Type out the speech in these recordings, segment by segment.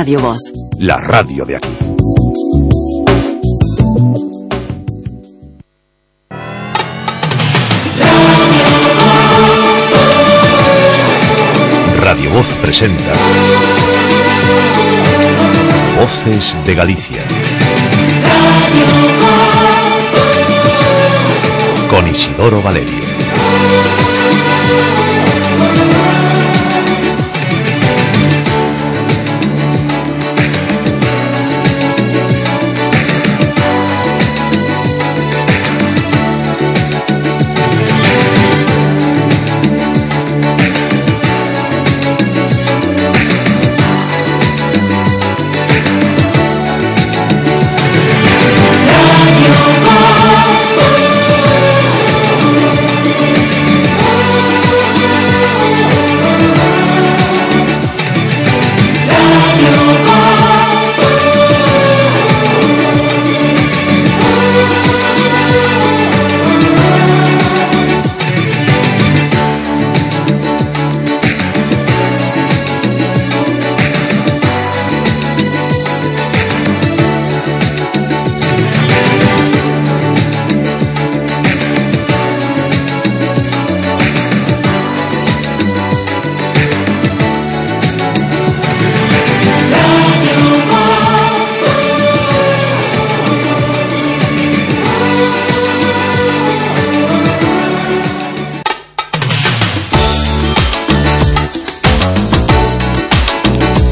Radio Voz. La radio de aquí. Radio Voz presenta Voces de Galicia. Con Isidoro Valerio.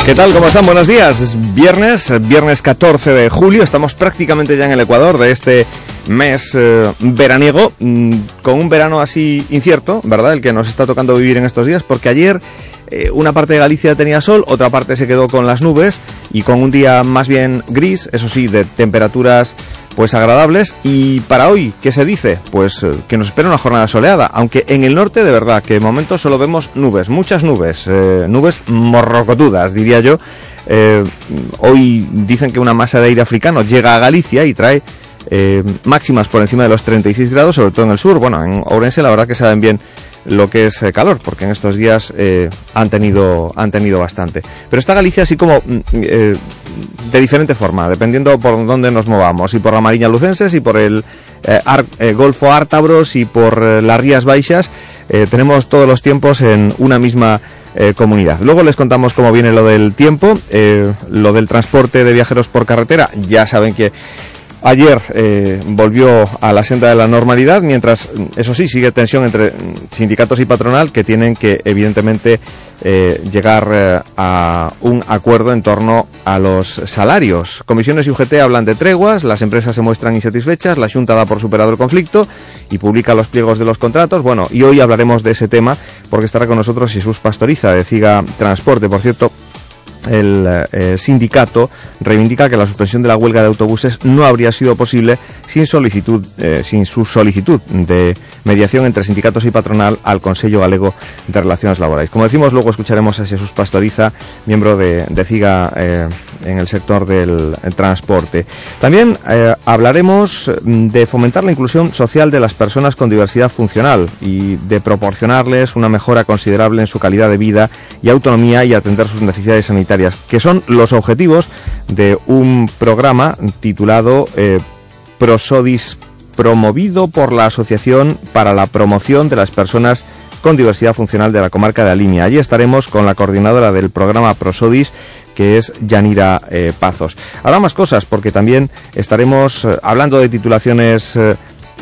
¿Qué tal? ¿Cómo están? Buenos días. Es viernes, viernes 14 de julio. Estamos prácticamente ya en el Ecuador de este mes eh, veraniego, mm, con un verano así incierto, ¿verdad? El que nos está tocando vivir en estos días, porque ayer eh, una parte de Galicia tenía sol, otra parte se quedó con las nubes y con un día más bien gris, eso sí, de temperaturas pues agradables. Y para hoy, ¿qué se dice? Pues eh, que nos espera una jornada soleada, aunque en el norte de verdad que de momento solo vemos nubes, muchas nubes, eh, nubes morrocotudas, diría yo. Eh, hoy dicen que una masa de aire africano llega a Galicia y trae máximas por encima de los 36 grados, sobre todo en el sur. Bueno, en Ourense la verdad que saben bien lo que es calor, porque en estos días han tenido han tenido bastante. Pero está Galicia así como mm, de diferente forma, dependiendo por dónde nos movamos, y por la Marina Lucenses, y por el eh, eh, Golfo Ártabros, y por eh, las Rías Baixas, tenemos todos los tiempos en una misma comunidad. Luego les contamos cómo viene lo del tiempo, lo del transporte de viajeros por carretera, ya saben que Ayer volvió a la senda de la normalidad, mientras, eso sí, sigue tensión entre sindicatos y patronal que tienen que, evidentemente, eh, llegar eh, a un acuerdo en torno a los salarios. Comisiones y UGT hablan de treguas, las empresas se muestran insatisfechas, la Junta da por superado el conflicto y publica los pliegos de los contratos. Bueno, y hoy hablaremos de ese tema porque estará con nosotros Jesús Pastoriza de CIGA Transporte. Por cierto, el eh, sindicato reivindica que la suspensión de la huelga de autobuses no habría sido posible sin solicitud, eh, sin su solicitud de mediación entre sindicatos y patronal al Consejo Galego de Relaciones Laborales. Como decimos, luego escucharemos a Jesús Pastoriza, miembro de, de CIGA eh, en el sector del transporte. También hablaremos de fomentar la inclusión social de las personas con diversidad funcional y de proporcionarles una mejora considerable en su calidad de vida y autonomía y atender sus necesidades sanitarias que son los objetivos de un programa titulado eh, Prosodis, promovido por la Asociación para la Promoción de las Personas con Diversidad Funcional de la Comarca de Alimia. Allí estaremos con la coordinadora del programa Prosodis, que es Yanira eh, Pazos. Habrá más cosas porque también estaremos eh, hablando de titulaciones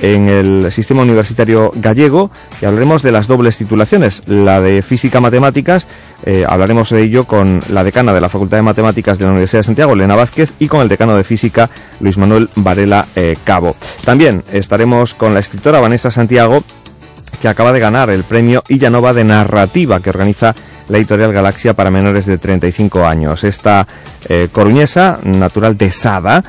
en el sistema universitario gallego y hablaremos de las dobles titulaciones, la de física matemáticas, eh, hablaremos de ello con la decana de la Facultad de Matemáticas de la Universidad de Santiago, Elena Vázquez, y con el decano de física, Luis Manuel Varela eh, Cabo. También estaremos con la escritora Vanessa Santiago, que acaba de ganar el premio Illanova de Narrativa que organiza la editorial Galaxia para menores de 35 años. Esta eh, coruñesa, natural de Sada,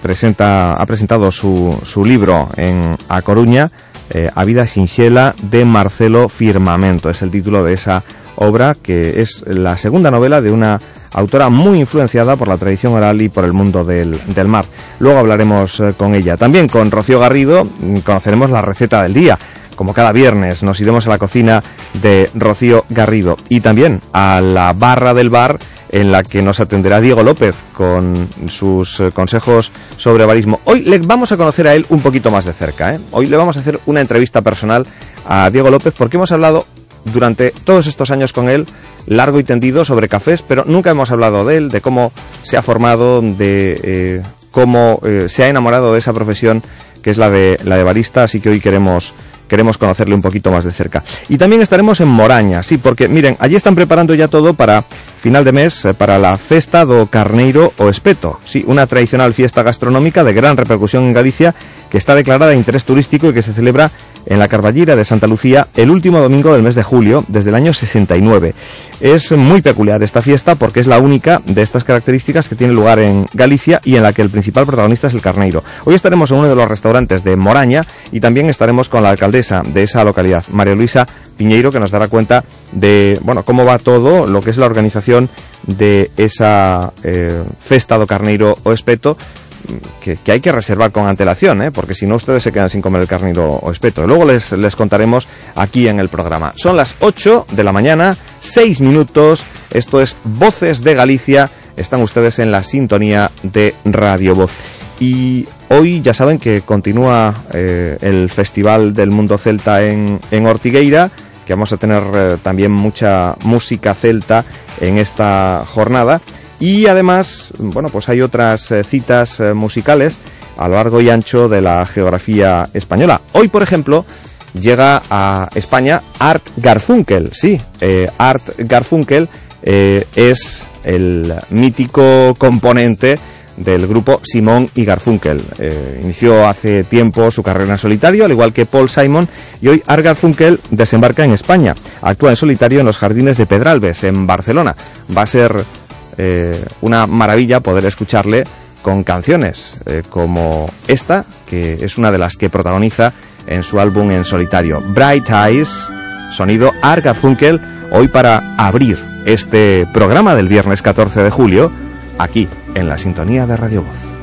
presenta, ha presentado su, su libro en A Coruña, eh, A Vida Sinxela, de Marcelo Firmamento. Es el título de esa obra que es la segunda novela de una autora muy influenciada por la tradición oral y por el mundo del, del mar. Luego hablaremos eh, con ella. También con Rocío Garrido mm, conoceremos la receta del día. Como cada viernes nos iremos a la cocina de Rocío Garrido y también a la barra del bar en la que nos atenderá Diego López con sus eh, consejos sobre barismo. Hoy le vamos a conocer a él un poquito más de cerca. ¿eh? Hoy le vamos a hacer una entrevista personal a Diego López porque hemos hablado durante todos estos años con él largo y tendido sobre cafés, pero nunca hemos hablado de él, de cómo se ha formado, de eh, cómo eh, se ha enamorado de esa profesión que es la de la de barista, así que hoy queremos queremos conocerle un poquito más de cerca. Y también estaremos en Moraña, sí, porque miren, allí están preparando ya todo para final de mes, eh, para la Festa do Carneiro o Espeto, sí, una tradicional fiesta gastronómica de gran repercusión en Galicia que está declarada de interés turístico y que se celebra en la Carballera de Santa Lucía el último domingo del mes de julio desde el año 69. Es muy peculiar esta fiesta porque es la única de estas características que tiene lugar en Galicia y en la que el principal protagonista es el carneiro. Hoy estaremos en uno de los restaurantes de Moraña y también estaremos con la alcaldesa de esa localidad, María Luisa Piñeiro, que nos dará cuenta de bueno cómo va todo lo que es la organización de esa eh, festa do carneiro o espeto que, hay que reservar con antelación, ¿eh? porque si no ustedes se quedan sin comer el carnero o espeto. Luego les, les contaremos aquí en el programa. Son las 8 de la mañana, 6 minutos. Esto es Voces de Galicia. Están ustedes en la sintonía de Radio Voz. Y hoy ya saben que continúa eh, el Festival del Mundo Celta en, en Ortigueira, que vamos a tener eh, también mucha música celta en esta jornada. Y además, bueno, pues hay otras eh, citas eh, musicales a lo largo y ancho de la geografía española. Hoy, por ejemplo, llega a España Art Garfunkel. Sí, Art Garfunkel es el mítico componente del grupo Simón y Garfunkel. inició hace tiempo su carrera en solitario, al igual que Paul Simon, y hoy Art Garfunkel desembarca en España. Actúa en solitario en los jardines de Pedralbes, en Barcelona. Va a ser eh, una maravilla poder escucharle con canciones eh, como esta, que es una de las que protagoniza en su álbum en solitario, Bright Eyes, sonido Arga Funkel, hoy para abrir este programa del viernes 14 de julio, aquí en la sintonía de Radio Voz.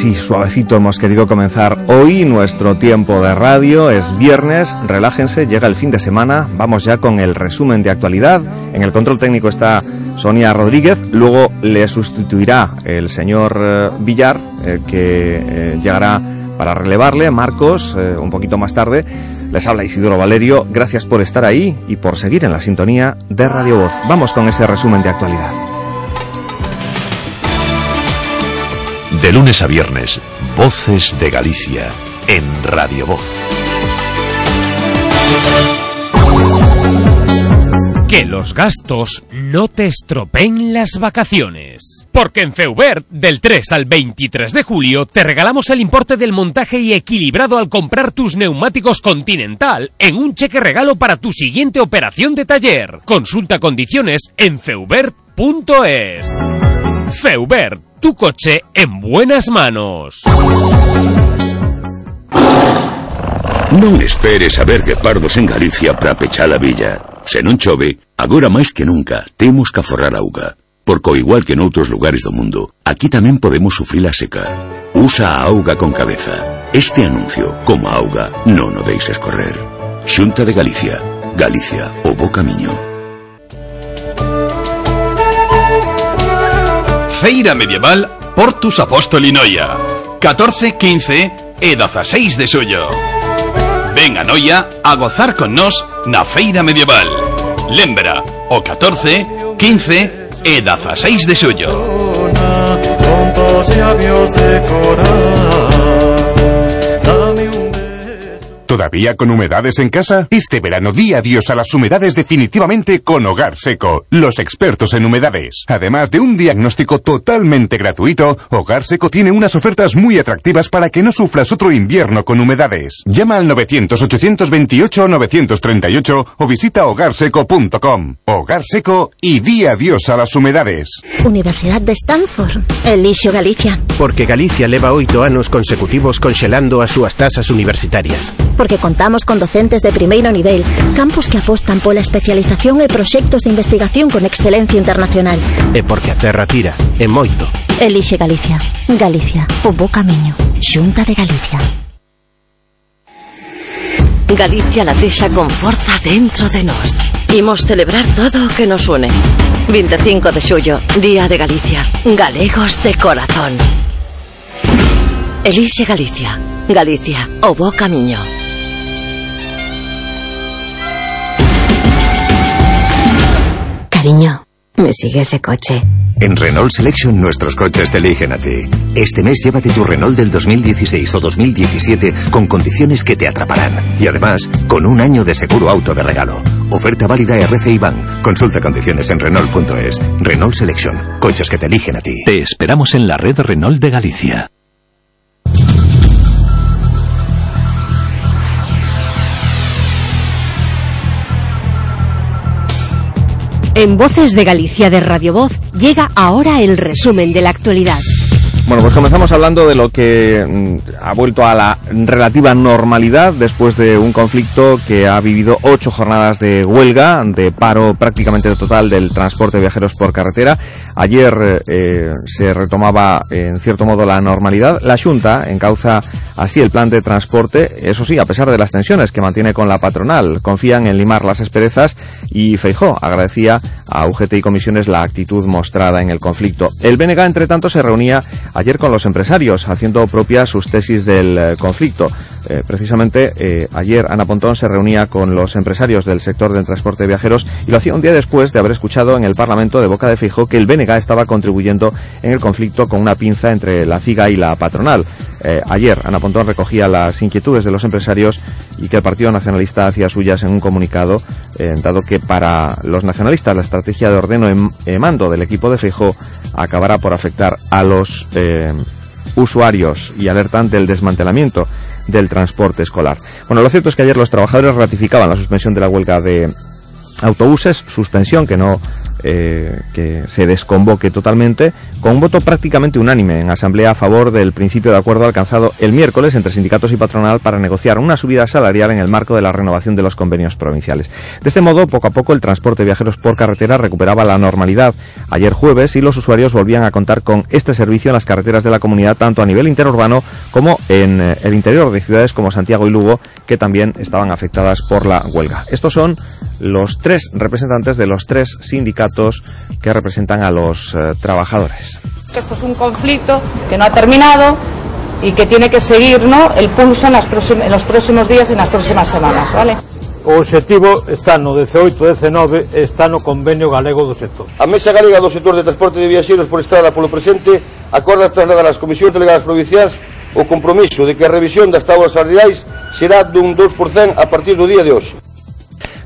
Así, suavecito hemos querido comenzar hoy nuestro tiempo de radio. Es viernes, relájense, llega el fin de semana. Vamos ya con el resumen de actualidad. En el control técnico está Sonia Rodríguez. Luego le sustituirá el señor eh, Villar, eh, que eh, llegará para relevarle. Marcos, un poquito más tarde. Les habla Isidoro Valerio. Gracias por estar ahí y por seguir en la sintonía de Radio Voz. Vamos con ese resumen de actualidad. De lunes a viernes, Voces de Galicia, en Radio Voz. Que los gastos no te estropeen las vacaciones. Porque en Feubert, del 3 al 23 de julio, te regalamos el importe del montaje y equilibrado al comprar tus neumáticos Continental en un cheque regalo para tu siguiente operación de taller. Consulta condiciones en feubert.es. Feubert tu coche en buenas manos. Non esperes a ver guepardos en Galicia para pechar a villa. Se non chove, agora máis que nunca temos que aforrar auga. Porque igual que noutros lugares do mundo, aquí tamén podemos sufrir a seca. Usa a auga con cabeza. Este anuncio, como a auga, non o deixes correr. Xunta de Galicia. Galicia, o bo camiño. Feira Medieval Portus Apóstoli Noia 14, 15 e 16 de suyo. Ven a Noia a gozar con nos na Feira Medieval. Lembra, o 14, 15 e 16 de suyo ¿Todavía con humedades en casa? Este verano di adiós a las humedades definitivamente con Hogar Seco, los expertos en humedades. Además de un diagnóstico totalmente gratuito, Hogar Seco tiene unas ofertas muy atractivas para que no sufras otro invierno con humedades. Llama al 900-828-938 o visita hogarseco.com. Hogar Seco y di adiós a las humedades. Universidad de Stanford, Elisio Galicia. Porque Galicia leva oito anos consecutivos conxelando as súas tasas universitarias porque contamos con docentes de primeiro nivel, campus que apostan pola especialización e proxectos de investigación con excelencia internacional. E porque a terra tira, e moito. Elixe Galicia. Galicia, o bo camiño. Xunta de Galicia. Galicia latexa con forza dentro de nós. Imos celebrar todo o que nos une. 25 de xullo, Día de Galicia. Galegos de corazón. Elixe Galicia. Galicia, o bo camiño. Cariño, me sigue ese coche. En Renault Selection nuestros coches te eligen a ti. Este mes llévate tu Renault del 2016 o 2017 con condiciones que te atraparán. Y además, con un año de seguro auto de regalo. Oferta válida RCI Bank. Consulta condiciones en Renault.es. Renault Selection. Coches que te eligen a ti. Te esperamos en la red Renault de Galicia. En Voces de Galicia de Radio Voz llega ahora el resumen de la actualidad. Bueno, pues comenzamos hablando de lo que mm, ha vuelto a la relativa normalidad después de un conflicto que ha vivido ocho jornadas de huelga, de paro prácticamente total del transporte de viajeros por carretera. Ayer eh, se retomaba en cierto modo la normalidad. La Junta encauza así el plan de transporte, eso sí, a pesar de las tensiones que mantiene con la patronal. Confían en limar las asperezas y Feijó agradecía a UGT y comisiones la actitud mostrada en el conflicto. El BNG, entre tanto, se reunía ayer con los empresarios, haciendo propias sus tesis del eh, conflicto. Eh, precisamente eh, ayer Ana Pontón se reunía con los empresarios del sector del transporte de viajeros y lo hacía un día después de haber escuchado en el Parlamento de Boca de Fijo que el BNG estaba contribuyendo en el conflicto con una pinza entre la CIGA y la patronal. ayer Ana Pontón recogía las inquietudes de los empresarios y que el Partido Nacionalista hacía suyas en un comunicado, dado que para los nacionalistas la estrategia de ordeno y mando del equipo de Fijo acabará por afectar a los eh, usuarios y alertan del desmantelamiento del transporte escolar. Bueno, lo cierto es que ayer los trabajadores ratificaban la suspensión de la huelga de autobuses, suspensión que no eh, que se desconvoque totalmente, con un voto prácticamente unánime en asamblea a favor del principio de acuerdo alcanzado el miércoles entre sindicatos y patronal para negociar una subida salarial en el marco de la renovación de los convenios provinciales. De este modo, poco a poco el transporte de viajeros por carretera recuperaba la normalidad ayer jueves y los usuarios volvían a contar con este servicio en las carreteras de la comunidad tanto a nivel interurbano como en eh, el interior de ciudades como Santiago y Lugo que también estaban afectadas por la huelga. Estos son los tres representantes de los tres sindicatos que representan a los eh, trabajadores. Es un conflicto que no ha terminado y que tiene que seguir ¿no? el pulso en, las próxim en los próximos días e nas próximas semanas. ¿vale? O obxectivo está no 18-19, está no convenio galego do sector. A Mesa Galega do Sector de Transporte de Viaxeiros por Estrada polo presente acorda trasladar ás comisións delegadas provinciais o compromiso de que a revisión das tábuas salariais será dun 2% a partir do día de hoxe.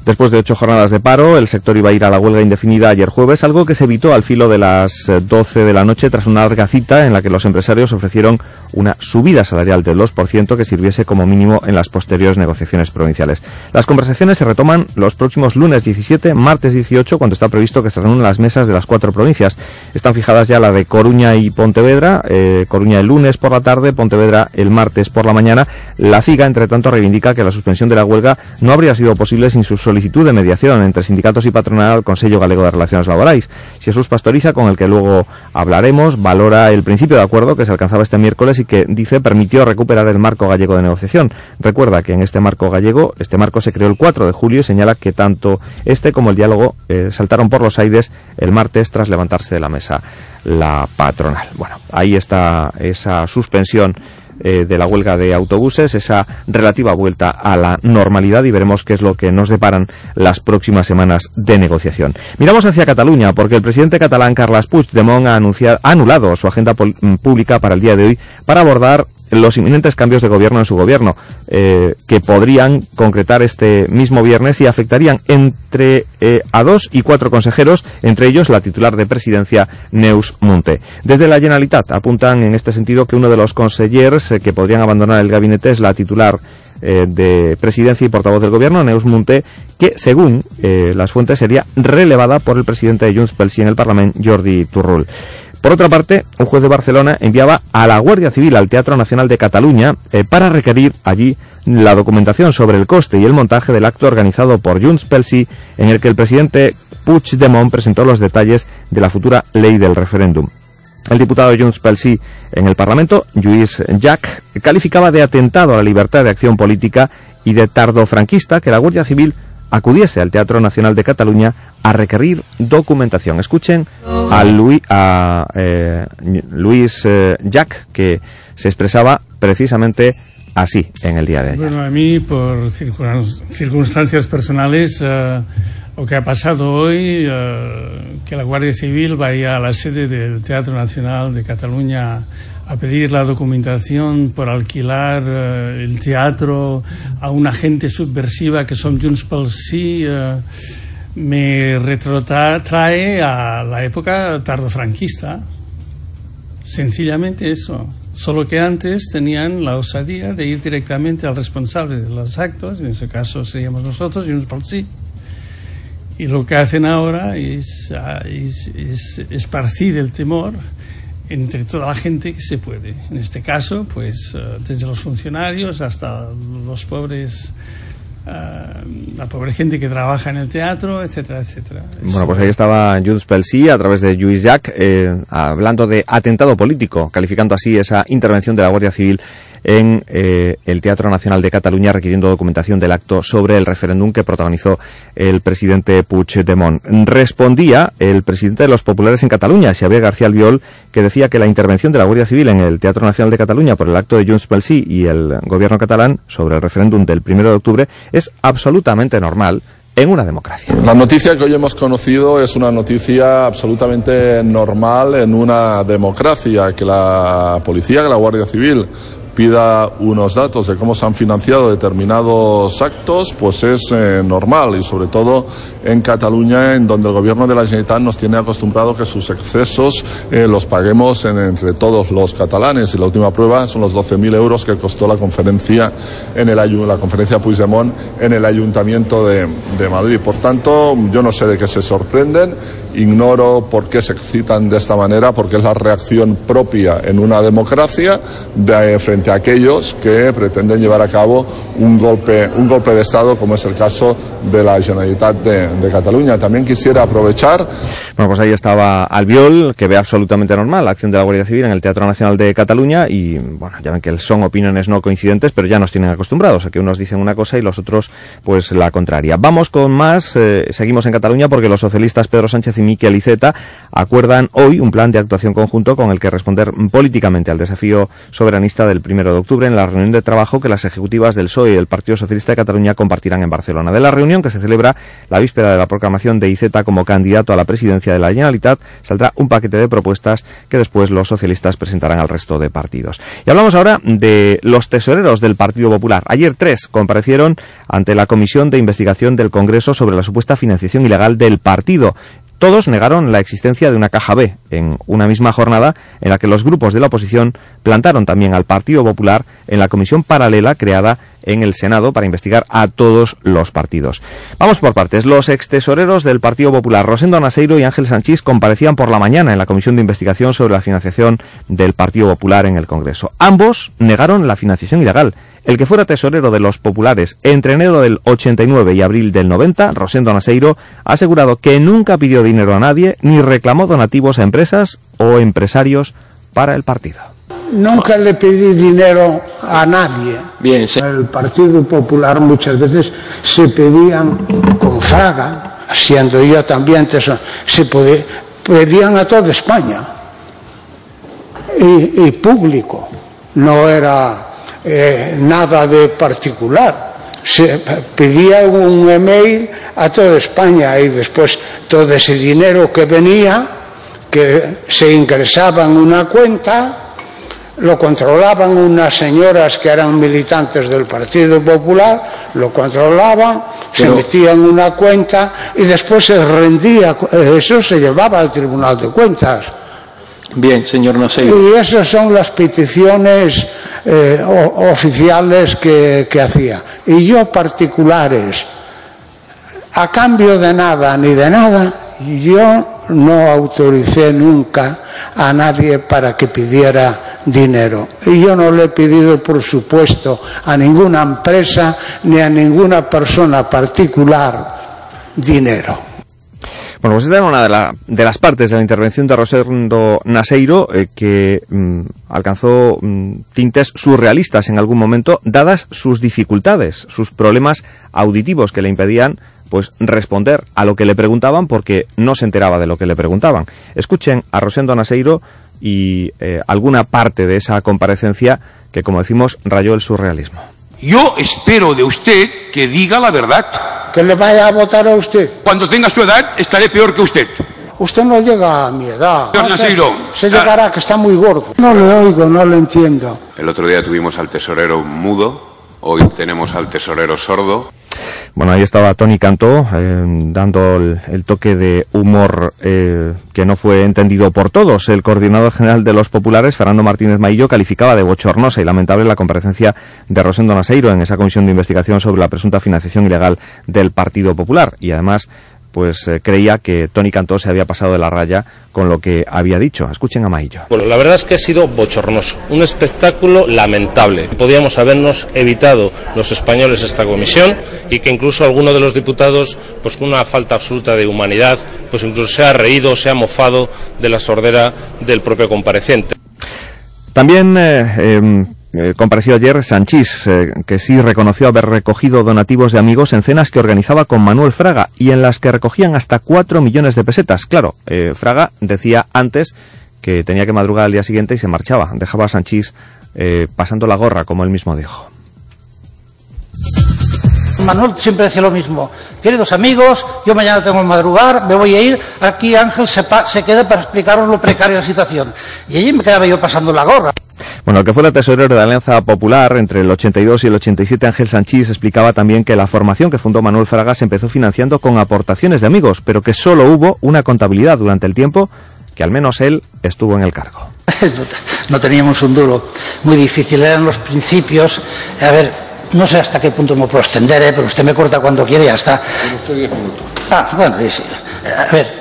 Después de ocho jornadas de paro, el sector iba a ir a la huelga indefinida ayer jueves, algo que se evitó al filo de las 12 eh, de la noche tras una larga cita en la que los empresarios ofrecieron una subida salarial del 2% que sirviese como mínimo en las posteriores negociaciones provinciales. Las conversaciones se retoman los próximos lunes 17, martes 18, cuando está previsto que se reúnan las mesas de las cuatro provincias. Están fijadas ya la de Coruña y Pontevedra, eh, Coruña el lunes por la tarde, Pontevedra el martes por la mañana. La CIGA, entre tanto, reivindica que la suspensión de la huelga no habría sido posible sin sus solicitud de mediación entre sindicatos y patronal al Consejo Galego de Relaciones Laborales. Jesús Pastoriza, con el que luego hablaremos, valora el principio de acuerdo que se alcanzaba este miércoles y que, dice, permitió recuperar el marco gallego de negociación. Recuerda que en este marco gallego, este marco se creó el 4 de julio y señala que tanto este como el diálogo eh, saltaron por los aires el martes tras levantarse de la mesa la patronal. Bueno, ahí está esa suspensión eh, de la huelga de autobuses, esa relativa vuelta a la normalidad y veremos qué es lo que nos deparan las próximas semanas de negociación. Miramos hacia Cataluña porque el presidente catalán Carles Puigdemont ha, anunciado, ha anulado su agenda pública para el día de hoy para abordar los inminentes cambios de gobierno en su gobierno, eh, que podrían concretar este mismo viernes y afectarían entre eh, a dos y cuatro consejeros, entre ellos la titular de presidencia, Neus Munte. Desde la Generalitat apuntan en este sentido que uno de los consellers que podrían abandonar el gabinete es la titular de presidencia y portavoz del gobierno, Neus Munte, que según las fuentes sería relevada por el presidente de Junts pel en el Parlamento, Jordi Turrul. Por otra parte, un juez de Barcelona enviaba a la Guardia Civil al Teatro Nacional de Cataluña eh, para requerir allí la documentación sobre el coste y el montaje del acto organizado por Junts pel Sí, en el que el presidente Puigdemont presentó los detalles de la futura ley del referéndum. El diputado Junts pel Sí en el Parlamento, Lluís Jack, calificaba de atentado a la libertad de acción política y de tardofranquista que la Guardia Civil acudiese al Teatro Nacional de Cataluña a requerir documentación. Escuchen a, Luis, a eh, Luis eh, Jack, que se expresaba precisamente así en el día de ayer. Bueno, a mí, por circunstancias personales, uh, lo que ha pasado hoy, uh, que la Guardia Civil vaya a la sede del Teatro Nacional de Cataluña a pedir la documentación por alquilar uh, el teatro a una gente subversiva que son Junts pel Sí, me retrotrae a la época tardofranquista. Sencillamente eso. Solo que antes tenían la osadía de ir directamente al responsable de los actos, en ese caso seríamos nosotros, y uns por sí. Y lo que hacen ahora es, es, es esparcir el temor entre toda la gente que se puede. En este caso, pues desde los funcionarios hasta los pobres la pobre gente que trabaja en el teatro, etcétera, etcétera. Bueno, pues ahí estaba Junts pel Sí a través de Lluís Jack eh, hablando de atentado político, calificando así esa intervención de la Guardia Civil en eh, el Teatro Nacional de Cataluña requiriendo documentación del acto sobre el referéndum que protagonizó el presidente Puigdemont. Respondía el presidente de los populares en Cataluña, Xavier García Albiol, que decía que la intervención de la Guardia Civil en el Teatro Nacional de Cataluña por el acto de Junts pel Sí y el gobierno catalán sobre el referéndum del primero de octubre es absolutamente normal en una democracia. La noticia que hoy hemos conocido es una noticia absolutamente normal en una democracia, que la policía, que la Guardia Civil pida unos datos de cómo se han financiado determinados actos, pues es eh, normal y sobre todo en Cataluña, en donde el gobierno de la Generalitat nos tiene acostumbrado que sus excesos eh, los paguemos en, entre todos los catalanes y la última prueba son los 12.000 euros que costó la conferencia en el la conferencia Puigdemont en el Ayuntamiento de Madrid. Por tanto, yo no sé de qué se sorprenden Ignoro por qué se excitan de esta manera, porque es la reacción propia en una democracia de, frente a aquellos que pretenden llevar a cabo un golpe, un golpe de Estado, como es el caso de la Generalitat de, de Cataluña. También quisiera aprovechar. Bueno, pues ahí estaba Albiol, que ve absolutamente normal la acción de la Guardia Civil en el Teatro Nacional de Cataluña y, bueno, ya ven que son opiniones no coincidentes, pero ya nos tienen acostumbrados a que unos dicen una cosa y los otros, pues la contraria. Vamos con más, eh, seguimos en Cataluña porque los socialistas Pedro Sánchez y Miquel Iceta acuerdan hoy un plan de actuación conjunto con el que responder políticamente al desafío soberanista del primero de octubre en la reunión de trabajo que las ejecutivas del PSOE y del Partido Socialista de Cataluña compartirán en Barcelona. De la reunión que se celebra la víspera de la proclamación de Iceta como candidato a la presidencia de la Generalitat saldrá un paquete de propuestas que después los socialistas presentarán al resto de partidos. Y hablamos ahora de los tesoreros del Partido Popular. Ayer tres comparecieron ante la Comisión de Investigación del Congreso sobre la supuesta financiación ilegal del partido. Todos negaron la existencia de una caja B en una misma jornada en la que los grupos de la oposición plantaron también al Partido Popular en la comisión paralela creada en el Senado para investigar a todos los partidos. Vamos por partes. Los ex tesoreros del Partido Popular, Rosendo Naseiro y Ángel Sanchís, comparecían por la mañana en la comisión de investigación sobre la financiación del Partido Popular en el Congreso. Ambos negaron la financiación ilegal el que fuera tesorero de los populares entre enero del 89 y abril del 90, Rosendo Naseiro, ha asegurado que nunca pidió dinero a nadie ni reclamó donativos a empresas o empresarios para el partido. Nunca le pedí dinero a nadie. Bien, sí. El Partido Popular muchas veces se pedían con Fraga, siendo yo también tesoro, se pedían a toda España y, y público. No era eh, nada de particular. Se pedía un email a toda España y después todo ese dinero que venía, que se ingresaba en una cuenta, lo controlaban unas señoras que eran militantes del Partido Popular, lo controlaban, se metían una cuenta y después se rendía, eso se llevaba al Tribunal de Cuentas. Bien, señor Naseiro. Y esas son las peticiones eh, oficiales que, que hacía. Y yo particulares, a cambio de nada ni de nada, yo no autoricé nunca a nadie para que pidiera dinero. Y yo no le he pedido, por supuesto, a ninguna empresa ni a ninguna persona particular dinero. Bueno, pues esta era una de, de, las partes de la intervención de Rosendo Naseiro eh, que mm, alcanzó mm, tintes surrealistas en algún momento, dadas sus dificultades, sus problemas auditivos que le impedían pues responder a lo que le preguntaban porque no se enteraba de lo que le preguntaban. Escuchen a Rosendo Naseiro y eh, alguna parte de esa comparecencia que, como decimos, rayó el surrealismo. Yo espero de usted que diga la verdad. Que le vaya a votar a usted. Cuando tenga su edad, estaré peor que usted. Usted no llega a mi edad. Señor Naseiro. Se, se llegará que está muy gordo. No le oigo, no le entiendo. El otro día tuvimos al tesorero mudo, hoy tenemos al tesorero sordo. Bueno, ahí estaba Tony Cantó eh, dando el, toque de humor eh, que no fue entendido por todos. El coordinador general de los populares, Fernando Martínez Maillo, calificaba de bochornosa y lamentable la comparecencia de Rosendo Naseiro en esa comisión de investigación sobre la presunta financiación ilegal del Partido Popular y además pues eh, creía que Tony Cantó se había pasado de la raya con lo que había dicho. Escuchen a Maillo. Bueno, la verdad es que ha sido bochornoso, un espectáculo lamentable. Podíamos habernos evitado los españoles esta comisión y que incluso alguno de los diputados, pues con una falta absoluta de humanidad, pues incluso se ha reído, se ha mofado de la sordera del propio compareciente. También eh, eh, eh, compareció ayer Sanchís, eh, que sí reconoció haber recogido donativos de amigos en cenas que organizaba con Manuel Fraga y en las que recogían hasta 4 millones de pesetas. Claro, eh, Fraga decía antes que tenía que madrugar al día siguiente y se marchaba. Dejaba a Sanchís pasando la gorra, como él mismo dijo. Manuel siempre decía lo mismo. Queridos amigos, yo mañana tengo que madrugar, me voy a ir. Aquí Ángel se, se queda para explicaros lo precaria de la situación. Y allí me quedaba yo pasando la gorra. Bueno, el que fuera tesorero de Alianza Popular entre el 82 y el 87, Ángel Sanchís, explicaba también que la formación que fundó Manuel Fraga se empezó financiando con aportaciones de amigos, pero que solo hubo una contabilidad durante el tiempo que al menos él estuvo en el cargo. no teníamos un duro. Muy difícil eran los principios. A ver, no sé hasta qué punto me puedo extender, ¿eh? pero usted me corta cuando quiere y ya está. Ah, bueno, a ver,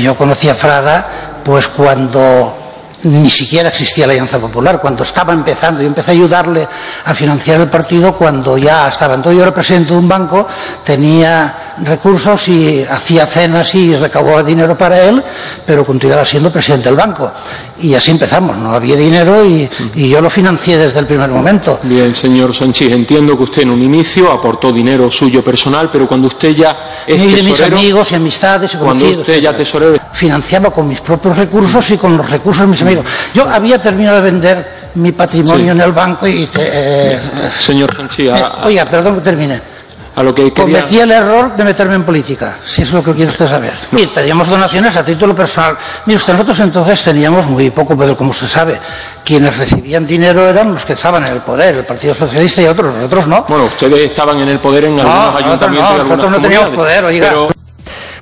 yo conocí a Fraga pues cuando ni siquiera existía la Alianza Popular, cuando estaba empezando. Yo empecé a ayudarle a financiar el partido cuando ya estaba. Entonces yo era presidente de un banco, tenía recursos y hacía cenas y recaudaba dinero para él, pero continuaba siendo presidente del banco. Y así empezamos, no había dinero y, y yo lo financié desde el primer momento. Bien, señor Sánchez, entiendo que usted en un inicio aportó dinero suyo personal, pero cuando usted ya es y de tesorero, mis amigos y amistades y cuando usted ya tesorero, financiaba con mis propios recursos y con los recursos de mis amigos. Yo había terminado de vender mi patrimonio Sí. en el banco y eh, señor Sánchez, eh, oiga, perdón que termine. A lo que quería... Cometí el error de meterme en política, si es lo que quiere usted saber. Y pedíamos donaciones a título personal. Mire usted, nosotros entonces teníamos muy poco, pero como usted sabe, quienes recibían dinero eran los que estaban en el poder, el Partido Socialista y otros, nosotros no. Bueno, ustedes estaban en el poder en No, algunos ayuntamientos no, nosotros no teníamos poder, oiga. pero-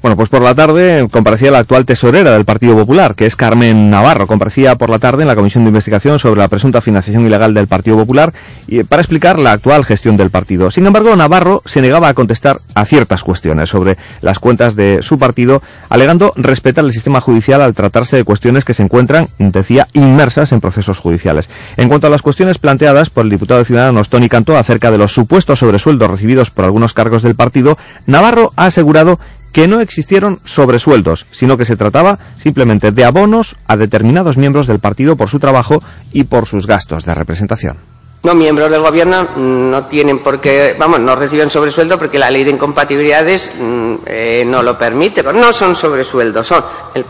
Bueno, pues por la tarde comparecía la actual tesorera del Partido Popular, que es Carmen Navarro. Comparecía por la tarde en la Comisión de Investigación sobre la presunta financiación ilegal del Partido Popular y para explicar la actual gestión del partido. Sin embargo, Navarro se negaba a contestar a ciertas cuestiones sobre las cuentas de su partido, alegando respetar el sistema judicial al tratarse de cuestiones que se encuentran, decía, inmersas en procesos judiciales. En cuanto a las cuestiones planteadas por el diputado de Ciudadanos Tony Cantó acerca de los supuestos sobresueldos recibidos por algunos cargos del partido, Navarro ha asegurado que no existieron sobresueldos, sino que se trataba simplemente de abonos a determinados miembros del partido por su trabajo y por sus gastos de representación. No, miembros del gobierno mm, no tienen por qué, vamos, no reciben sobresueldo porque la ley de incompatibilidades mm, eh, no lo permite. No son sobresueldos, son, el-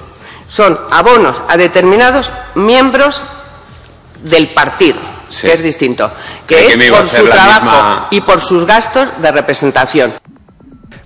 son abonos a determinados miembros del partido, Sí. que es distinto, que es que por su trabajo misma- y por sus gastos de representación.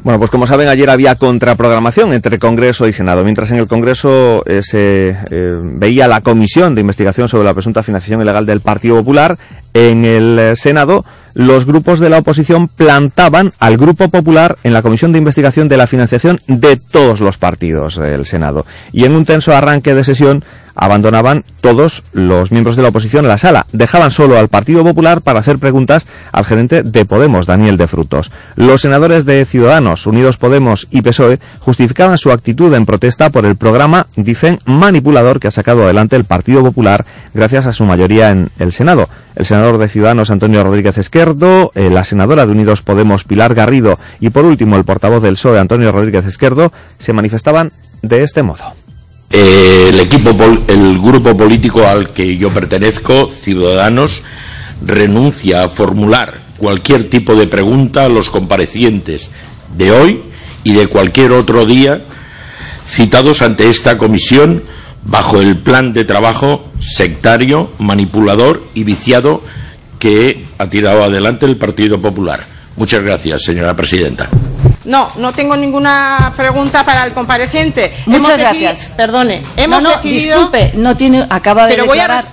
Bueno, pues como saben, ayer había contraprogramación entre Congreso y Senado. Mientras en el Congreso eh, se eh, veía la comisión de investigación sobre la presunta financiación ilegal del Partido Popular, en el eh, Senado los grupos de la oposición plantaban al Grupo Popular en la comisión de investigación de la financiación de todos los partidos del Senado. Y en un tenso arranque de sesión abandonaban todos los miembros de la oposición la sala. Dejaban solo al Partido Popular para hacer preguntas al gerente de Podemos, Daniel de Frutos. Los senadores de Ciudadanos, Unidos Podemos y PSOE justificaban su actitud en protesta por el programa, dicen, manipulador que ha sacado adelante el Partido Popular gracias a su mayoría en el Senado. El senador de Ciudadanos, Antonio Rodríguez Esquerdo, eh, la senadora de Unidos Podemos, Pilar Garrido, y por último el portavoz del PSOE, Antonio Rodríguez Esquerdo, se manifestaban de este modo. Eh, el el grupo político al que yo pertenezco, Ciudadanos, renuncia a formular cualquier tipo de pregunta a los comparecientes de hoy y de cualquier otro día citados ante esta comisión bajo el plan de trabajo sectario, manipulador y viciado que ha tirado adelante el Partido Popular. Muchas gracias, señora presidenta. No, no tengo ninguna pregunta para el compareciente. Muchas gracias. Perdone, hemos no, no, decidido... disculpe, no tiene, acaba de Pero voy a.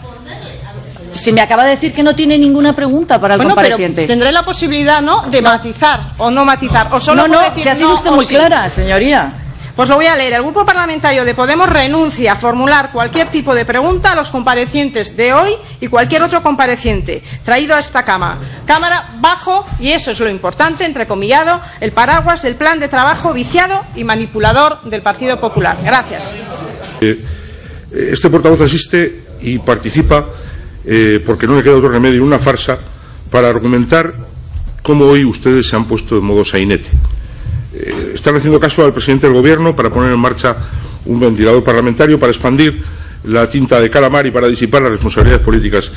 Si me acaba de decir que no tiene ninguna pregunta para el Bueno, pero compareciente. tendré la posibilidad, ¿no?, de matizar o no matizar. O solo no, no, decir si ha sido no usted o muy sí. clara, señoría. Pues lo voy a leer. El Grupo Parlamentario de Podemos renuncia a formular cualquier tipo de pregunta a los comparecientes de hoy y cualquier otro compareciente traído a esta Cámara. Cámara bajo, y eso es lo importante, entrecomillado, el paraguas del plan de trabajo viciado y manipulador del Partido Popular. Gracias. Eh, Este portavoz asiste y participa eh, porque no le queda otro remedio una farsa para argumentar cómo hoy ustedes se han puesto de modo sainete. Eh, están haciendo caso al presidente del Gobierno para poner en marcha un ventilador parlamentario para expandir la tinta de calamar y para disipar las responsabilidades políticas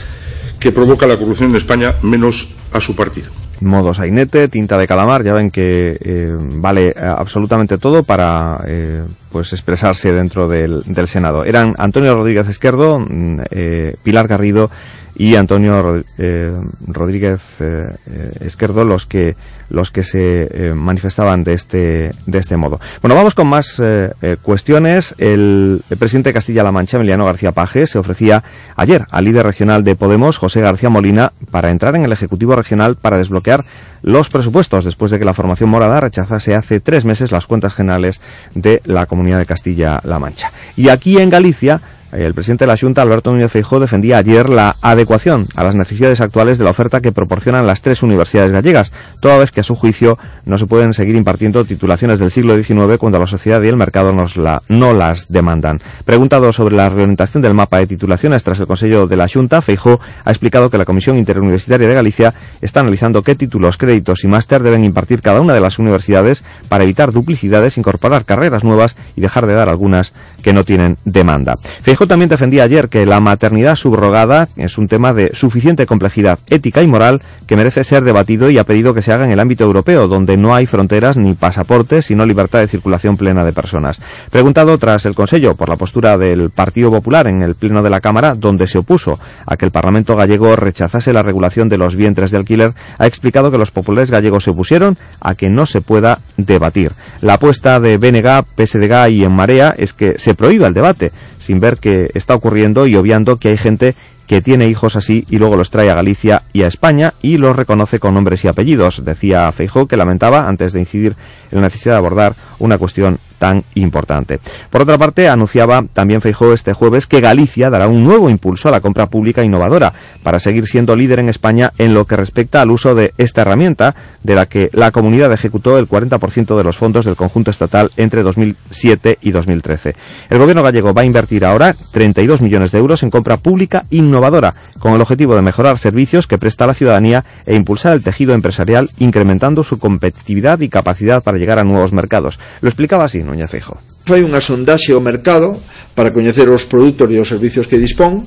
que provoca la corrupción en España, menos a su partido. modo sainete, tinta de calamar, ya ven que eh, vale eh, absolutamente todo para pues expresarse dentro del, del Senado. Eran Antonio Rodríguez Esquerdo, mm, Pilar Garrido y Antonio eh, Rodríguez eh, eh, Esquerdo los que los que se eh, manifestaban de este de este modo. Bueno, vamos con más cuestiones. El, el presidente de Castilla-La Mancha, Emiliano García Paje, se ofrecía ayer al líder regional de Podemos, José García Molina, para entrar en el Ejecutivo Regional para desbloquear los presupuestos después de que la formación morada rechazase hace tres meses las cuentas generales de la Comunidad de Castilla-La Mancha. Y aquí en Galicia, el presidente de la Junta, Alberto Núñez Feijóo, defendía ayer la adecuación a las necesidades actuales de la oferta que proporcionan las tres universidades gallegas, toda vez que a su juicio no se pueden seguir impartiendo titulaciones del siglo XIX cuando la sociedad y el mercado no las demandan. Preguntado sobre la reorientación del mapa de titulaciones tras el Consejo de la Junta, Feijóo ha explicado que la Comisión Interuniversitaria de Galicia está analizando qué títulos, créditos y máster deben impartir cada una de las universidades para evitar duplicidades, incorporar carreras nuevas y dejar de dar algunas que no tienen demanda. También defendía ayer que la maternidad subrogada es un tema de suficiente complejidad ética y moral que merece ser debatido y ha pedido que se haga en el ámbito europeo, donde no hay fronteras ni pasaportes, sino libertad de circulación plena de personas. Preguntado tras el Consejo por la postura del Partido Popular en el Pleno de la Cámara, donde se opuso a que el Parlamento gallego rechazase la regulación de los vientres de alquiler, ha explicado que los populares gallegos se opusieron a que no se pueda debatir. La apuesta de BNG, PSDG y En Marea es que se prohíba el debate, sin ver qué está ocurriendo y obviando que hay gente que tiene hijos así y luego los trae a Galicia y a España y los reconoce con nombres y apellidos. Decía Feijó que lamentaba, antes de incidir en la necesidad de abordar una cuestión tan importante. Por otra parte, anunciaba también Feijó este jueves que Galicia dará un nuevo impulso a la compra pública innovadora para seguir siendo líder en España en lo que respecta al uso de esta herramienta, de la que la comunidad ejecutó el 40% de los fondos del conjunto estatal entre 2007 y 2013. El gobierno gallego va a invertir ahora 32 millones de euros en compra pública innovadora, con el objetivo de mejorar servicios que presta a la ciudadanía e impulsar el tejido empresarial, incrementando su competitividad y capacidad para llegar a nuevos mercados. Lo explicaba así Núñez Feijóo. Fai unha sondaxe ao mercado para coñecer os produtos e os servicios que dispón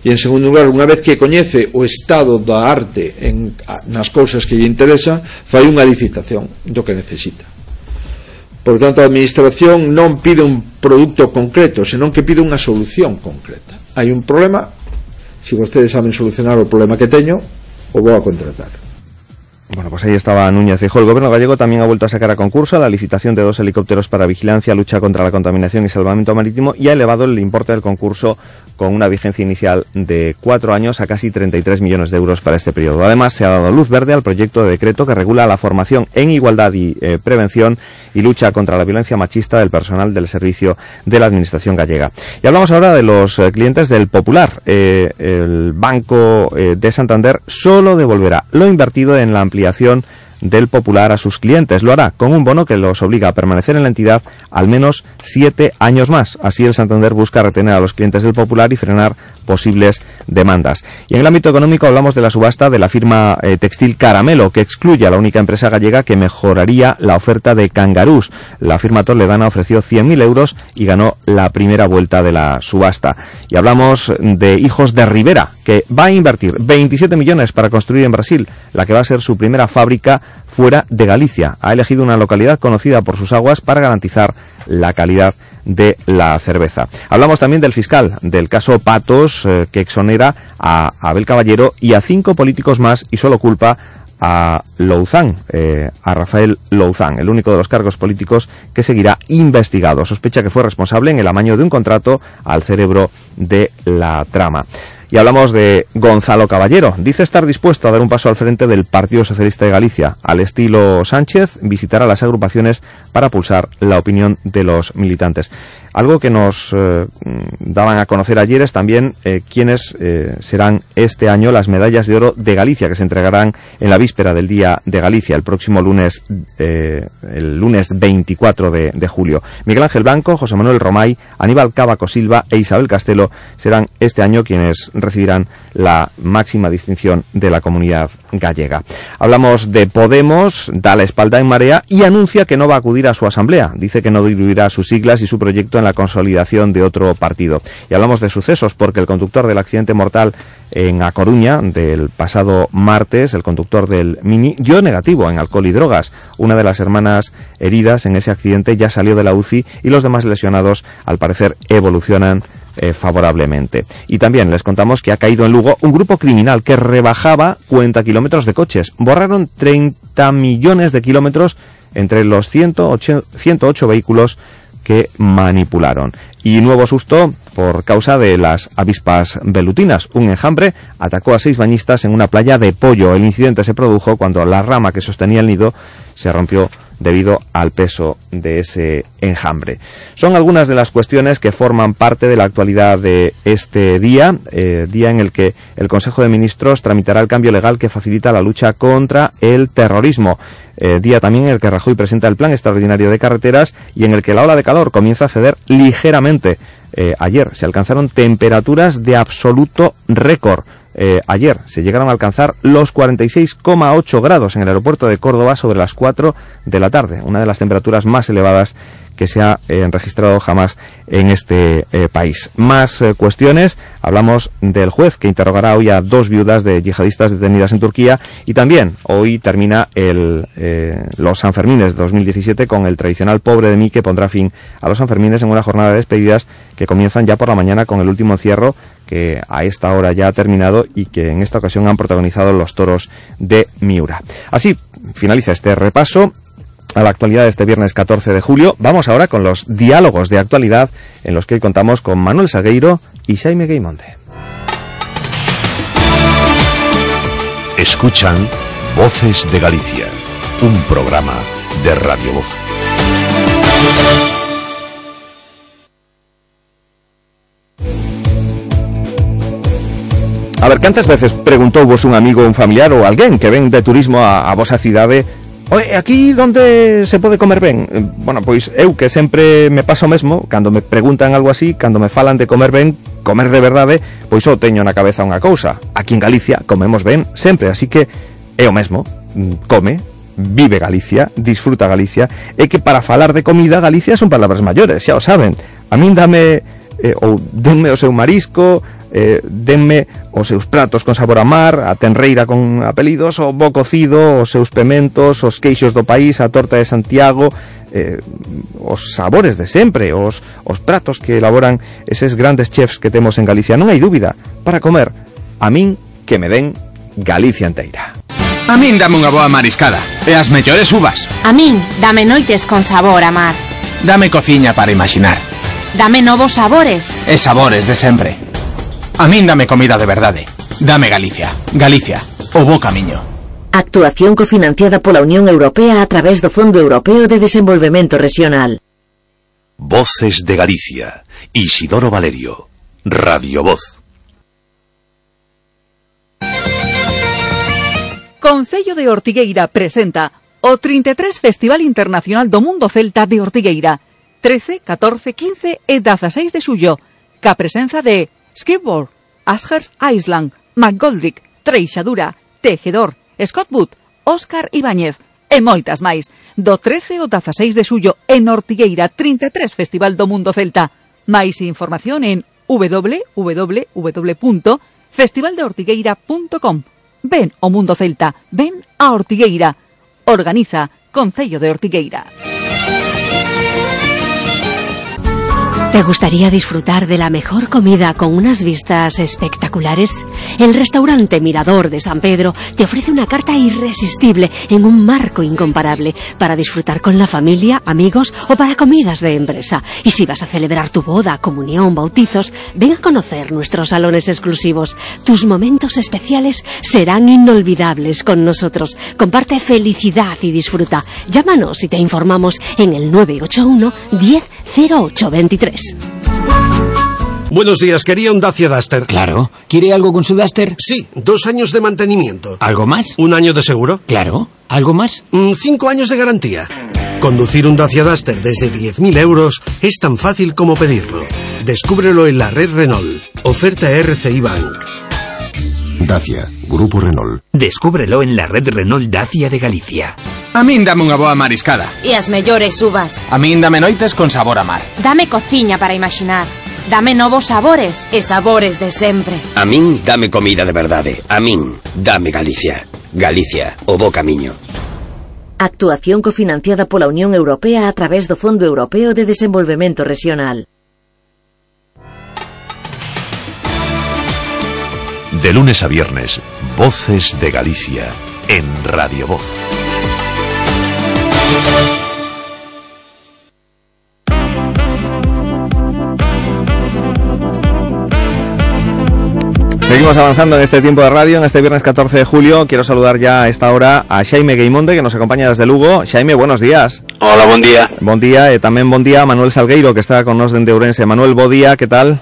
e en segundo lugar, unha vez que coñece o estado da arte en, nas cousas que lle interesa fai unha licitación do que necesita. Por tanto a administración non pide un produto concreto senón que pide unha solución concreta. Hai un problema se si vostedes saben solucionar o problema que teño o vou a contratar. Bueno, pues ahí estaba Núñez Feijóo. El gobierno gallego también ha vuelto a sacar a concurso la licitación de dos helicópteros para vigilancia, lucha contra la contaminación y salvamento marítimo y ha elevado el importe del concurso con una vigencia inicial de cuatro años a casi 33 millones de euros para este periodo. Además, se ha dado luz verde al proyecto de decreto que regula la formación en igualdad y eh, prevención y lucha contra la violencia machista del personal del servicio de la Administración gallega. Y hablamos ahora de los eh, clientes del Popular. Eh, el Banco de Santander solo devolverá lo invertido en la ampliación del Popular a sus clientes. Lo hará con un bono que los obliga a permanecer en la entidad al menos siete años más. Así el Santander busca retener a los clientes del Popular y frenar posibles demandas. Y en el ámbito económico hablamos de la subasta de la firma eh, textil Caramelo, que excluye a la única empresa gallega que mejoraría la oferta de Cangarús. La firma Toledana ofreció 100.000 euros y ganó la primera vuelta de la subasta. Y hablamos de Hijos de Rivera, que va a invertir 27 millones para construir en Brasil la que va a ser su primera fábrica fuera de Galicia. Ha elegido una localidad conocida por sus aguas para garantizar la calidad de la cerveza. Hablamos también del fiscal del caso Patos, eh, que exonera a Abel Caballero y a cinco políticos más y solo culpa a Louzán, eh, a Rafael Louzán, el único de los cargos políticos que seguirá investigado. Sospecha que fue responsable en el amaño de un contrato al cerebro de la trama. Y hablamos de Gonzalo Caballero. Dice estar dispuesto a dar un paso al frente del Partido Socialista de Galicia. Al estilo Sánchez, visitará las agrupaciones para pulsar la opinión de los militantes. Algo que nos eh, daban a conocer ayer es también eh, quiénes eh, serán este año las medallas de oro de Galicia que se entregarán en la víspera del Día de Galicia, el próximo lunes, el lunes 24 de, de, julio. Miguel Ángel Blanco, José Manuel Romay, Aníbal Cábaco Silva e Isabel Castelo serán este año quienes recibirán la máxima distinción de la comunidad gallega. Hablamos de Podemos, da la espalda en marea y anuncia que no va a acudir a su asamblea. Dice que no diluirá sus siglas y su proyecto en la consolidación de otro partido. Y hablamos de sucesos porque el conductor del accidente mortal en A Coruña del pasado martes, el conductor del Mini, dio negativo en alcohol y drogas. Una de las hermanas heridas en ese accidente ya salió de la UCI y los demás lesionados, al parecer, evolucionan eh, favorablemente. Y también les contamos que ha caído en Lugo un grupo criminal que rebajaba 40 kilómetros de coches. Borraron 30 millones de kilómetros entre los 108, 108 vehículos que manipularon. Y nuevo susto por causa de las avispas velutinas. Un enjambre atacó a seis bañistas en una playa de pollo. El incidente se produjo cuando la rama que sostenía el nido se rompió debido al peso de ese enjambre. Son algunas de las cuestiones que forman parte de la actualidad de este día, eh, día en el que el Consejo de Ministros tramitará el cambio legal que facilita la lucha contra el terrorismo. Eh, día también en el que Rajoy presenta el plan extraordinario de carreteras y en el que la ola de calor comienza a ceder ligeramente. Eh, ayer se alcanzaron temperaturas de absoluto récord. Eh, ayer se llegaron a alcanzar los 46,8 grados en el aeropuerto de Córdoba sobre las 4 de la tarde, una de las temperaturas más elevadas que se ha eh, registrado jamás en este eh, país. Más cuestiones, hablamos del juez que interrogará hoy a dos viudas de yihadistas detenidas en Turquía y también hoy termina el, los Sanfermines 2017 con el tradicional pobre de mí que pondrá fin a los Sanfermines en una jornada de despedidas que comienzan ya por la mañana con el último encierro que a esta hora ya ha terminado y que en esta ocasión han protagonizado los toros de Miura. Así finaliza este repaso a la actualidad de este viernes 14 de julio. Vamos ahora con los diálogos de actualidad en los que hoy contamos con Manuel Sagueiro y Jaime Gaimonde. Escuchan Voces de Galicia, un programa de Radio Voz. A ver, cantas veces preguntou vos un amigo, un familiar ou alguén que ven de turismo a, a vosa cidade aquí donde se pode comer ben? Eh, bueno, pois eu que sempre me paso mesmo Cando me preguntan algo así, cando me falan de comer ben Comer de verdade, pois só teño na cabeza unha cousa. Aquí en Galicia comemos ben sempre, así que é o mesmo. Mm, Come, vive Galicia, disfruta Galicia. E que para falar de comida Galicia son palabras maiores, xa o saben. A min dame, eh, ou denme o seu marisco, eh, denme os seus pratos con sabor a mar, a tenreira con apelidos, o bo cocido, os seus pementos, os queixos do país, a torta de Santiago, eh, os sabores de sempre, os, os pratos que elaboran eses grandes chefs que temos en Galicia. Non hai dúbida, para comer, a min que me den Galicia enteira. A min dame unha boa mariscada e as mellores uvas. A min dame noites con sabor a mar. Dame cociña para imaginar Dame novos sabores. e sabores de sempre. A min dame comida de verdade. Dame Galicia. Galicia, o bo camiño. Actuación cofinanciada pola Unión Europea a través do Fondo Europeo de Desenvolvemento Regional. Voces de Galicia. Isidoro Valerio. Radio Voz. Concello de Ortigueira presenta o 33 Festival Internacional do Mundo Celta de Ortigueira 13, 14, 15 e 16 de xullo, ca presenza de Skipboard, Ashurst Island, McGoldrick, Treixadura, Tejedor, Scott Wood, Óscar Ibáñez e moitas máis. Do 13 ao 16 de xullo en Ortigueira, 33 Festival do Mundo Celta. Máis información en www.festivaldeortigueira.com Ven o Mundo Celta, ven a Ortigueira. Organiza Concello de Ortigueira. ¿Te gustaría disfrutar de la mejor comida con unas vistas espectaculares? El restaurante Mirador de San Pedro te ofrece una carta irresistible en un marco incomparable para disfrutar con la familia, amigos o para comidas de empresa. Y si vas a celebrar tu boda, comunión, bautizos, ven a conocer nuestros salones exclusivos. Tus momentos especiales serán inolvidables con nosotros. Comparte felicidad y disfruta. Llámanos y te informamos en el 981 10 0823. Buenos días, quería un Dacia Duster. Claro. ¿Quiere algo con su Duster? Sí, dos años de mantenimiento. ¿Algo más? ¿Un año de seguro? Claro. ¿Algo más? Mm, cinco años de garantía. Conducir un Dacia Duster desde 10.000 euros es tan fácil como pedirlo. Descúbrelo en la red Renault. Oferta RCI Bank. Dacia, Grupo Renault. Descúbrelo en la red Renault Dacia de Galicia. A min dame unha boa mariscada. E as mellores uvas. A min dame noites con sabor a mar. Dame cociña para imaginar. Dame novos sabores e sabores de sempre. A min dame comida de verdade. A min dame Galicia. Galicia, o bo camiño. Actuación cofinanciada pola Unión Europea a través do Fondo Europeo de Desenvolvemento Regional. De lunes a viernes, Voces de Galicia. En Radio Voz. Seguimos avanzando en este tiempo de radio, en este viernes 14 de julio. Quiero saludar ya a esta hora a Xaime Gaimonde, que nos acompaña desde Lugo. Xaime, buenos días. Hola, buen día. Bon día, e tamén bon día a Manuel Salgueiro, que está con nos dende Ourense. Manuel, bo día, que tal?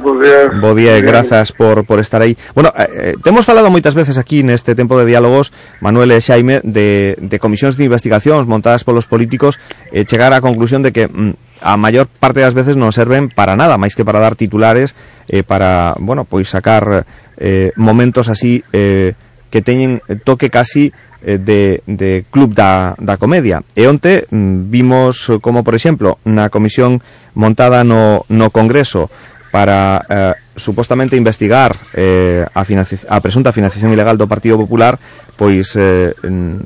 días. Bo día e grazas por, por estar aí. Bueno, eh, eh temos falado moitas veces aquí neste tempo de diálogos, Manuel e Xaime, de, de comisións de investigacións montadas polos políticos, eh, chegar á conclusión de que mm, a maior parte das veces non serven para nada, máis que para dar titulares, eh, para, bueno, pois sacar eh, momentos así eh, que teñen toque casi eh, de, de Club da, da Comedia. E onte mm, vimos como, por exemplo, na comisión montada no, no Congreso para eh, supostamente investigar eh, a, a presunta financiación ilegal do Partido Popular pois eh,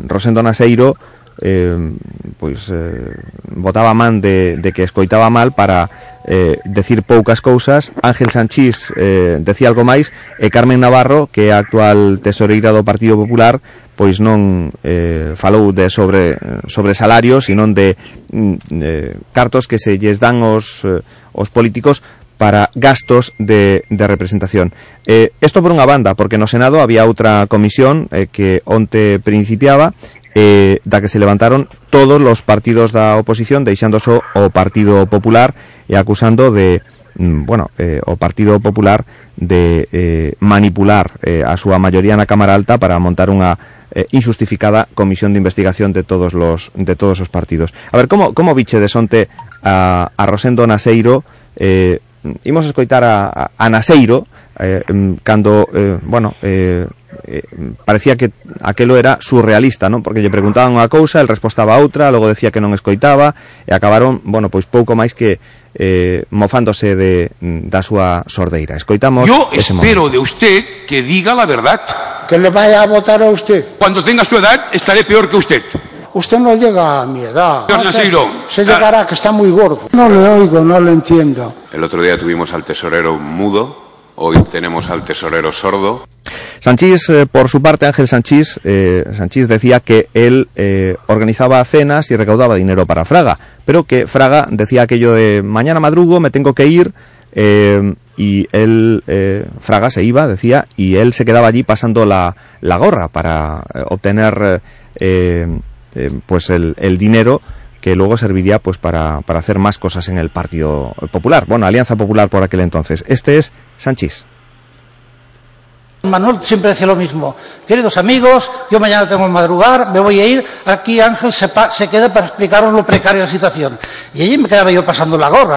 Rosendo Naseiro eh, pois eh, votaba man de, de que escoitaba mal para eh, decir poucas cousas. Ángel Sanchís eh, decía algo máis e Carmen Navarro que é a actual tesoreira do Partido Popular pois non eh, falou de sobre, sobre salarios, sino de mm, eh, cartos que se lles dan os, eh, os políticos para gastos de, representación. Eh, esto por unha banda, porque no Senado había outra comisión eh, que onte principiaba eh, da que se levantaron todos los partidos da oposición deixando só o Partido Popular e acusando de mm, bueno, eh, o Partido Popular de eh, manipular eh, a súa maioría na Cámara Alta para montar unha eh, injustificada comisión de investigación de todos los de todos os partidos. A ver, como como biche de sonte a, a Rosendo Naseiro eh, Mm, imos escoitar a, a Naseiro eh, mm, cando, eh, bueno, eh, eh, parecía que aquelo era surrealista, non? Porque lle preguntaban unha cousa, el respostaba outra, logo decía que non escoitaba e acabaron, bueno, pois pouco máis que eh, mofándose de, mm, da súa sordeira. Escoitamos Yo ese espero momento. de usted que diga la verdad. Que le vaya a votar a usted. Cuando tenga su edad estaré peor que usted. Usted no llega a mi edad. Señor No sé, Naseiro, se llegará que está muy gordo. No le oigo, no le entiendo. El otro día tuvimos al tesorero mudo, hoy tenemos al tesorero sordo. Sanchís, eh, por su parte, Ángel Sanchís, eh, Sanchís decía que él eh, organizaba cenas y recaudaba dinero para Fraga, pero que Fraga decía aquello de mañana madrugo, me tengo que ir, eh, y él, eh, Fraga se iba, decía, y él se quedaba allí pasando la, la gorra para eh, obtener eh, pues el, el dinero que luego serviría pues para, para hacer más cosas en el Partido Popular. Bueno, Alianza Popular por aquel entonces. Este es Sanchís. Manuel siempre decía lo mismo. Queridos amigos, yo mañana tengo que madrugar, me voy a ir. Aquí Ángel se, pa- se queda para explicaros lo precaria de la situación. Y allí me quedaba yo pasando la gorra.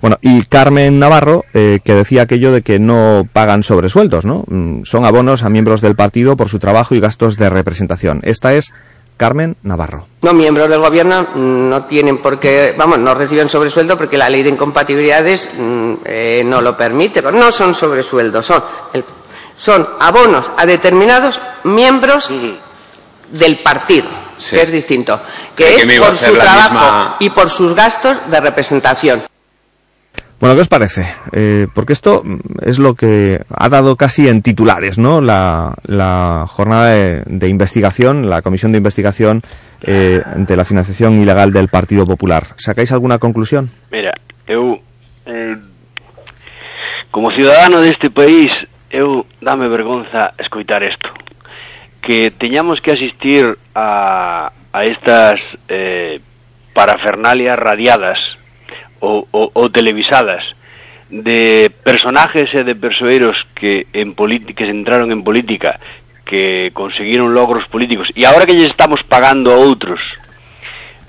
Bueno, y Carmen Navarro, eh, que decía aquello de que no pagan sobresueldos, ¿no? Mm, Son abonos a miembros del partido por su trabajo y gastos de representación. Esta es Carmen Navarro. No miembros del gobierno mm, no tienen por qué, vamos, no reciben sobresueldo porque la ley de incompatibilidades mm, eh, no lo permite. No son sobresueldos, son, el- son abonos a determinados miembros del partido, Sí. que es distinto, que es por su trabajo misma- y por sus gastos de representación. Bueno, ¿qué os parece? Eh, porque esto es lo que ha dado casi en titulares, ¿no? La, la jornada de, de investigación, la comisión de investigación eh, de la financiación ilegal del Partido Popular. ¿Sacáis alguna conclusión? Mira, eu eh, como ciudadano deste país, eu dame vergonza escoitar isto. Que teñamos que asistir a, a estas eh, parafernalias radiadas ou, ou televisadas de personajes e de persoeiros que en que se entraron en política que conseguiron logros políticos e agora que lles estamos pagando a outros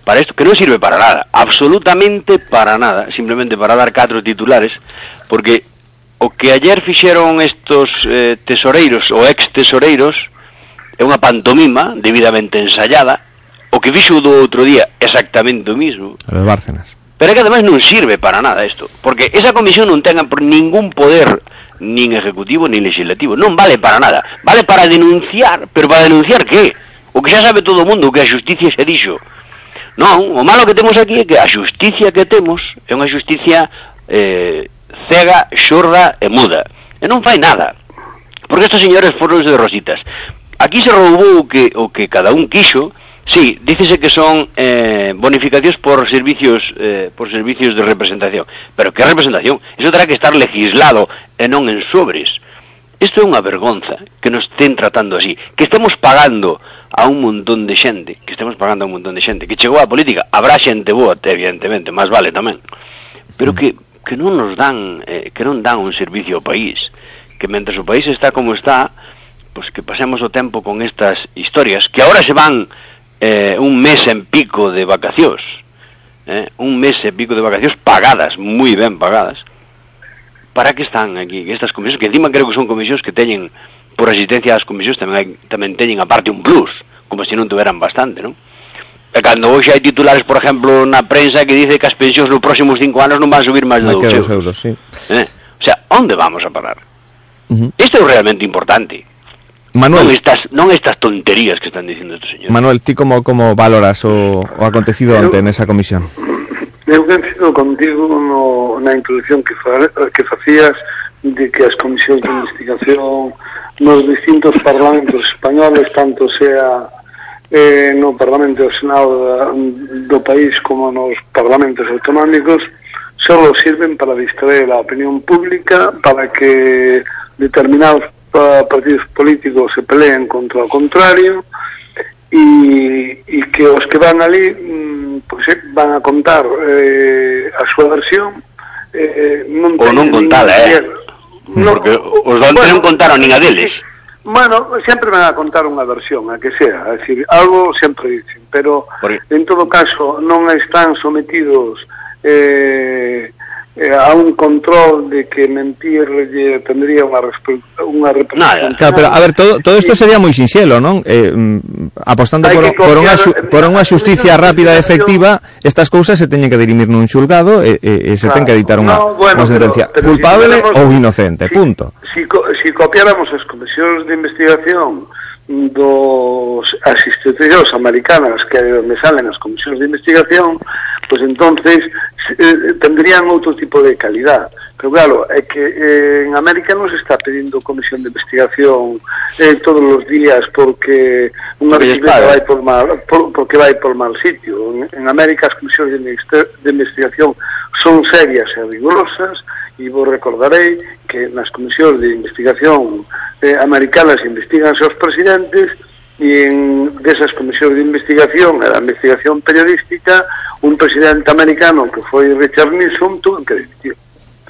para esto que non sirve para nada, absolutamente para nada, simplemente para dar catro titulares, porque o que ayer fixeron estos eh, tesoreiros ou ex tesoreiros é unha pantomima debidamente ensayada, o que fixo o do outro día exactamente o mismo, A Bárcenas. Pero é que ademais non sirve para nada isto, porque esa comisión non ten por ningún poder nin ejecutivo nin legislativo, non vale para nada, vale para denunciar, pero para denunciar que? O que xa sabe todo o mundo, que a justicia xa dixo. Non, o malo que temos aquí é que a justicia que temos é unha justicia eh, cega, xorda e muda. E non fai nada. Porque estos señores foron de rositas. Aquí se roubou o que, o que cada un quixo, Sí, dícese que son eh, bonificacións por servicios eh, por servicios de representación. Pero que representación? Eso terá que estar legislado e non en sobres. Isto é unha vergonza que nos estén tratando así, que estemos pagando a un montón de xente, que estemos pagando a un montón de xente, que chegou á política, habrá xente boa, evidentemente, máis vale tamén, pero que, que non nos dan, eh, que non dan un servicio ao país, que mentre o país está como está, pues que pasemos o tempo con estas historias, que ahora se van eh, un mes en pico de vacacións, eh, un mes e pico de vacacións pagadas, moi ben pagadas, para que están aquí estas comisións, que encima creo que son comisións que teñen, por asistencia ás comisións, tamén, hai, tamén teñen aparte un plus, como se non tuveran bastante, non? E cando hoxe hai titulares, por exemplo, na prensa que dice que as pensións nos próximos cinco anos non van a subir máis de Hay que dos dos euros. euros, sí. Eh? O sea, onde vamos a parar? Ujú. Isto é realmente importante. Manuel, non estas non estas tonterías que están dicindo estes señores. Manuel, ti como como valoras o, o acontecido ante en nesa comisión? Eu coincido contigo no, na introducción que fa, que facías de que as comisións de investigación nos distintos parlamentos españoles, tanto sea eh, no Parlamento do Senado da, do país como nos parlamentos autonómicos, só sirven para distraer a opinión pública, para que determinados partidos políticos se pelean contra o contrario e, e que os que van ali mm, pois, van a contar eh, a súa versión eh, non ou non contala, eh? No, porque os de bueno, non contaron nin a deles. Bueno, sempre van a contar unha versión, a que sea, a decir, algo sempre dicen, pero porque... en todo caso non están sometidos eh, eh, a un control de que mentir lle tendría unha unha representación. Claro, pero a ver, todo todo isto sería moi sinxelo, non? Eh, mm, apostando por, por unha por unha xusticia rápida e efectiva, estas cousas se teñen que dirimir nun xulgado e, e, e se claro, ten que editar unha, no, bueno, unha sentencia pero, pero culpable si tenemos, ou inocente, si, punto. Si, si, si copiáramos as comisións de investigación dos as institucións americanas que me salen as comisións de investigación pois entonces eh, tendrían outro tipo de calidad. Pero claro, é que eh, en América non se está pedindo comisión de investigación eh, todos os días porque unha bicicleta vai eh. por mal, por, porque vai por mal sitio. En, en América as comisións de, de investigación son serias e rigorosas e vos recordarei que nas comisións de investigación eh, americanas investigan seus presidentes en, desas comisións de investigación e da investigación periodística un presidente americano que foi Richard Nixon tuvo que dimitir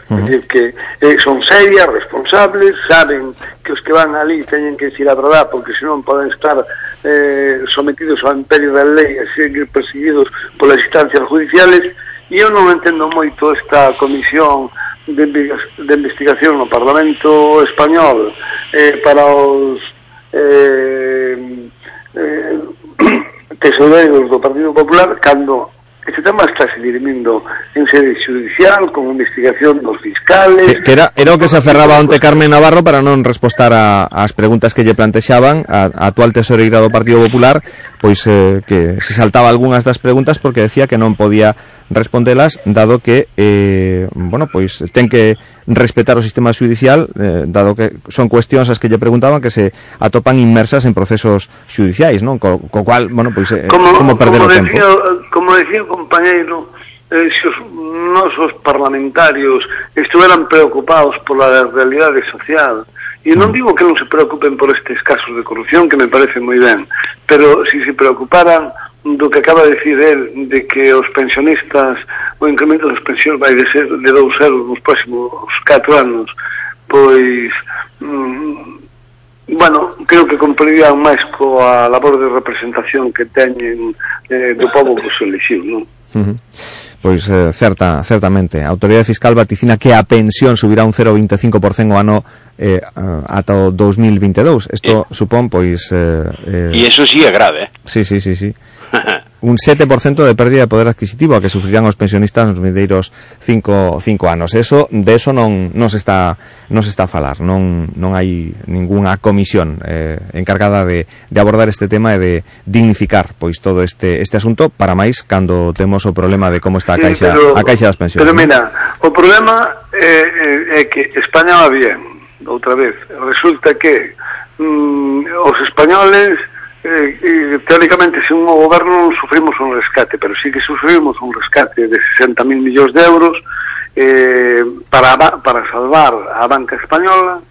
uh -huh. decir, que eh, son serias, responsables saben que os que van ali teñen que decir a verdad porque senón poden estar eh, sometidos ao imperio da lei e seguir perseguidos polas instancias judiciales e eu non entendo moito esta comisión de, de investigación no Parlamento Español eh, para os eh, eh, tesoureiros do Partido Popular cando este tema está se dirimindo en sede judicial con investigación dos fiscales. Que era, era o que se aferraba ante Carmen Navarro para non respostar a, as preguntas que lle plantexaban a, a actual tesoreira do Partido Popular pois eh, que se saltaba algunhas das preguntas porque decía que non podía respondelas dado que eh, bueno, pois ten que respetar o sistema judicial eh, dado que son cuestións as que lle preguntaban que se atopan inmersas en procesos judiciais, non? Co, co cual, bueno, pois eh, como, como perder como o tempo. decía, como decía o compañeiro eh, se os nosos parlamentarios estuveran preocupados pola realidade social e non digo que non se preocupen por estes casos de corrupción que me parece moi ben pero si se preocuparan do que acaba de decir el de que os pensionistas o incremento das pensións vai de ser de 2 euros nos próximos 4 anos pois mm, bueno, creo que comprarían máis coa labor de representación que teñen eh, do povo que se elixiu non? Uh -huh pois eh, certa, certamente a autoridade fiscal vaticina que a pensión subirá un 0,25% o ano eh, ata o 2022 isto eh. supón pois eh, eh... e iso si sí é grave eh? sí, sí, sí, sí. un 7% de pérdida de poder adquisitivo a que sufrirán os pensionistas nos vindeiros 5 cinco anos. Eso, de eso non, non, se está, non se está a falar, non, non hai ningunha comisión eh, encargada de, de abordar este tema e de dignificar pois todo este, este asunto, para máis cando temos o problema de como está a caixa, sí, pero, a caixa das pensiones. Pero mira, ¿no? o problema é, é, é que España va bien, outra vez. Resulta que mm, os españoles eh, eh, teóricamente, se un goberno non sufrimos un rescate, pero sí que sufrimos un rescate de 60.000 millóns de euros eh, para, para salvar a banca española.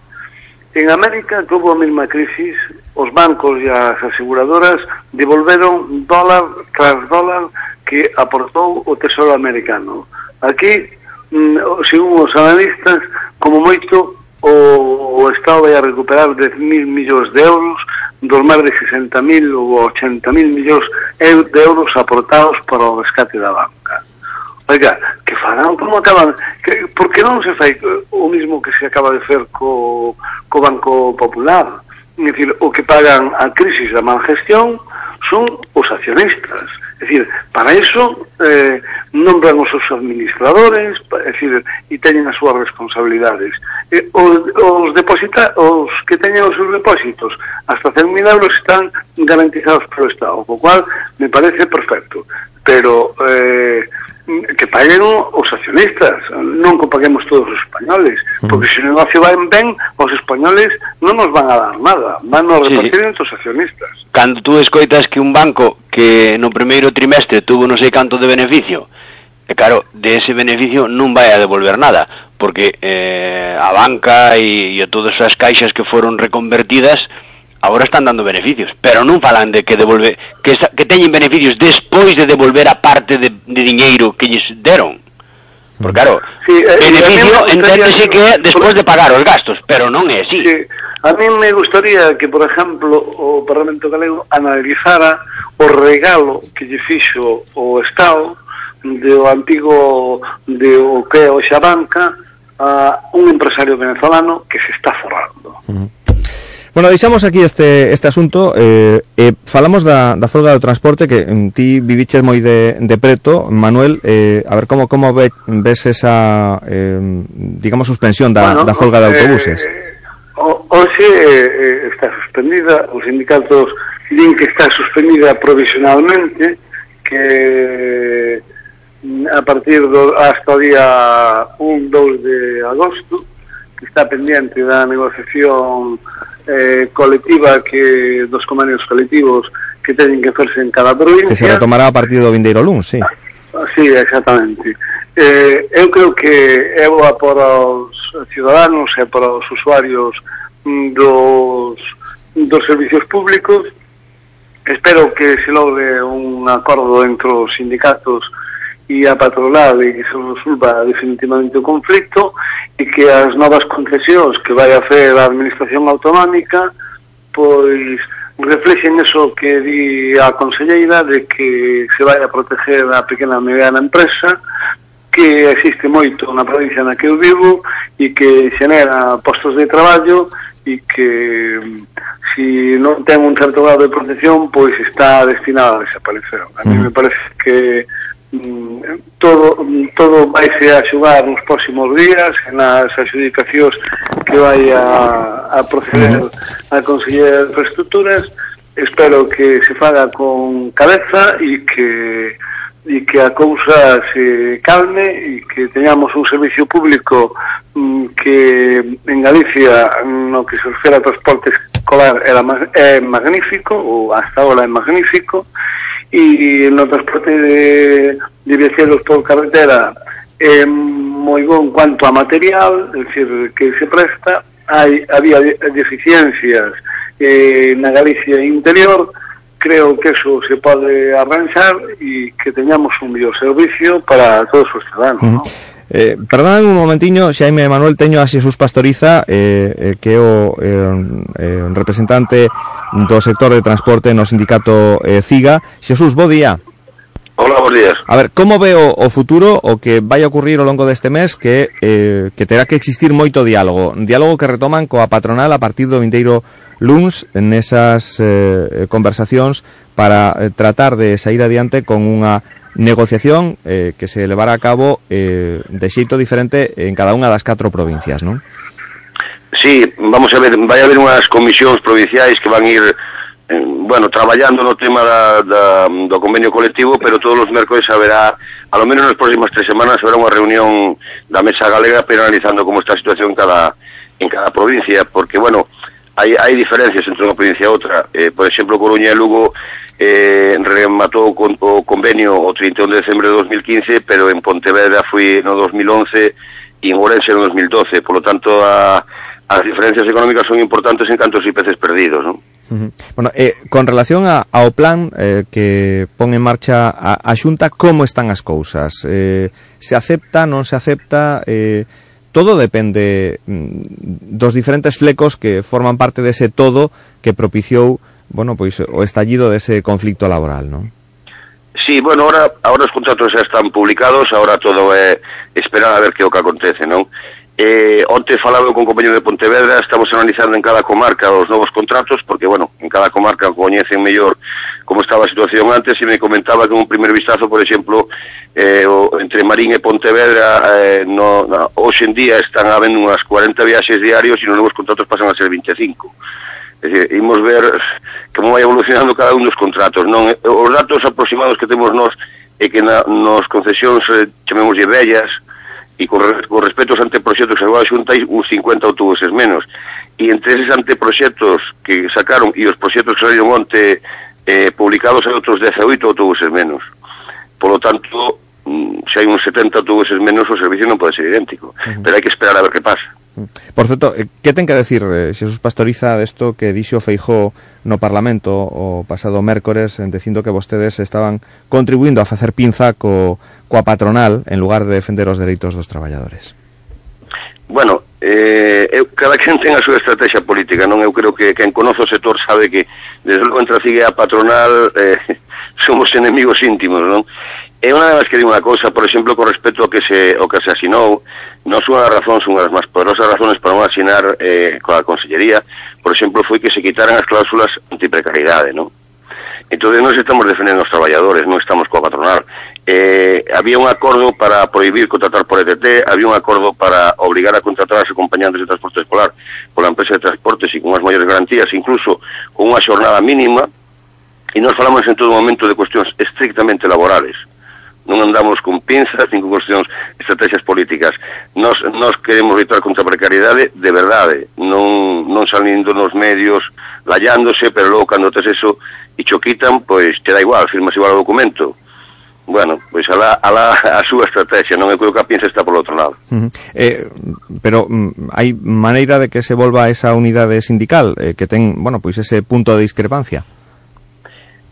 En América tuvo a mesma crisis, os bancos e as aseguradoras devolveron dólar tras dólar que aportou o Tesoro americano. Aquí, mm, según os analistas, como moito, o, o Estado vai a recuperar 10.000 millóns de euros dos máis de 60.000 ou 80.000 millóns de euros aportados para o rescate da banca. Oiga, que farán, como acaban, que, por que non se fai o mismo que se acaba de fer co, co Banco Popular? dicir o que pagan a crisis da mal gestión son os accionistas. É dicir, para iso eh, nombran os seus administradores, é dicir, e teñen as súas responsabilidades. Eh, os, os, deposita, os que teñen os seus depósitos hasta 100.000 euros están garantizados polo Estado, o cual me parece perfecto. Pero... Eh, que paguen os accionistas, non que paguemos todos os españoles, porque se o negocio vai ben, os españoles non nos van a dar nada, van a Sí, repartir entre os accionistas. Cando tú escoitas que un banco que no primeiro trimestre tuvo non sei canto de beneficio, e claro, de ese beneficio non vai a devolver nada, porque eh, a banca e, e todas as caixas que foron reconvertidas Agora están dando beneficios, pero non falan de que devolve que, esa, que teñen beneficios despois de devolver a parte de, de diñeiro que lles deron. Porque claro, sí, eh, beneficio enténdese que é despois de pagar os gastos, pero non é así. Sí. A mí me gustaría que, por exemplo, o Parlamento Galego analizara o regalo que lle fixo o Estado de o antigo de o que é o Xabanca a un empresario venezolano que se está forrando. Uh -huh Bueno, deixamos aquí este, este asunto eh, eh, Falamos da, da folga do transporte Que ti viviches moi de, de preto. Manuel, eh, a ver como como ve, ves esa eh, Digamos, suspensión da, bueno, da folga de eh, autobuses? eh, o, Hoxe eh, está suspendida Os sindicatos din que está suspendida provisionalmente Que mm, a partir do, hasta o día 1, 2 de agosto que está pendiente da negociación eh, colectiva que dos convenios colectivos que teñen que hacerse en cada provincia. Que se retomará a partir do vindeiro luns, sí. Ah, sí, exactamente. Eh, eu creo que é boa para os ciudadanos e para os usuarios mm, dos, dos servicios públicos. Espero que se logre un acordo entre os sindicatos e a patronal e que se resolva definitivamente o conflicto e que as novas concesións que vai a fer a Administración Autonómica pois reflexen eso que di a Conselleira de que se vai a proteger a pequena e mediana empresa que existe moito na provincia na que eu vivo e que xenera postos de traballo e que si non ten un certo grado de protección pois está destinada a desaparecer. A mí mm. me parece que todo todo vaise a xugar nos próximos días nas adjudicacións que vai a, a proceder a Consellería de Infraestructuras espero que se faga con cabeza e que e que a cousa se calme e que teñamos un servicio público mm, que en Galicia no que se refere a transporte escolar era, é magnífico ou hasta ahora é magnífico e no transporte de, de viaxeros por carretera é moi bon cuanto a material, é dicir, que se presta, hai, había de- deficiencias eh, na Galicia interior, creo que eso se pode arranxar e que teñamos un mellor servicio para todos os ciudadanos. ¿no? Eh, perdón un momentiño, Xaime Manuel, teño a Xesús Pastoriza, eh, eh, que é o eh, eh, un representante do sector de transporte no sindicato eh, CIGA. Xesús, bo día. Hola, bons días. A ver, como veo o futuro, o que vai ocurrir ao longo deste mes, que, eh, que terá que existir moito diálogo. Diálogo que retoman coa patronal a partir do vindeiro luns nesas eh, conversacións para eh, tratar de sair adiante con unha negociación eh, que se levará a cabo eh, de xeito diferente en cada unha das catro provincias, non? Sí, vamos a ver, vai haber unhas comisións provinciais que van ir eh, bueno, traballando no tema da, da, do convenio colectivo, pero todos os mércoles haberá, a lo menos nas próximas tres semanas, haberá unha reunión da Mesa Galega pero analizando como está a situación cada, en cada provincia, porque, bueno, hai, hai diferencias entre unha provincia e outra. Eh, por exemplo, Coruña e Lugo eh, rematou con, o convenio o 31 de decembro de 2015, pero en Pontevedra foi no 2011 e en Ourense no 2012, Por lo tanto a, as diferencias económicas son importantes en cantos e peces perdidos, non? Bueno, eh, con relación a, ao plan eh, que pon en marcha a, a Xunta, como están as cousas? Eh, se acepta, non se acepta? Eh, todo depende mm, dos diferentes flecos que forman parte dese todo que propiciou bueno, pois o estallido dese conflicto laboral, non? Sí, bueno, ahora, ahora os contratos xa están publicados, ahora todo é esperar a ver que o que acontece, non? Eh, onte falaba con compañero de Pontevedra, estamos analizando en cada comarca os novos contratos, porque, bueno, en cada comarca coñecen mellor como estaba a situación antes, e me comentaba que un primer vistazo, por exemplo, eh, o, entre Marín e Pontevedra, eh, no, no, hoxe en día están habendo unhas 40 viaxes diarios e nos novos contratos pasan a ser 25. Decir, imos ver como vai evolucionando cada un dos contratos. Non? Os datos aproximados que temos nós é que na, nos concesións eh, chamemoslle bellas e con, con respecto aos anteproxectos que sacou a Xunta hai uns 50 autobuses menos. E entre eses anteproxectos que sacaron e os proxectos que saíron onte eh, publicados hai outros 18 autobuses menos. Por lo tanto, mm, se hai uns 70 autobuses menos o servicio non pode ser idéntico, uh -huh. pero hai que esperar a ver que pasa. Mm. Por certo, eh, que ten que decir eh, Xesús Pastoriza desto que dixo Feijó no Parlamento o pasado mércores en dicindo que vostedes estaban contribuindo a facer pinza co, coa patronal en lugar de defender os dereitos dos traballadores? Bueno, eh, eu, cada quen ten a súa estrategia política, non? Eu creo que quen conoce o sector sabe que desde logo entre a a patronal eh, somos enemigos íntimos, non? É unha das que digo unha cousa, por exemplo, con respecto ao que se, o que se asinou, non son as razóns, unha das máis poderosas razones para non asinar eh, coa Consellería, por exemplo, foi que se quitaran as cláusulas antiprecariedade, non? Entón, nós estamos defendendo os traballadores, non estamos coa patronal. Eh, había un acordo para prohibir contratar por ETT, había un acordo para obligar a contratar as acompañantes de transporte escolar pola empresa de transportes e con as maiores garantías, incluso con unha xornada mínima, e nós falamos en todo momento de cuestións estrictamente laborales non andamos con pinzas nin con cuestións estrategias políticas. Nos, nos queremos lutar contra a precariedade de verdade, non, non salindo nos medios lallándose, pero logo cando tes eso e cho quitan, pois te da igual, firmas igual o documento. Bueno, pois alá, alá a súa estrategia, non é que o que a piensa está polo outro lado. Eh, pero mm, hai maneira de que se volva esa unidade sindical eh, que ten, bueno, pois ese punto de discrepancia.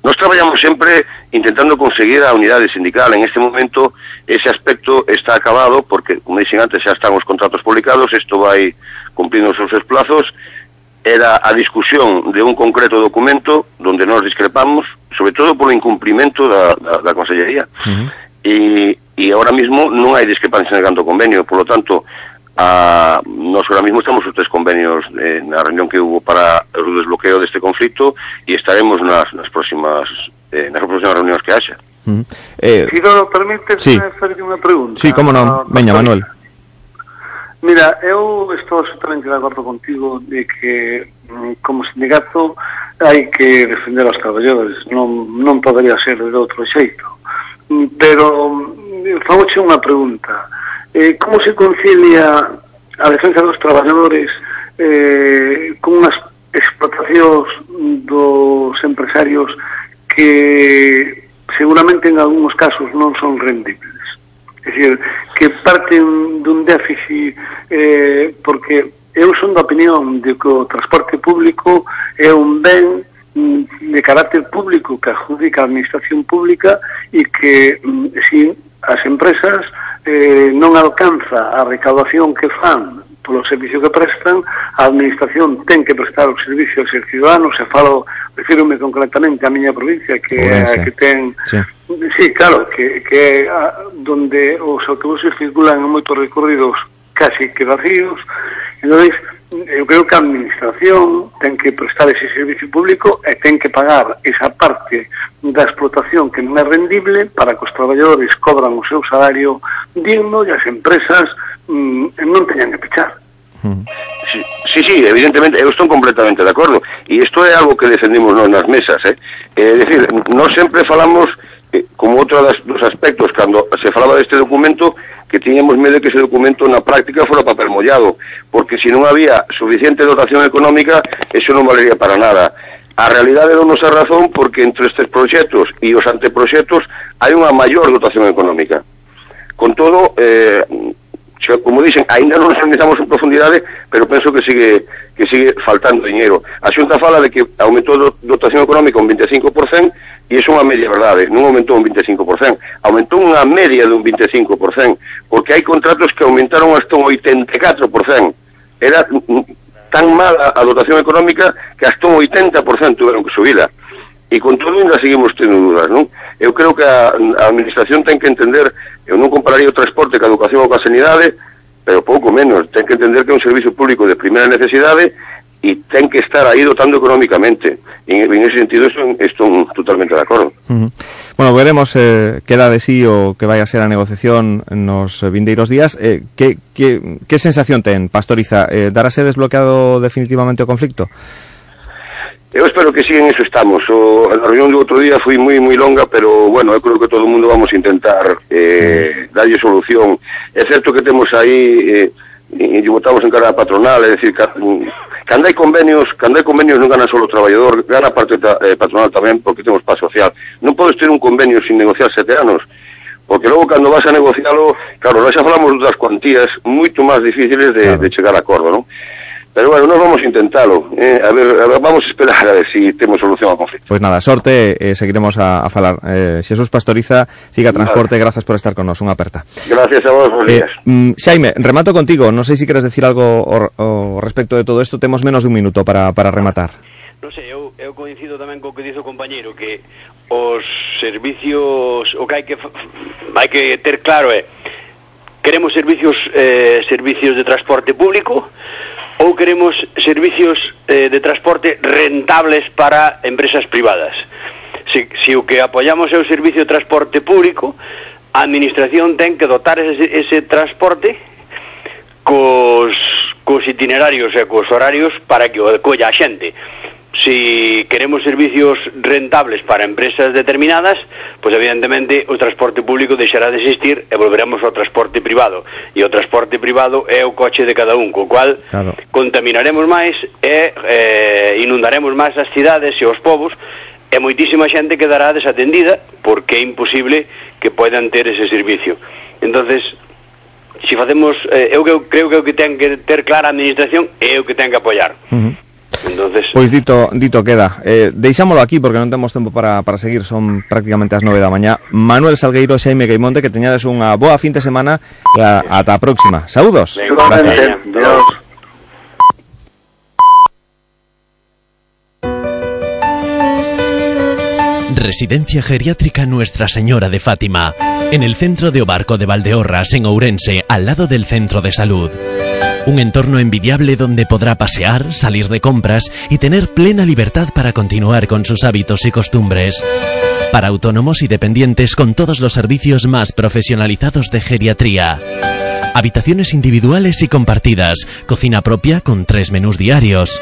Nos traballamos sempre intentando conseguir a unidade sindical. En este momento ese aspecto está acabado porque, como dixen antes, xa están os contratos publicados, isto vai cumplindo os seus plazos era a discusión de un concreto documento donde nos discrepamos, sobre todo polo incumprimento da, da, da Consellería. Uh -huh. E, e ahora mismo non hai discrepancia en canto convenio, por lo tanto, Ah, a, nós ahora mismo estamos os tres convenios eh, na reunión que hubo para o desbloqueo deste conflito e estaremos nas, nas próximas eh, nas próximas reunións que haxa. Eh, Eh, lo permite sí. facerlle unha pregunta? Sí, como non. Veña, Manuel. Mira, eu estou absolutamente de acordo contigo de que mm, como sindicato hai que defender aos traballadores, non, non podería ser de outro xeito. Pero mm, fagoche unha pregunta. Eh, como se concilia a defensa dos traballadores eh, con unhas explotacións dos empresarios que seguramente en algúns casos non son rendibles. É dicir, que parten dun déficit eh, porque eu son da opinión de que o transporte público é un ben mm, de carácter público que adjudica a administración pública e que mm, si as empresas eh, non alcanza a recaudación que fan polo servicio que prestan, a administración ten que prestar o servicio aos ciudadanos, se falo, refírome concretamente a miña provincia, que, a, que ten... Sí. sí, claro, que, que a, donde os autobuses circulan en moitos recorridos casi que vacíos, Entonces, eu creo que a administración ten que prestar ese servicio público e ten que pagar esa parte da explotación que non é rendible para que os traballadores cobran o seu salario digno e as empresas mm, non teñan que pechar. Hmm. Sí, sí, sí, evidentemente, eu estou completamente de acordo e isto é algo que defendimos non nas mesas eh? é dicir, non sempre falamos eh, como outro das, dos aspectos cando se falaba deste documento que tiñamos medo que ese documento na práctica fora papel mollado, porque se non había suficiente dotación económica, eso non valería para nada. A realidade non nos a razón porque entre estes proxectos e os anteproxectos hai unha maior dotación económica. Con todo, eh, como dicen, aínda non nos analizamos en profundidade, pero penso que sigue que sigue faltando dinheiro. A Xunta fala de que aumentou a dotación económica un 25% e iso é unha media verdade, non aumentou un 25%, aumentou unha media de un 25%, porque hai contratos que aumentaron hasta un 84%. Era tan mala a dotación económica que hasta un 80% tuveron que subida. E con todo ainda seguimos tendo dudas, non? Eu creo que a, a administración ten que entender, eu non compararía o transporte que a educación ou que a sanidade, pero pouco menos, ten que entender que é un servicio público de primeira necesidade e ten que estar aí dotando económicamente. En, en ese sentido estou totalmente de -huh. Bueno, veremos eh, que da de sí o que vai a ser a negociación nos vindeiros días. Eh, que, que, que sensación ten, Pastoriza? Eh, desbloqueado definitivamente o conflicto? Eu espero que sí, en estamos. O, a reunión do outro día foi moi moi longa, pero, bueno, eu creo que todo o mundo vamos a intentar eh, darlle solución. É certo que temos aí, eh, e, e votamos en cara a patronal, é dicir, cando hai convenios, cando hai convenios non gana só o traballador, gana parte ta, eh, patronal tamén, porque temos paz social. Non podes ter un convenio sin negociar sete anos, porque logo cando vas a negocialo, claro, nós xa falamos das cuantías moito máis difíciles de, claro. de chegar a acordo, non? Pero bueno, nos vamos a intentarlo. Eh? A, ver, a ver, vamos a esperar a ver si temos solución ao conflito. Pois pues nada, sorte, eh, seguiremos a, a falar. Eh, Xesús Pastoriza, Ciga Transporte, vale. grazas por estar con nos, unha aperta. Gracias a vos, eh, días. Mm, Xaime, remato contigo. Non sei sé si se queres decir algo o, o respecto de todo isto. Temos menos de un minuto para, para rematar. Non sei, sé, eu, eu coincido tamén co que dixo o compañero, que os servicios, o que hai que, hai que ter claro é, queremos servicios, eh, servicios de transporte público, ou queremos servicios eh, de transporte rentables para empresas privadas. Se, se o que apoyamos é o servicio de transporte público, a administración ten que dotar ese, ese transporte cos, cos itinerarios e cos horarios para que o acolla a xente Si queremos servicios rentables para empresas determinadas, pues evidentemente o transporte público deixará de existir e volveremos ao transporte privado. E o transporte privado é o coche de cada un, co cual claro. contaminaremos máis e eh, inundaremos máis as cidades e os povos e moitísima xente quedará desatendida porque é imposible que poidan ter ese servicio. Entonces, se facemos, eh, eu creo que o que ten que ter clara a administración é o que ten que apoiar. Uh -huh. Entonces, Pois dito, dito queda eh, Deixámolo aquí porque non temos tempo para, para seguir Son prácticamente as nove da mañá Manuel Salgueiro, Xaime Gaimonte Que teñades unha boa fin de semana e a, Ata a próxima Saúdos Igualmente. Dios. Residencia Geriátrica Nuestra Señora de Fátima, en el centro de Obarco de Valdeorras, en Ourense, al lado del centro de salud. Un entorno envidiable donde podrá pasear, salir de compras y tener plena libertad para continuar con sus hábitos y costumbres. Para autónomos y dependientes con todos los servicios más profesionalizados de geriatría. Habitaciones individuales y compartidas, cocina propia con tres menús diarios.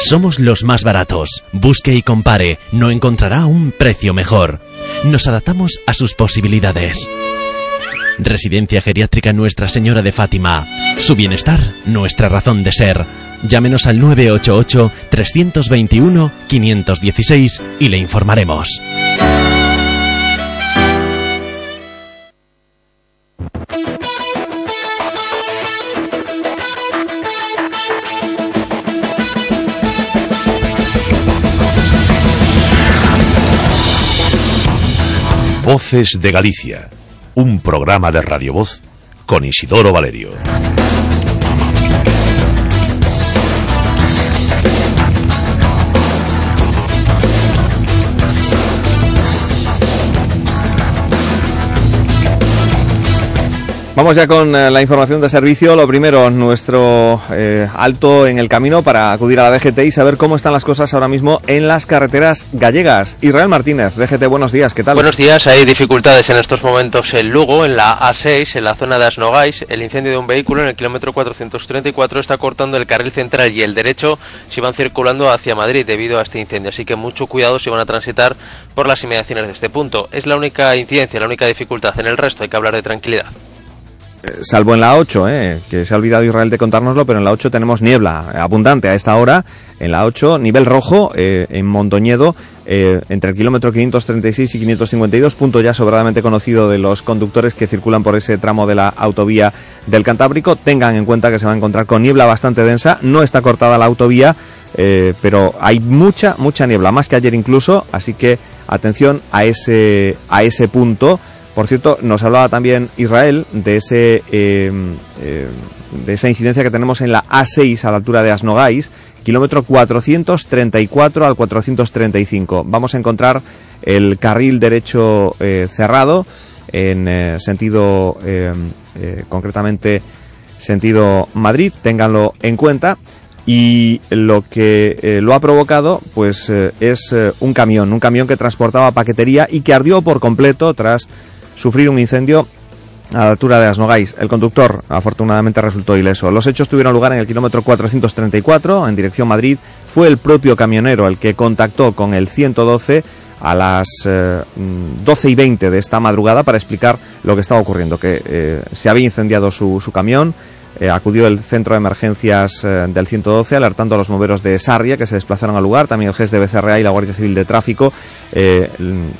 Somos los más baratos. Busque y compare. No encontrará un precio mejor. Nos adaptamos a sus posibilidades. Residencia Geriátrica Nuestra Señora de Fátima. Su bienestar, nuestra razón de ser. Llámenos al 988-321-516 y le informaremos. Voces de Galicia, un programa de Radio Voz con Isidoro Valerio. Vamos ya con eh, la información de servicio. Lo primero, nuestro eh, alto en el camino para acudir a la DGT y saber cómo están las cosas ahora mismo en las carreteras gallegas. Israel Martínez, DGT, buenos días, ¿qué tal? Buenos días, hay dificultades en estos momentos en Lugo, en la A6, en la zona de Asnogais. El incendio de un vehículo en el kilómetro 434 está cortando el carril central y el derecho si van circulando hacia Madrid debido a este incendio. Así que mucho cuidado si van a transitar por las inmediaciones de este punto. Es la única incidencia, la única dificultad. En el resto hay que hablar de tranquilidad. Eh, salvo en la 8, eh, que se ha olvidado Israel de contárnoslo, pero en la 8 tenemos niebla abundante a esta hora. En la 8, nivel rojo eh, en Mondoñedo, eh, entre el kilómetro 536 y 552, punto ya sobradamente conocido de los conductores que circulan por ese tramo de la autovía del Cantábrico. Tengan en cuenta que se va a encontrar con niebla bastante densa. No está cortada la autovía, pero hay mucha, mucha niebla, más que ayer incluso. Así que atención a ese, a ese punto. Por cierto, nos hablaba también Israel de ese eh, eh, de esa incidencia que tenemos en la A6 a la altura de Asnogais, kilómetro 434 al 435. Vamos a encontrar el carril derecho eh, cerrado en sentido concretamente sentido Madrid, ténganlo en cuenta. Y lo que lo ha provocado, pues, es un camión, un camión que transportaba paquetería y que ardió por completo tras sufrir un incendio a la altura de Asnogais. El conductor, afortunadamente, resultó ileso. Los hechos tuvieron lugar en el kilómetro 434, en dirección Madrid. Fue el propio camionero el que contactó con el 112 a las eh, 12 y 20 de esta madrugada para explicar lo que estaba ocurriendo, que eh, se había incendiado su, su camión, eh, acudió el centro de emergencias eh, del 112 alertando a los bomberos de Sarria que se desplazaron al lugar, también el GES de BCRA y la Guardia Civil de Tráfico eh,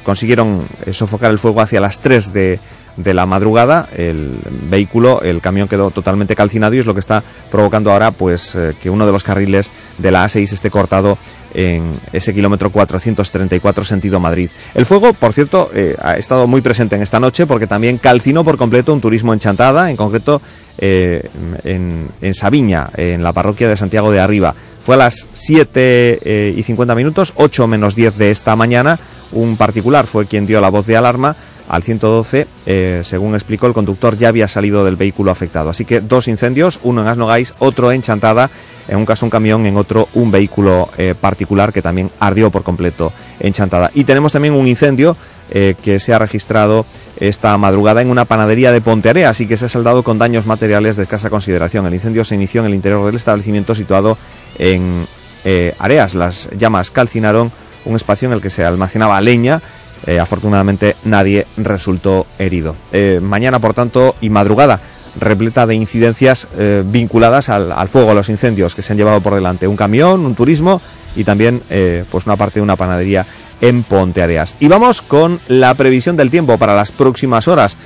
consiguieron sofocar el fuego hacia las 3 de, de la madrugada. El vehículo, el camión quedó totalmente calcinado y es lo que está provocando ahora pues que uno de los carriles de la A6 esté cortado en ese kilómetro 434 sentido Madrid. El fuego, por cierto, ha estado muy presente en esta noche porque también calcinó por completo un turismo en Chantada, en concreto eh, en, en Sabiña, en la parroquia de Santiago de Arriba. Fue a las 7 eh, y 50 minutos, 8 menos 10 de esta mañana. Un particular fue quien dio la voz de alarma al 112. eh, según explicó, el conductor ya había salido del vehículo afectado. Así que dos incendios, uno en Asnogais, otro en Chantada. En un caso un camión, en otro un vehículo eh, particular que también ardió por completo en Chantada. Y tenemos también un incendio eh, que se ha registrado esta madrugada en una panadería de Pontearea, así que se ha saldado con daños materiales de escasa consideración. El incendio se inició en el interior del establecimiento situado en eh, Areas. Las llamas calcinaron un espacio en el que se almacenaba leña. Eh, afortunadamente nadie resultó herido. Mañana, por tanto, y madrugada repleta de incidencias vinculadas al, fuego, a los incendios que se han llevado por delante. Un camión, un turismo y también pues una parte de una panadería en Ponteareas. Y vamos con la previsión del tiempo para las próximas horas.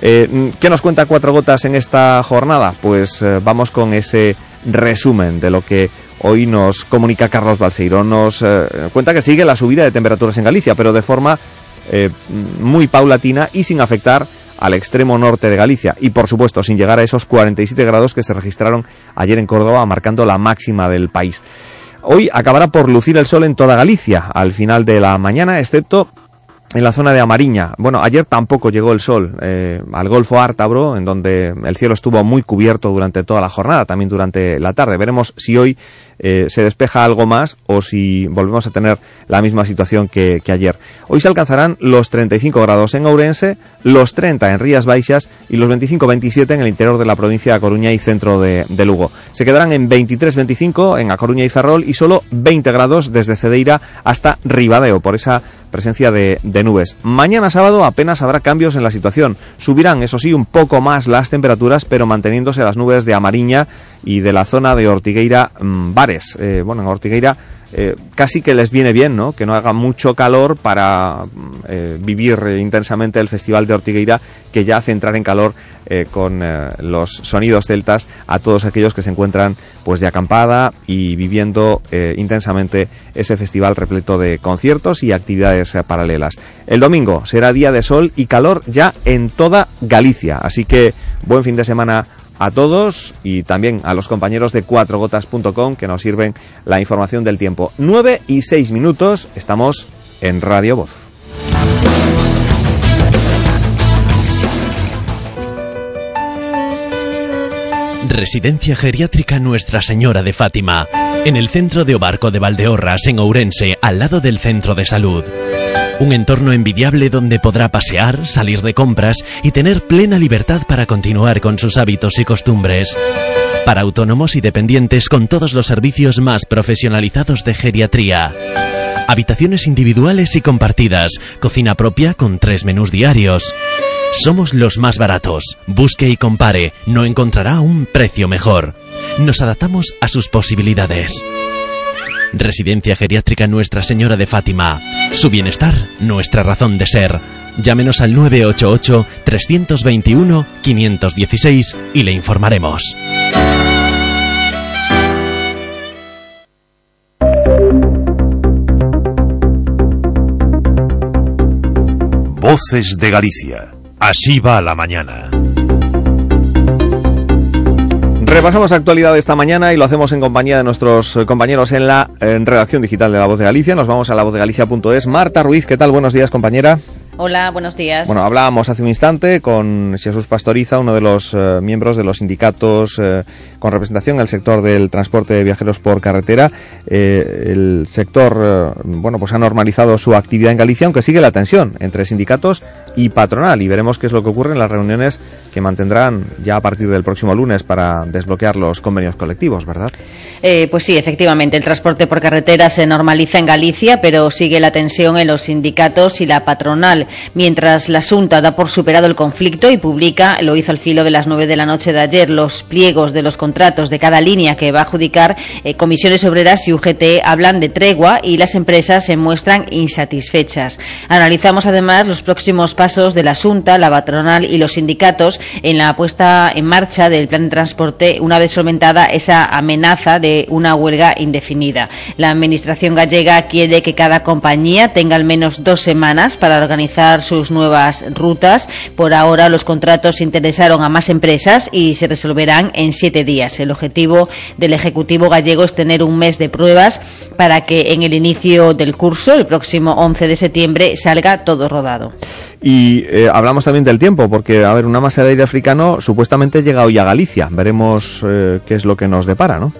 Eh, ¿Qué nos cuenta Cuatro Gotas en esta jornada? Pues eh, vamos con ese resumen de lo que hoy nos comunica Carlos Balseiro. Nos eh, cuenta que sigue la subida de temperaturas en Galicia, pero de forma muy paulatina y sin afectar al extremo norte de Galicia y por supuesto sin llegar a esos 47 grados que se registraron ayer en Córdoba marcando la máxima del país. Hoy acabará por lucir el sol en toda Galicia al final de la mañana, excepto en la zona de Amariña. Bueno, ayer tampoco llegó el sol eh, al Golfo Ártabro, en donde el cielo estuvo muy cubierto durante toda la jornada, también durante la tarde. Veremos si hoy eh, se despeja algo más o si volvemos a tener la misma situación que, que, ayer. Hoy se alcanzarán los 35 grados en Ourense, los 30 en Rías Baixas y los 25-27 en el interior de la provincia de Coruña y centro de, de Lugo. Se quedarán en 23-25 en A Coruña y Ferrol y solo 20 grados desde Cedeira hasta Ribadeo por esa presencia de, nubes. Mañana sábado apenas habrá cambios en la situación. Subirán, eso sí, un poco más las temperaturas, pero manteniéndose las nubes de Amariña y de la zona de Ortigueira mmm, Bares. Eh, bueno, en Ortigueira eh, casi que les viene bien, ¿no? Que no haga mucho calor para eh, vivir intensamente el Festival de Ortigueira, que ya hace entrar en calor eh, con los sonidos celtas a todos aquellos que se encuentran pues de acampada y viviendo intensamente ese festival repleto de conciertos y actividades paralelas. El domingo será día de sol y calor ya en toda Galicia, así que buen fin de semana a todos y también a los compañeros de cuatrogotas.com que nos sirven la información del tiempo. 9 y 6 minutos, estamos en Radio Voz. Residencia Geriátrica Nuestra Señora de Fátima, en el centro de Obarco de Valdeorras, en Ourense, al lado del centro de salud. Un entorno envidiable donde podrá pasear, salir de compras y tener plena libertad para continuar con sus hábitos y costumbres. Para autónomos y dependientes con todos los servicios más profesionalizados de geriatría. Habitaciones individuales y compartidas, cocina propia con tres menús diarios. Somos los más baratos. Busque y compare, no encontrará un precio mejor. Nos adaptamos a sus posibilidades. Residencia Geriátrica Nuestra Señora de Fátima. Su bienestar, nuestra razón de ser. Llámenos al 988-321-516 y le informaremos. Voces de Galicia. Así va la mañana. Repasamos actualidad de esta mañana y lo hacemos en compañía de nuestros compañeros en la en redacción digital de La Voz de Galicia. Nos vamos a lavoztegalicia.es. Marta Ruiz, ¿qué tal? Buenos días, compañera. Hola, buenos días. Bueno, hablábamos hace un instante con Jesús Pastoriza, uno de los eh, miembros de los sindicatos eh, con representación en el sector del transporte de viajeros por carretera. Eh, el sector, bueno, pues ha normalizado su actividad en Galicia, aunque sigue la tensión entre sindicatos y patronal. Y veremos qué es lo que ocurre en las reuniones que mantendrán ya a partir del próximo lunes para desbloquear los convenios colectivos, ¿verdad? pues sí, efectivamente, el transporte por carretera se normaliza en Galicia, pero sigue la tensión en los sindicatos y la patronal mientras la Junta da por superado el conflicto y publica, lo hizo al filo de las nueve de la noche de ayer, los pliegos de los contratos de cada línea que va a adjudicar, eh, comisiones obreras y UGT hablan de tregua y las empresas se muestran insatisfechas. Analizamos además los próximos pasos de la Junta, la patronal y los sindicatos en la puesta en marcha del plan de transporte una vez solventada esa amenaza de una huelga indefinida. La Administración gallega quiere que cada compañía tenga al menos dos semanas para organizar sus nuevas rutas. Por ahora los contratos interesaron a más empresas y se resolverán en siete días. El objetivo del Ejecutivo gallego es tener un mes de pruebas para que en el inicio del curso, el próximo 11 de septiembre, salga todo rodado. Y eh, hablamos también del tiempo, porque, a ver, una masa de aire africano supuestamente llega hoy a Galicia. Veremos eh, qué es lo que nos depara, ¿no?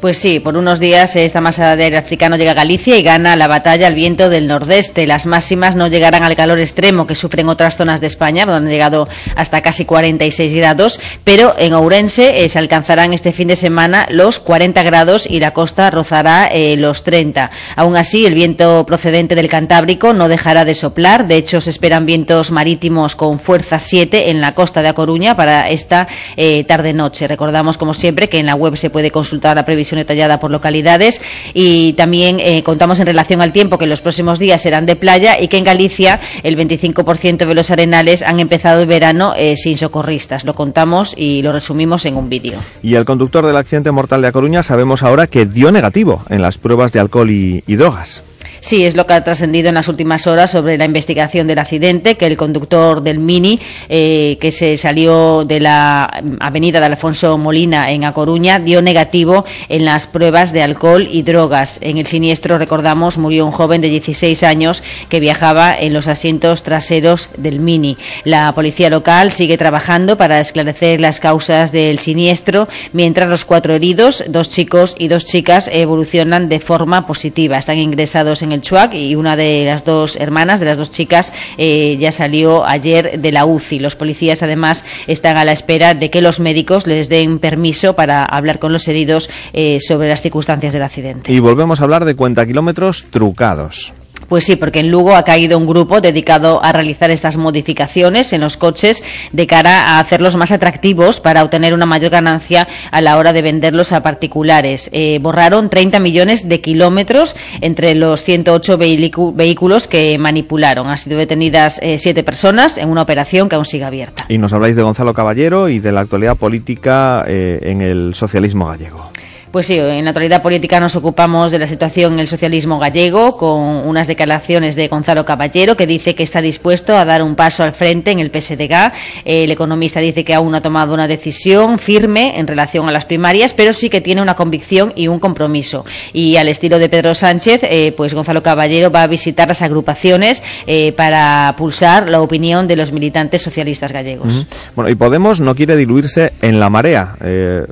Pues sí, por unos días esta masa de aire africano llega a Galicia y gana la batalla al viento del nordeste. Las máximas no llegarán al calor extremo que sufren otras zonas de España, donde han llegado hasta casi 46 grados, pero en Ourense eh, se alcanzarán este fin de semana los 40 grados y la costa rozará eh, los 30. Aún así, el viento procedente del Cantábrico no dejará de soplar. De hecho, se esperan vientos marítimos con fuerza 7 en la costa de A Coruña para esta eh, tarde-noche. Recordamos, como siempre, que en la web se puede consultar la previsión detallada por localidades y también eh, contamos en relación al tiempo que los próximos días serán de playa y que en Galicia el 25% de los arenales han empezado el verano eh, sin socorristas. Lo contamos y lo resumimos en un vídeo. Y el conductor del accidente mortal de A Coruña sabemos ahora que dio negativo en las pruebas de alcohol y drogas. Sí, es lo que ha trascendido en las últimas horas sobre la investigación del accidente, que el conductor del Mini, eh, que se salió de la avenida de Alfonso Molina en A Coruña, dio negativo en las pruebas de alcohol y drogas. En el siniestro, recordamos, murió un joven de 16 años que viajaba en los asientos traseros del Mini. La policía local sigue trabajando para esclarecer las causas del siniestro, mientras los cuatro heridos, dos chicos y dos chicas, evolucionan de forma positiva. Están ingresados en el Chuac y una de las dos hermanas, de las dos chicas, eh, ya salió ayer de la UCI. Los policías, además, están a la espera de que los médicos les den permiso para hablar con los heridos eh, sobre las circunstancias del accidente. Y volvemos a hablar de cuenta kilómetros trucados. Pues sí, porque en Lugo ha caído un grupo dedicado a realizar estas modificaciones en los coches de cara a hacerlos más atractivos para obtener una mayor ganancia a la hora de venderlos a particulares. Eh, borraron 30 millones de kilómetros entre los 108 vehículos que manipularon. Han sido detenidas eh, siete personas en una operación que aún sigue abierta. Y nos habláis de Gonzalo Caballero y de la actualidad política eh, en el socialismo gallego. Pues sí, en la actualidad política nos ocupamos de la situación en el socialismo gallego con unas declaraciones de Gonzalo Caballero que dice que está dispuesto a dar un paso al frente en el PSDG. El economista dice que aún no ha tomado una decisión firme en relación a las primarias, pero sí que tiene una convicción y un compromiso. Y al estilo de Pedro Sánchez, eh, pues Gonzalo Caballero va a visitar las agrupaciones eh, para pulsar la opinión de los militantes socialistas gallegos. -huh. Bueno, y Podemos no quiere diluirse en la marea. Eh,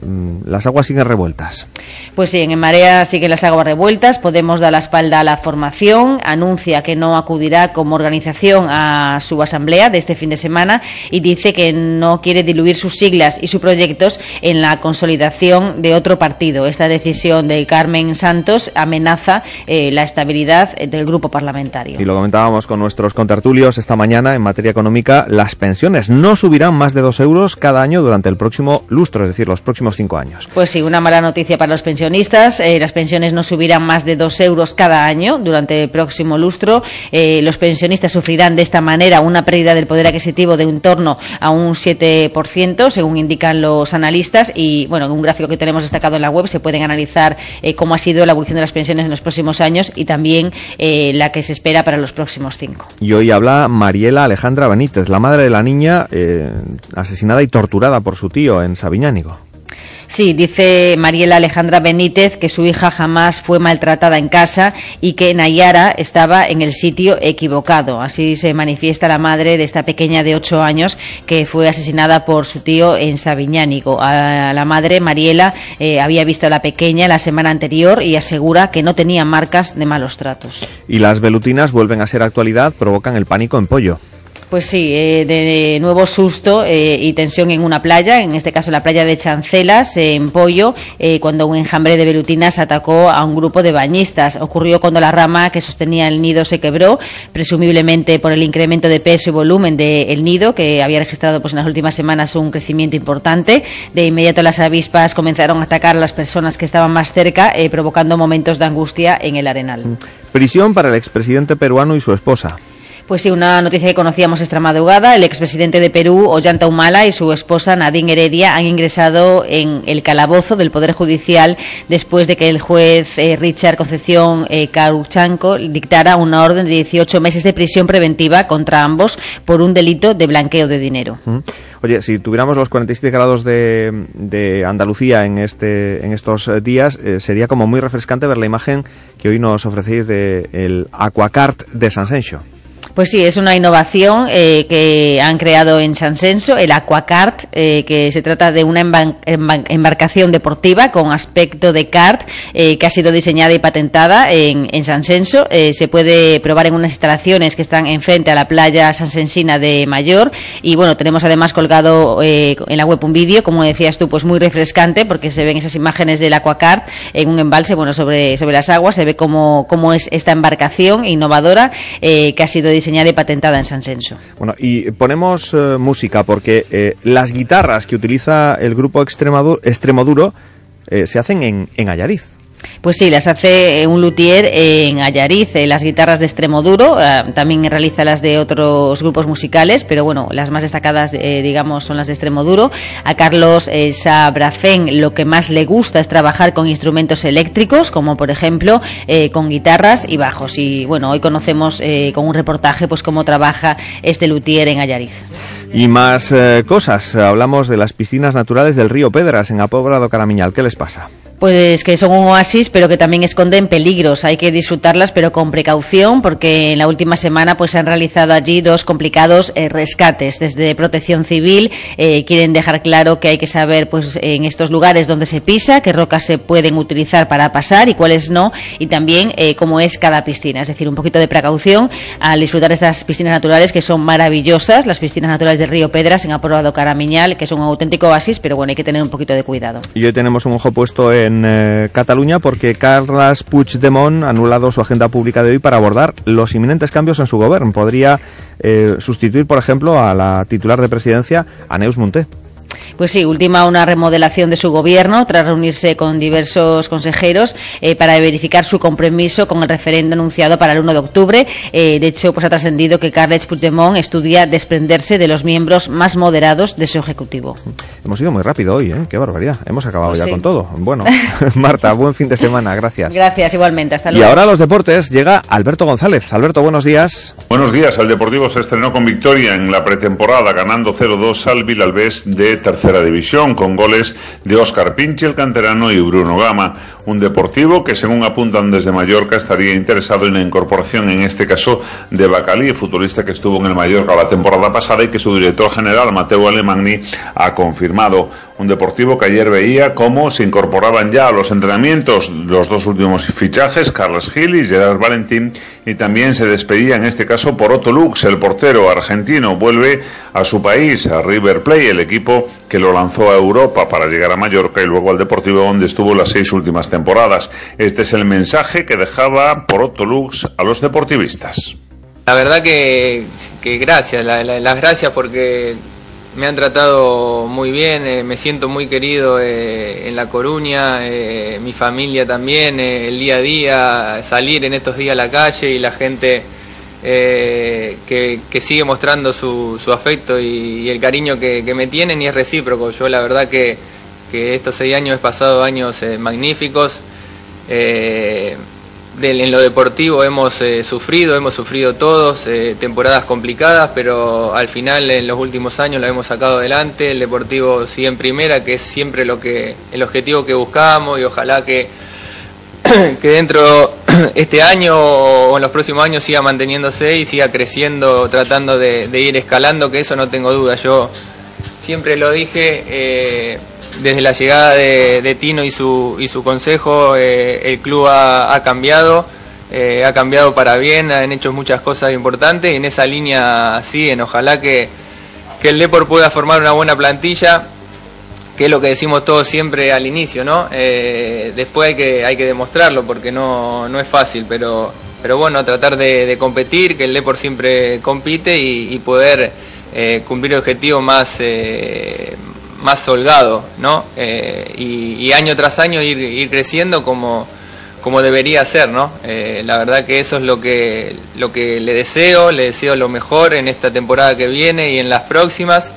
las aguas siguen revueltas. Pues sí, en Marea siguen las aguas revueltas. Podemos dar la espalda a la formación, anuncia que no acudirá como organización a su asamblea de este fin de semana y dice que no quiere diluir sus siglas y sus proyectos en la consolidación de otro partido. Esta decisión de Carmen Santos amenaza eh, la estabilidad del grupo parlamentario. Y lo comentábamos con nuestros contertulios esta mañana en materia económica. Las pensiones no subirán más de dos euros cada año durante el próximo lustro, es decir, los próximos cinco años. Pues sí, una mala noticia para los pensionistas. Eh, las pensiones no subirán más de dos euros cada año durante el próximo lustro. Eh, los pensionistas sufrirán de esta manera una pérdida del poder adquisitivo de un torno a un 7%, según indican los analistas. Y bueno, en un gráfico que tenemos destacado en la web se pueden analizar eh, cómo ha sido la evolución de las pensiones en los próximos años y también la que se espera para los próximos cinco. Y hoy habla Mariela Alejandra Benítez, la madre de la niña asesinada y torturada por su tío en Sabiñánigo. Sí, dice Mariela Alejandra Benítez que su hija jamás fue maltratada en casa y que Nayara estaba en el sitio equivocado. Así se manifiesta la madre de esta pequeña de ocho años que fue asesinada por su tío en Sabiñánigo. A la madre, Mariela, eh, había visto a la pequeña la semana anterior y asegura que no tenía marcas de malos tratos. Y las velutinas vuelven a ser actualidad, provocan el pánico en pollo. Pues sí, eh, de nuevo susto eh, y tensión en una playa, en este caso la playa de Chancelas, eh, en Pollo, cuando un enjambre de velutinas atacó a un grupo de bañistas. Ocurrió cuando la rama que sostenía el nido se quebró, presumiblemente por el incremento de peso y volumen del nido, que había registrado pues, en las últimas semanas un crecimiento importante. De inmediato las avispas comenzaron a atacar a las personas que estaban más cerca, provocando momentos de angustia en el arenal. Prisión para el expresidente peruano y su esposa. Pues sí, una noticia que conocíamos esta madrugada. El expresidente de Perú, Ollanta Humala, y su esposa Nadine Heredia han ingresado en el calabozo del Poder Judicial después de que el juez eh, Richard Concepción eh, Caruchanco dictara una orden de 18 meses de prisión preventiva contra ambos por un delito de blanqueo de dinero. Oye, si tuviéramos los 47 grados de, de Andalucía en, este, en estos días, eh, sería como muy refrescante ver la imagen que hoy nos ofrecéis del de Aquacart de San Sencho. Pues sí, es una innovación eh, que han creado en San Senso, el Aquacart, eh, que se trata de una embarcación deportiva con aspecto de kart eh, que ha sido diseñada y patentada en, en San Senso. Eh, se puede probar en unas instalaciones que están enfrente a la playa sansensina de Mayor. Y bueno, tenemos además colgado eh, en la web un vídeo, como decías tú, pues muy refrescante porque se ven esas imágenes del Aquacart en un embalse, bueno, sobre, sobre las aguas. Se ve cómo, cómo es esta embarcación innovadora eh, que ha sido diseñada y patentada en San Senso. Bueno, y ponemos eh, música porque eh, las guitarras que utiliza el grupo Extremadu- Extremoduro eh, se hacen en, en. Pues sí, las hace eh, un luthier en Allariz, eh, las guitarras de extremo duro, eh, también realiza las de otros grupos musicales, pero bueno, las más destacadas, digamos, son las de extremo duro. A Carlos eh, lo que más le gusta es trabajar con instrumentos eléctricos, como por ejemplo con guitarras y bajos. Y bueno, hoy conocemos con un reportaje pues cómo trabaja este luthier en Allariz. Y más cosas. Hablamos de las piscinas naturales del río Pedras en Apóbrado Caramiñal. ¿Qué les pasa? Pues que son un oasis, pero que también esconden peligros. Hay que disfrutarlas, pero con precaución, porque en la última semana pues se han realizado allí dos complicados eh, rescates. Desde Protección Civil eh, quieren dejar claro que hay que saber, pues, en estos lugares donde se pisa, qué rocas se pueden utilizar para pasar y cuáles no, y también eh, cómo es cada piscina. Es decir, un poquito de precaución al disfrutar estas piscinas naturales que son maravillosas, las piscinas naturales del río Pedras en Aprobado Caramiñal, que son un auténtico oasis, pero bueno, hay que tener un poquito de cuidado. Y hoy tenemos un ojo puesto eh, Cataluña porque Carles Puigdemont ha anulado su agenda pública de hoy para abordar los inminentes cambios en su gobierno. Podría eh, sustituir, por ejemplo, a la titular de presidencia, a Neus Munté. Pues sí, última una remodelación de su gobierno tras reunirse con diversos consejeros eh, para verificar su compromiso con el referendo anunciado para el 1 de octubre. Eh, de hecho, pues ha trascendido que Carles Puigdemont estudia desprenderse de los miembros más moderados de su ejecutivo. Hemos ido muy rápido hoy, ¿eh? Qué barbaridad. Hemos acabado Pues ya sí. con todo. Bueno, Marta, buen fin de semana. Gracias. Gracias, igualmente. Hasta Y luego. ahora a los deportes llega Alberto González. Alberto, buenos días. Buenos días. El Deportivo se estrenó con victoria en la pretemporada, ganando 0-2 al Vilalbés de tercera división, con goles de Óscar Pinche, el canterano, y Bruno Gama. Un Deportivo que, según apuntan desde Mallorca, estaría interesado en la incorporación, en este caso, de Bacalí, futbolista que estuvo en el Mallorca la temporada pasada y que su director general, Mateo Alemagni, ha confirmado. Un Deportivo que ayer veía cómo se incorporaban ya a los entrenamientos los dos últimos fichajes, Carlos Gil y Gerard Valentín, y también se despedía en este caso por Otto Lux, el portero argentino, vuelve a su país, a River Plate, el equipo que lo lanzó a Europa para llegar a Mallorca y luego al Deportivo donde estuvo las seis últimas temporadas. Este es el mensaje que dejaba por Otto Lux a los deportivistas. La verdad que, gracias, la- la- las gracias porque me han tratado muy bien, eh, me siento muy querido eh, en La Coruña, eh, mi familia también, el día a día, salir en estos días a la calle y la gente que, sigue mostrando su, su afecto y, el cariño que me tienen y es recíproco. Yo la verdad que, que estos seis años he pasado años eh, magníficos. Eh, en lo deportivo hemos eh, sufrido, hemos sufrido todos, temporadas complicadas, pero al final en los últimos años lo hemos sacado adelante, el deportivo sigue en primera, que es siempre lo que el objetivo que buscamos y ojalá que, que dentro este año o en los próximos años siga manteniéndose y siga creciendo, tratando de, de ir escalando, que eso no tengo duda. Yo siempre lo dije, desde la llegada de, de Tino y su, y su consejo, eh, el club ha, cambiado, eh, ha cambiado para bien, han hecho muchas cosas importantes y en esa línea siguen. Ojalá que, que el Depor pueda formar una buena plantilla, que es lo que decimos todos siempre al inicio, ¿no? Eh, después hay que, hay que demostrarlo porque no, no es fácil, pero, pero bueno, tratar de, competir, que el Depor siempre compite y, y poder eh, cumplir objetivos más, eh, más holgados, ¿no? Eh, y, y año tras año ir, ir creciendo como, como debería ser, ¿no? Eh, la verdad que eso es lo que, lo que le deseo, le deseo lo mejor en esta temporada que viene y en las próximas.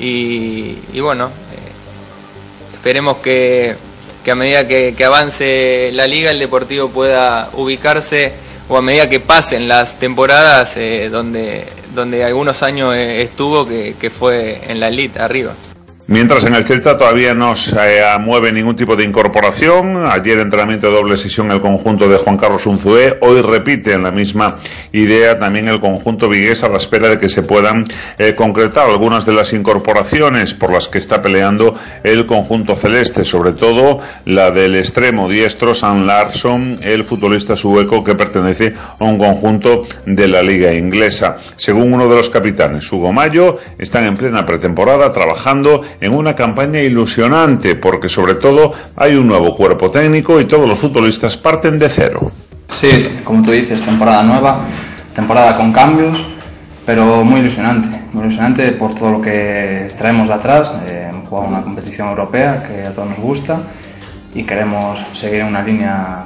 Y, y bueno, eh, esperemos que, que a medida que, que avance la liga el Deportivo pueda ubicarse o a medida que pasen las temporadas eh, donde, donde algunos años eh, estuvo que, que fue en la elite arriba. Mientras en el Celta todavía no se mueve ningún tipo de incorporación, ayer entrenamiento de doble sesión el conjunto de Juan Carlos Unzué, hoy repite en la misma idea también el conjunto vigués a la espera de que se puedan eh, concretar algunas de las incorporaciones por las que está peleando el conjunto celeste, sobre todo la del extremo diestro San Larson, el futbolista sueco que pertenece a un conjunto de la liga inglesa. Según uno de los capitanes, Hugo Mayo, están en plena pretemporada trabajando en una campaña ilusionante porque sobre todo hay un nuevo cuerpo técnico y todos los futbolistas parten de cero. Sí, como tú dices, temporada nueva, temporada con cambios, pero muy ilusionante, muy ilusionante por todo lo que traemos de atrás. Eh, una competición europea que a todos nos gusta y queremos seguir en una línea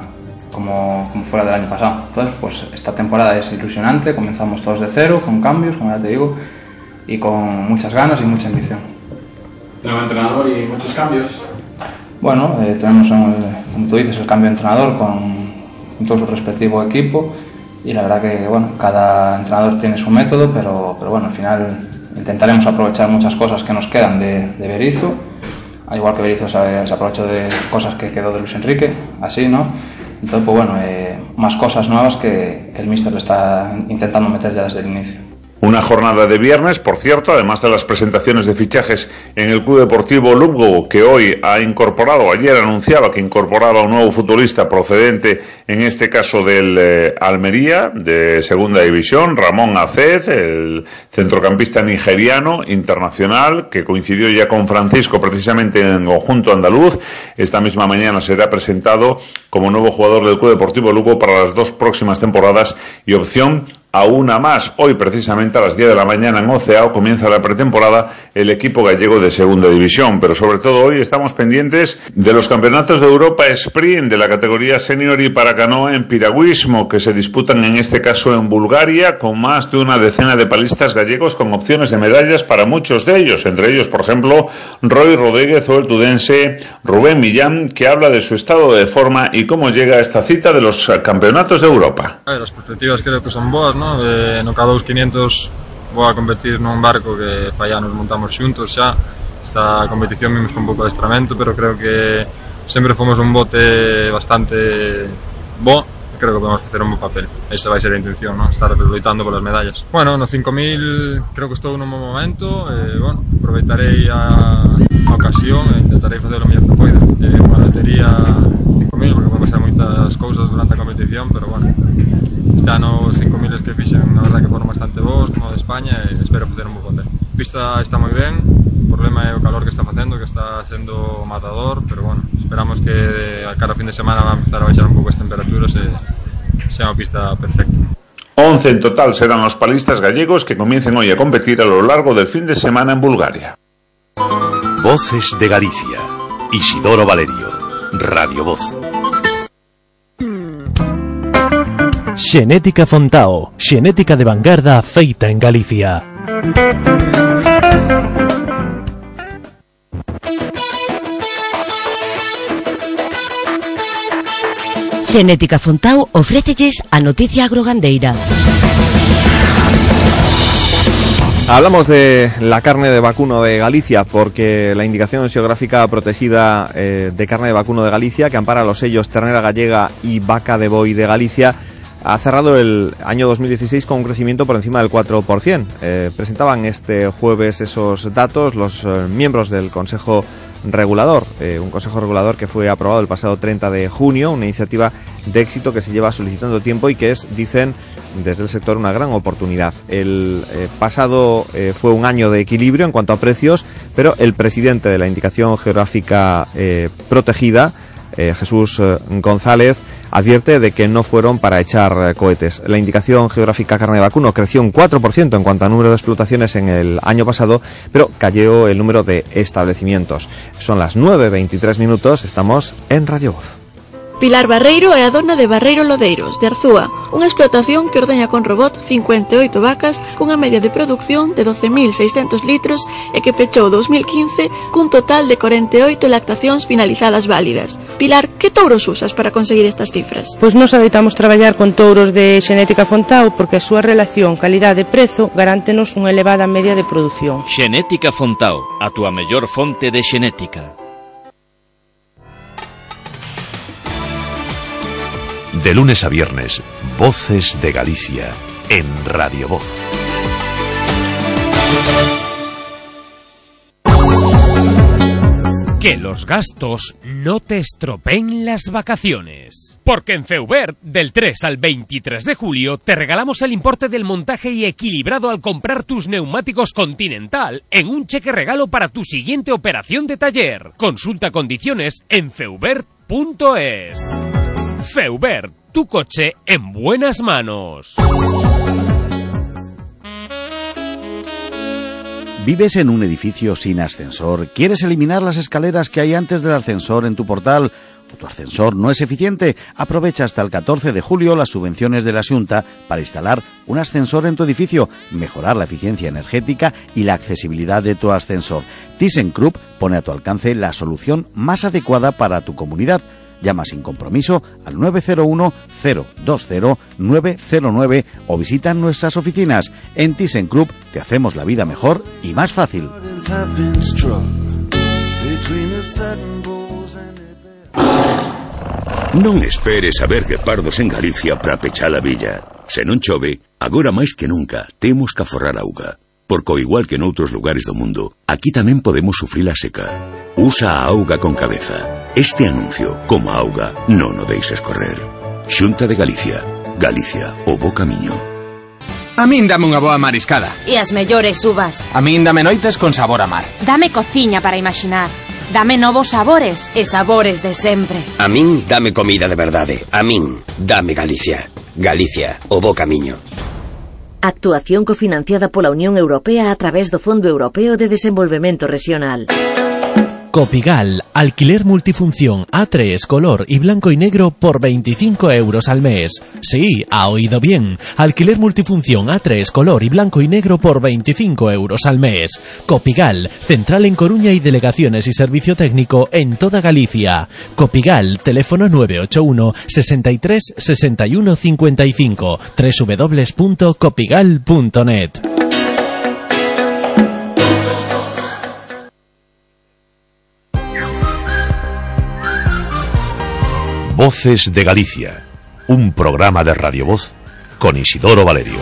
como, como fuera del año pasado. Entonces, pues esta temporada es ilusionante, comenzamos todos de cero, con cambios, como ya te digo, y con muchas ganas y mucha ambición nuevo entrenador y muchos cambios. Bueno, eh, tenemos, como tú dices, el cambio de entrenador con, todo su respectivo equipo y la verdad que bueno, cada entrenador tiene su método, pero, pero bueno, al final intentaremos aprovechar muchas cosas que nos quedan de, de Berizzo, al igual que Berizzo se, se aprovechó de cosas que quedó de Luis Enrique, así, ¿no? Entonces, pues bueno, eh, más cosas nuevas que, que el míster le está intentando meter ya desde el inicio. Una jornada de viernes, por cierto, además de las presentaciones de fichajes en el Club Deportivo Lugo, que hoy ha incorporado, ayer anunciaba que incorporaba un nuevo futbolista procedente, en este caso del eh, Almería, de Segunda División, Ramón Aced, el centrocampista nigeriano internacional, que coincidió ya con Francisco precisamente en conjunto andaluz. Esta misma mañana será presentado como nuevo jugador del Club Deportivo Lugo para las dos próximas temporadas y opción a una más. Hoy, precisamente a las 10 de la mañana en Oceao, comienza la pretemporada el equipo gallego de Segunda División. Pero sobre todo hoy estamos pendientes de los campeonatos de Europa Sprint, de la categoría senior y para canoa en piragüismo, que se disputan en este caso en Bulgaria, con más de una decena de palistas gallegos con opciones de medallas para muchos de ellos. Entre ellos, por ejemplo, Roy Rodríguez o el tudense Rubén Millán, que habla de su estado de forma y cómo llega a esta cita de los campeonatos de Europa. Las perspectivas creo que son boas, ¿no? eh, no K2 500 vou a competir nun barco que fai anos montamos xuntos xa, esta competición vimos con pouco adestramento, pero creo que sempre fomos un bote bastante bo, creo que podemos facer un bo papel. Esa vai ser a intención, ¿no? estar loitando polas medallas. Bueno, no 5000 creo que estou nun bon momento, eh, bueno, aproveitarei a, a ocasión e intentarei facer o mellor que poida. Eh, unha lotería 5000, porque vou pasar moitas cousas durante a competición, pero bueno, ano os 5.000 que fixen na verdad que foron bastante bons como de España e espero facer un bo papel a pista está moi ben o problema é o calor que está facendo que está sendo matador pero bueno, esperamos que a cara fin de semana va a empezar a baixar un pouco as temperaturas e sea unha pista perfecta 11 en total serán los palistas gallegos que comiencen hoy a competir a lo largo del fin de semana en Bulgaria. Voces de Galicia. Isidoro Valerio. Radio Voz. Xenética Fontao, xenética de vanguarda feita en Galicia. Xenética Fontao ofrécelles a noticia agrogandeira. Hablamos de la carne de vacuno de Galicia porque la indicación geográfica protegida eh, de carne de vacuno de Galicia que ampara los sellos ternera gallega y vaca de boi de Galicia ha cerrado el año 2016 con un crecimiento por encima del 4%. Eh, presentaban este jueves esos datos los eh, miembros del Consejo Regulador, eh, un Consejo Regulador que fue aprobado el pasado 30 de junio, una iniciativa de éxito que se lleva solicitando tiempo y que es, dicen desde el sector, una gran oportunidad. El pasado fue un año de equilibrio en cuanto a precios, pero el presidente de la indicación geográfica protegida, Jesús González, advierte de que no fueron para echar eh, cohetes. La indicación geográfica carne de vacuno creció un 4% en cuanto a número de explotaciones en el año pasado, pero cayó el número de establecimientos. Son las 9.23 minutos, estamos en Radio Voz. Pilar Barreiro é a dona de Barreiro Lodeiros, de Arzúa, unha explotación que ordeña con robot 58 vacas cunha media de producción de 12.600 litros e que pechou 2015 cun total de 48 lactacións finalizadas válidas. Pilar, que touros usas para conseguir estas cifras? Pois nos adoitamos traballar con touros de xenética Fontao porque a súa relación calidade-prezo garántenos unha elevada media de produción. Xenética Fontao, a túa mellor fonte de xenética. De lunes a viernes, Voces de Galicia, en Radio Voz. Que los gastos no te estropeen las vacaciones. Porque en Feubert, del 3 al 23 de julio, te regalamos el importe del montaje y equilibrado al comprar tus neumáticos Continental en un cheque regalo para tu siguiente operación de taller. Consulta condiciones en feubert.es. Feubert, tu coche en buenas manos. ¿Vives en un edificio sin ascensor? ¿Quieres eliminar las escaleras que hay antes del ascensor en tu portal? ¿O tu ascensor no es eficiente? Aprovecha hasta el 14 de julio las subvenciones de la Junta para instalar un ascensor en tu edificio, mejorar la eficiencia energética y la accesibilidad de tu ascensor. ThyssenKrupp pone a tu alcance la solución más adecuada para tu comunidad. Llama sin compromiso al 901-020-909 o visita nuestras oficinas. En ThyssenKrupp te hacemos la vida mejor y más fácil. Non esperes a ver guepardos en Galicia para pechar a villa. Se non chove, agora máis que nunca temos que aforrar auga. Porque igual que noutros lugares do mundo, aquí tamén podemos sufrir a seca. Usa a auga con cabeza. Este anuncio, como a auga, non o deixes correr. Xunta de Galicia. Galicia, o bo camiño. A min dame unha boa mariscada. E as mellores uvas. A min dame noites con sabor a mar. Dame cociña para imaginar. Dame novos sabores e sabores de sempre. A min dame comida de verdade. A min dame Galicia. Galicia, o bo camiño. Actuación cofinanciada pola Unión Europea a través do Fondo Europeo de Desenvolvemento Regional. Copigal, alquiler multifunción A3, color y blanco y negro por 25 euros al mes. Sí, ha oído bien. Alquiler multifunción A3, color y blanco y negro por 25 euros al mes. Copigal, central en Coruña y delegaciones y servicio técnico en toda Galicia. Copigal, teléfono 981 63 61 55 www.copigal.net. Voces de Galicia, un programa de Radio Voz con Isidoro Valerio.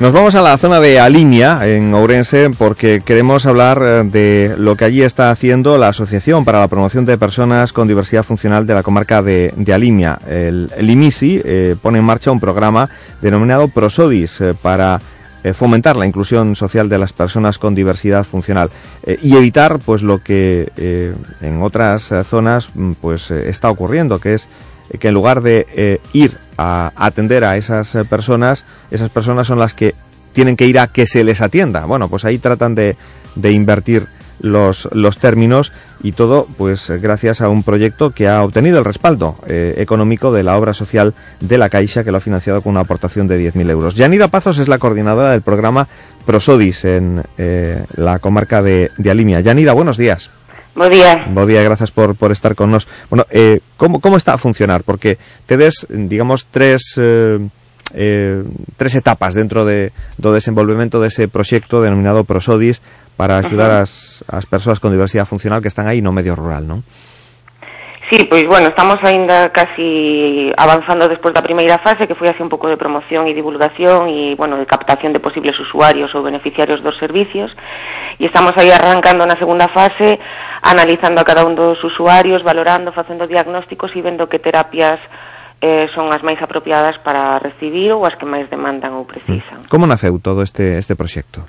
Nos vamos a la zona de Alimia, en Ourense, porque queremos hablar eh, de lo que allí está haciendo la Asociación para la Promoción de Personas con Diversidad Funcional de la comarca de, de Alimia. El, el IMISI eh, pone en marcha un programa denominado Prosodis eh, para eh, fomentar la inclusión social de las personas con diversidad funcional eh, y evitar pues lo que eh, en otras zonas mm, pues está ocurriendo que es que en lugar de ir a atender a esas personas esas personas son las que tienen que ir a que se les atienda. Bueno pues ahí tratan de, de invertir los, los términos y todo pues eh, gracias a un proyecto que ha obtenido el respaldo eh, económico de la obra social de la Caixa que lo ha financiado con una aportación de 10.000 euros. Yanira Pazos es la coordinadora del programa Prosodis en eh, la comarca de, de Alimia. Yanira, buenos días. Bo día. Bo día, gracias por, por estar con nos. Bueno, eh, ¿cómo, ¿cómo está a funcionar? Porque tedes, digamos, tres... Eh, tres etapas dentro de, do desenvolvemento dese proxecto denominado Prosodis para axudar as, as persoas con diversidade funcional que están aí no medio rural, non? Sí, pois bueno, estamos aínda casi avanzando despois da primeira fase que foi así un pouco de promoción e divulgación e bueno, de captación de posibles usuarios ou beneficiarios dos servicios e estamos aí arrancando na segunda fase analizando a cada un dos usuarios valorando, facendo diagnósticos e vendo que terapias eh, son as máis apropiadas para recibir ou as que máis demandan ou precisan. Como naceu todo este, este proxecto?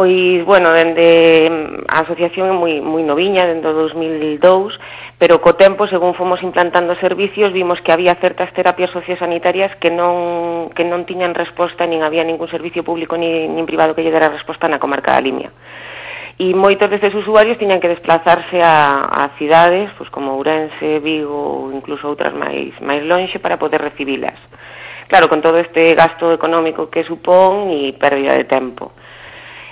Pois, bueno, dende a asociación é moi, moi noviña, dende 2002, pero co tempo, según fomos implantando servicios, vimos que había certas terapias sociosanitarias que non, que non tiñan resposta, nin había ningún servicio público nin, nin privado que lle dera resposta na comarca da Limia. E moitos destes usuarios tiñan que desplazarse a, a cidades, pois como Ourense, Vigo, ou incluso outras máis, máis lonxe, para poder recibilas. Claro, con todo este gasto económico que supón e pérdida de tempo.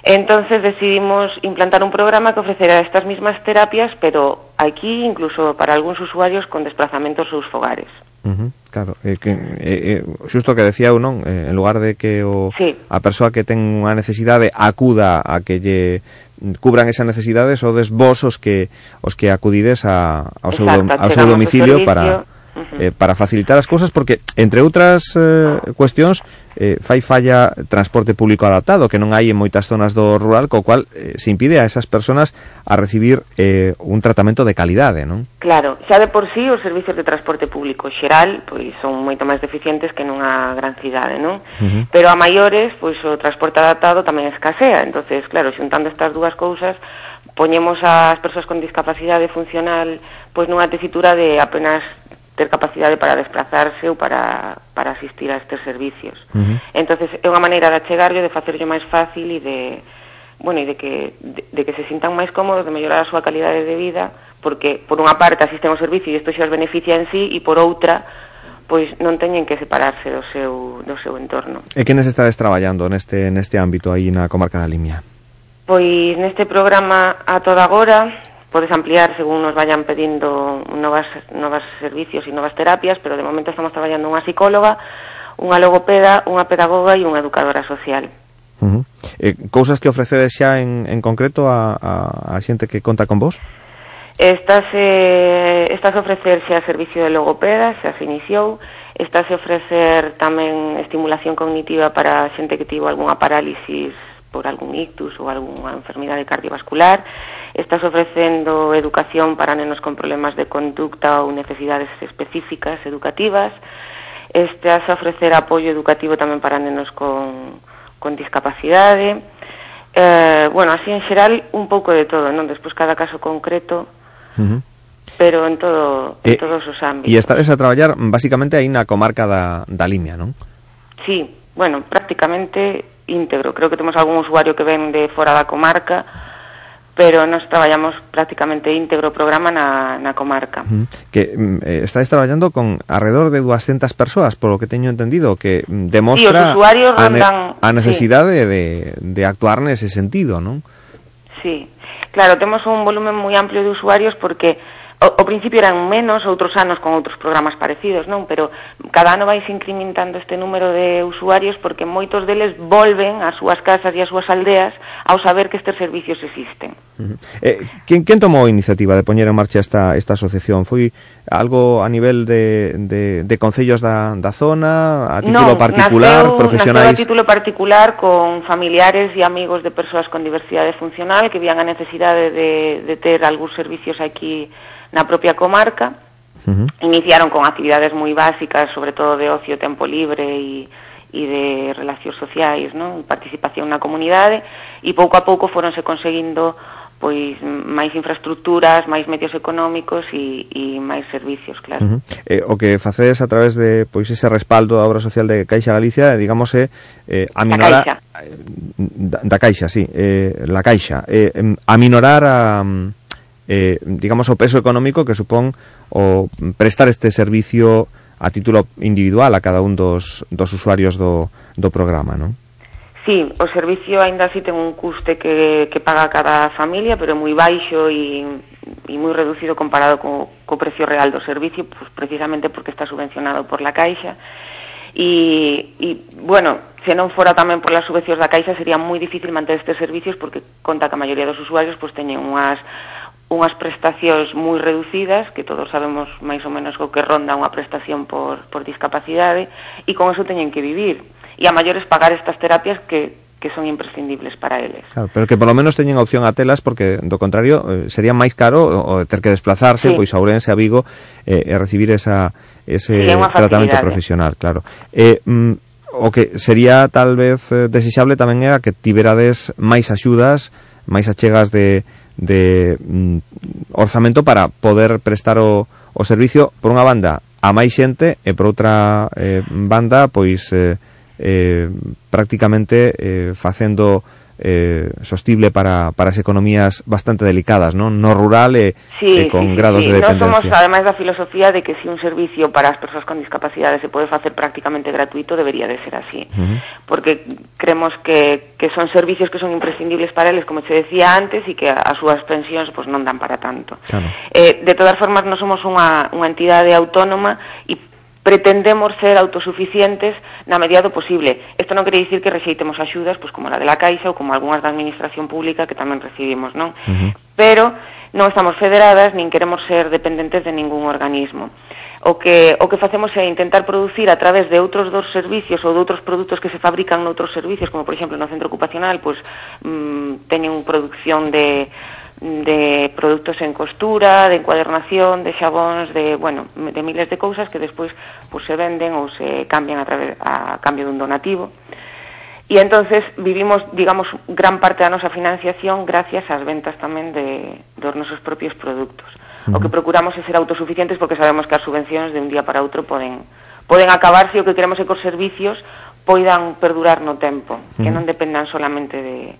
Entonces decidimos implantar un programa que ofrecerá estas mismas terapias, pero aquí incluso para algúns usuarios con desplazamentos aos fogares. Uh -huh, claro, eh, que, eh, eh, xusto que decía eu, non? Eh, en lugar de que o, sí. a persoa que ten unha necesidade acuda a que lle cubran esa necesidade sodes vos os que os que acudides a, ao, seu, Exacto, ao seu domicilio para eh, para facilitar as cousas porque entre outras eh, cuestións eh, fai falla transporte público adaptado que non hai en moitas zonas do rural co cual eh, se impide a esas personas a recibir eh, un tratamento de calidade non? Claro, xa de por sí os servicios de transporte público xeral pois son moito máis deficientes que nunha gran cidade non? Uh -huh. pero a maiores pois o transporte adaptado tamén escasea entonces claro, xuntando estas dúas cousas poñemos ás persoas con discapacidade funcional pois nunha tesitura de apenas ter capacidade para desplazarse ou para, para asistir a estes servicios. Uh -huh. Entonces é unha maneira de achegarlle, de facerlle máis fácil e de bueno, e de que, de, de que se sintan máis cómodos, de mellorar a súa calidade de vida, porque por unha parte asisten ao servicio e isto xa os beneficia en sí, e por outra, pois non teñen que separarse do seu, do seu entorno. E quenes estades traballando neste, neste ámbito aí na comarca da Limia? Pois neste programa a toda agora podes ampliar según nos vayan pedindo novas, novas servicios e novas terapias, pero de momento estamos traballando unha psicóloga, unha logopeda, unha pedagoga e unha educadora social. Uh -huh. eh, cousas que ofrecedes xa en, en concreto a, a, a xente que conta con vos? Estás, eh, estás a ofrecerse a servicio de logopeda, xa se iniciou, estás a ofrecer tamén estimulación cognitiva para xente que tivo algunha parálisis por algún ictus ou algunha enfermidade cardiovascular, estás ofrecendo educación para nenos con problemas de conducta ou necesidades específicas educativas, estás a ofrecer apoio educativo tamén para nenos con, con discapacidade, eh, bueno, así en xeral un pouco de todo, non? Despois cada caso concreto, uh -huh. pero en todo en Eh, todos os ámbitos. E estades a traballar basicamente aí na comarca da, da Limia, non? Sí, bueno, prácticamente íntegro. Creo que temos algún usuario que ven de fora da comarca, pero nos traballamos prácticamente íntegro o programa na, na comarca. Uh -huh. Que mm, eh, estáis traballando con alrededor de 200 persoas, polo que teño entendido, que mm, demostra sí, usuarios rondan, a, ne a necesidade sí. de, de actuar nese sentido, non? Sí, claro, temos un volumen moi amplio de usuarios porque O, o principio eran menos, outros anos con outros programas parecidos, non? Pero cada ano vais incrementando este número de usuarios porque moitos deles volven ás súas casas e ás súas aldeas ao saber que estes servicios existen. Uh -huh. eh, quen, quen tomou a iniciativa de poñer en marcha esta, esta asociación? Foi algo a nivel de, de, de concellos da, da zona, a título non, particular, naceu, profesionais? Naceu a título particular con familiares e amigos de persoas con diversidade funcional que vían a necesidade de, de ter algúns servicios aquí na propia comarca. Uh -huh. Iniciaron con actividades moi básicas, sobre todo de ocio, tempo libre e, e de relacións sociais, non? participación na comunidade, e pouco a pouco foronse conseguindo pois máis infraestructuras, máis medios económicos e, e máis servicios, claro. Uh -huh. eh, o que facedes a través de pois ese respaldo da obra social de Caixa Galicia, digamos, é eh, aminorar... Da Caixa. Eh, da, da Caixa, sí, eh, la Caixa. Eh, aminorar a... Eh, digamos, o peso económico que supón o prestar este servicio a título individual a cada un dos, dos usuarios do, do programa, non? Sí, o servicio aínda así ten un custe que, que paga cada familia, pero é moi baixo e, e moi reducido comparado co, co precio real do servicio, pues, precisamente porque está subvencionado por la Caixa. E, e, bueno, se non fora tamén por las subvencións da Caixa sería moi difícil manter estes servicios porque conta que a maioría dos usuarios pues, teñen unhas unhas prestacións moi reducidas, que todos sabemos máis ou menos o que ronda unha prestación por, por discapacidade, e con eso teñen que vivir e a maiores pagar estas terapias que que son imprescindibles para eles. Claro, pero que polo menos teñen opción a telas porque do contrario eh, sería máis caro o, o ter que desplazarse sí. pois a Ourense a Vigo eh, e recibir esa ese sí, tratamento profesional, claro. Eh, mm, o que sería tal vez eh, desexable tamén era que tiberades máis axudas, máis achegas de de mm, orzamento para poder prestar o o servicio por unha banda a máis xente e por outra eh, banda pois eh, eh, prácticamente eh, facendo eh, sostible para, para as economías bastante delicadas, non? No rural e, sí, e con sí, grados sí. de dependencia. somos, ademais da filosofía de que si un servicio para as persoas con discapacidade se pode facer prácticamente gratuito, debería de ser así. Porque creemos que, que son servicios que son imprescindibles para eles, como te decía antes, e que as súas pensións pues, non dan para tanto. Claro. Eh, de todas formas, non somos unha, unha entidade autónoma e pretendemos ser autosuficientes na medida do posible. Isto non quere dicir que rexeitemos axudas, pois como a de la Caixa ou como algunhas da Administración Pública que tamén recibimos, non? Uh -huh. Pero non estamos federadas nin queremos ser dependentes de ningún organismo. O que, o que facemos é intentar producir a través de outros dos servicios ou de outros produtos que se fabrican noutros servicios, como por exemplo no centro ocupacional, pois mm, teñen producción de de produtos en costura, de encuadernación, de xabóns, de, bueno, de miles de cousas que despois pues, se venden ou se cambian a, través, a cambio dun donativo. E entonces vivimos, digamos, gran parte da nosa financiación gracias ás ventas tamén de, dos nosos propios produtos. O que procuramos é ser autosuficientes porque sabemos que as subvencións de un día para outro poden, poden acabarse se e o que queremos é que os servicios poidan perdurar no tempo, que non dependan solamente de,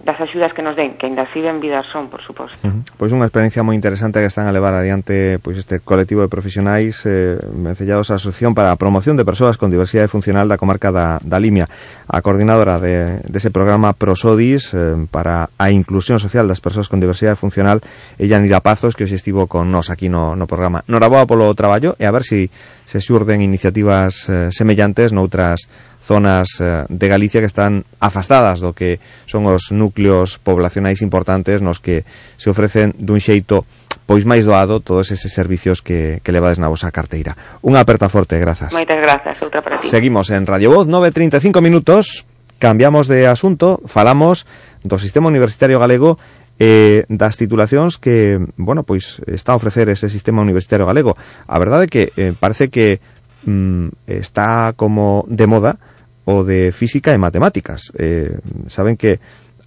das axudas que nos den, que ainda así ben vidas son, por suposto. Uh -huh. Pois unha experiencia moi interesante que están a levar adiante pois este colectivo de profesionais eh, vencellados á Asociación para a Promoción de Persoas con Diversidade Funcional da Comarca da, da Limia, a coordinadora de, dese de programa PROSODIS eh, para a inclusión social das persoas con diversidade funcional, ella Nira Pazos, que hoxe estivo con nós aquí no, no programa. Noraboa polo traballo e a ver si se xurden iniciativas eh, semellantes noutras zonas eh, de Galicia que están afastadas do que son os núcleos poblacionais importantes nos que se ofrecen dun xeito pois máis doado todos eses servicios que, que levades na vosa carteira. Unha aperta forte, grazas. Moitas grazas, outra para ti. Seguimos en Radio Voz, 9.35 minutos, cambiamos de asunto, falamos do sistema universitario galego eh, das titulacións que, bueno, pois está a ofrecer ese sistema universitario galego. A verdade é que eh, parece que mm, está como de moda o de física e matemáticas. Eh, saben que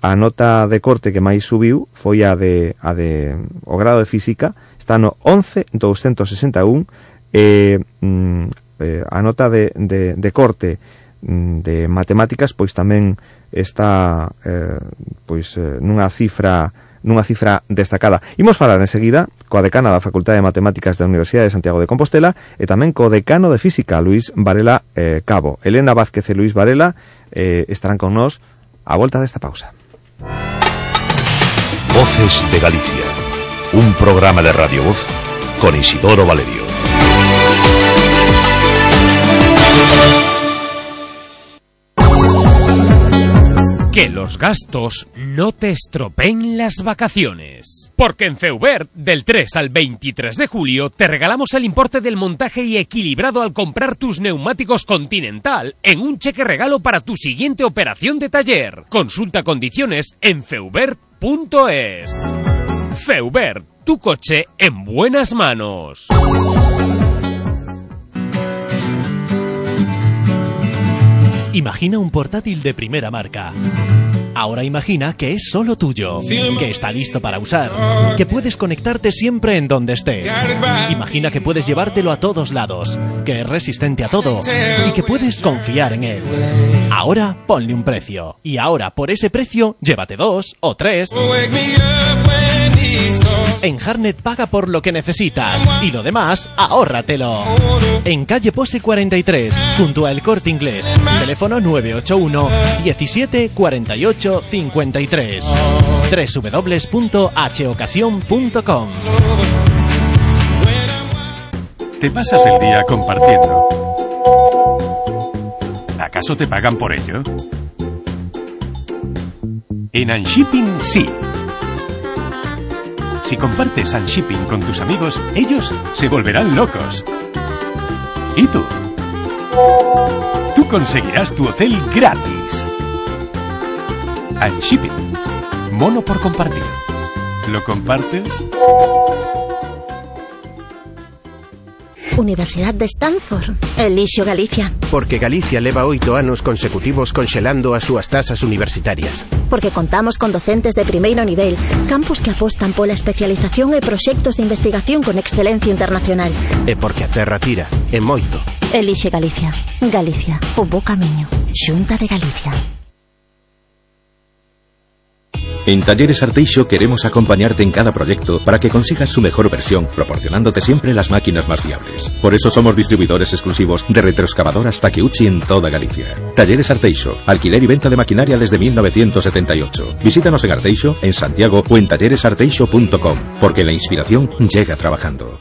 a nota de corte que máis subiu foi a de, a de o grado de física está no 11261 eh, mm, eh, a nota de, de, de corte mm, de matemáticas pois tamén está eh, pois eh, nunha cifra nunha cifra destacada. Imos falar enseguida coa decana da Facultade de Matemáticas da Universidade de Santiago de Compostela e tamén co decano de Física, Luis Varela eh, Cabo. Elena Vázquez e Luis Varela eh, estarán con nós a volta desta pausa. Voces de Galicia. Un programa de Radio Voz con Isidoro Valerio. Que los gastos no te estropeen las vacaciones. Porque en Feubert, del 3 al 23 de julio, te regalamos el importe del montaje y equilibrado al comprar tus neumáticos Continental en un cheque regalo para tu siguiente operación de taller. Consulta condiciones en feubert.es. Feubert, tu coche en buenas manos. Imagina un portátil de primera marca. Ahora imagina que es solo tuyo, que está listo para usar, que puedes conectarte siempre en donde estés. Imagina que puedes llevártelo a todos lados, que es resistente a todo y que puedes confiar en él. Ahora ponle un precio. Y ahora por ese precio llévate dos o tres. En Harnet paga por lo que necesitas y lo demás ahórratelo. En calle Pose 43, junto a El Corte Inglés. Teléfono 981 17 48 53. www.hocasión.com Te pasas el día compartiendo. ¿Acaso te pagan por ello? En Unshipping sí. Si compartes Unshipping con tus amigos, ellos se volverán locos. ¿Y tú? Tú conseguirás tu hotel gratis. Unshipping. Mono por compartir. ¿Lo compartes? Universidad de Stanford. Elixio Galicia. Porque Galicia leva oito anos consecutivos conxelando as súas tasas universitarias. Porque contamos con docentes de primeiro nivel, campus que apostan pola especialización e proxectos de investigación con excelencia internacional. E porque a terra tira, e moito. Elixe Galicia. Galicia, o bo camiño. Xunta de Galicia. En Talleres Arteixo queremos acompañarte en cada proyecto para que consigas su mejor versión, proporcionándote siempre las máquinas más fiables. Por eso somos distribuidores exclusivos de retroexcavadoras Takeuchi en toda Galicia. Talleres Arteixo, alquiler y venta de maquinaria desde 1978. Visítanos en Arteixo, en Santiago o en talleresarteixo.com, porque la inspiración llega trabajando.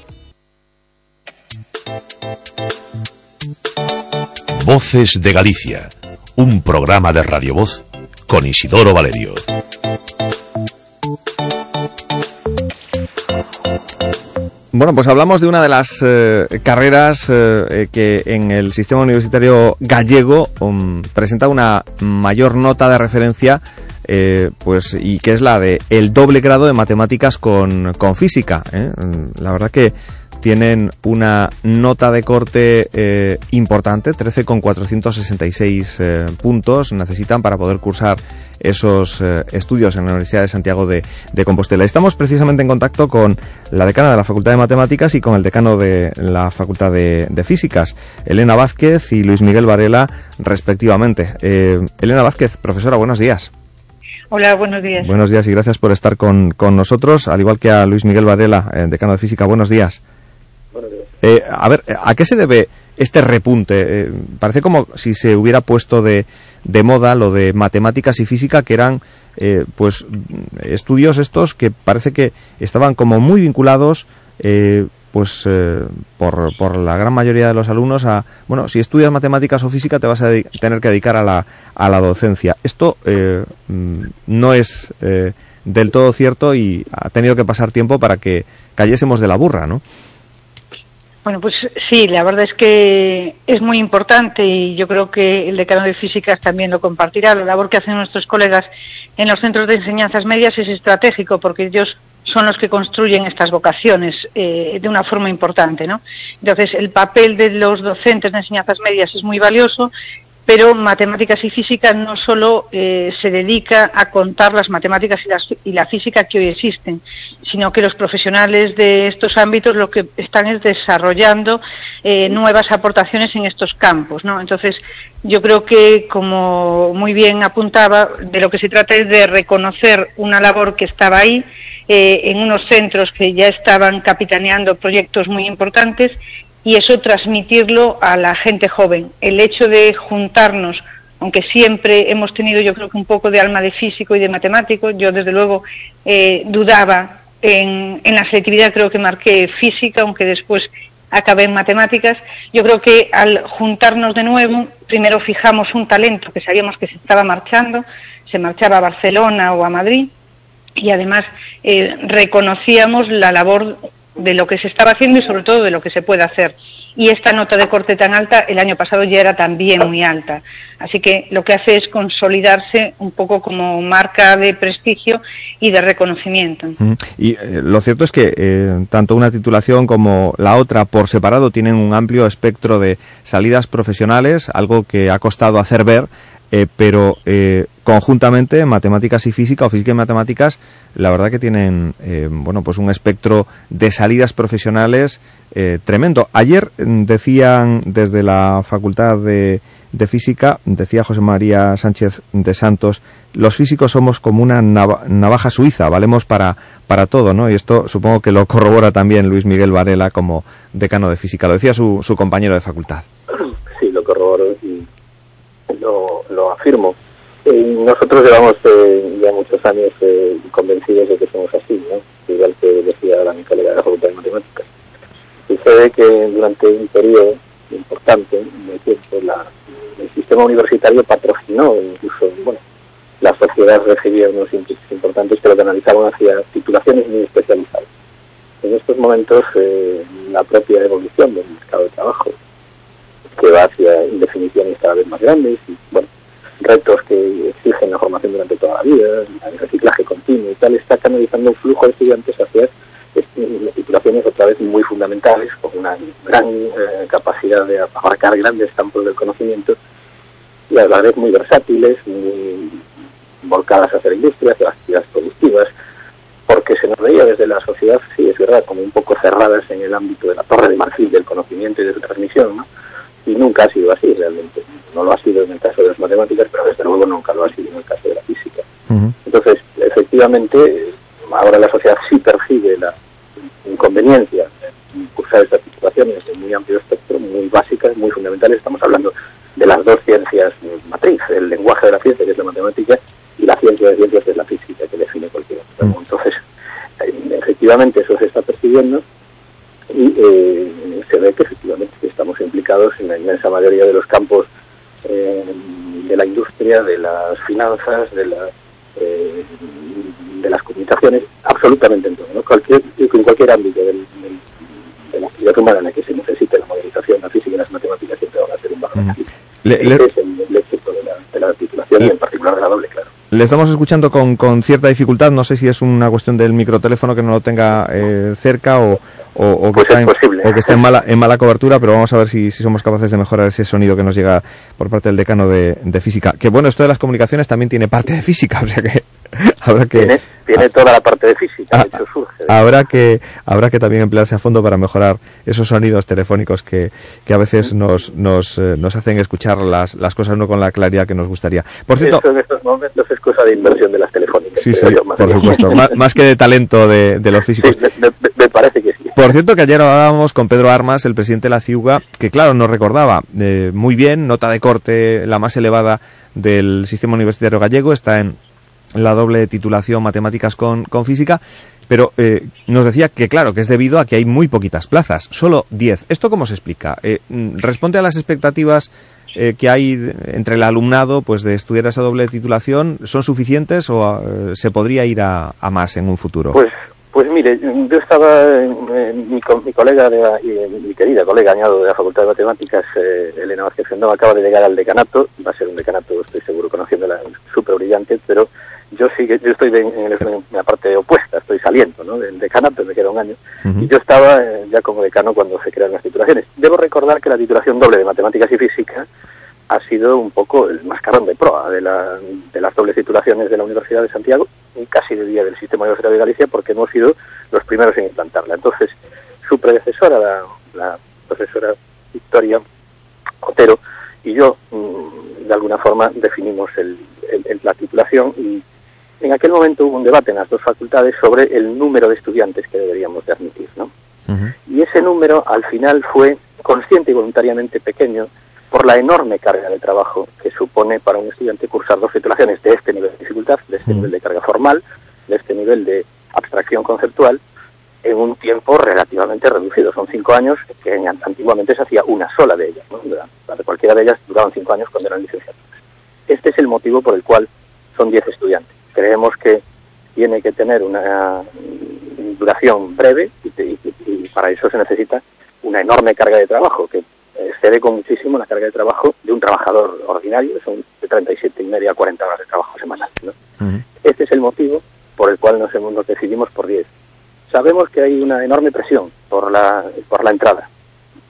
Voces de Galicia, un programa de Radio Voz con Isidoro Valerio. Bueno, pues hablamos de una de las eh, carreras eh, eh, que en el sistema universitario gallego um, presenta una mayor nota de referencia pues y que es la de el doble grado de matemáticas con, con física. La verdad que tienen una nota de corte eh, importante, 13,466 eh, puntos necesitan para poder cursar esos eh, estudios en la Universidad de Santiago de, Compostela. Estamos precisamente en contacto con la decana de la Facultad de Matemáticas y con el decano de la Facultad de, Físicas, Elena Vázquez y Luis Miguel Varela, respectivamente. Elena Vázquez, profesora, buenos días. Hola, buenos días. Buenos días y gracias por estar con, con nosotros, al igual que a Luis Miguel Varela, decano de Física. Buenos días. Eh, a ver, ¿a qué se debe este repunte? Eh, parece como si se hubiera puesto de, de, moda lo de matemáticas y física, que eran eh, pues estudios estos que parece que estaban como muy vinculados pues por, por, la gran mayoría de los alumnos a, bueno, si estudias matemáticas o física te vas a tener que dedicar a la, a la docencia. Esto mm, no es del todo cierto y ha tenido que pasar tiempo para que cayésemos de la burra, ¿no? Bueno, pues sí, la verdad es que es muy importante y yo creo que el decano de físicas también lo compartirá. La labor que hacen nuestros colegas en los centros de enseñanzas medias es estratégico porque ellos son los que construyen estas vocaciones eh, de una forma importante, ¿no? Entonces, el papel de los docentes de enseñanzas medias es muy valioso pero matemáticas y física no solo eh, se dedica a contar las matemáticas y, la física que hoy existen, sino que los profesionales de estos ámbitos lo que están es desarrollando eh, nuevas aportaciones en estos campos. ¿no? Entonces, yo creo que, como muy bien apuntaba, de lo que se trata es de reconocer una labor que estaba ahí, eh, en unos centros que ya estaban capitaneando proyectos muy importantes y eso transmitirlo a la gente joven. El hecho de juntarnos, aunque siempre hemos tenido yo creo que un poco de alma de físico y de matemático, yo desde luego eh, dudaba en, en, la selectividad, creo que marqué física, aunque después acabé en matemáticas. Yo creo que al juntarnos de nuevo, primero fijamos un talento que sabíamos que se estaba marchando, se marchaba a Barcelona o a Madrid, y además eh, reconocíamos la labor de lo que se estaba haciendo y sobre todo de lo que se puede hacer. Y esta nota de corte tan alta el año pasado ya era también muy alta. Así que lo que hace es consolidarse un poco como marca de prestigio y de reconocimiento. Y eh, lo cierto es que eh, tanto una titulación como la otra por separado tienen un amplio espectro de salidas profesionales, algo que ha costado hacer ver eh, pero eh, conjuntamente matemáticas y física o física y matemáticas la verdad que tienen eh, bueno pues un espectro de salidas profesionales tremendo. Ayer mm, decían desde la facultad de, de, física decía José María Sánchez de Santos los físicos somos como una navaja suiza valemos para para todo no y esto supongo que lo corrobora también Luis Miguel Varela como decano de física. Lo decía su, su compañero de facultad sí lo corroboro y lo, lo afirmo. Y nosotros llevamos eh, ya muchos años eh, convencidos de que somos así, ¿no? igual que decía la mi colega de la Facultad de Matemáticas. Sucede que durante un periodo importante de tiempo la, el sistema universitario patrocinó incluso, bueno, la sociedad recibía unos índices importantes que lo canalizaban hacia titulaciones muy especializadas. En estos momentos eh, la propia evolución del mercado de trabajo que va hacia indefiniciones cada vez más grandes y, bueno, retos que exigen la formación durante toda la vida, el reciclaje continuo y tal, está canalizando un flujo de estudiantes hacia titulaciones otra vez muy fundamentales, con una gran eh, capacidad de abarcar grandes campos del conocimiento y a la vez muy versátiles, muy volcadas hacia la industria, hacia las actividades productivas, porque se nos veía desde la sociedad, sí es verdad, como un poco cerradas en el ámbito de la torre de marfil del conocimiento y de su transmisión, ¿no? Y nunca ha sido así realmente. No lo ha sido en el caso de las matemáticas, pero desde luego nunca lo ha sido en el caso de la física. Entonces, efectivamente, ahora la sociedad sí percibe la inconveniencia de cursar estas titulaciones de muy amplio espectro, muy básicas, muy fundamentales. Estamos hablando de las dos ciencias matriz, el lenguaje de la ciencia, que es la matemática, y la ciencia de ciencias, que es la física, que define cualquier otro. Entonces, eh, efectivamente eso se está percibiendo y eh, se ve que efectivamente estamos implicados en la inmensa mayoría de los campos eh, de la industria, de las finanzas, de la de las comunicaciones, absolutamente en todo, ¿no? cualquier, en cualquier ámbito del, de la actividad humana en la que se necesite la modelización, la física y las matemáticas siempre van a ser un bajo. Le, Ese es el, el éxito de la, de la titulación y en particular de la doble, claro. Le estamos escuchando con, con, cierta dificultad, no sé si es una cuestión del microteléfono que no lo tenga eh, cerca o, o, o, que Pues está es en, o que está en mala, en mala cobertura, pero vamos a ver si, si somos capaces de mejorar ese sonido que nos llega por parte del decano de, de física. Que bueno, esto de las comunicaciones también tiene parte de física, o sea que habrá que... Tiene, tiene toda la parte de física, de hecho surge. de- Habrá que, habrá que también emplearse a fondo para mejorar esos sonidos telefónicos que, que a veces nos, nos, eh, nos hacen escuchar las, las cosas no con la claridad que nos gustaría. Por cierto, Eso en estos momentos es cosa de inversión de las telefónicas. sí, sí, por supuesto, más, más que de talento de, de los físicos. me, me- me parece que. Por cierto, que ayer hablábamos con Pedro Armas, el presidente de la CIUGA, que claro, nos recordaba eh, muy bien, nota de corte la más elevada del sistema universitario gallego, está en la doble titulación matemáticas con, con física, pero eh, nos decía que claro, que es debido a que hay muy poquitas plazas, solo 10. ¿Esto cómo se explica? Eh, ¿Responde a las expectativas eh, que hay entre el alumnado pues de estudiar esa doble titulación? ¿Son suficientes o se podría ir a, a más en un futuro? Pues, pues mire, yo estaba, eh, mi, co- mi colega, de la- eh, mi querida colega añado de la Facultad de Matemáticas, eh, Elena Vázquez Fendova, acaba de llegar al decanato, va a ser un decanato, estoy seguro, conociéndola, súper brillante, pero yo sigue, yo estoy de- en, el- en la parte opuesta, estoy saliendo ¿no? del decanato, me queda un año, y yo estaba eh, ya como decano cuando se crearon las titulaciones. Debo recordar que la titulación doble de Matemáticas y Física ha sido un poco el mascarón de proa de, la- de las dobles titulaciones de la Universidad de Santiago y casi diría del sistema universitario de Galicia porque hemos sido los primeros en implantarla. Entonces, su predecesora, la, la profesora Victoria Otero, y yo, mm, de alguna forma, definimos el, el- el- la titulación y en aquel momento hubo un debate en las dos facultades sobre el número de estudiantes que deberíamos de admitir, ¿no? Y ese número al final fue consciente y voluntariamente pequeño por la enorme carga de trabajo que supone para un estudiante cursar dos titulaciones de este nivel de dificultad, de este nivel de carga formal, de este nivel de abstracción conceptual, en un tiempo relativamente reducido. Son cinco años, que en- antiguamente se hacía una sola de ellas. ¿no? De cualquiera de ellas duraban cinco años cuando eran licenciaturas. Este es el motivo por el cual son diez estudiantes. Creemos que tiene que tener una mm, duración breve y, y- y para eso se necesita una enorme carga de trabajo que excede con muchísimo la carga de trabajo de un trabajador ordinario, son de 37 y media a 40 horas de trabajo semanal. ¿no? Este es el motivo por el cual nos, nos decidimos por 10. Sabemos que hay una enorme presión por la, por la entrada.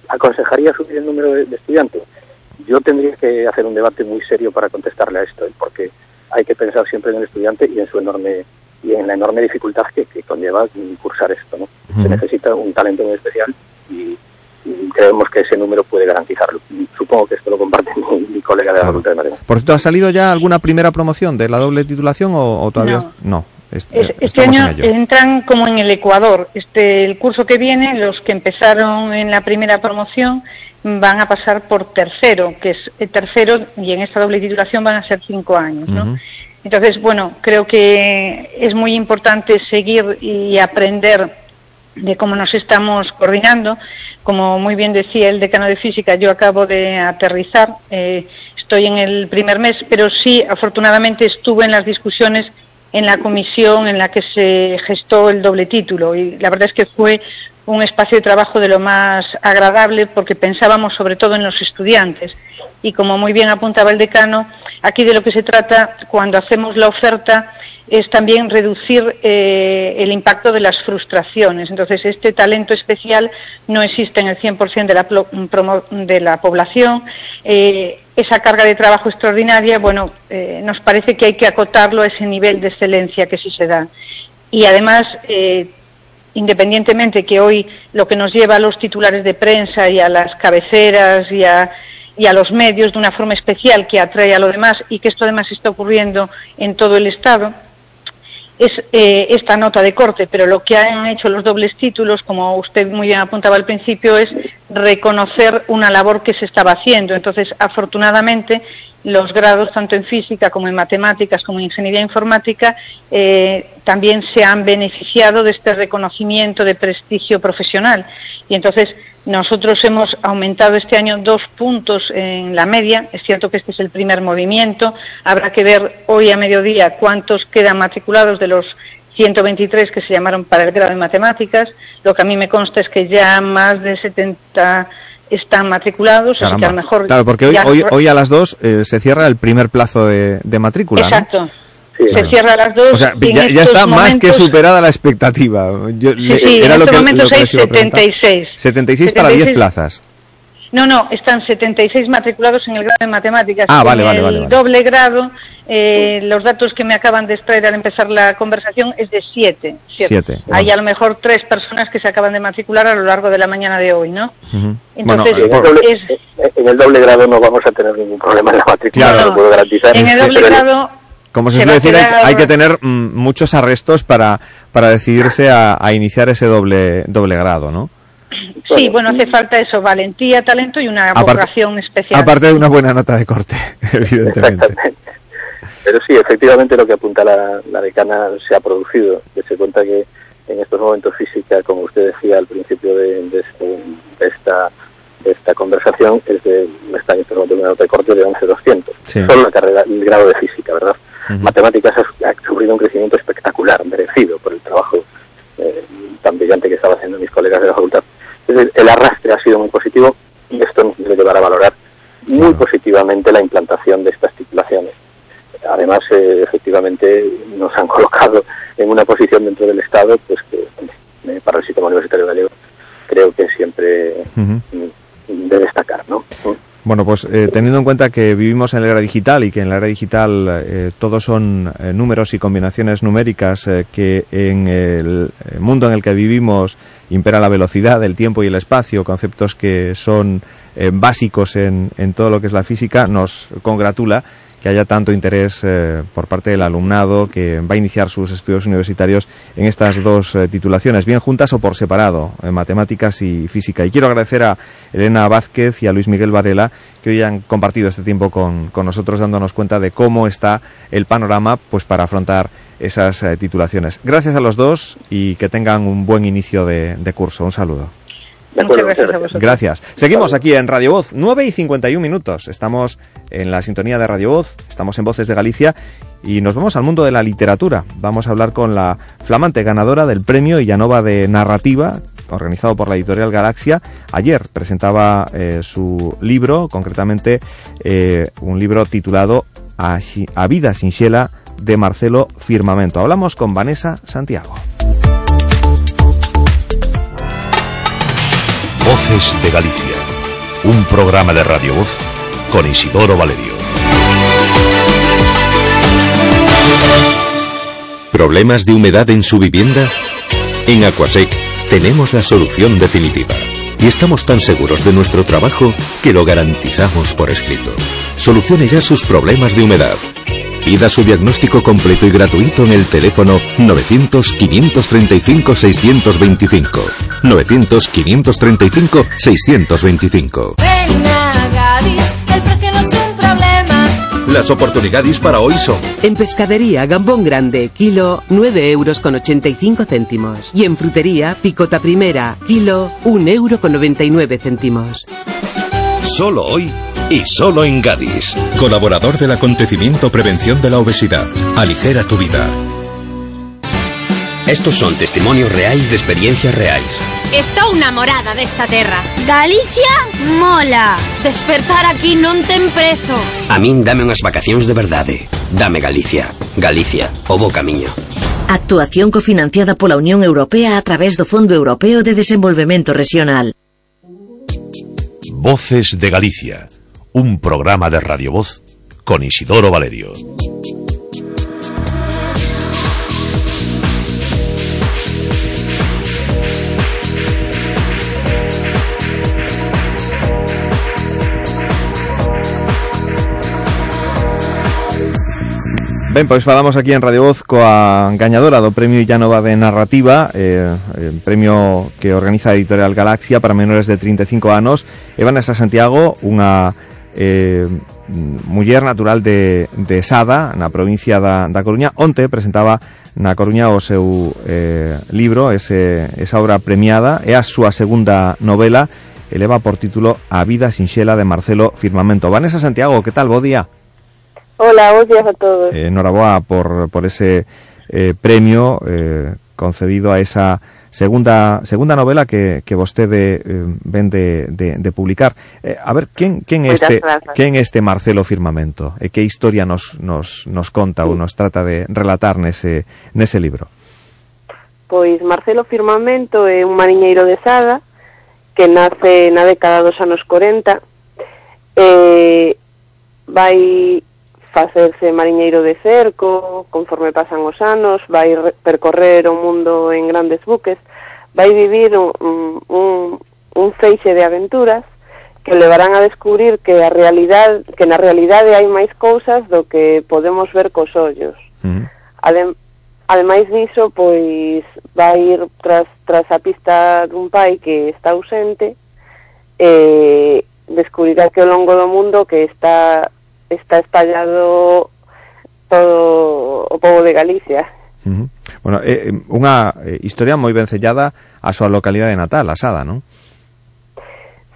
¿Aconsejaría subir el número de, de estudiantes? Yo tendría que hacer un debate muy serio para contestarle a esto, porque hay que pensar siempre en el estudiante y en su enorme y en la enorme dificultad que, que conlleva cursar esto. ¿no? Se necesita un talento muy especial y creemos que ese número puede garantizarlo. Supongo que esto lo comparte mi, mi colega de la Facultad de Matemáticas. Por cierto, ¿ha salido ya alguna primera promoción de la doble titulación o, o todavía No. no? es- Es- eh, Este año en entran como en el Ecuador. Este, el curso que viene, los que empezaron en la primera promoción van a pasar por tercero, que es el tercero, y en esta doble titulación van a ser cinco años, ¿no? Entonces, bueno, creo que es muy importante seguir y aprender de cómo nos estamos coordinando. Como muy bien decía el decano de física, yo acabo de aterrizar, eh, estoy en el primer mes, pero sí, afortunadamente, estuve en las discusiones en la comisión en la que se gestó el doble título y la verdad es que fue un espacio de trabajo de lo más agradable porque pensábamos sobre todo en los estudiantes y como muy bien apuntaba el decano, aquí de lo que se trata cuando hacemos la oferta es también reducir eh, el impacto de las frustraciones. Entonces, este talento especial no existe en el 100% de la, de la población. Eh, esa carga de trabajo extraordinaria, bueno, eh, nos parece que hay que acotarlo a ese nivel de excelencia que sí se da. Y además, independientemente que hoy lo que nos lleva a los titulares de prensa y a las cabeceras y a, y a los medios de una forma especial que atrae a lo demás y que esto además está ocurriendo en todo el Estado, es eh, esta nota de corte, pero lo que han hecho los dobles títulos, como usted muy bien apuntaba al principio, es reconocer una labor que se estaba haciendo. Entonces, afortunadamente, los grados, tanto en física como en matemáticas, como en ingeniería informática, eh, también se han beneficiado de este reconocimiento de prestigio profesional. Y entonces, nosotros hemos aumentado este año dos puntos en la media. Es cierto que este es el primer movimiento. Habrá que ver hoy a mediodía cuántos quedan matriculados de los 123 que se llamaron para el grado de matemáticas. Lo que a mí me consta es que ya más de 70 están matriculados, así que a lo mejor... Claro, porque hoy, hoy, a las dos eh, se cierra el primer plazo de, matrícula. Exacto. Se cierra a las dos. O sea, ya, está más que superada la expectativa. Yo, sí, sí, en estos momentos hay 76. 76 para 10 plazas. No, no, están 76 matriculados en el grado de matemáticas. Ah, vale, en vale, el vale, doble grado, eh, los datos que me acaban de extraer al empezar la conversación es de 7. Siete. Hay a lo mejor tres personas que se acaban de matricular a lo largo de la mañana de hoy, ¿no? Entonces, en, el doble, en, el doble, grado no vamos a tener ningún problema en la matrícula, claro. lo puedo garantizar. En el doble grado... Como se, suele decir, hay, que tener mm, muchos arrestos para, para decidirse a, a iniciar ese doble, doble grado, ¿no? Sí, bueno, hace falta eso, valentía, talento y una vocación especial. Aparte de una buena nota de corte, evidentemente. Pero sí, efectivamente lo que apunta la, la decana se ha producido. Que se cuenta que en estos momentos física, como usted decía al principio de, de, este, esta esta conversación, es de, está en estos momentos una nota de corte de 11.200. Sí. Solo la carrera, el grado de física, ¿verdad? Matemáticas ha, ha, sufrido un crecimiento espectacular, merecido por el trabajo eh, tan brillante que estaban haciendo mis colegas de la facultad el arrastre ha sido muy positivo y esto nos debe llevar a valorar muy positivamente la implantación de estas titulaciones. Además, eh, efectivamente, nos han colocado en una posición dentro del Estado, pues que para el sistema universitario gallego creo que siempre debe destacar, ¿no? Bueno, pues eh, teniendo en cuenta que vivimos en la era digital y que en la era digital eh, todos son eh, números y combinaciones numéricas, eh, que en el mundo en el que vivimos impera la velocidad, el tiempo y el espacio, conceptos que son eh, básicos en todo lo que es la física, nos congratula que haya tanto interés eh, por parte del alumnado que va a iniciar sus estudios universitarios en estas dos eh, titulaciones, bien juntas o por separado, en matemáticas y física. Y quiero agradecer a Elena Vázquez y a Luis Miguel Varela que hoy han compartido este tiempo con, nosotros dándonos cuenta de cómo está el panorama pues para afrontar esas eh, titulaciones. Gracias a los dos y que tengan un buen inicio de curso. Un saludo. Muchas gracias. Seguimos aquí en Radio Voz, 9 y 51 minutos. Estamos en la sintonía de Radio Voz, estamos en Voces de Galicia y nos vamos al mundo de la literatura. Vamos a hablar con la flamante ganadora del premio Illanova de Narrativa, organizado por la editorial Galaxia. Ayer presentaba eh, su libro, concretamente eh, un libro titulado A, a Vida Sinxela de Marcelo Firmamento. Hablamos con Vanessa Santiago. De Galicia, un programa de Radio Voz con Isidoro Valerio. ¿Problemas de humedad en su vivienda? En Aquasec tenemos la solución definitiva. Y estamos tan seguros de nuestro trabajo que lo garantizamos por escrito. Solucione ya sus problemas de humedad. Pida su diagnóstico completo y gratuito en el teléfono 900-535-625. 900-535-625. Ven a Gadis, el precio no es un problema. Las oportunidades para hoy son En pescadería Gambón Grande, kilo 9 euros con 85 céntimos. Y en frutería Picota Primera, kilo 1 euro con 99 céntimos. Solo hoy y solo en Gadis. Colaborador del acontecimiento Prevención de la Obesidad. Aligera tu vida. Estos son testimonios reais de experiencias reais. Estou namorada desta terra. Galicia mola. Despertar aquí non ten prezo. A min dame unhas vacacións de verdade. Dame Galicia. Galicia, o bo camiño. Actuación cofinanciada pola Unión Europea a través do Fondo Europeo de Desenvolvemento Regional. Voces de Galicia, un programa de Radio Voz con Isidoro Valerio. Ben, pois falamos aquí en Radio Voz coa gañadora do Premio Illanova de Narrativa eh, eh, Premio que organiza Editorial Galaxia para menores de 35 anos E Vanessa Santiago, unha eh, muller natural de, de Sada, na provincia da, da Coruña Onte presentaba na Coruña o seu eh, libro, ese, esa obra premiada É a súa segunda novela eleva por título A vida sinxela de Marcelo Firmamento Vanessa Santiago, que tal? Bo día Hola, buenos días a todos. Eh, enhorabuena por, por ese eh, premio eh, concedido a esa segunda segunda novela que, que vostede eh, ven de, de, de publicar. Eh, a ver, quen, quen este grazas. quen este Marcelo Firmamento? E que historia nos, nos, nos conta sí. ou nos trata de relatar nese, nese libro? Pois Marcelo Firmamento é un mariñeiro de Sada que nace na década dos anos 40 eh, vai facerse mariñeiro de cerco, conforme pasan os anos, vai percorrer o mundo en grandes buques, vai vivir un, un, un feixe de aventuras que levarán a descubrir que a realidade que na realidade hai máis cousas do que podemos ver cos ollos. Mm. Adem, ademais diso, pois vai ir tras, tras a pista dun pai que está ausente e descubrirá que ao longo do mundo que está está espallado todo o povo de Galicia. Uh -huh. Bueno, é eh, unha eh, historia moi vencellada a súa localidade natal, a Sada, non?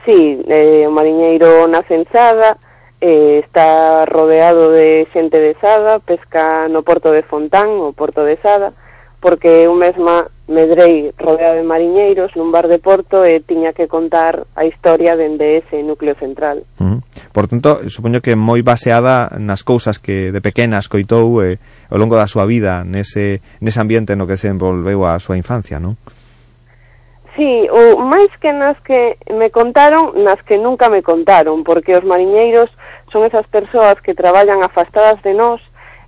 Sí, eh, o mariñeiro nace en Sada, eh, está rodeado de xente de Sada, pesca no porto de Fontán, o porto de Sada, porque eu mesma medrei rodeado de mariñeiros nun bar de Porto e tiña que contar a historia dende ese núcleo central. Uh -huh. Por tanto, supoño que moi baseada nas cousas que de pequena escoitou eh, ao longo da súa vida nese, nese ambiente no que se envolveu a súa infancia, non? Sí, ou máis que nas que me contaron, nas que nunca me contaron, porque os mariñeiros son esas persoas que traballan afastadas de nós,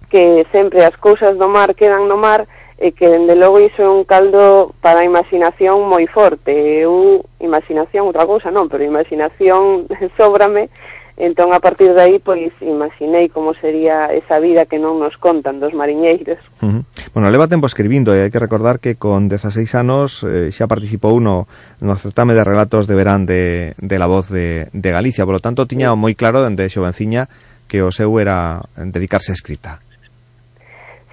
que sempre as cousas do mar quedan no mar, e que dende logo iso é un caldo para a imaginación moi forte. Eu, imaginación, outra cousa non pero imaginación sóbrame. Entón a partir de aí pois imaginei como sería esa vida que non nos contan dos mariñeiros. Uh -huh. Bueno, leva tempo escribindo e hai que recordar que con 16 anos eh, xa participou uno no certame de relatos de verán de, de la voz de, de Galicia. Por lo tanto tiña moi claro dende xovenciña que o seu era dedicarse a escrita.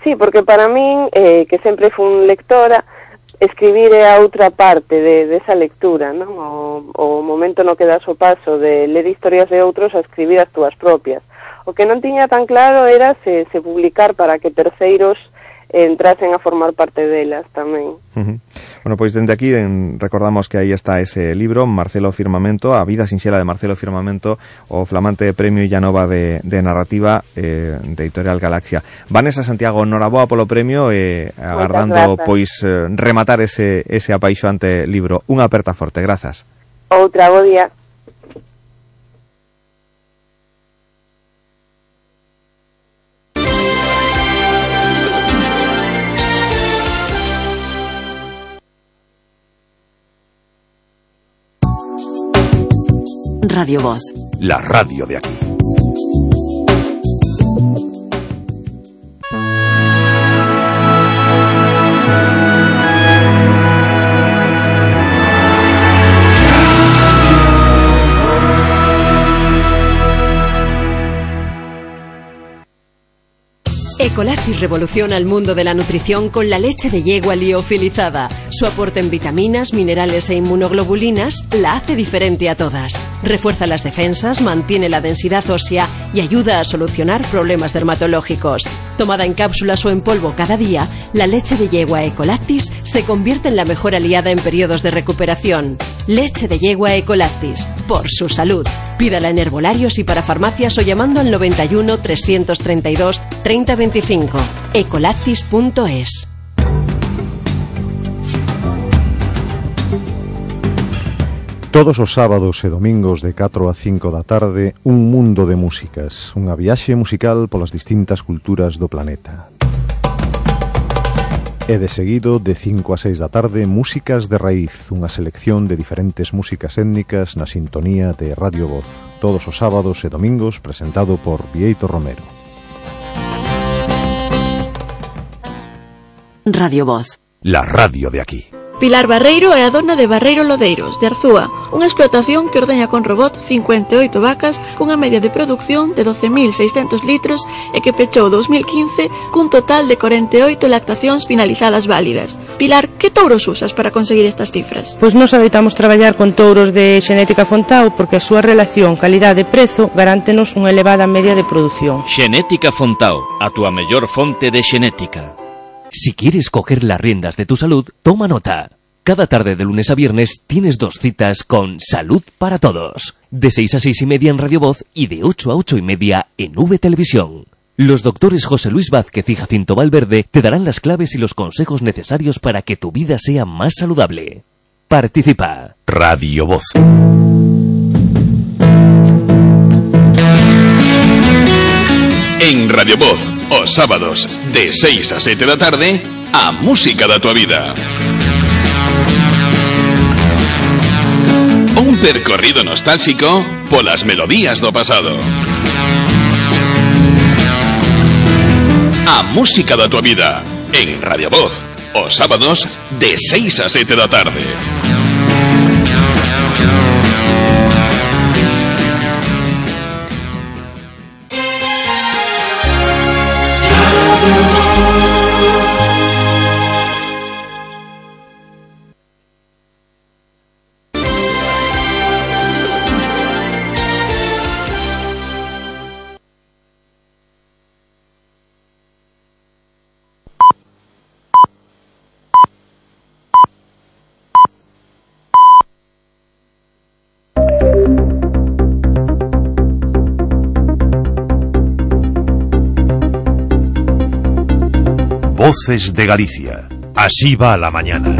Sí, porque para min, eh, que sempre fun lectora, escribir é a outra parte de, de esa lectura, non? O, o momento no que das o paso de ler historias de outros a escribir as túas propias. O que non tiña tan claro era se, se publicar para que terceiros entrasen a formar parte delas tamén. Uh -huh. Bueno, pois dende aquí en, recordamos que aí está ese libro, Marcelo Firmamento, A vida sinxela de Marcelo Firmamento, o flamante premio Llanova de, de narrativa eh, de Editorial Galaxia. Vanessa Santiago, noraboa polo premio e eh, agardando pois eh, rematar ese, ese apaixoante libro. Unha aperta forte, grazas. Outra, bo día. Radio Voz. La radio de aquí. Ecolactis revoluciona el mundo de la nutrición con la leche de yegua liofilizada. Su aporte en vitaminas, minerales e inmunoglobulinas la hace diferente a todas. Refuerza las defensas, mantiene la densidad ósea y ayuda a solucionar problemas dermatológicos. Tomada en cápsulas o en polvo cada día, la leche de yegua Ecolactis se convierte en la mejor aliada en periodos de recuperación. Leche de yegua Ecolactis, por su salud. Pídala en herbolarios y para farmacias o llamando al 91 332 3025. Ecolactis.es. Todos os sábados e domingos de 4 a 5 da tarde, un mundo de músicas, unha viaxe musical polas distintas culturas do planeta. E de seguido, de 5 a 6 da tarde, Músicas de Raíz, unha selección de diferentes músicas étnicas na sintonía de Radio Voz, todos os sábados e domingos presentado por Vieito Romero. Radio Voz. La radio de aquí. Pilar Barreiro é a dona de Barreiro Lodeiros, de Arzúa, unha explotación que ordeña con robot 58 vacas cunha media de producción de 12.600 litros e que pechou 2015 cun total de 48 lactacións finalizadas válidas. Pilar, que touros usas para conseguir estas cifras? Pois nos adoitamos traballar con touros de Xenética Fontao porque a súa relación calidade-prezo garántenos unha elevada media de producción. Xenética Fontao, a túa mellor fonte de xenética. Si quieres coger las riendas de tu salud, toma nota. Cada tarde de lunes a viernes tienes dos citas con Salud para Todos. De 6 a 6 y media en Radio Voz y de 8 a 8 y media en V Televisión. Los doctores José Luis Vázquez y Jacinto Valverde te darán las claves y los consejos necesarios para que tu vida sea más saludable. Participa. Radio Voz. En Radio Voz, os sábados, de 6 a 7 da tarde, a música da tua vida. Un percorrido nostálxico polas melodías do pasado. A música da tua vida, en Radio Voz, os sábados, de 6 a 7 da tarde. Voces de Galicia. Así va la mañana.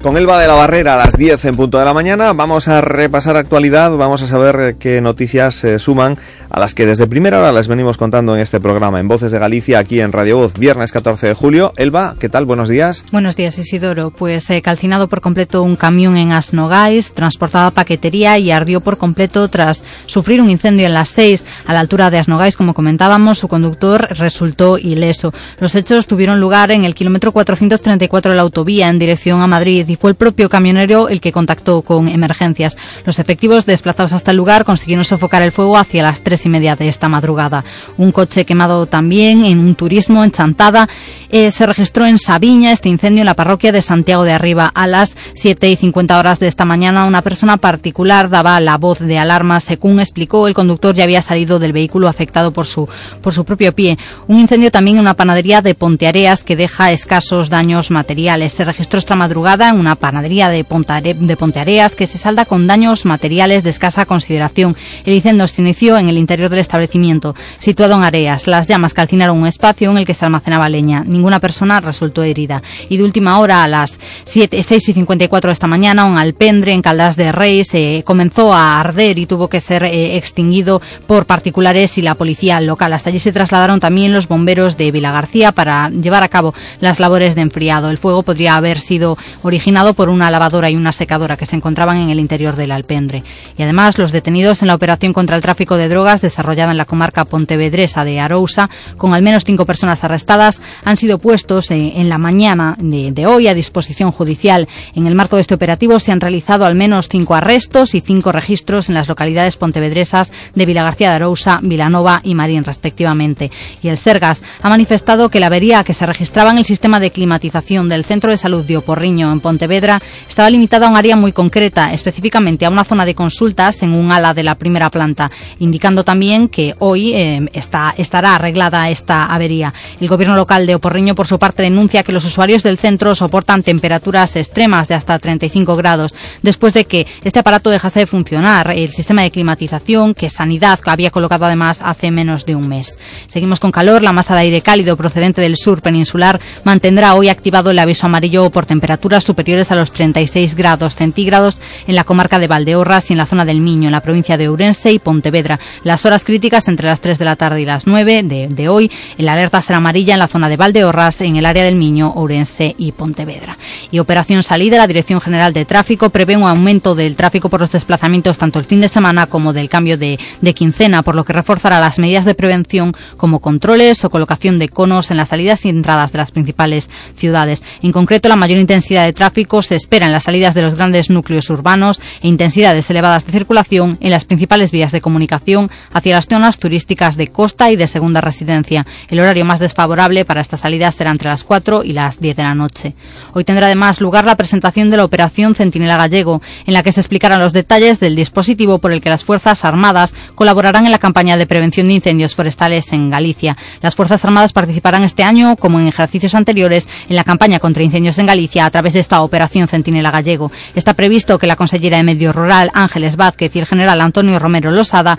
Con Elba de la Barrera a las 10 en punto de la mañana vamos a repasar actualidad, vamos a saber qué noticias se suman a las que desde primera hora les venimos contando en este programa en Voces de Galicia aquí en Radio Voz, viernes 14 de julio. Elba, ¿qué tal? Buenos días. Buenos días, Isidoro. Pues eh, calcinado por completo un camión en Asnogais, transportaba paquetería y ardió por completo tras sufrir un incendio en las 6 a la altura de Asnogais, como comentábamos, su conductor resultó ileso. Los hechos tuvieron lugar en el kilómetro 434 de la autovía en dirección a Madrid y fue el propio camionero el que contactó con emergencias. Los efectivos desplazados hasta el lugar consiguieron sofocar el fuego hacia las tres y media de esta madrugada. Un coche quemado también en un turismo en Chantada. Eh, se registró en Sabiña este incendio en la parroquia de Santiago de Arriba. A las 7 y 50 horas de esta mañana una persona particular daba la voz de alarma. Según explicó, el conductor ya había salido del vehículo afectado por su, por su propio pie. Un incendio también en una panadería de Ponteareas que deja escasos daños materiales. Se registró esta madrugada en una panadería de, Pontare, de Ponteareas que se salda con daños materiales de escasa consideración. El incendio se inició en el interior del establecimiento, situado en Areas. Las llamas calcinaron un espacio en el que se almacenaba leña. Ninguna persona resultó herida. Y de última hora, a las 7, 6 y 54 de esta mañana, un alpendre en Caldas de Reis eh, comenzó a arder y tuvo que ser eh, extinguido por particulares y la policía local. Hasta allí se trasladaron también los bomberos de Vilagarcía para llevar a cabo las labores de enfriado. El fuego podría haber sido originado por una lavadora y una secadora que se encontraban en el interior del alpendre. Y además, los detenidos en la operación contra el tráfico de drogas desarrollada en la comarca pontevedresa de Arousa, con al menos cinco personas arrestadas, han sido puestos en la mañana de, hoy a disposición judicial. En el marco de este operativo se han realizado al menos cinco arrestos y cinco registros en las localidades pontevedresas de Vilagarcía de Arousa, Vilanova y Marín, respectivamente. Y el Sergas ha manifestado que la avería que se registraba en el sistema de climatización del Centro de Salud de Oporriño en Pontevedra estaba limitada a un área muy concreta, específicamente a una zona de consultas en un ala de la primera planta, indicando también que hoy eh, está, estará arreglada esta avería. El gobierno local de Oporriño, por su parte, denuncia que los usuarios del centro soportan temperaturas extremas de hasta 35 grados después de que este aparato dejase de funcionar, el sistema de climatización que Sanidad había colocado además hace menos de un mes. Seguimos con calor, la masa de aire cálido procedente del sur peninsular mantendrá hoy activado el aviso amarillo por temperaturas superiores a los 36 grados centígrados en la comarca de Valdeorras y en la zona del Miño, en la provincia de Ourense y Pontevedra. Las horas críticas entre las 3 de la tarde y las 9 de, hoy. La alerta será amarilla en la zona de Valdeorras, en el área del Miño, Ourense y Pontevedra. Y operación salida, la Dirección General de Tráfico prevé un aumento del tráfico por los desplazamientos tanto el fin de semana como del cambio de quincena, por lo que reforzará las medidas de prevención como controles o colocación de conos en las salidas y entradas de las principales ciudades. En concreto, la mayor intensidad de tráfico se espera en las salidas de los grandes núcleos urbanos e intensidades elevadas de circulación en las principales vías de comunicación hacia las zonas turísticas de costa y de segunda residencia. El horario más desfavorable para estas salidas será entre las 4 y las 10 de la noche. Hoy tendrá además lugar la presentación de la operación Centinela Gallego, en la que se explicarán los detalles del dispositivo por el que las Fuerzas Armadas colaborarán en la campaña de prevención de incendios forestales en Galicia. Las Fuerzas Armadas participarán este año, como en ejercicios anteriores, en la campaña contra incendios en Galicia a través de esta operación Centinela Gallego. Está previsto que la consellera de Medio Rural, Ángeles Vázquez, y el general Antonio Romero Losada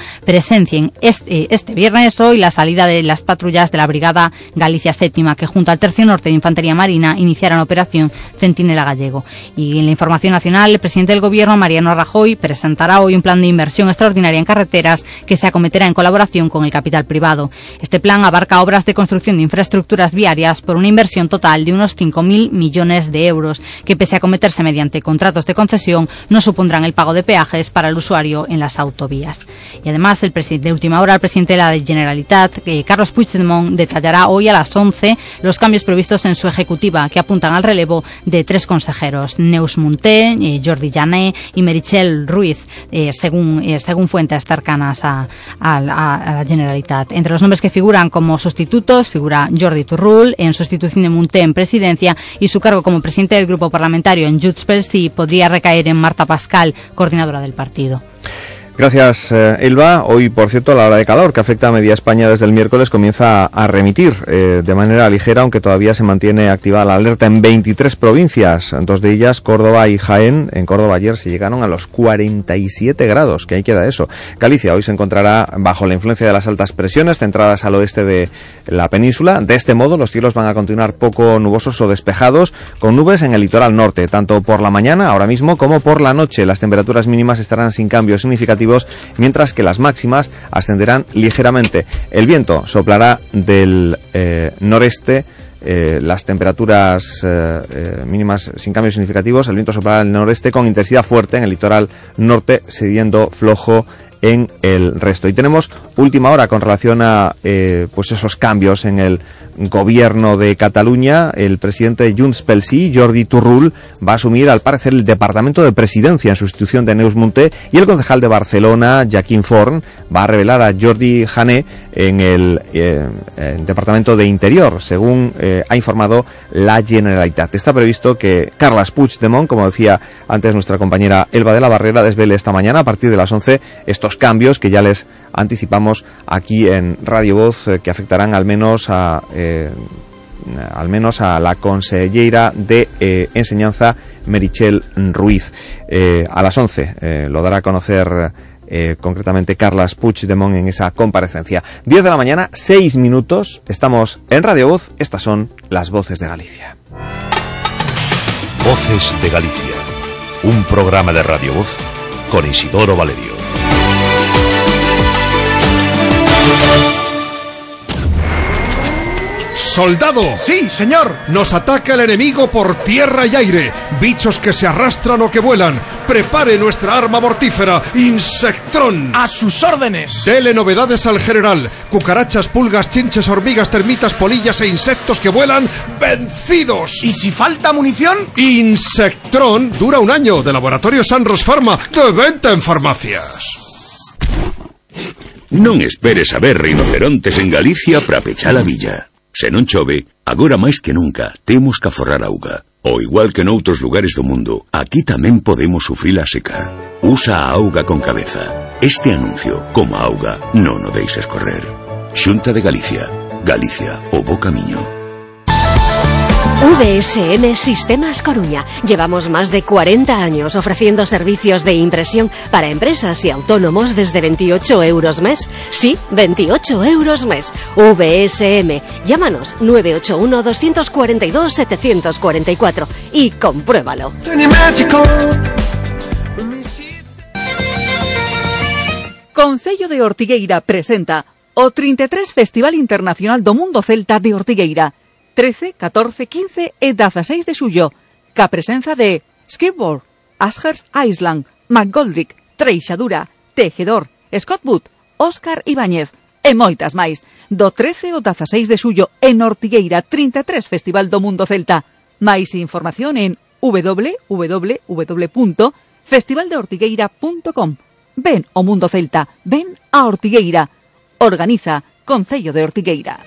presencien este, este viernes hoy la salida de las patrullas de la Brigada Galicia Séptima, que junto al Tercio Norte de Infantería Marina iniciaron operación Centinela Gallego. Y en la información nacional, el presidente del Gobierno, Mariano Rajoy, presentará hoy un plan de inversión extraordinaria en carreteras que se acometerá en colaboración con el capital privado. Este plan abarca obras de construcción de infraestructuras viarias por una inversión total de unos 5.000 millones de euros, que pese a acometerse mediante contratos de concesión, no supondrán el pago de peajes para el usuario en las autovías. Y además, el de última hora, el presidente de la Generalitat, eh, Carlos Puigdemont, detallará hoy a las 11 los cambios previstos en su ejecutiva, que apuntan al relevo de tres consejeros, Neus Munté, eh, Jordi Jané y Merichel Ruiz, eh, según, según fuentes cercanas a, la Generalitat. Entre los nombres que figuran como sustitutos figura Jordi Turrul, en sustitución de Munté en presidencia, y su cargo como presidente del grupo parlamentario en Junts pel Sí podría recaer en Marta Pascal, coordinadora del partido. Gracias, eh, Elba. Hoy, por cierto, la hora de calor que afecta a media España desde el miércoles comienza a remitir eh, de manera ligera, aunque todavía se mantiene activada la alerta en 23 provincias, dos de ellas Córdoba y Jaén. En Córdoba ayer se llegaron a los 47 grados, que ahí queda eso. Galicia hoy se encontrará bajo la influencia de las altas presiones centradas al oeste de la península. De este modo, los cielos van a continuar poco nubosos o despejados, con nubes en el litoral norte, tanto por la mañana, ahora mismo, como por la noche. Las temperaturas mínimas estarán sin cambios significativos mientras que las máximas ascenderán ligeramente. El viento soplará del eh, noreste. Eh, las temperaturas eh, mínimas sin cambios significativos, el viento soplará del noreste con intensidad fuerte en el litoral norte, cediendo flojo en el resto. Y tenemos última hora con relación a eh, pues esos cambios en el gobierno de Cataluña. El presidente de Junts pel Sí, Jordi Turrul, va a asumir al parecer el departamento de presidencia en sustitución de Neus Munté y el concejal de Barcelona, Jaquín Forn, va a revelar a Jordi Jané en el, eh, en departamento de Interior, según eh, ha informado la Generalitat. Está previsto que Carles Puigdemont, como decía antes nuestra compañera Elba de la Barrera, desvele esta mañana a partir de las 11 estos cambios que ya les anticipamos aquí en Radio Voz eh, que afectarán al menos a eh, al menos a la consellera de eh, enseñanza Merichel Ruiz. A las 11 eh, lo dará a conocer concretamente Carlas Puigdemont en esa comparecencia. 10 de la mañana 6 minutos estamos en Radio Voz estas son las voces de Galicia. Voces de Galicia un programa de Radio Voz con Isidoro Valerio ¡Soldado! Sí, señor. Nos ataca el enemigo por tierra y aire. Bichos que se arrastran o que vuelan. Prepare nuestra arma mortífera, Insectrón. A sus órdenes. Dele novedades al general. Cucarachas, pulgas, chinches, hormigas, termitas, polillas e insectos que vuelan, vencidos. ¿Y si falta munición? Insectrón dura un año de Laboratorio Sanros Pharma, de venta en farmacias. Non esperes a ver rinocerontes en Galicia para pechar a villa. Se non chove, agora máis que nunca temos que aforrar auga. O igual que noutros lugares do mundo, aquí tamén podemos sufrir a seca. Usa a auga con cabeza. Este anuncio, como a auga, non o deixes correr. Xunta de Galicia. Galicia, o bo camiño. VSM Sistemas Coruña. Llevamos más de 40 años ofreciendo servicios de impresión para empresas y autónomos desde 28 euros mes. Sí, 28 euros mes. VSM. Llámanos 981-242-744 y compruébalo. Concello de Ortigueira presenta o 33 Festival Internacional do Mundo Celta de Ortigueira. 13, 14, 15 e 16 de xullo, ca presenza de Skipboard, Ashers Island, McGoldrick, Treixadura, Tejedor, Scott Wood, Óscar Ibáñez e moitas máis. Do 13 ao 16 de xullo en Ortigueira 33 Festival do Mundo Celta. Máis información en www.festivaldeortigueira.com Ven o Mundo Celta, ven a Ortigueira. Organiza Concello de Ortigueira.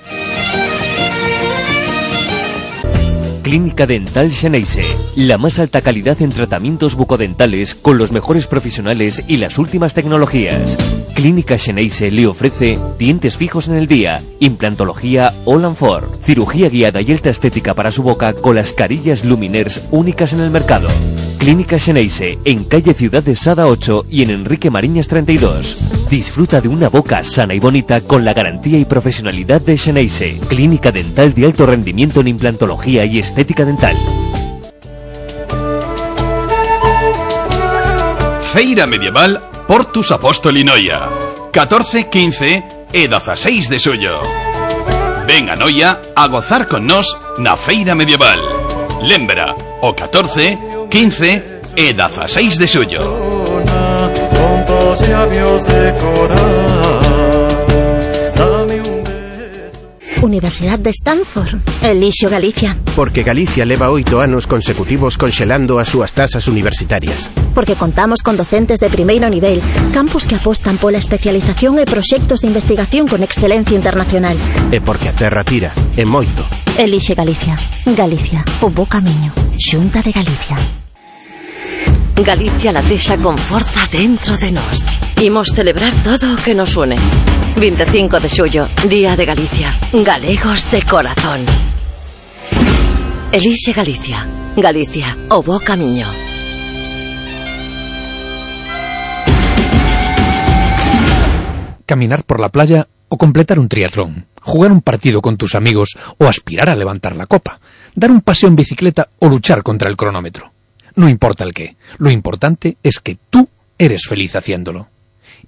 Clínica Dental Xeneise, la más alta calidad en tratamientos bucodentales con los mejores profesionales y las últimas tecnologías. Clínica Xeneise le ofrece dientes fijos en el día, implantología All and Four, cirugía guiada y alta estética para su boca con las carillas Luminers únicas en el mercado. Clínica Xeneise, en calle Ciudad de Sada 8 y en Enrique Mariñas 32. Disfruta de una boca sana y bonita con la garantía y profesionalidad de Xeneise, clínica dental de alto rendimiento en implantología y estética dental. Feira Medieval Portus Apóstoli Noia 14, 15 e 16 de suyo Ven a Noia a gozar con nos na Feira Medieval. Lembra, o 14, 15 e 16 de suyo Universidad de Stanford. Elixo Galicia. Porque Galicia leva oito anos consecutivos conxelando as súas tasas universitarias. Porque contamos con docentes de primeiro nivel, campus que apostan pola especialización e proxectos de investigación con excelencia internacional. E porque a terra tira, e moito. Elixe Galicia. Galicia, o bo camiño. Xunta de Galicia. Galicia latexa con forza dentro de nós. Imos celebrar todo o que nos une. 25 de xullo, Día de Galicia. Galegos de corazón. Elixe Galicia. Galicia, o bo camiño. Caminar por la playa o completar un triatlón. Jugar un partido con tus amigos o aspirar a levantar la copa. Dar un paseo en bicicleta o luchar contra el cronómetro. No importa el qué. Lo importante es que tú eres feliz haciéndolo.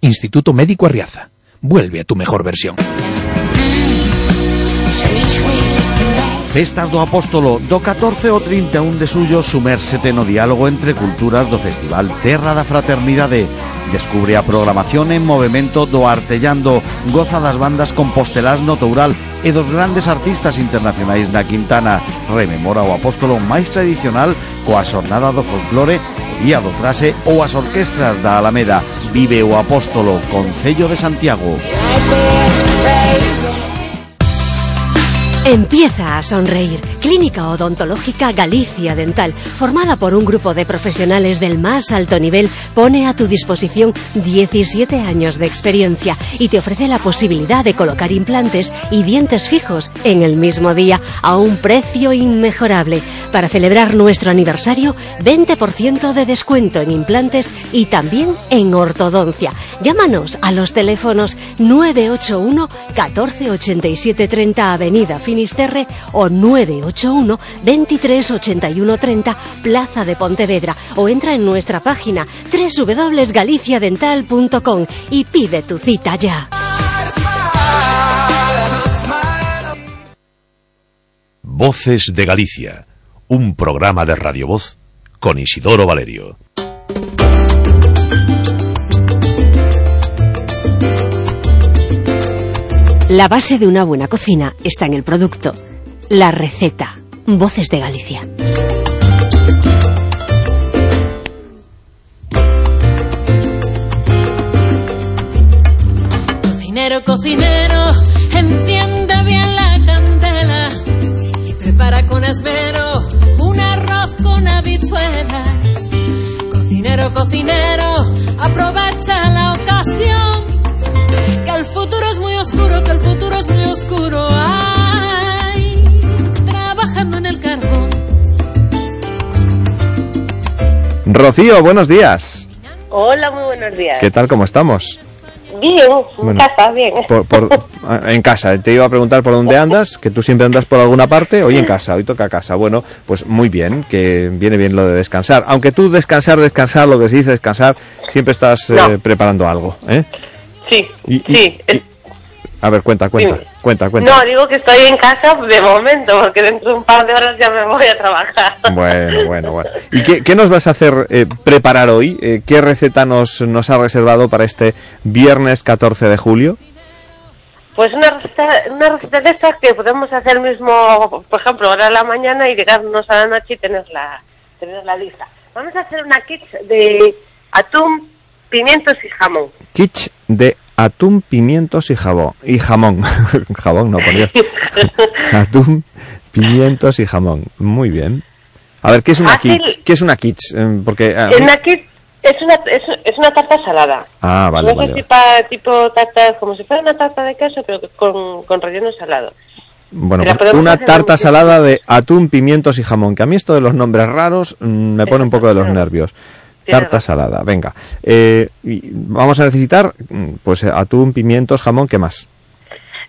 Instituto Médico Arriaza. Vuelve a tu mejor versión. Festas do Apóstolo do 14 ao 31 de suyo sumérsete no diálogo entre culturas do Festival Terra da Fraternidade. Descubre a programación en movimento do Artellando, goza das bandas compostelás no Toural e dos grandes artistas internacionais na Quintana. Rememora o Apóstolo máis tradicional coa xornada do folclore Día do Trase ou as orquestras da Alameda. Vive o Apóstolo, Concello de Santiago. Empieza a sonreír. Clínica Odontológica Galicia Dental, formada por un grupo de profesionales del más alto nivel, pone a tu disposición 17 años de experiencia y te ofrece la posibilidad de colocar implantes y dientes fijos en el mismo día a un precio inmejorable. Para celebrar nuestro aniversario, 20% de descuento en implantes y también en ortodoncia. Llámanos a los teléfonos 981 14 87 30 Avenida Finisterre o 981 23 81 30 Plaza de Pontevedra o entra en nuestra página www.galiciadental.com y pide tu cita ya. Voces de Galicia, un programa de Radio Voz con Isidoro Valerio. La base de una buena cocina está en el producto. La receta. Voces de Galicia. Cocinero, cocinero, enciende bien la candela y prepara con esmero un arroz con habichuelas. Cocinero, cocinero, aprovecha la ocasión oscuro, que el futuro es muy oscuro. Ay, trabajando en el carbón. Rocío, buenos días. Hola, muy buenos días. ¿Qué tal? ¿Cómo estamos? Bien, en bueno, casa, bien. En casa, te iba a preguntar por dónde andas, que tú siempre andas por alguna parte, hoy en casa, hoy toca casa. Bueno, pues muy bien, que viene bien lo de descansar. Aunque tú descansar, descansar, lo que se dice descansar, siempre estás eh, preparando algo, ¿eh? Sí, sí. A ver, cuenta, cuenta, cuenta, cuenta. No, digo que estoy en casa de momento, porque dentro de un par de horas ya me voy a trabajar. Bueno, bueno, bueno. ¿Y qué, qué nos vas a hacer eh, preparar hoy? Eh, ¿Qué receta nos, nos ha reservado para este viernes 14 de julio? Pues una receta, una receta de estas que podemos hacer mismo, por ejemplo, ahora a la mañana y llegarnos a la noche y tenerla, tenerla lista. Vamos a hacer una kit de atún, pimientos y jamón. Kitsch de atún, pimientos y jabón. Y jamón. jabón, no, por Dios. atún, pimientos y jamón. Muy bien. A ver, ¿qué es una Fácil. kitsch? ¿Qué es una kitsch? Eh, Porque... ah, Una kit es una, es, es una tarta salada. Ah, vale, no vale. si pa- tipo tarta, como si fuera una tarta de queso, pero con, con relleno salado. Bueno, pues una tarta salada de atún, pimientos y jamón. Que a mí esto de los nombres raros mm, me pone un poco de los nervios. Tarta salada, venga. Eh, vamos a necesitar, mm, pues, eh, atún, pimientos, jamón, ¿qué más?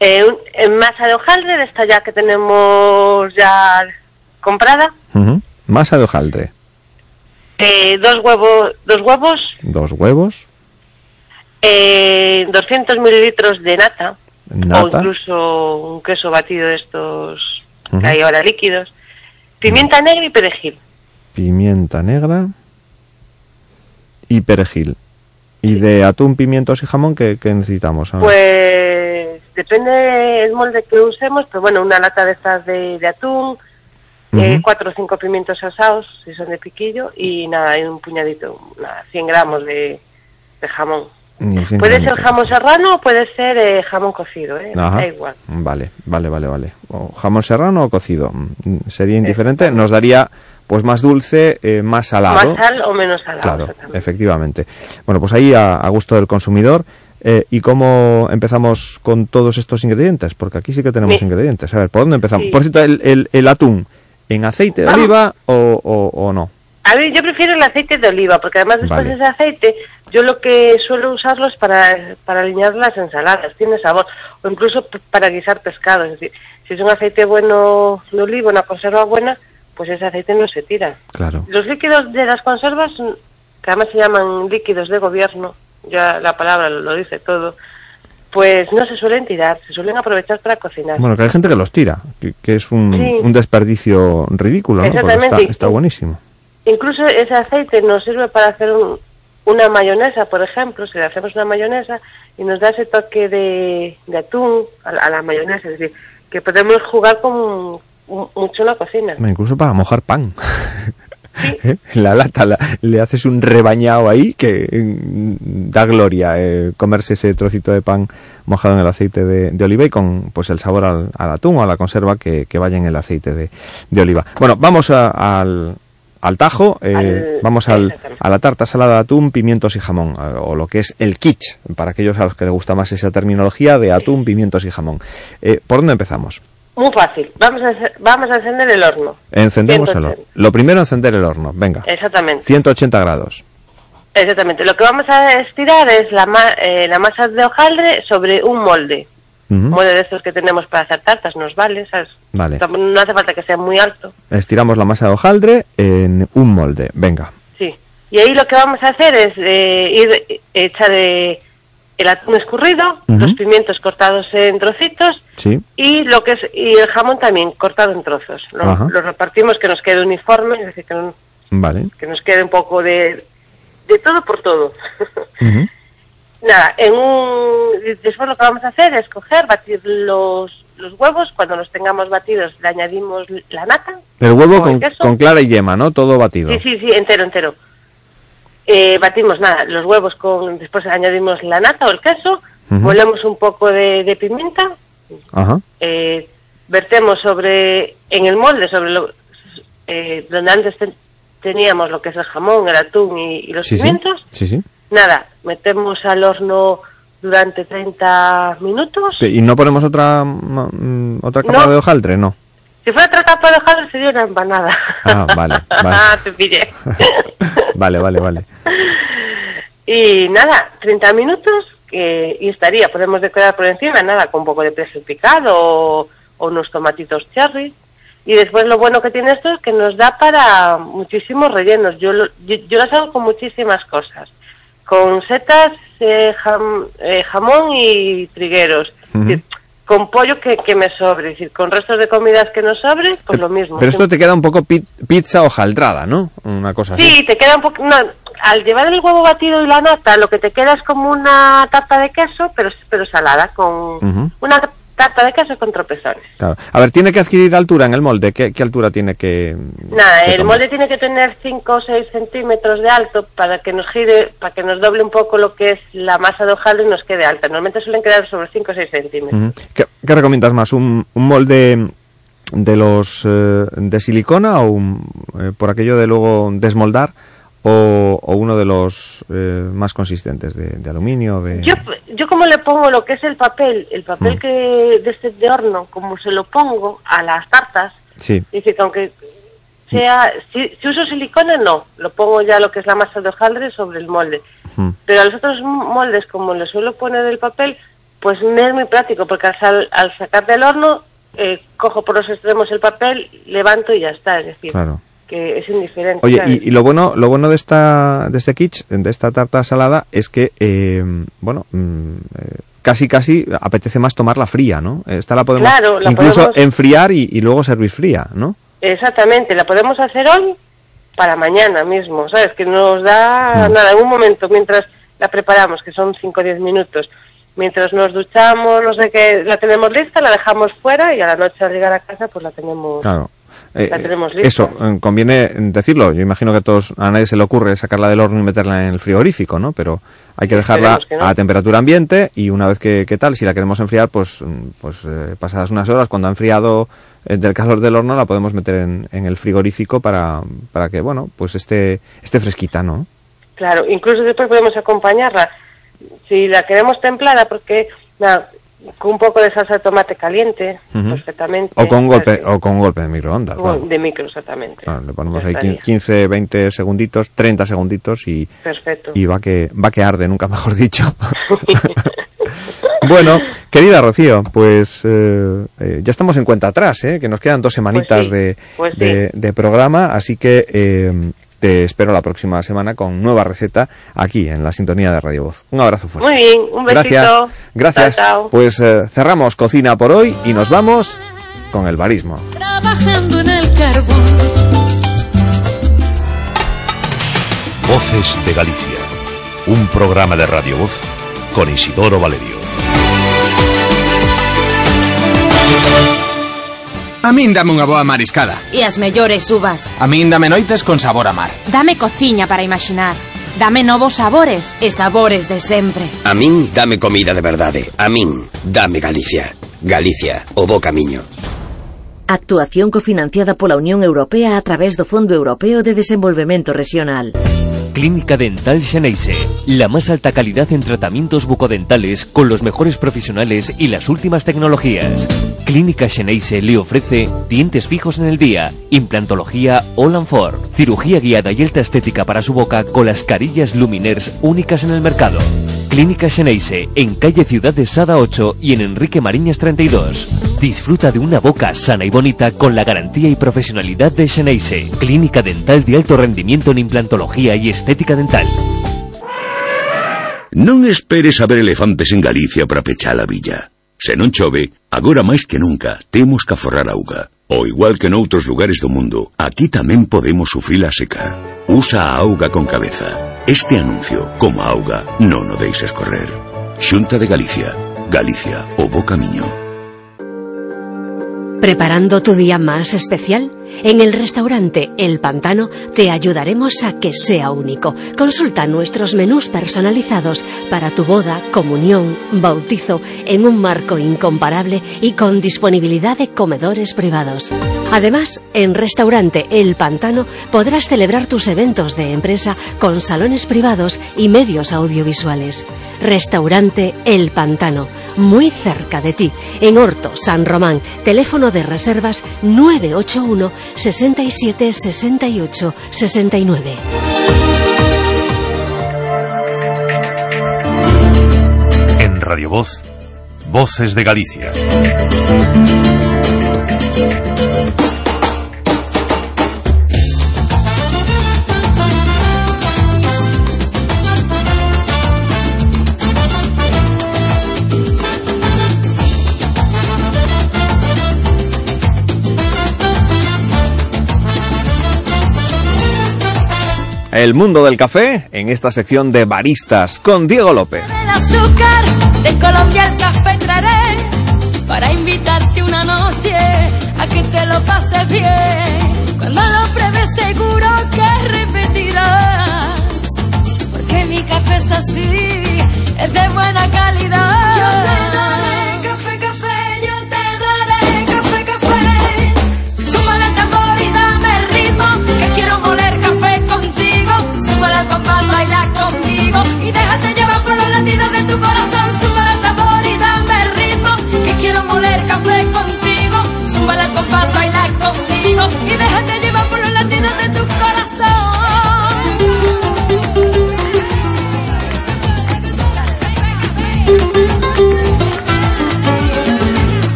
Eh, un- en masa de hojaldre, de esta ya que tenemos ya comprada. Ujú. Masa de hojaldre, Eh, dos huevos, dos huevos, dos huevos, eh, 200 mililitros de nata, o nata, incluso un queso batido de estos que hay ahora líquidos, pimienta negra y perejil. pimienta negra y perejil. Y de atún, pimientos y jamón, ¿qué, qué necesitamos? Pues depende del molde que usemos, pero bueno, una lata de estas de, de atún, eh, Ujú. cuatro o cinco pimientos asados, si son de piquillo, y nada, hay un puñadito, nada, 100 gramos de, de jamón. Puede ser jamón serrano o puede ser eh, jamón cocido, ¿eh? Ajá. Da igual. Vale, vale, vale, vale. O jamón serrano o cocido. Mm, Sería indiferente. Nos daría, pues, más dulce, eh, más salado. Más sal o menos salado. Claro, efectivamente. Bueno, pues ahí a, a gusto del consumidor. Eh, ¿Y cómo empezamos con todos estos ingredientes? Porque aquí sí que tenemos Sí. ingredientes. A ver, ¿por dónde empezamos? Sí. Por cierto, el, el- el atún, ¿en aceite de Vamos. oliva o, o- o no? A ver, yo prefiero el aceite de oliva, porque además después Vale. de ese aceite, yo lo que suelo usarlo es para, para alinear las ensaladas, tiene sabor, o incluso para guisar pescado. Es decir, si es un aceite bueno de oliva, una conserva buena, pues ese aceite no se tira. Claro. Los líquidos de las conservas, mm, que además se llaman líquidos de gobierno, ya la palabra lo, lo dice todo, pues no se suelen tirar, se suelen aprovechar para cocinar. Bueno, que hay gente que los tira, que, que es un, Sí. un desperdicio ridículo, ¿no? Porque está, buenísimo. Incluso ese aceite nos sirve para hacer un- una mayonesa, por ejemplo, si le hacemos una mayonesa y nos da ese toque de, de atún a la, a la mayonesa, es decir, que podemos jugar con mucho en la cocina. Incluso para mojar pan. ¿Eh? La lata, la- le haces un rebañado ahí que mm, da gloria eh, comerse ese trocito de pan mojado en el aceite de, de oliva y con pues el sabor al, al atún o a la conserva que, que vaya en el aceite de, de oliva. Bueno, vamos a- al, al tajo, eh, Al- vamos al, a la tarta salada de atún, pimientos y jamón, o lo que es el kitsch, para aquellos a los que les gusta más esa terminología de atún, pimientos y jamón. Eh, ¿Por dónde empezamos? Muy fácil. Vamos a, vamos a encender el horno. Encendemos el 180. horno. Lo primero, encender el horno. Venga. Exactamente. 180 grados. Exactamente. Lo que vamos a estirar es la, ma- eh, la masa de hojaldre sobre un molde. Ujú. molde de estos que tenemos para hacer tartas, nos vale, ¿sabes? Vale. No hace falta que sea muy alto. Estiramos la masa de hojaldre en un molde. Venga. Sí. Y ahí lo que vamos a hacer es eh, ir eh, echar eh, el atún escurrido, los pimientos cortados en trocitos Sí. y lo que es y el jamón también cortado en trozos. Lo, lo repartimos que nos quede uniforme, es decir, que, no- Vale. que nos quede un poco de de todo por todo. Nada, en un después lo que vamos a hacer es coger, batir los los huevos, cuando los tengamos batidos le añadimos la nata. El huevo el con, con clara y yema, ¿no? Todo batido. Sí, sí, sí, entero, entero. Eh, batimos nada, los huevos con, después añadimos la nata o el queso, molemos un poco de, de pimienta, Ajá. eh, vertemos sobre, en el molde, sobre lo, eh, donde antes ten- teníamos lo que es el jamón, el atún y, y los Sí, pimientos, Sí, sí. nada, metemos al horno durante 30 minutos. ¿Y no ponemos otra mm, otra capa No. de hojaldre? No. Si fuera otra capa de hojaldre sería una empanada. Ah, vale, vale. Ah, te pillé. Vale, vale, vale. Y nada, 30 minutos eh, y estaría. Podemos decorar por encima, nada, con un poco de queso picado o, o unos tomatitos cherry. Y después lo bueno que tiene esto es que nos da para muchísimos rellenos. Yo, lo- yo, yo las hago con muchísimas cosas. Con setas, eh, jam- eh, jamón y trigueros. Con pollo que, que me sobre. Es decir, con restos de comidas que nos sobre, pues lo mismo. Pero esto te queda un poco pi- pizza hojaldrada, ¿no? Una cosa así. Sí, te queda un poco... No, al llevar el huevo batido y la nata, lo que te queda es como una tarta de queso, pero, pero salada, con una tarta de queso con tropezones. claro. A ver, tiene que adquirir altura en el molde. ¿Qué, qué altura tiene que...? Nada, que el tomar? molde tiene que tener 5 o 6 centímetros de alto para que nos gire, para que nos doble un poco lo que es la masa de hojaldre y nos quede alta. Normalmente suelen quedar sobre 5 o 6 centímetros. Ujú. ¿Qué, qué recomiendas más? ¿Un, un molde de los eh, de silicona o un, eh, por aquello de luego desmoldar o, o uno de los eh, más consistentes de, de aluminio? De... Yo, yo como le pongo lo que es el papel, el papel Mm. que de este de horno, como se lo pongo a las tartas, Sí. Dice que aunque sea, si, si uso silicona no, lo pongo ya lo que es la masa de hojaldre sobre el molde. Mm. Pero a los otros moldes, como le suelo poner el papel, pues me es muy práctico, porque al, sal- al sacar del horno, eh, cojo por los extremos el papel, levanto y ya está, es decir, Claro. Que es indiferente. Oye, y, y lo bueno, lo bueno de esta, de este kitsch, de esta tarta salada, es que, eh, bueno, mm, eh, casi casi apetece más tomarla fría, ¿no? Esta la podemos Claro, la incluso podemos- enfriar y, y luego servir fría, ¿no? Exactamente, la podemos hacer hoy para mañana mismo, ¿sabes? Que nos da Mm. nada, en un momento, mientras la preparamos, que son 5 o 10 minutos, mientras nos duchamos, no sé qué, la tenemos lista, la dejamos fuera y a la noche al llegar a casa pues la tenemos... Claro. Eh, La tenemos lista. eso, eh, conviene decirlo. Yo imagino que a todos, a nadie se le ocurre sacarla del horno y meterla en el frigorífico, ¿no? Pero hay que dejarla Esperemos que no. a temperatura ambiente y una vez que, que tal, si la queremos enfriar, pues, mm, pues eh, pasadas unas horas, cuando ha enfriado eh, del calor del horno, la podemos meter en, en el frigorífico para, para que, bueno, pues esté, esté fresquita, ¿no? Claro, incluso después podemos acompañarla, si la queremos templada, porque nada, con un poco de salsa de tomate caliente, perfectamente. O con un golpe, o con golpe de microondas. O vamos. De micro, exactamente. Claro, le ponemos Ya ahí estaría. 15, 20 segunditos, 30 segunditos y, Perfecto. y va que va que arde, nunca mejor dicho. bueno, querida Rocío, pues eh, eh, ya estamos en cuenta atrás, ¿eh? que nos quedan dos semanitas sí, de, pues sí. de, de programa, así que eh, te espero la próxima semana con nueva receta aquí en la sintonía de Radio Voz. Un abrazo fuerte. Muy bien, un besito. Gracias, gracias. Chao, chao. Pues eh, cerramos cocina por hoy y nos vamos con el barismo. Trabajando en el carbón. Voces de Galicia. Un programa de Radio Voz con Isidoro Valerio. A min dame unha boa mariscada. E as mellores uvas. A min dame noites con sabor a mar. Dame cociña para imaginar. Dame novos sabores e sabores de sempre. A min dame comida de verdade. A min dame Galicia. Galicia, o bo camiño. Actuación cofinanciada pola Unión Europea a través do Fondo Europeo de Desenvolvemento Regional. Clínica Dental Xeneise, la más alta calidad en tratamientos bucodentales con los mejores profesionales y las últimas tecnologías. Clínica Xeneise le ofrece dientes fijos en el día, implantología All Four, cirugía guiada y alta estética para su boca con las carillas Luminers únicas en el mercado. Clínica Xeneise, en calle Ciudad de Sada 8 y en Enrique Mariñas 32. Disfruta de una boca sana y bonita con la garantía y profesionalidad de Xeneise, clínica dental de alto rendimiento en implantología y estética dental. Non esperes a ver elefantes en Galicia para pechar a villa. Se non chove, agora máis que nunca temos que aforrar auga. O igual que noutros lugares do mundo, aquí tamén podemos sufrir a seca. Usa a auga con cabeza. Este anuncio, como a auga, non o deixes correr. Xunta de Galicia. Galicia, o bo camiño. ¿Preparando tu día más especial? En el restaurante El Pantano te ayudaremos a que sea único. Consulta nuestros menús personalizados para tu boda, comunión, bautizo en un marco incomparable y con disponibilidad de comedores privados. Además, en Restaurante El Pantano podrás celebrar tus eventos de empresa con salones privados y medios audiovisuales. Restaurante El Pantano, muy cerca de ti, en Horto, San Román. Teléfono de reservas 981 Sesenta y siete, sesenta y ocho, sesenta y nueve. En Radio Voz, voces de Galicia. El mundo del café en esta sección de baristas con Diego López. El azúcar de Colombia el café traeré para invitarte una noche a que te lo pases bien. Cuando lo pruebes seguro que repetirás, porque mi café es así, es de buena calidad. Yo y déjate llevar por los latidos de tu corazón.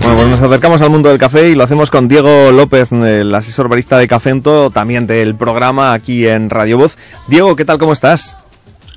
Bueno, pues nos acercamos al mundo del café y lo hacemos con Diego López, el asesor barista de Cafento, también del programa aquí en Radio Voz. Diego, ¿qué tal? ¿Cómo estás?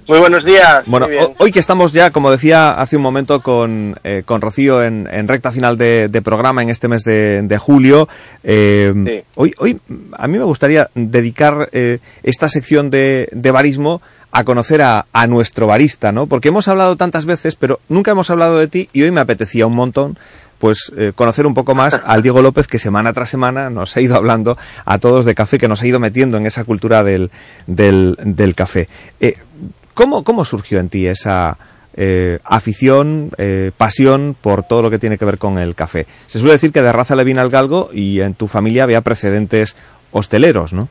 Muy buenos días. Bueno, hoy que estamos ya, como decía hace un momento, con, eh, con Rocío en, en recta final de, de programa en este mes de, de julio, eh, Sí. hoy, hoy a mí me gustaría dedicar eh, esta sección de, de barismo a conocer a, a nuestro barista, ¿no? Porque hemos hablado tantas veces, pero nunca hemos hablado de ti y hoy me apetecía un montón pues eh, conocer un poco más al Diego López que semana tras semana nos ha ido hablando a todos de café, que nos ha ido metiendo en esa cultura del, del, del café. Eh, ¿cómo, ¿Cómo surgió en ti esa eh, afición, eh, pasión por todo lo que tiene que ver con el café? Se suele decir que de raza le viene al galgo y en tu familia había precedentes hosteleros, ¿no?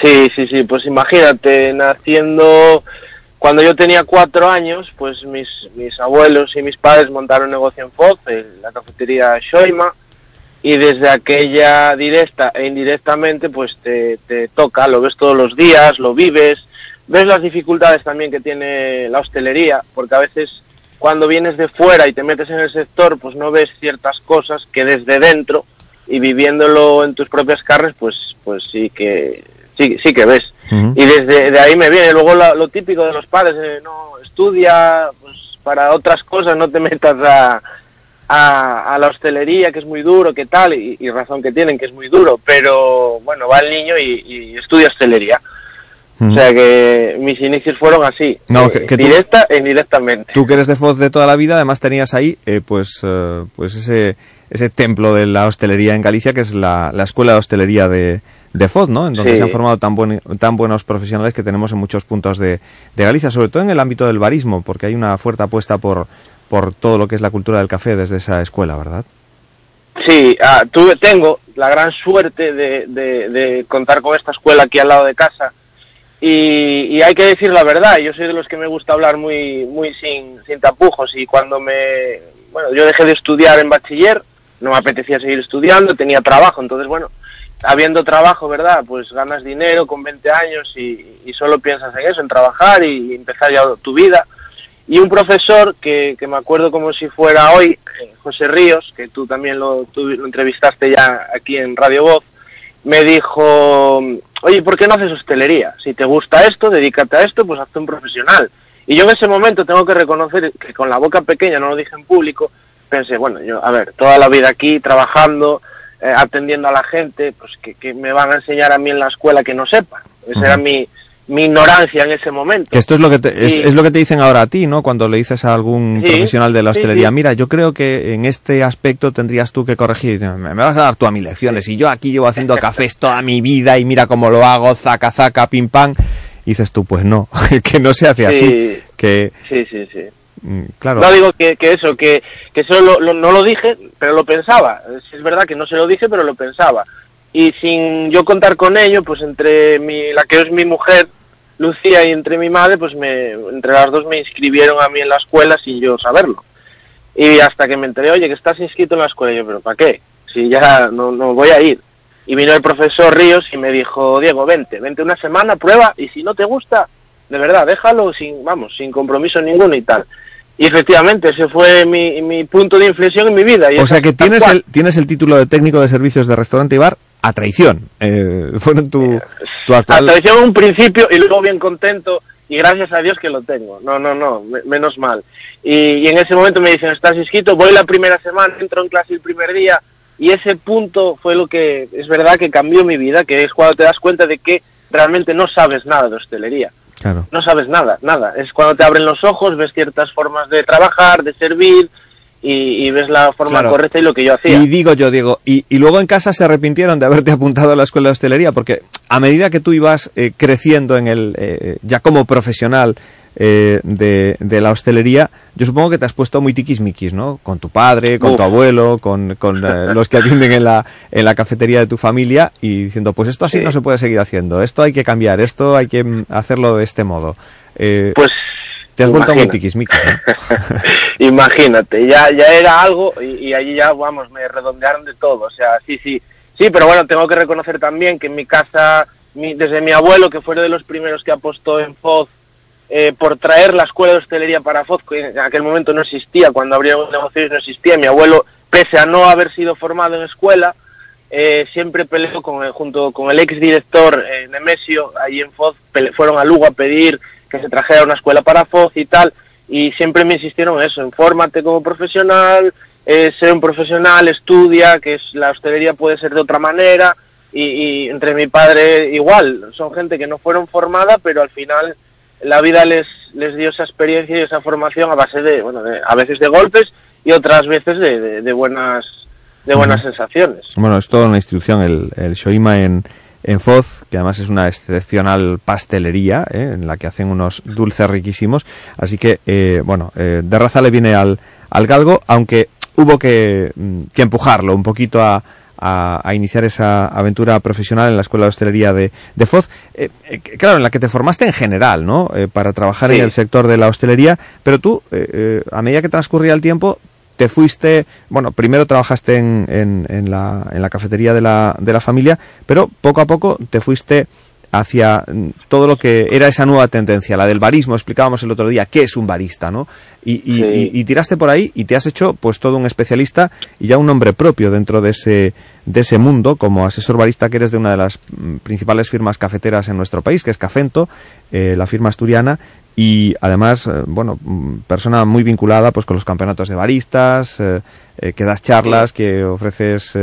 Sí, sí, sí, pues imagínate, naciendo cuando yo tenía cuatro años, pues mis, mis abuelos y mis padres montaron un negocio en Foz, en la cafetería Shoima, y desde aquella directa e indirectamente, pues te, te toca, lo ves todos los días, lo vives, ves las dificultades también que tiene la hostelería, porque a veces cuando vienes de fuera y te metes en el sector, pues no ves ciertas cosas que desde dentro y viviéndolo en tus propias carnes, pues, pues sí que sí, sí que ves. Y desde de ahí me viene. Luego lo típico de los padres, eh, no, estudia pues para otras cosas, no te metas a, a, a la hostelería, que es muy duro, que tal, y, y razón que tienen, que es muy duro, pero bueno, va el niño y, y estudia hostelería. O sea que mis inicios fueron así, No, eh, que- que tú- directa e indirectamente. Tú que eres de Foz de toda la vida, además tenías ahí eh, pues, eh, pues ese, ese templo de la hostelería en Galicia, que es la, la Escuela de Hostelería de, de Foz, ¿no? En donde Sí. se han formado tan, buen- tan buenos profesionales que tenemos en muchos puntos de, de Galicia, sobre todo en el ámbito del barismo, porque hay una fuerte apuesta por, por todo lo que es la cultura del café desde esa escuela, ¿verdad? Sí, ah, tuve, tengo la gran suerte de, de- de contar con esta escuela aquí al lado de casa y, y hay que decir la verdad, yo soy de los que me gusta hablar muy, muy sin, sin tapujos y cuando me, bueno, yo dejé de estudiar en bachiller, no me apetecía seguir estudiando, tenía trabajo, entonces bueno, habiendo trabajo, ¿verdad? Pues ganas dinero con 20 años y, solo piensas en eso, en trabajar y empezar ya tu vida. Y un profesor que, que me acuerdo como si fuera hoy, eh, José Ríos, que tú también lo, tú lo entrevistaste ya aquí en Radio Voz, me dijo, oye, ¿por qué no haces hostelería? Si te gusta esto, dedícate a esto, pues hazte un profesional. Y yo en ese momento tengo que reconocer que con la boca pequeña, no lo dije en público, pensé, bueno, yo, a ver, toda la vida aquí trabajando, eh, atendiendo a la gente, pues que, que me van a enseñar a mí en la escuela que no sepa. Esa era mi, mi ignorancia en ese momento. Que esto es lo que te, es, Sí. es lo que te dicen ahora a ti, ¿no? Cuando le dices a algún Sí, profesional de la hostelería, sí. mira, yo creo que en este aspecto tendrías tú que corregir. Me, me vas a dar tú a mí lecciones. Y yo aquí llevo haciendo cafés toda mi vida y mira cómo lo hago, zaca, zaca, pim, pam. Y dices tú, pues no, que no se hace así. Sí. Que, Sí, sí, sí. mm, claro. No digo que, que eso, que, que eso lo- lo- no lo dije, pero lo pensaba. Es, es verdad que no se lo dije, pero lo pensaba. Y sin yo contar con ello, pues entre mi, la que es mi mujer, Lucía, y entre mi madre, pues me, entre las dos me inscribieron a mí en la escuela sin yo saberlo. Y hasta que me enteré, oye, que estás inscrito en la escuela, y yo, pero ¿para qué? Si ya no, no voy a ir. Y vino el profesor Ríos y me dijo, Diego, vente, vente una semana, prueba, y si no te gusta, de verdad, déjalo sin, vamos, sin compromiso ninguno y tal. Y efectivamente, ese fue mi, mi punto de inflexión en mi vida. Y O sea que tienes el, tienes el título de técnico de servicios de restaurante y bar a traición. Eh, fueron tu, tu actual... Hasta decía un principio y luego bien contento y gracias a Dios que lo tengo. No, no, no, me- menos mal. Y, y en ese momento me dicen, estás inscrito, voy la primera semana, entro en clase el primer día y ese punto fue lo que es verdad que cambió mi vida, que es cuando te das cuenta de que realmente no sabes nada de hostelería. Claro. No sabes nada, nada. Es cuando te abren los ojos, ves ciertas formas de trabajar, de servir y, y ves la forma Claro. correcta y lo que yo hacía. Y digo yo, Diego, y, y luego en casa se arrepintieron de haberte apuntado a la escuela de hostelería, porque a medida que tú ibas eh, creciendo en el, eh, ya como profesional eh, de, de la hostelería, yo supongo que te has puesto muy tiquismiquis, ¿no? Con tu padre, con Uf. tu abuelo, con, con eh, los que atienden en la, en la cafetería de tu familia y diciendo, pues esto así Sí. no se puede seguir haciendo, esto hay que cambiar, esto hay que mm, hacerlo de este modo. Eh, Pues te has vuelto muy tiquismiquis, ¿no? Imagínate, ya, ya era algo y, y allí ya, vamos, me redondearon de todo. O sea, sí, sí. Sí, pero bueno, tengo que reconocer también que en mi casa, mi- desde mi abuelo, que fue de los primeros que apostó en Foz eh, por traer la escuela de hostelería para Foz, que en aquel momento no existía, cuando abrieron negocios no existía. Mi abuelo, pese a no haber sido formado en escuela, eh, siempre peleó con junto con el ex director eh, Nemesio, ahí en Foz, fueron a Lugo a pedir que se trajera una escuela para Foz y tal, y siempre me insistieron en eso, infórmate como profesional, eh, sé un profesional, estudia, que es, la hostelería puede ser de otra manera, y, y entre mi padre igual, son gente que no fueron formada, pero al final la vida les, les dio esa experiencia y esa formación a base de, bueno, de- a veces de golpes y otras veces de, de- de buenas de buenas sensaciones. Bueno, es toda una institución, el, el Shoima en, en Foz, que además es una excepcional pastelería, ¿eh? en la que hacen unos dulces riquísimos. Así que, eh, bueno, eh, de raza le viene al, al galgo, aunque hubo que, mm, que empujarlo un poquito a, a, a iniciar esa aventura profesional en la Escuela de Hostelería de, de Foz. Eh, eh, claro, en la que te formaste en general, ¿no? Eh, para trabajar Sí. en el sector de la hostelería, pero tú, a medida que transcurría el tiempo, te fuiste, bueno, primero trabajaste en, en, en la, en la cafetería de la, de la familia, pero poco a poco te fuiste hacia mm, todo lo que era esa nueva tendencia, la del barismo, explicábamos el otro día, qué es un barista, ¿no? Y, y, Sí. y- y tiraste por ahí y te has hecho pues todo un especialista y ya un nombre propio dentro de ese, de ese mundo, como asesor barista que eres de una de las mm, principales firmas cafeteras en nuestro país, que es Cafento, eh, la firma asturiana, y además, eh, bueno, mm, persona muy vinculada pues con los campeonatos de baristas, eh, que das charlas, que ofreces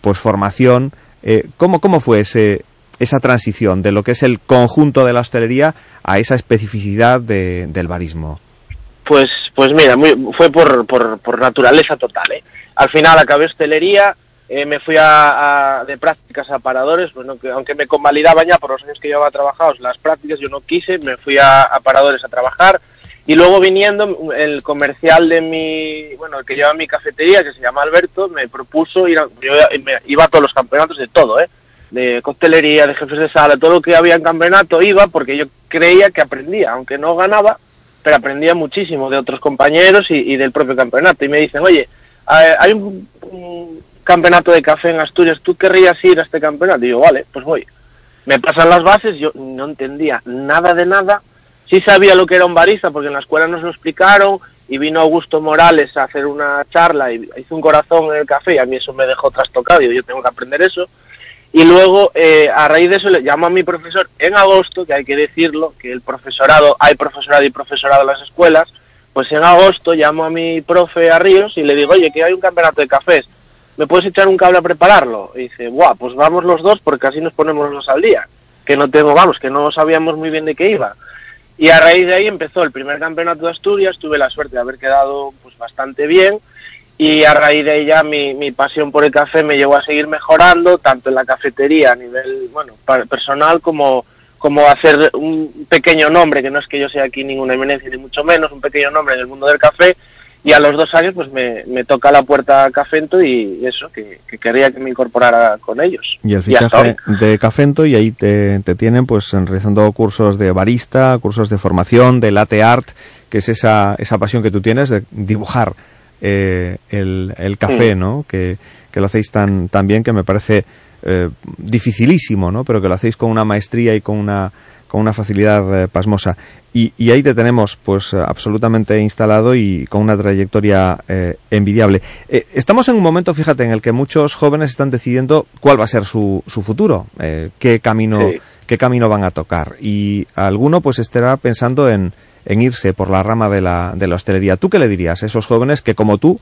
pues formación. Eh, ¿cómo, ¿Cómo fue ese, esa transición de lo que es el conjunto de la hostelería a esa especificidad de- del barismo? Pues, pues mira, muy- fue por, por, por naturaleza total. ¿eh? Al final acabé hostelería, eh, me fui a, de prácticas a paradores, pues no, que- aunque me convalidaban ya por los años que llevaba trabajados las prácticas, yo no quise, me fui a, paradores a trabajar. Y luego viniendo, el comercial de mi, bueno, el que lleva mi cafetería, que se llama Alberto, me propuso ir a, yo iba a todos los campeonatos de todo, ¿eh? De coctelería, de jefes de sala, todo lo que había en campeonato iba porque yo creía que aprendía, aunque no ganaba, pero aprendía muchísimo de otros compañeros y, y del propio campeonato. Y me dicen, oye, hay un, campeonato de café en Asturias, ¿tú querrías ir a este campeonato? Y digo, vale, pues voy. Me pasan las bases, yo no entendía nada de nada. Sí sabía lo que era un barista porque en la escuela nos lo explicaron y vino Augusto Morales a hacer una charla y hizo un corazón en el café y a mí eso me dejó trastocado. Digo, yo tengo que aprender eso. Y luego, eh, a raíz de eso, le llamo a mi profesor en agosto, que hay que decirlo, que el profesorado, hay profesorado y profesorado en las escuelas, pues en agosto llamo a mi profe a Ríos y le digo, oye, que hay un campeonato de cafés, ¿me puedes echar un cable a prepararlo? Y dice, buah, pues vamos los dos porque así nos ponemos los dos al día, que no tengo, vamos, que no sabíamos muy bien de qué iba. Y a raíz de ahí empezó el primer campeonato de Asturias, tuve la suerte de haber quedado pues bastante bien y a raíz de ya mi, mi pasión por el café me llevó a seguir mejorando, tanto en la cafetería a nivel bueno personal como, como hacer un pequeño nombre, que no es que yo sea aquí ninguna eminencia ni mucho menos, un pequeño nombre en el mundo del café. Y a los dos años pues me, me toca la puerta Cafento y eso, que, que quería que me incorporara con ellos. Y el fichaje de Cafento y ahí te, te tienen pues realizando cursos de barista, cursos de formación, de latte art, que es esa, esa pasión que tú tienes de dibujar eh, el, el café. ¿no? Que, que lo hacéis tan, tan bien que me parece eh, dificilísimo, ¿no? Pero que lo hacéis con una maestría y con una con una facilidad eh, pasmosa. Y, y, ahí te tenemos pues absolutamente instalado y con una trayectoria eh, envidiable. Eh, estamos en un momento, fíjate, en el que muchos jóvenes están decidiendo cuál va a ser su, su futuro, qué camino sí. qué camino van a tocar. Y alguno pues estará pensando en, en irse por la rama de la, de la hostelería. ¿Tú qué le dirías a esos jóvenes que como tú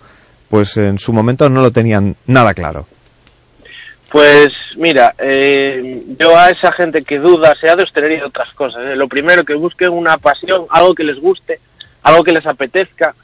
pues en su momento no lo tenían nada claro? Pues mira, eh, yo a esa gente que duda, sea de hostelería de otras cosas, eh, lo primero que busquen una pasión, algo que les guste, algo que les apetezca,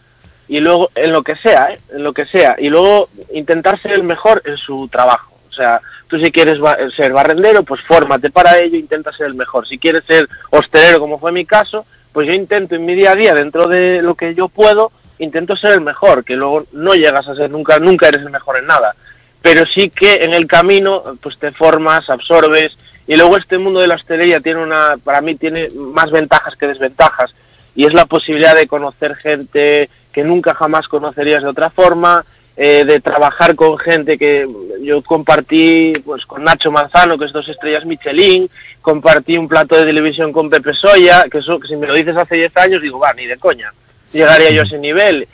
y luego en lo que sea, ¿eh? en lo que sea, y luego intentar ser el mejor en su trabajo. O sea, tú si quieres ser barrendero, pues fórmate para ello, intenta ser el mejor. Si quieres ser hostelero, como fue mi caso, pues yo intento en mi día a día, dentro de lo que yo puedo, intento ser el mejor, que luego no llegas a ser nunca, nunca eres el mejor en nada. Pero sí que en el camino pues te formas, absorbes y luego este mundo de la hostelería tiene una, para mí tiene más ventajas que desventajas y es la posibilidad de conocer gente que nunca jamás conocerías de otra forma, eh, de trabajar con gente que yo compartí pues con Nacho Manzano, que es dos estrellas Michelin, compartí un plato de televisión con Pepe Soya, que eso que si me lo dices hace 10 años digo, va, ni de coña, llegaría yo a ese nivel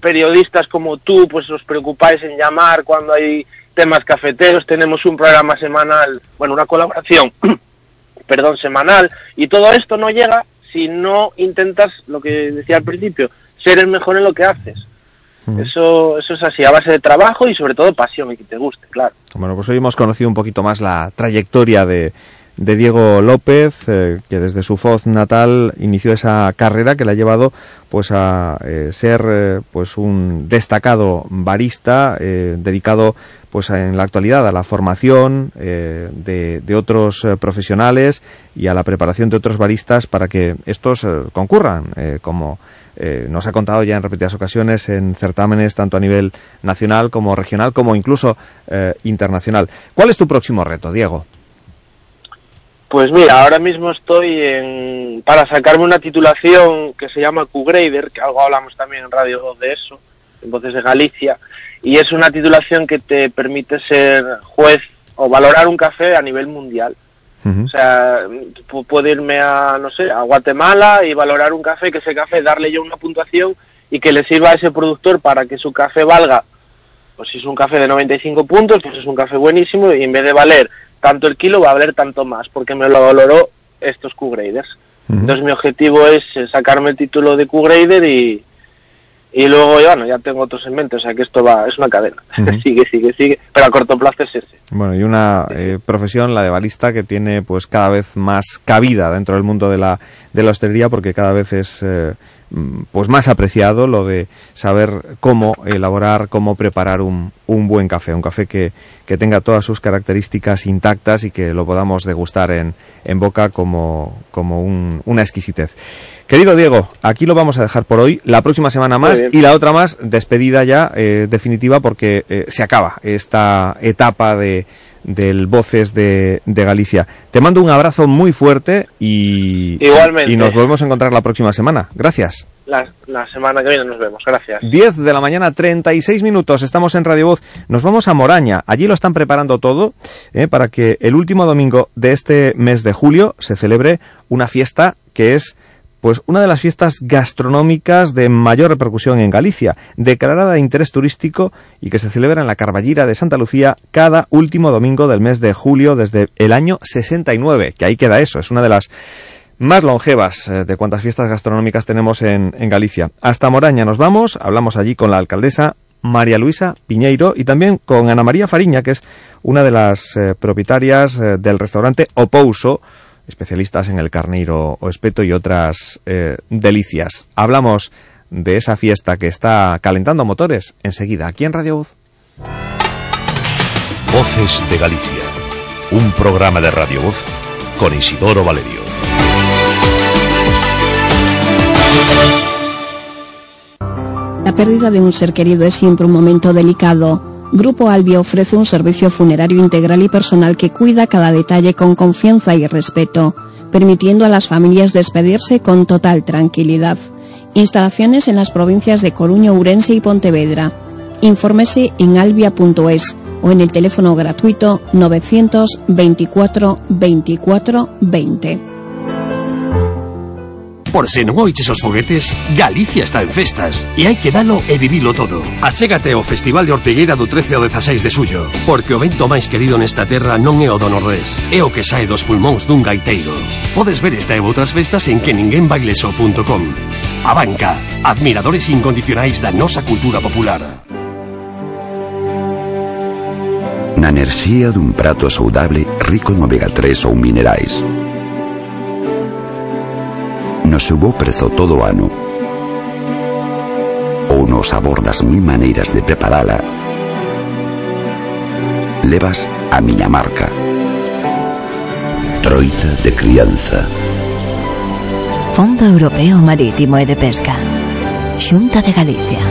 periodistas como tú, pues os preocupáis en llamar cuando hay temas cafeteros, tenemos un programa semanal, bueno, una colaboración, perdón, semanal, y todo esto no llega si no intentas, lo que decía al principio, ser el mejor en lo que haces. Mm. Eso, eso es así, a base de trabajo y sobre todo pasión y que te guste, claro. Bueno, pues hoy hemos conocido un poquito más la trayectoria de, de Diego López, eh, que desde su voz natal inició esa carrera que le ha llevado pues a eh, ser eh, pues un destacado barista eh, dedicado pues en la actualidad a la formación de, de, otros profesionales y a la preparación de otros baristas para que estos concurran como nos ha contado ya en repetidas ocasiones en certámenes tanto a nivel nacional como regional como incluso internacional. ¿Cuál es tu próximo reto, Diego? Pues mira, ahora mismo estoy en, para sacarme una titulación que se llama Q-Grader, que algo hablamos también en Radio 2 de eso, en Voces de Galicia, y es una titulación que te permite ser juez o valorar un café a nivel mundial. Uh -huh. O sea, puedo irme a, no sé, a Guatemala y valorar un café, que ese café darle yo una puntuación y que le sirva a ese productor para que su café valga, pues si es un café de 95 puntos, pues es un café buenísimo y en vez de valer tanto el kilo va a valer tanto más, porque me lo valoró estos Q-Graders. Uh -huh. Entonces mi objetivo es sacarme el título de Q-Grader y, y luego, bueno, ya tengo otros en mente, o sea que esto va, es una cadena, uh -huh. sigue, sigue, sigue, pero a corto plazo es ese. Bueno, y una eh, profesión, la de barista, que tiene pues cada vez más cabida dentro del mundo de la, de la hostelería, porque cada vez es... Eh, pues más apreciado lo de saber cómo elaborar, cómo preparar un, un buen café, un café que, que, tenga todas sus características intactas y que lo podamos degustar en, en boca como, como un, una exquisitez. Querido Diego, aquí lo vamos a dejar por hoy, la próxima semana más y la otra más, despedida ya eh, definitiva porque eh, se acaba esta etapa de del Voces de, de, Galicia. Te mando un abrazo muy fuerte y, Igualmente. y nos volvemos a encontrar la próxima semana. Gracias. La, la, semana que viene nos vemos. Gracias. 10 de la mañana, 36 minutos. Estamos en Radio Voz. Nos vamos a Moraña. Allí lo están preparando todo eh, para que el último domingo de este mes de julio se celebre una fiesta que es pues una de las fiestas gastronómicas de mayor repercusión en Galicia, declarada de interés turístico y que se celebra en la Carballira de Santa Lucía cada último domingo del mes de julio desde el año 69, que ahí queda eso, es una de las más longevas eh, de cuantas fiestas gastronómicas tenemos en, en Galicia. Hasta Moraña nos vamos, hablamos allí con la alcaldesa María Luisa Piñeiro y también con Ana María Fariña, que es una de las eh, propietarias eh, del restaurante Opouso, especialistas en el carneiro o espeto y otras eh, delicias. Hablamos de esa fiesta que está calentando motores enseguida aquí en Radio Voz. Voces de Galicia, un programa de Radio Voz con Isidoro Valerio. La pérdida de un ser querido es siempre un momento delicado. Grupo Albia ofrece un servicio funerario integral y personal que cuida cada detalle con confianza y respeto, permitiendo a las familias despedirse con total tranquilidad. Instalaciones en las provincias de Coruña, Urense y Pontevedra. Infórmese en albia.es o en el teléfono gratuito 924 24 20. Por se non oiches os foguetes, Galicia está en festas e hai que dalo e vivilo todo. Achégate ao Festival de Ortigueira do 13 ao 16 de suyo, porque o vento máis querido nesta terra non é o do Nordés, é o que sae dos pulmóns dun gaiteiro. Podes ver esta e outras festas en que ninguénbaileso.com. A banca, admiradores incondicionais da nosa cultura popular. Na enerxía dun prato saudable rico en omega 3 ou minerais nos subo prezo todo o ano. Ou nos abordas mil maneiras de preparala levas a miña marca. Troita de crianza. Fondo Europeo Marítimo e de Pesca. Xunta de Galicia.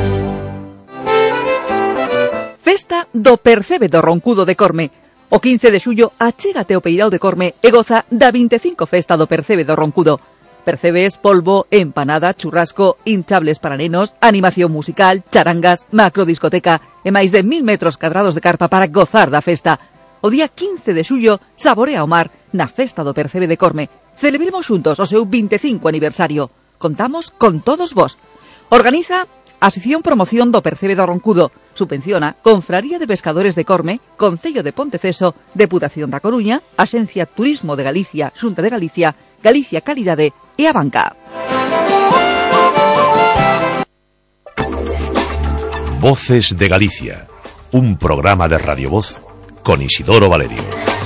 Festa do Percebe do Roncudo de Corme. O 15 de xullo achégate ao Peirao de Corme e goza da 25 Festa do Percebe do Roncudo. Percebes polvo, empanada, churrasco, hinchables para nenos, animación musical, charangas, macrodiscoteca e máis de mil metros cadrados de carpa para gozar da festa. O día 15 de xullo saborea o mar na festa do Percebe de Corme. Celebremos xuntos o seu 25 aniversario. Contamos con todos vos. Organiza a sección promoción do Percebe do Roncudo. Subvenciona Confraría de Pescadores de Corme, Concello de Ponteceso, Deputación da Coruña, Axencia Turismo de Galicia, Xunta de Galicia, Galicia Calidade e a banca. Voces de Galicia, un programa de Radio Voz con Isidoro Valerio.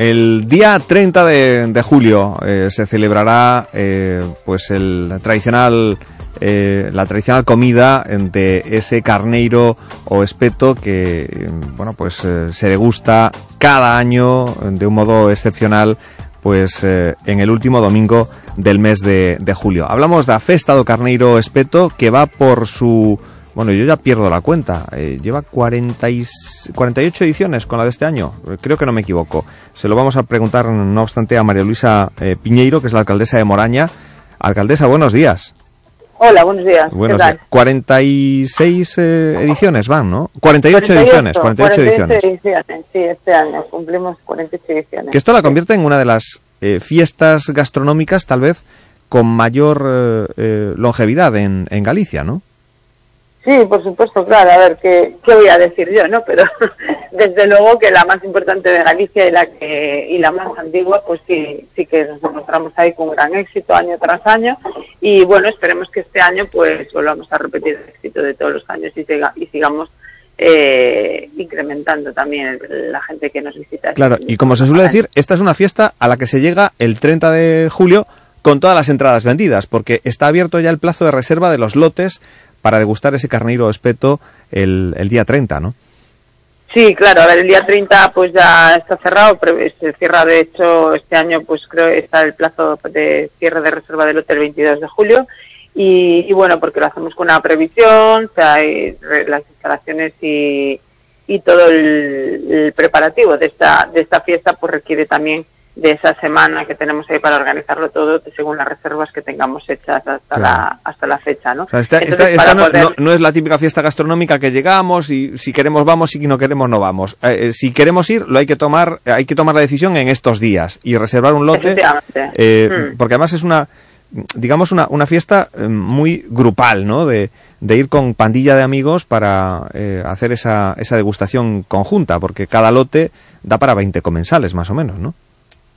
El día 30 de, julio eh, se celebrará eh, pues el tradicional eh, la tradicional comida de ese carneiro o espeto que bueno pues eh, se degusta cada año de un modo excepcional pues en el último domingo del mes de, de julio. Hablamos da Festa do Carneiro Espeto que va por su bueno, yo ya pierdo la cuenta. Eh, lleva 40 y, 48 ediciones con la de este año. Creo que no me equivoco. Se lo vamos a preguntar, no obstante, a María Luisa eh, Piñeiro, que es la alcaldesa de Moraña. Alcaldesa, buenos días. Hola, buenos días. Buenos ¿Qué tal? días. 46 eh, ediciones van, ¿no? 48, ediciones, 48, ediciones. ediciones, Sí, este año cumplimos 48 ediciones. Que esto la convierte en una de las eh, fiestas gastronómicas, tal vez, con mayor eh, eh, longevidad en, en Galicia, ¿no? Sí, por supuesto, claro. A ver, ¿qué, qué voy a decir yo, no? Pero desde luego que la más importante de Galicia y la que y la más antigua, pues sí, sí que nos encontramos ahí con gran éxito año tras año. Y bueno, esperemos que este año pues volvamos a repetir el éxito de todos los años y, siga, y sigamos eh, incrementando también la gente que nos visita. Claro, y como se suele decir, esta es una fiesta a la que se llega el 30 de julio con todas las entradas vendidas, porque está abierto ya el plazo de reserva de los lotes para degustar ese carneiro espeto el, el día 30, ¿no? Sí, claro, a ver, el día 30 pues ya está cerrado, se cierra de hecho este año pues creo está el plazo de cierre de reserva del hotel 22 de julio y, bueno, porque lo hacemos con una previsión, o sea, hay las instalaciones y, y todo el, el preparativo de esta, de esta fiesta pues requiere también de esa semana que tenemos ahí para organizarlo todo según las reservas que tengamos hechas hasta, Claro. la, hasta la fecha, ¿no? O sea, esta, Entonces, esta- no, poder- no- no es la típica fiesta gastronómica que llegamos y si queremos vamos y si no queremos no vamos. Eh, eh, si queremos ir, lo hay que tomar, eh, hay que tomar la decisión en estos días y reservar un lote, Efectivamente. eh, Mm. porque además es una, digamos una, una fiesta muy grupal, ¿no? De, de ir con pandilla de amigos para eh, hacer esa, esa degustación conjunta, porque cada lote da para 20 comensales más o menos, ¿no?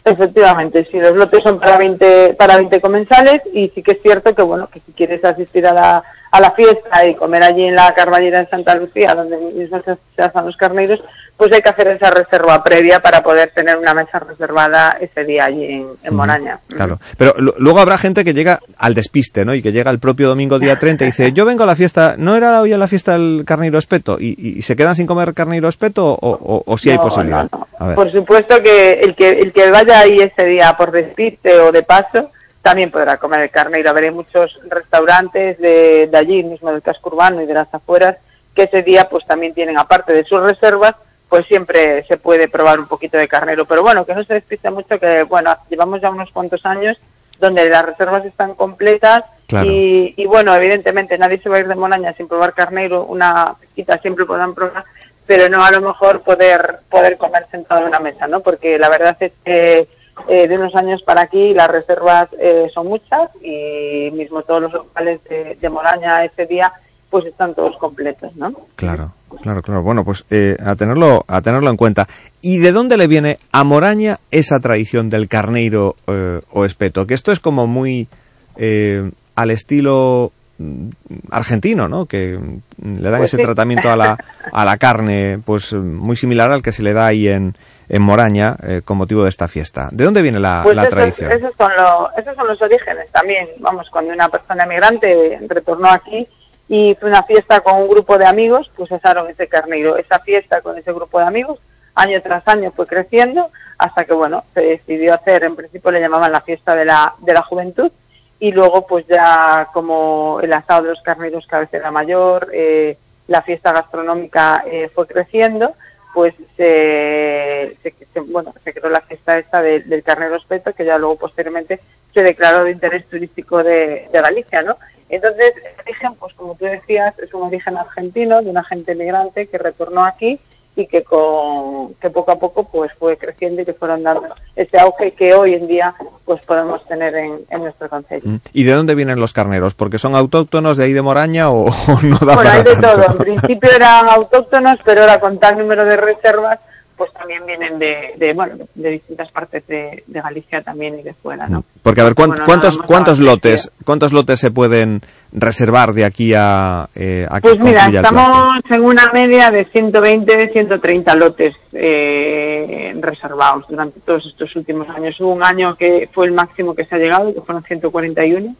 Efectivamente, sí, los lotes son para 20, para 20 comensales y sí que es cierto que, bueno, que si quieres asistir a la, a la fiesta y comer allí en la Carballera de Santa Lucía, donde mismo se, hacen los carneros, pues hay que hacer esa reserva previa para poder tener una mesa reservada ese día allí en, en Moraña. Claro. Pero lu- luego habrá gente que llega al despiste, ¿no? Y que llega el propio domingo día 30 y dice, yo vengo a la fiesta, ¿no era hoy a la fiesta el carneiro espeto? ¿Y, y- se quedan sin comer carneiro espeto o, o, o si hay No, posibilidad? A ver. Por supuesto que el que el que vaya ahí ese día por despiste o de paso también podrá comer el carneiro. Hay muchos restaurantes de, de allí mismo del casco urbano y de las afueras que ese día pues también tienen aparte de sus reservas pues siempre se puede probar un poquito de carnero. Pero bueno, que no se despiste mucho que bueno, llevamos ya unos cuantos años donde las reservas están completas Claro. y, y bueno, evidentemente nadie se va a ir de Monaña sin probar carneiro, una pesquita siempre podrán probar, pero no a lo mejor poder poder comer sentado en una mesa, ¿no? Porque la verdad es que eh, de unos años para aquí las reservas eh, son muchas y mismo todos los locales de, de Moraña ese día pues están todos completos, ¿no? Claro, claro, claro. Bueno, pues eh, a tenerlo a tenerlo en cuenta. ¿Y de dónde le viene a Moraña esa tradición del carneiro eh, o espeto? Que esto es como muy eh, al estilo mm, argentino, ¿no? Que mm, le dan Pues ese sí. tratamiento a la, a la carne, pues muy similar al que se le da ahí en, en Moraña eh, con motivo de esta fiesta. ¿De dónde viene la, Pues la esos, tradición? esos son lo- esos son los orígenes también. Vamos, cuando una persona emigrante retornó aquí y hizo una fiesta con un grupo de amigos, pues asaron ese carnero. Esa fiesta con ese grupo de amigos, año tras año fue creciendo hasta que, bueno, se decidió hacer, en principio le llamaban la fiesta de la, de la juventud, y luego pues ya como el asado de los carneros cada vez era mayor, eh, la fiesta gastronómica eh, fue creciendo, pues se, se- bueno, se creó la fiesta esta de- del carnero espeto que ya luego posteriormente se declaró de interés turístico de, de Galicia, ¿no? Entonces, el origen, pues como tú decías, es un origen argentino de una gente migrante que retornó aquí y que con que poco a poco pues fue creciendo y que fueron dando ese auge que hoy en día pues podemos tener en, en nuestro concello. Mm. ¿Y de dónde vienen los carneros? ¿Porque son autóctonos de ahí de Moraña o, o no da Bueno, para hay de tanto? todo. En principio eran autóctonos, pero ahora con tal número de reservas, pues también vienen de, de bueno, de distintas partes de, de Galicia también y de fuera, ¿no? Porque a ver, ¿cuán- Bueno, ¿cuántos, cuántos lotes cuántos lotes se pueden reservar de aquí a, eh, a Pues mira, estamos en una media de 120, 130 lotes eh, reservados durante todos estos últimos años. Hubo un año que fue el máximo que se ha llegado, que fueron 141.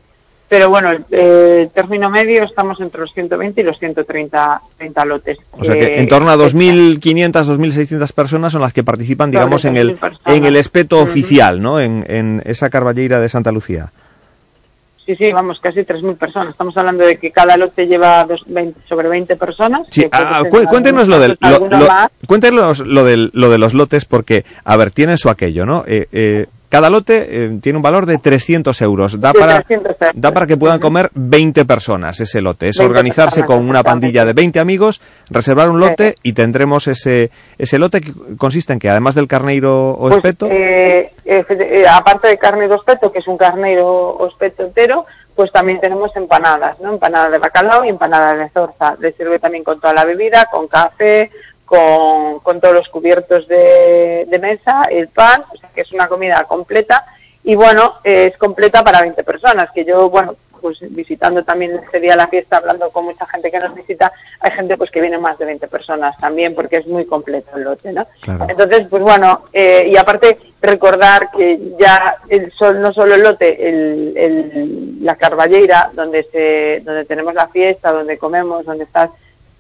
Pero bueno, el, eh, término medio estamos entre los 120 y los 130 30 lotes. O sea que Eh, en torno a 2.500, 2.600 personas son las que participan, digamos, en el, 2.000 personas. en el espeto oficial, ¿no? En, en esa carballeira de Santa Lucía. Sí, sí, vamos, casi 3.000 personas. Estamos hablando de que cada lote lleva dos- 20 sobre 20 personas. Sí, ah, cu- cuéntenos lo, del, lo, lo- cuéntenos lo, del, lo de los lotes porque, a ver, tienen su aquello, ¿no? Eh, eh, cada lote eh, tiene un valor de 300 euros. Da para, 300 euros. da para que puedan comer 20 personas ese lote. Es 20 organizarse personas, con una pandilla de 20 amigos, reservar un lote y tendremos ese, ese lote que consiste en que, además del carneiro o Pues, espeto, eh, eh, aparte de carne de ospeto, que es un carneiro ospeto entero, pues también tenemos empanadas, ¿no? Empanadas de bacalao y empanadas de zorza. Le sirve también con toda la bebida, con café, con, con todos los cubiertos de, de mesa, el pan, o sea que es una comida completa y bueno, es completa para 20 personas, que yo, bueno, pues visitando también ese día la fiesta, hablando con mucha gente que nos visita, hay gente pues que viene más de 20 personas también, porque es muy completo el lote, ¿no? Claro. Entonces, pues bueno, eh, y aparte recordar que ya el sol, no solo el lote, el, el- la carballeira, donde se, donde tenemos la fiesta, donde comemos, donde están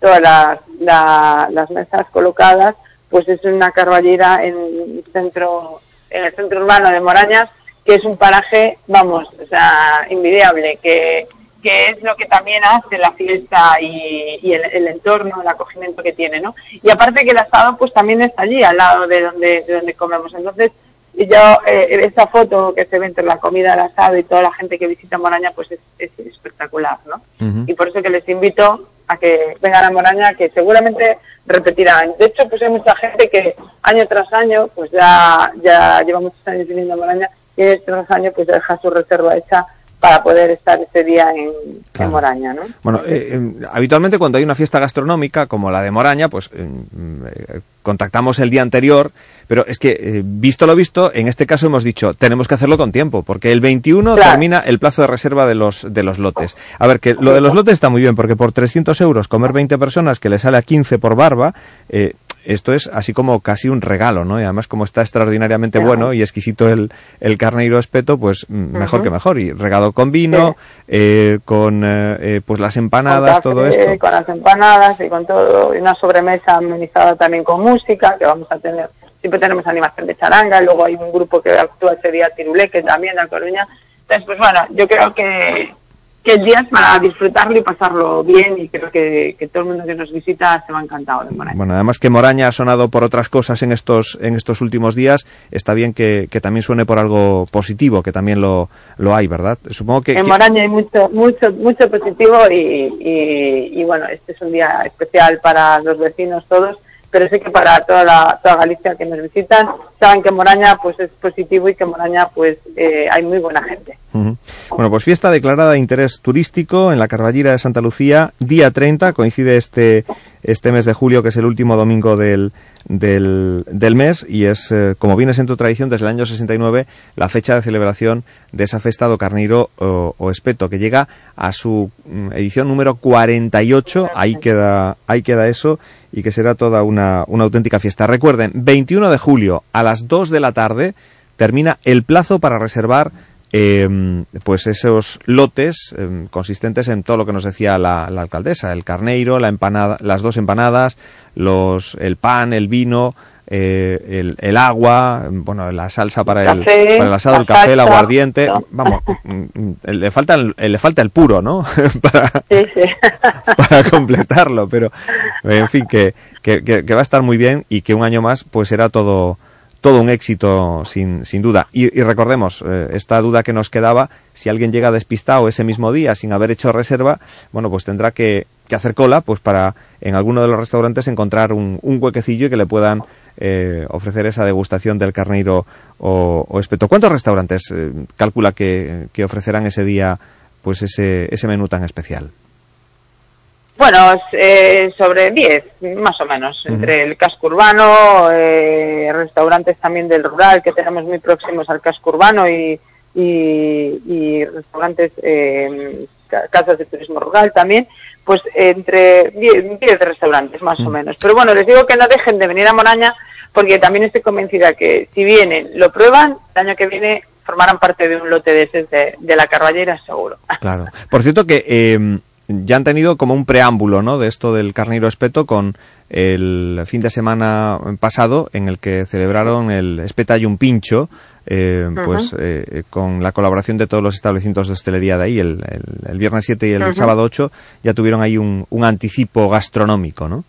todas las, la- las mesas colocadas, pues es una carballeira en el centro, en el centro urbano de Morañas, que es un paraje, vamos, o sea, invidiable, que, que es lo que también hace la fiesta y, y el, el entorno, el acogimiento que tiene, ¿no? Y aparte que el asado pues también está allí, al lado de donde, de donde comemos. Entonces, yo, eh, esta foto que se ve entre la comida, el asado y toda la gente que visita Moraña, pues es, es espectacular, ¿no? Y por eso que les invito a que vengan a Moraña, que seguramente repetirán. De hecho, pues hay mucha gente que año tras año, pues ya, ya lleva muchos años viviendo a Moraña y año tras año pues deja su reserva hecha para poder estar ese día en, en Moraña, ¿no? Bueno, eh, eh, habitualmente cuando hay una fiesta gastronómica como la de Moraña, pues eh, eh, contactamos el día anterior, pero es que, eh, visto lo visto, en este caso hemos dicho, tenemos que hacerlo con tiempo, porque el 21 Claro. termina el plazo de reserva de los, de los lotes. A ver, que lo de los lotes está muy bien, porque por 300 euros comer 20 personas, que le sale a 15 por barba, eh, esto es así como casi un regalo, ¿no? Y además como está extraordinariamente Claro. bueno y exquisito el, el carneiro espeto, pues mejor que mejor. Y regalo con vino, eh, con eh, eh, pues las empanadas, con todo esto. Con las empanadas y con todo, y una sobremesa amenizada también con música, que vamos a tener, siempre tenemos animación de charanga, y luego hay un grupo que actúa ese día Tiruleque también, a Coruña. Entonces, pues bueno, yo creo que, que el día es para disfrutarlo y pasarlo bien, y creo que, que todo el mundo que nos visita se va encantado de Moraña. Bueno, además que Moraña ha sonado por otras cosas en estos, en estos últimos días, está bien que, que también suene por algo positivo, que también lo, lo hay, ¿verdad? Supongo que... En que- Moraña hay mucho, mucho, mucho positivo y, y, y, bueno, este es un día especial para los vecinos todos pero sé que para toda la, toda Galicia que nos visitan saben que Moraña pues es positivo y que Moraña pues eh, hay muy buena gente. Bueno, pues fiesta declarada de interés turístico en la Carballira de Santa Lucía, día 30, coincide este, este mes de julio, que es el último domingo del, del, del mes, y es, eh, como viene siendo tradición, desde el año 69, la fecha de celebración de esa festa do Carneiro o, o Espeto, que llega a su mm, edición número 48, ahí queda, ahí queda eso, y que será toda una, una auténtica fiesta. Recuerden, 21 de julio a las 2 de la tarde termina el plazo para reservar eh, pues esos lotes eh, consistentes en todo lo que nos decía la, la, alcaldesa, el carneiro, la empanada, las dos empanadas, los, el pan, el vino, eh, el, el, agua, bueno, la salsa para el, café, para el asado, el café, el aguardiente, vamos, le falta el, le falta el puro, ¿no? para, sí, sí. para completarlo, pero en fin, que, que, que, va a estar muy bien y que un año más pues será todo todo un éxito sin, sin duda. Y, y recordemos, eh, esta duda que nos quedaba, si alguien llega despistado ese mismo día sin haber hecho reserva, bueno, pues tendrá que, que hacer cola pues para en alguno de los restaurantes encontrar un, huequecillo y que le puedan eh, ofrecer esa degustación del carneiro o, o espeto. ¿Cuántos restaurantes eh, calcula que, que ofrecerán ese día pues ese, ese menú tan especial? Bueno, eh, sobre 10, más o menos, uh -huh. entre el casco urbano, eh, restaurantes también del rural que tenemos muy próximos al casco urbano y, y, y restaurantes, eh, casas de turismo rural también, pues entre 10, 10 restaurantes más uh -huh. o menos. Pero bueno, les digo que no dejen de venir a Moraña porque también estoy convencida que si vienen, lo prueban, el año que viene formarán parte de un lote de ese de, de la Carballera, seguro. Claro. Por cierto que... Eh ya han tenido como un preámbulo ¿no? de esto del carnero espeto con el fin de semana pasado en el que celebraron el espeta y un pincho eh, uh -huh. pues eh, con la colaboración de todos los establecimientos de hostelería de ahí el, el, el viernes 7 y el uh -huh. sábado 8 ya tuvieron ahí un, un, anticipo gastronómico ¿no?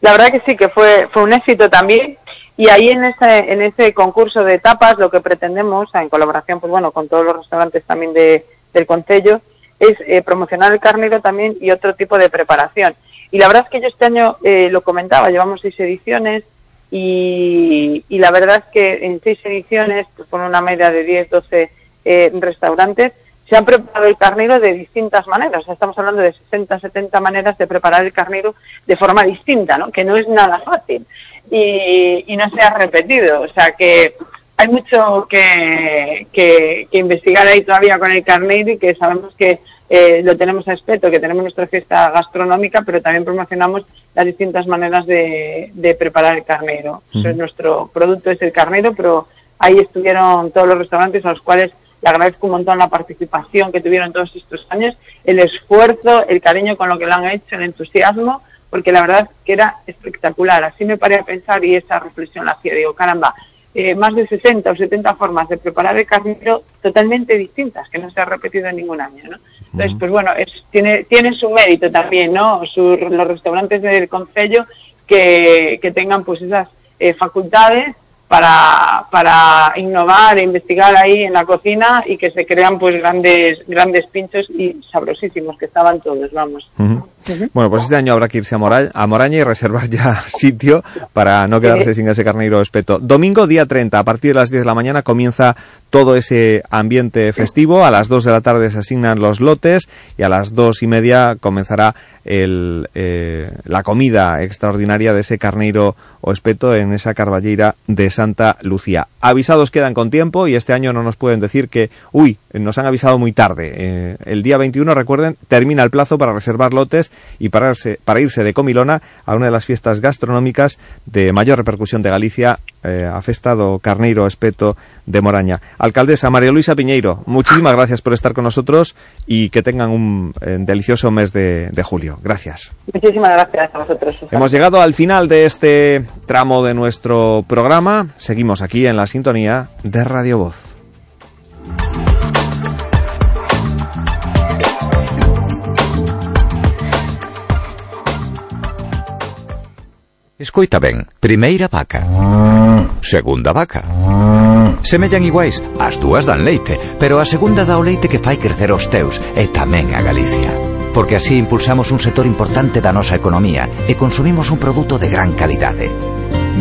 La verdad que sí, que fue, fue un éxito también y ahí en ese, en ese concurso de tapas lo que pretendemos, en colaboración pues bueno con todos los restaurantes también de, del Concello, es eh, promocionar el carnero también y otro tipo de preparación. Y la verdad es que yo este año eh, lo comentaba, llevamos seis ediciones y, y, la verdad es que en seis ediciones, pues con una media de 10, 12 eh, restaurantes, se han preparado el carnero de distintas maneras. O sea, estamos hablando de 60, 70 maneras de preparar el carnero de forma distinta, ¿no? que no es nada fácil y, y no se ha repetido. O sea que hay mucho que, que, que, investigar ahí todavía con el carneiro y que sabemos que eh, lo tenemos a respeto, que tenemos nuestra fiesta gastronómica, pero también promocionamos las distintas maneras de, de preparar el carneiro. -huh. nuestro producto es el carneiro, pero ahí estuvieron todos los restaurantes a los cuales le agradezco un montón la participación que tuvieron todos estos años, el esfuerzo, el cariño con lo que lo han hecho, el entusiasmo, porque la verdad que era espectacular. Así me paré a pensar y esa reflexión la hacía. Digo, caramba, eh, más de 60 o 70 formas de preparar el carnero totalmente distintas, que no se ha repetido en ningún año, ¿no? Entonces, pues bueno, es, tiene, tiene su mérito también, ¿no? Su, los restaurantes del Concello que, que tengan pues esas eh, facultades para, para innovar e investigar ahí en la cocina y que se crean pues grandes grandes pinchos y sabrosísimos que estaban todos, vamos. Uh -huh. Uh -huh. Bueno, pues este año habrá que irse a, Moral, a Moraña y reservar ya sitio para no quedarse sí. sin ese carneiro espeto. Domingo, día 30, a partir de las 10 de la mañana comienza todo ese ambiente festivo. A las 2 de la tarde se asignan los lotes y a las 2 y media comenzará el, eh, la comida extraordinaria de ese carneiro o espeto en esa carballeira de Santa Lucía. Avisados quedan con tiempo y este año no nos pueden decir que, uy, nos han avisado muy tarde. Eh, el día 21, recuerden, termina el plazo para reservar lotes y pararse, para irse de comilona a una de las fiestas gastronómicas de mayor repercusión de Galicia, eh, a Carneiro Espeto de Moraña. Alcaldesa María Luisa Piñeiro, muchísimas gracias por estar con nosotros y que tengan un eh, delicioso mes de, de, julio. Gracias. Muchísimas gracias a vosotros. Susana. Hemos llegado al final de este tramo de nuestro programa. Seguimos aquí en la sintonía de Radio Voz. Escoita ben, primeira vaca, segunda vaca. Semellan iguais, as dúas dan leite, pero a segunda dá o leite que fai crecer os teus e tamén a Galicia. Porque así impulsamos un sector importante da nosa economía e consumimos un produto de gran calidade.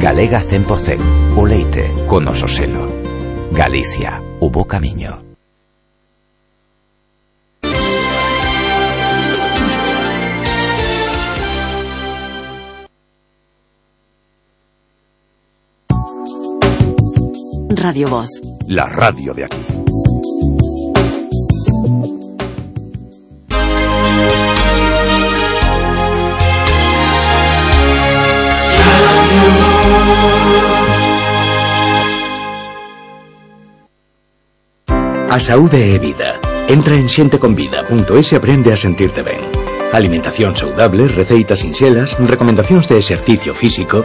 Galega 100%, o leite con noso selo. Galicia, o bo camiño. Radio Voz. La radio de aquí. A saúde é vida. Entra en xenteconvida.es e aprende a sentirte ben. Alimentación saudable, receitas sinxelas, recomendacións de exercicio físico.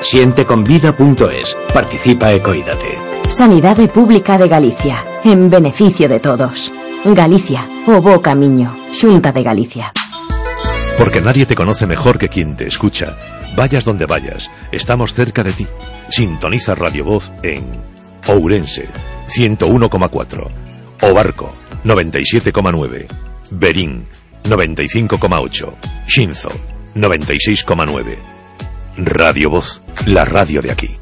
Xenteconvida.es. Participa e coídate. Sanidade Pública de Galicia, en beneficio de todos. Galicia, o bo camiño, Xunta de Galicia. Porque nadie te conoce mejor que quien te escucha. Vayas donde vayas, estamos cerca de ti. Sintoniza Radio Voz en Ourense 101,4, Obarco 97,9, Berín 95,8, Shinzo 96,9. Radio Voz, la radio de aquí.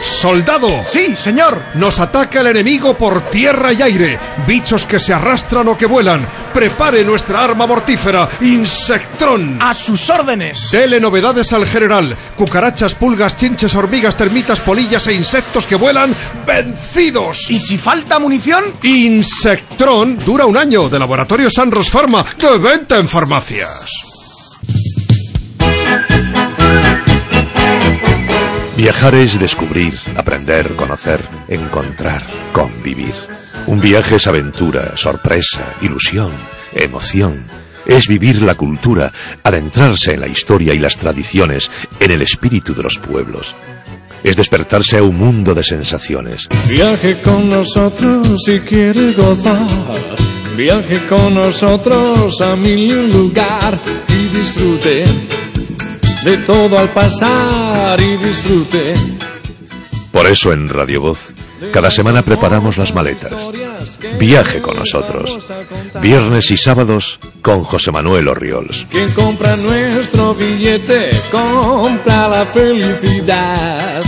¡Soldado! Sí, señor. Nos ataca el enemigo por tierra y aire. Bichos que se arrastran o que vuelan. Prepare nuestra arma mortífera, Insectrón. A sus órdenes. Dele novedades al general. Cucarachas, pulgas, chinches, hormigas, termitas, polillas e insectos que vuelan vencidos. ¿Y si falta munición? Insectrón dura un año de Laboratorio Sanros Pharma de venta en farmacias. Viajar es descubrir, aprender, conocer, encontrar, convivir. Un viaje es aventura, sorpresa, ilusión, emoción. Es vivir la cultura, adentrarse en la historia y las tradiciones, en el espíritu de los pueblos. Es despertarse a un mundo de sensaciones. Viaje con nosotros si quiere gozar. Viaje con nosotros a mil lugar y disfrute de todo al pasar y disfrute. Por eso en Radio Voz, cada semana preparamos las maletas. Viaje con nosotros. Viernes y sábados con José Manuel Orriols. Quien compra nuestro billete compra la felicidad.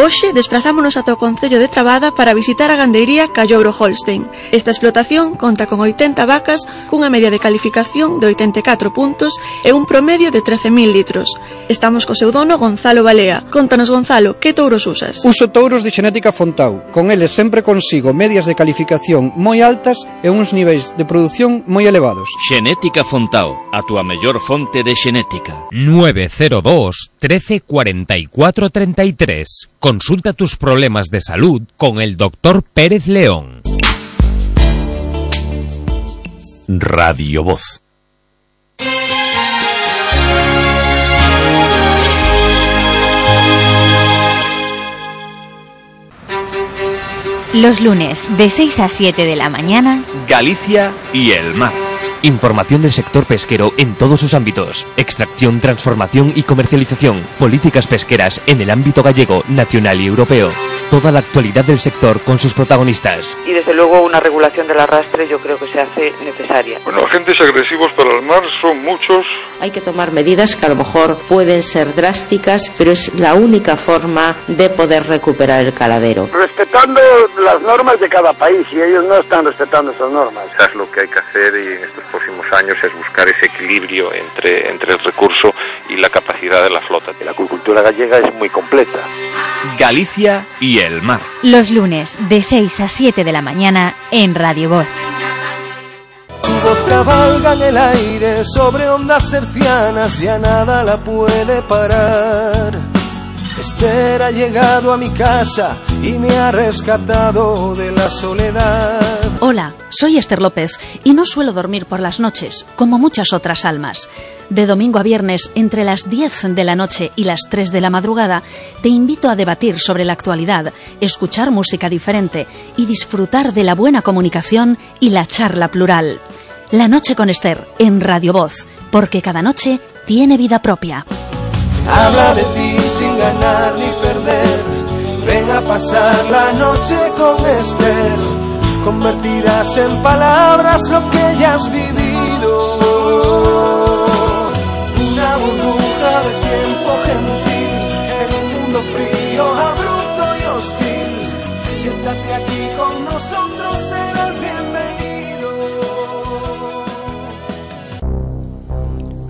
Hoxe desplazámonos ata o Concello de Trabada para visitar a gandeiría Callobro Holstein. Esta explotación conta con 80 vacas cunha media de calificación de 84 puntos e un promedio de 13.000 litros. Estamos co seu dono Gonzalo Balea. Contanos Gonzalo, que touros usas? Uso touros de xenética Fontau. Con eles sempre consigo medias de calificación moi altas e uns niveis de produción moi elevados. Xenética Fontau, a túa mellor fonte de xenética. 902 13 44 33 Consulta tus problemas de salud con el doctor Pérez León. Radio Voz. Los lunes de 6 a 7 de la mañana, Galicia y el mar. Información del sector pesquero en todos sus ámbitos. Extracción, transformación y comercialización. Políticas pesqueras en el ámbito gallego, nacional y europeo. Toda la actualidad del sector con sus protagonistas. Y desde luego una regulación del arrastre yo creo que se hace necesaria. Bueno, agentes agresivos para el mar son muchos. Hay que tomar medidas que a lo mejor pueden ser drásticas, pero es la única forma de poder recuperar el caladero. Respetando las normas de cada país y ellos no están respetando esas normas. Quizás lo que hay que hacer y en estos próximos años es buscar ese equilibrio entre, entre el recurso y la capacidad de la flota. La acuicultura gallega es muy completa. Galicia y el mar. los lunes de 6 a 7 de la mañana en Radio Voz. Su voz cabalga en el aire sobre ondas hercianas y a nada la puede parar. Esther ha llegado a mi casa y me ha rescatado de la soledad. Hola, soy Esther López y no suelo dormir por las noches, como muchas otras almas. De domingo a viernes, entre las 10 de la noche y las 3 de la madrugada, te invito a debatir sobre la actualidad, escuchar música diferente y disfrutar de la buena comunicación y la charla plural. La noche con Esther, en Radio Voz, porque cada noche tiene vida propia. Habla de ti sin ganar ni perder. Ven a pasar la noche con Esther. convertirás en palabras lo que ya has vivido.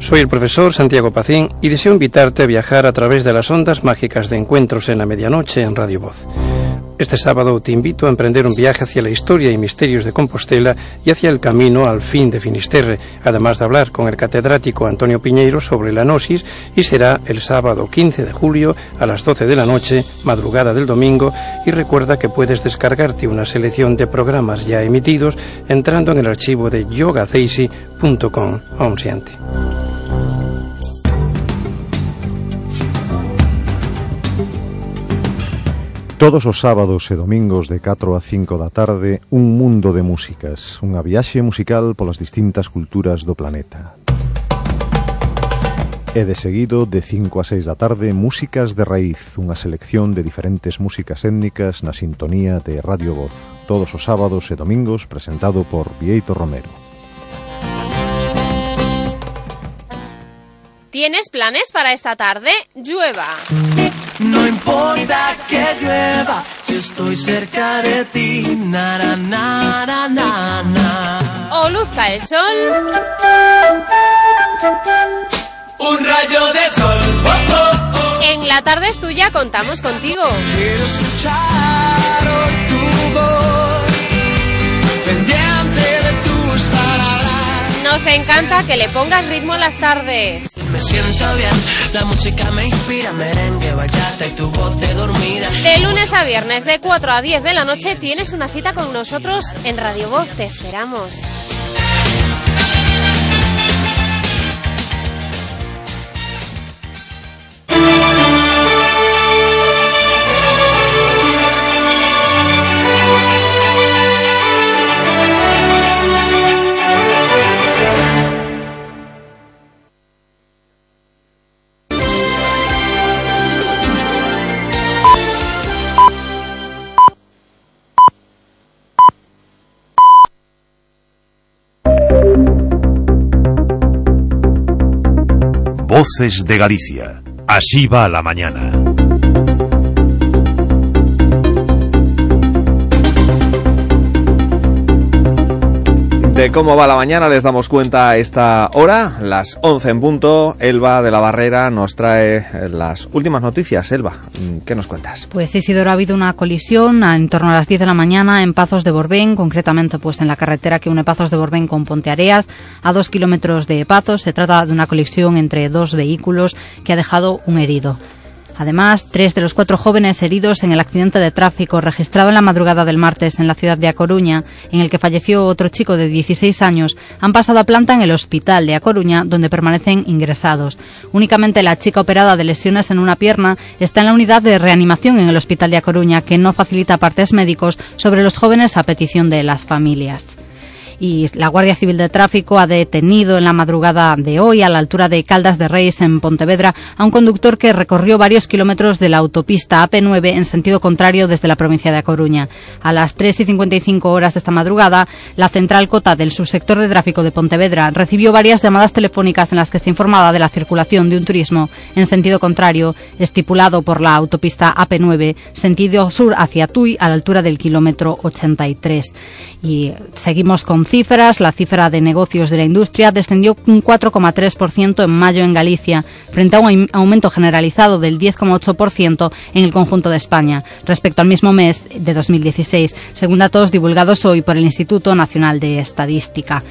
Soy el profesor Santiago Pacín y deseo invitarte a viajar a través de las ondas mágicas de encuentros en la medianoche en Radio Voz. Este sábado te invito a emprender un viaje hacia la historia y misterios de Compostela y hacia el camino al fin de Finisterre, además de hablar con el catedrático Antonio Piñeiro sobre la gnosis y será el sábado 15 de julio a las 12 de la noche, madrugada del domingo, y recuerda que puedes descargarte una selección de programas ya emitidos entrando en el archivo de yogaceisi.com. Aún siente. Todos os sábados e domingos de 4 a 5 da tarde, un mundo de músicas, unha viaxe musical polas distintas culturas do planeta. E de seguido, de 5 a 6 da tarde, Músicas de Raíz, unha selección de diferentes músicas étnicas na sintonía de Radio Voz, todos os sábados e domingos presentado por Vieito Romero. ¿Tienes planes para esta tarde? Llueva. No importa que llueva, si estoy cerca de ti, na na na. O luzca el sol. Un rayo de sol, oh, oh, oh. En la tarde es tuya, contamos contigo. Quiero escuchar tu voz, Nos encanta que le pongas ritmo en las tardes. Me siento bien, la música me inspira, merengue, bachata y tu voz de dormida. De lunes a viernes, de 4 a 10 de la noche, tienes una cita con nosotros en Radio Voz. Te esperamos. Voces de Galicia. Así va la mañana. De cómo va la mañana les damos cuenta a esta hora, las 11 en punto. Elba de la Barrera nos trae eh, las últimas noticias. Elba, mm, ¿qué nos cuentas? Pues Isidoro, ha habido una colisión en torno a las 10 de la mañana en Pazos de Borbén, concretamente pues en la carretera que une Pazos de Borbén con Ponteareas, a dos kilómetros de Pazos. Se trata de una colisión entre dos vehículos que ha dejado un herido. Además, tres de los cuatro jóvenes heridos en el accidente de tráfico registrado en la madrugada del martes en la ciudad de A Coruña, en el que falleció otro chico de 16 años, han pasado a planta en el hospital de A Coruña, donde permanecen ingresados. Únicamente la chica operada de lesiones en una pierna está en la unidad de reanimación en el hospital de A Coruña, que no facilita partes médicos sobre los jóvenes a petición de las familias y la Guardia Civil de Tráfico ha detenido en la madrugada de hoy a la altura de Caldas de Reis en Pontevedra a un conductor que recorrió varios kilómetros de la autopista AP9 en sentido contrario desde la provincia de A Coruña. A las 3 y 55 horas de esta madrugada, la central cota del subsector de tráfico de Pontevedra recibió varias llamadas telefónicas en las que se informaba de la circulación de un turismo en sentido contrario estipulado por la autopista AP9 sentido sur hacia Tui a la altura del kilómetro 83. Y seguimos con cifras. La cifra de negocios de la industria descendió un 4,3% en mayo en Galicia, frente a un aumento generalizado del 10,8% en el conjunto de España, respecto al mismo mes de 2016, según datos divulgados hoy por el Instituto Nacional de Estadística.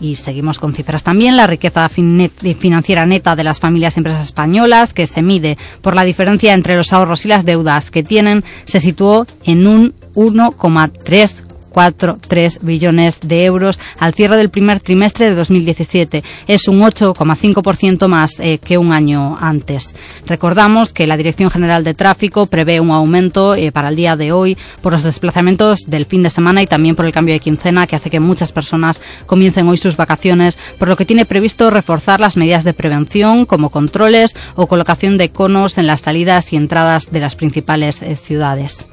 Y seguimos con cifras también. La riqueza fin- financiera neta de las familias y empresas españolas, que se mide por la diferencia entre los ahorros y las deudas que tienen, se situó en un 1,3 4,3 billones de euros al cierre del primer trimestre de 2017. Es un 8,5% más eh, que un año antes. Recordamos que la Dirección General de Tráfico prevé un aumento eh, para el día de hoy por los desplazamientos del fin de semana y también por el cambio de quincena que hace que muchas personas comiencen hoy sus vacaciones, por lo que tiene previsto reforzar las medidas de prevención como controles o colocación de conos en las salidas y entradas de las principales eh, ciudades.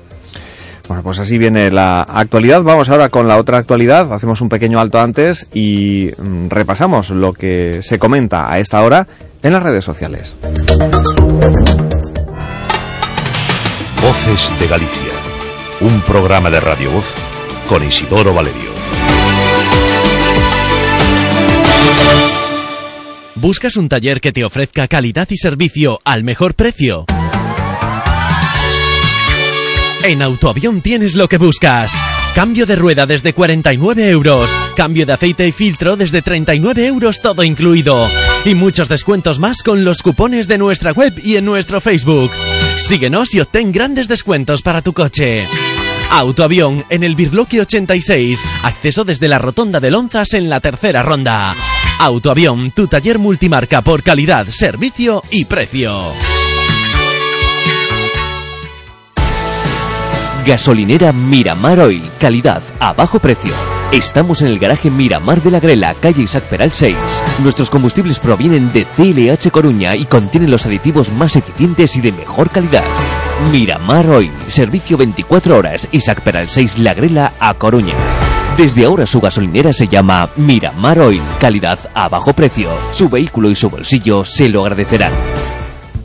Bueno, pues así viene la actualidad. Vamos ahora con la otra actualidad. Hacemos un pequeño alto antes y mm, repasamos lo que se comenta a esta hora en las redes sociales. Voces de Galicia. Un programa de Radio Voz con Isidoro Valerio. ¿Buscas un taller que te ofrezca calidad y servicio al mejor precio? En Autoavión tienes lo que buscas. Cambio de rueda desde 49 euros. Cambio de aceite y filtro desde 39 euros todo incluido. Y muchos descuentos más con los cupones de nuestra web y en nuestro Facebook. Síguenos y obtén grandes descuentos para tu coche. Autoavión en el Birloque 86. Acceso desde la Rotonda de Lonzas en la tercera ronda. Autoavión, tu taller multimarca por calidad, servicio y precio. Gasolinera Miramar Oil, calidad a bajo precio. Estamos en el garaje Miramar de la Grela, calle Isaac Peral 6. Nuestros combustibles provienen de CLH Coruña y contienen los aditivos más eficientes y de mejor calidad. Miramar Oil, servicio 24 horas, Isaac Peral 6 La Grela a Coruña. Desde ahora su gasolinera se llama Miramar Oil, calidad a bajo precio. Su vehículo y su bolsillo se lo agradecerán.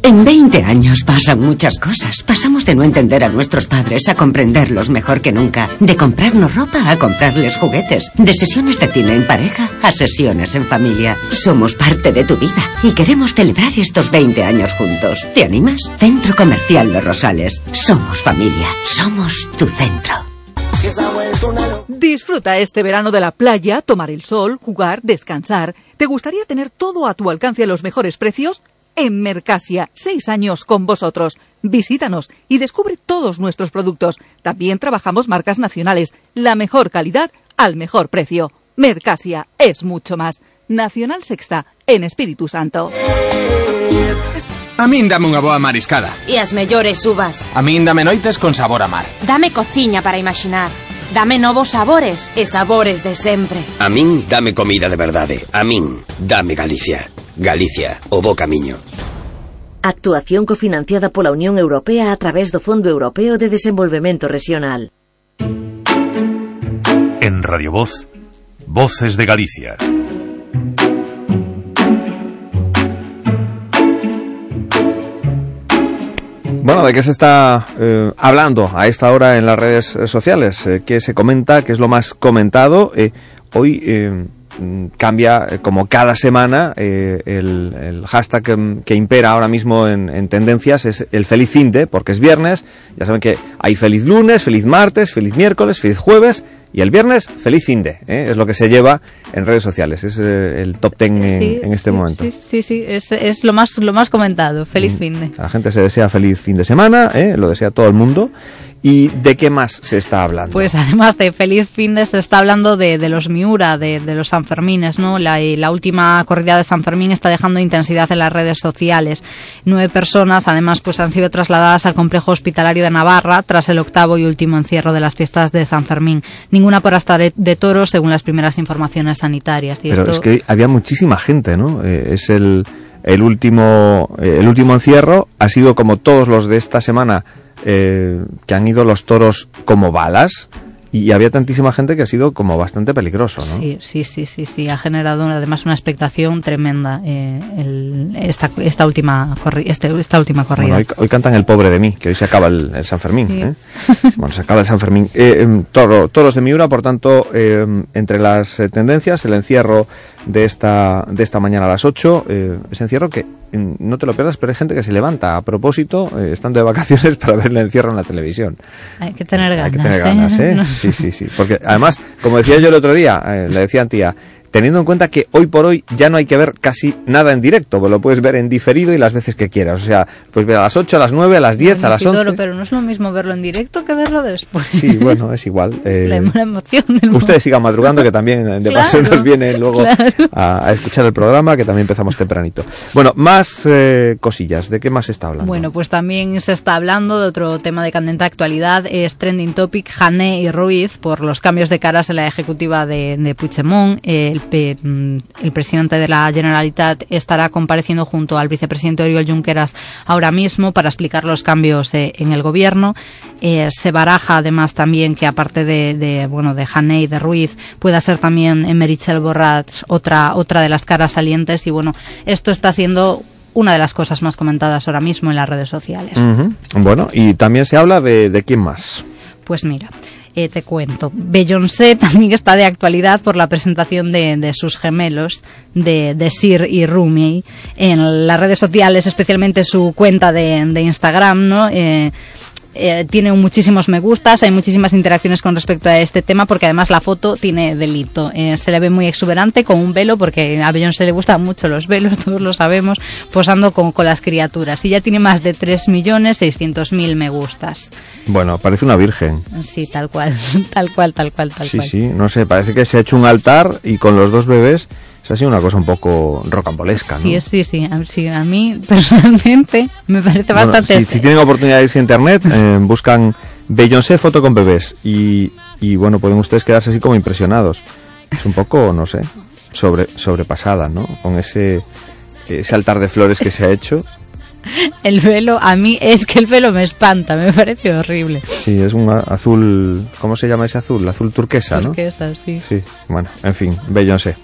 En 20 años pasan muchas cosas. Pasamos de no entender a nuestros padres a comprenderlos mejor que nunca. De comprarnos ropa a comprarles juguetes. De sesiones de cine en pareja a sesiones en familia. Somos parte de tu vida y queremos celebrar estos 20 años juntos. ¿Te animas? Centro Comercial Los Rosales. Somos familia. Somos tu centro. Disfruta este verano de la playa, tomar el sol, jugar, descansar. ¿Te gustaría tener todo a tu alcance a los mejores precios? En Mercasia, seis años con vosotros. Visítanos y descubre todos nuestros productos. También trabajamos marcas nacionales. La mejor calidad al mejor precio. Mercasia es mucho más. Nacional Sexta, en Espíritu Santo. A min dame unha boa mariscada. E as mellores uvas. A min dame noites con sabor a mar. Dame cociña para imaginar. Dame novos sabores e sabores de sempre. A min dame comida de verdade. A min dame Galicia. Galicia, o bo camiño. Actuación cofinanciada pola Unión Europea a través do Fondo Europeo de Desenvolvemento Regional. En Radio Voz, Voces de Galicia. Bueno, ¿de qué se está eh, hablando a esta hora en las redes eh, sociales? Eh, ¿Qué se comenta? ¿Qué es lo más comentado? Eh, hoy mm, cambia, como cada semana, el, hashtag que, que impera ahora mismo en, en tendencias es el feliz fin de, porque es viernes. Ya saben que hay feliz lunes, feliz martes, feliz miércoles, feliz jueves. Y el viernes, feliz fin de, ¿eh? es lo que se lleva en redes sociales, es eh, el top ten en, Sí, en este momento. Sí, sí, sí, es, es lo más lo más comentado. Feliz fin de. La gente se desea feliz fin de semana, ¿eh? lo desea todo el mundo. ¿Y de qué más se está hablando? Pues además de feliz fin de se está hablando de, de los Miura, de, de los Sanfermines, ¿no? La, la última corrida de San Fermín está dejando intensidad en las redes sociales. Nueve personas, además, pues han sido trasladadas al complejo hospitalario de Navarra tras el octavo y último encierro de las fiestas de San Fermín. Ninguna por hasta de, de toros, según las primeras informaciones sanitarias. Y Pero esto- es que había muchísima gente, ¿no? Eh, es el, el último eh, el último encierro ha sido como todos los de esta semana eh, que han ido los toros como balas y había tantísima gente que ha sido como bastante peligroso, ¿no? Sí, sí, sí, sí, sí, ha generado además una expectación tremenda eh, el- esta, esta última este- esta última corrida. Bueno, hoy, hoy cantan el pobre de mí, que hoy se acaba el, el San Fermín. Sí. ¿eh? Bueno, se acaba el San Fermín. Eh, em, toro- toros de Miura, por tanto, eh, entre las eh, tendencias, el encierro de esta, de esta mañana a las 8, eh, ese encierro que mm, no te lo pierdas, pero hay gente que se levanta a propósito, eh, estando de vacaciones, para ver el encierro en la televisión. Hay que tener ganas. Hay que tener ¿eh? ganas, ¿eh? No. Sí, sí, sí. Porque además, como decía yo el otro día, eh, le decía a tía, teniendo en cuenta que hoy por hoy ya no hay que ver casi nada en directo, pues lo puedes ver en diferido y las veces que quieras. O sea, puedes ver a las 8, a las 9, a las 10, a las Isidoro, 11. pero no es lo mismo verlo en directo que verlo después. Sí, bueno, es igual. eh, la, la emoción del Ustedes sigan madrugando, que también eh, de paso Claro, nos viene luego claro. a, a escuchar el programa, que también empezamos tempranito. Bueno, más eh, cosillas. ¿De qué más se está hablando? Bueno, pues también se está hablando de otro tema de candente actualidad, es trending topic Jané y Ruiz por los cambios de caras en la ejecutiva de, de Puigdemont. El, mm, el presidente de la Generalitat estará compareciendo junto al vicepresidente Oriol Junqueras ahora mismo para explicar los cambios eh, en el gobierno. Eh, se baraja además también que aparte de, de bueno de Haney de Ruiz pueda ser también Merichel Borrats otra otra de las caras salientes y bueno esto está siendo una de las cosas más comentadas ahora mismo en las redes sociales. Bueno, y también se habla de, de quién más. Pues mira, eh, te cuento. Beyoncé también está de actualidad por la presentación de, de sus gemelos, de, de, Sir y Rumi, en las redes sociales, especialmente su cuenta de, de Instagram, ¿no? Eh, eh, tiene muchísimos me gustas, hay muchísimas interacciones con respecto a este tema porque además la foto tiene delito. Eh, se le ve muy exuberante con un velo porque a Beyoncé le gustan mucho los velos, todos lo sabemos, posando con, con las criaturas. Y ya tiene más de 3.600.000 me gustas. Bueno, parece una virgen. Sí, tal cual, tal cual, tal cual, tal sí, cual. Sí, sí, no sé, parece que se ha hecho un altar y con los dos bebés ha sido una cosa un poco rocambolesca, ¿no? Sí, sí, sí. A, sí, a mí personalmente me parece bueno, bastante... Si, si, tienen oportunidad de irse a internet, eh, buscan Beyoncé foto con bebés y, y, bueno, pueden ustedes quedarse así como impresionados. Es un poco, no sé, sobre, sobrepasada, ¿no? Con ese, ese altar de flores que se ha hecho. El velo, a mí es que el velo me espanta, me parece horrible. Sí, es un azul, ¿cómo se llama ese azul? Azul turquesa, ¿no? Turquesa, sí. Sí, bueno, en fin, Beyoncé.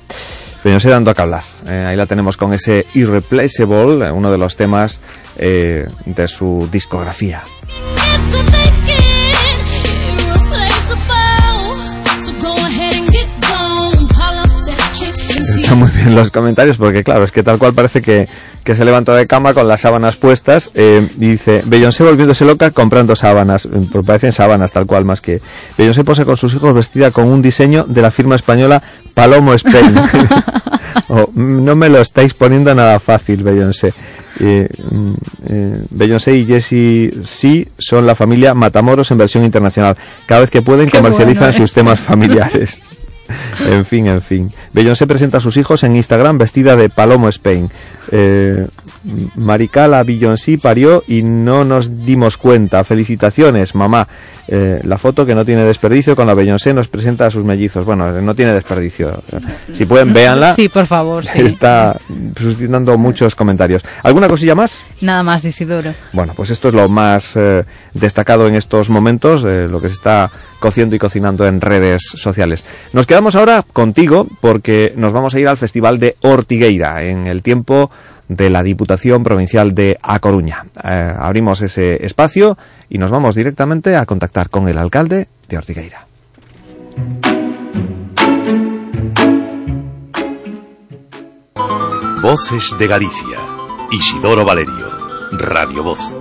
Beyoncé dando a que hablar. Eh, ahí la tenemos con ese Irreplaceable, uno de los temas eh, de su discografía. Está muy bien los comentarios porque claro, es que tal cual parece que, que se levantó de cama con las sábanas puestas eh, y dice, Beyoncé volviéndose loca comprando sábanas, parecen sábanas tal cual más que... Beyoncé pose con sus hijos vestida con un diseño de la firma española Palomo Spain. oh, no me lo estáis poniendo nada fácil, Beyoncé. Eh, eh, Beyoncé y Jessie sí son la familia Matamoros en versión internacional. Cada vez que pueden Qué comercializan bueno, sus temas familiares. en fin, en fin. Beyoncé presenta a sus hijos en Instagram vestida de Palomo Spain. Eh, Maricala Beyoncé parió y no nos dimos cuenta. Felicitaciones, mamá. Eh, la foto que no tiene desperdicio con la Beyoncé nos presenta a sus mellizos. Bueno, no tiene desperdicio. Si pueden, véanla. Sí, por favor. Sí. Está suscitando muchos comentarios. ¿Alguna cosilla más? Nada más, Isidoro. Bueno, pues esto es lo más eh, destacado en estos momentos, eh, lo que se está cociendo y cocinando en redes sociales. Nos quedamos ahora contigo porque nos vamos a ir al Festival de Ortigueira en el tiempo de la Diputación Provincial de A Coruña. Eh, abrimos ese espacio y nos vamos directamente a contactar con el alcalde de Ortigueira. Voces de Galicia. Isidoro Valerio. Radio Voz.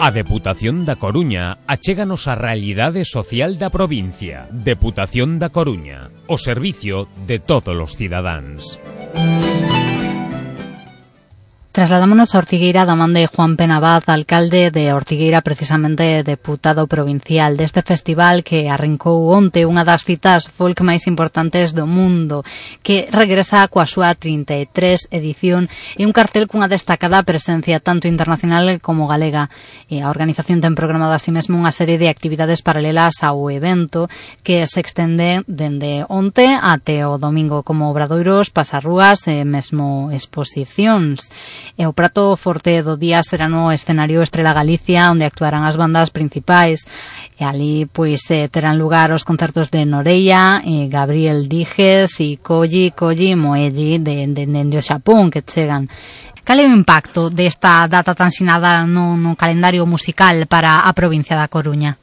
A Deputación da Coruña achéganos a realidade social da provincia. Deputación da Coruña, o servicio de todos os cidadáns. Trasladámonos a Ortigueira da man de Juan Penabaz, alcalde de Ortigueira, precisamente deputado provincial deste festival que arrancou onte unha das citas folk máis importantes do mundo, que regresa coa súa 33 edición e un cartel cunha destacada presencia tanto internacional como galega. E a organización ten programado así mesmo unha serie de actividades paralelas ao evento que se extende dende onte até o domingo como obradoiros, pasarrúas e mesmo exposicións. E o prato forte do día será no escenario Estrela Galicia, onde actuarán as bandas principais. E ali pois eh, terán lugar os concertos de Noreia, eh, Gabriel Diges e Koji Koji Moeji de, de, de, de o Xapón que chegan. Cal é o impacto desta data tan sinada no, no calendario musical para a provincia da Coruña?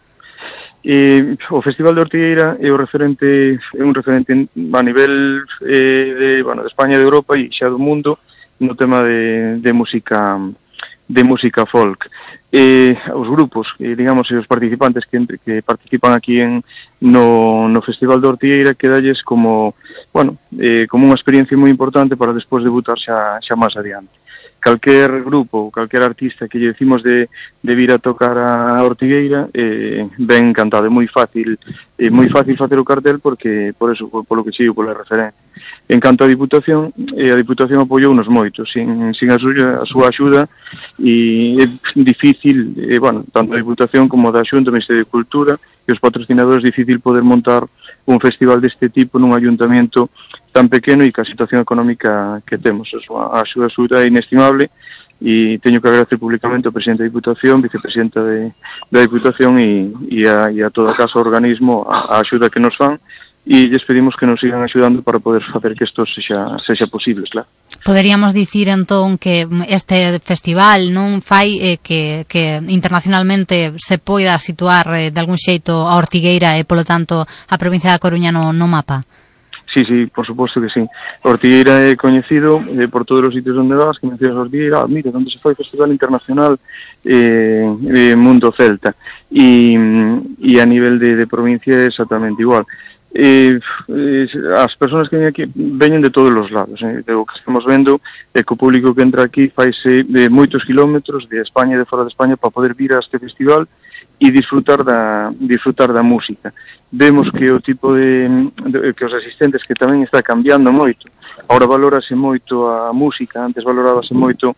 Eh, o Festival de Ortigueira é o referente é un referente a nivel eh, de, bueno, de España, de Europa e xa do mundo, no tema de, de música de música folk. Eh, os grupos, eh, digamos, e os participantes que, que participan aquí en, no, no Festival de Ortigueira que dalles como, bueno, eh, como unha experiencia moi importante para despois debutar xa, xa máis adiante calquer grupo, calquer artista que lle decimos de, de vir a tocar a Ortigueira, eh, ben encantado, é moi fácil, é moi fácil facer o cartel porque, por eso, por, lo que sigo, pola referencia. En canto a Diputación, eh, a Diputación apoiou nos moito, sin, sin a, súa, a súa axuda, e é difícil, eh, bueno, tanto a Diputación como da Xunta, Ministerio de Cultura, e os patrocinadores difícil poder montar un festival deste tipo nun ayuntamiento tan pequeno e ca situación económica que temos. A unha axuda é inestimable e teño que agradecer públicamente ao presidente da Diputación, vicepresidenta de, da Diputación e, e, a, e a toda a casa organismo a, a axuda que nos fan e lles pedimos que nos sigan axudando para poder facer que isto sexa, sexa posible, claro. Poderíamos dicir entón que este festival non fai eh, que, que internacionalmente se poida situar eh, de algún xeito a Ortigueira e polo tanto a provincia da Coruña no, no mapa? Sí, sí, por suposto que sí. Ortigueira é coñecido eh, por todos os sitios onde vas, que mencionas Ortigueira, ah, mira, onde se foi o Festival Internacional eh, eh, Mundo Celta. E, e a nivel de, de provincia é exactamente igual. Eh, eh, as persoas que veñen aquí veñen de todos os lados. Eh. O que estamos vendo é que o público que entra aquí faise de moitos kilómetros de España e de fora de España para poder vir a este festival e disfrutar da, disfrutar da música. Vemos que o tipo de, de que os asistentes que tamén está cambiando moito. Ahora valórase moito a música, antes valorábase moito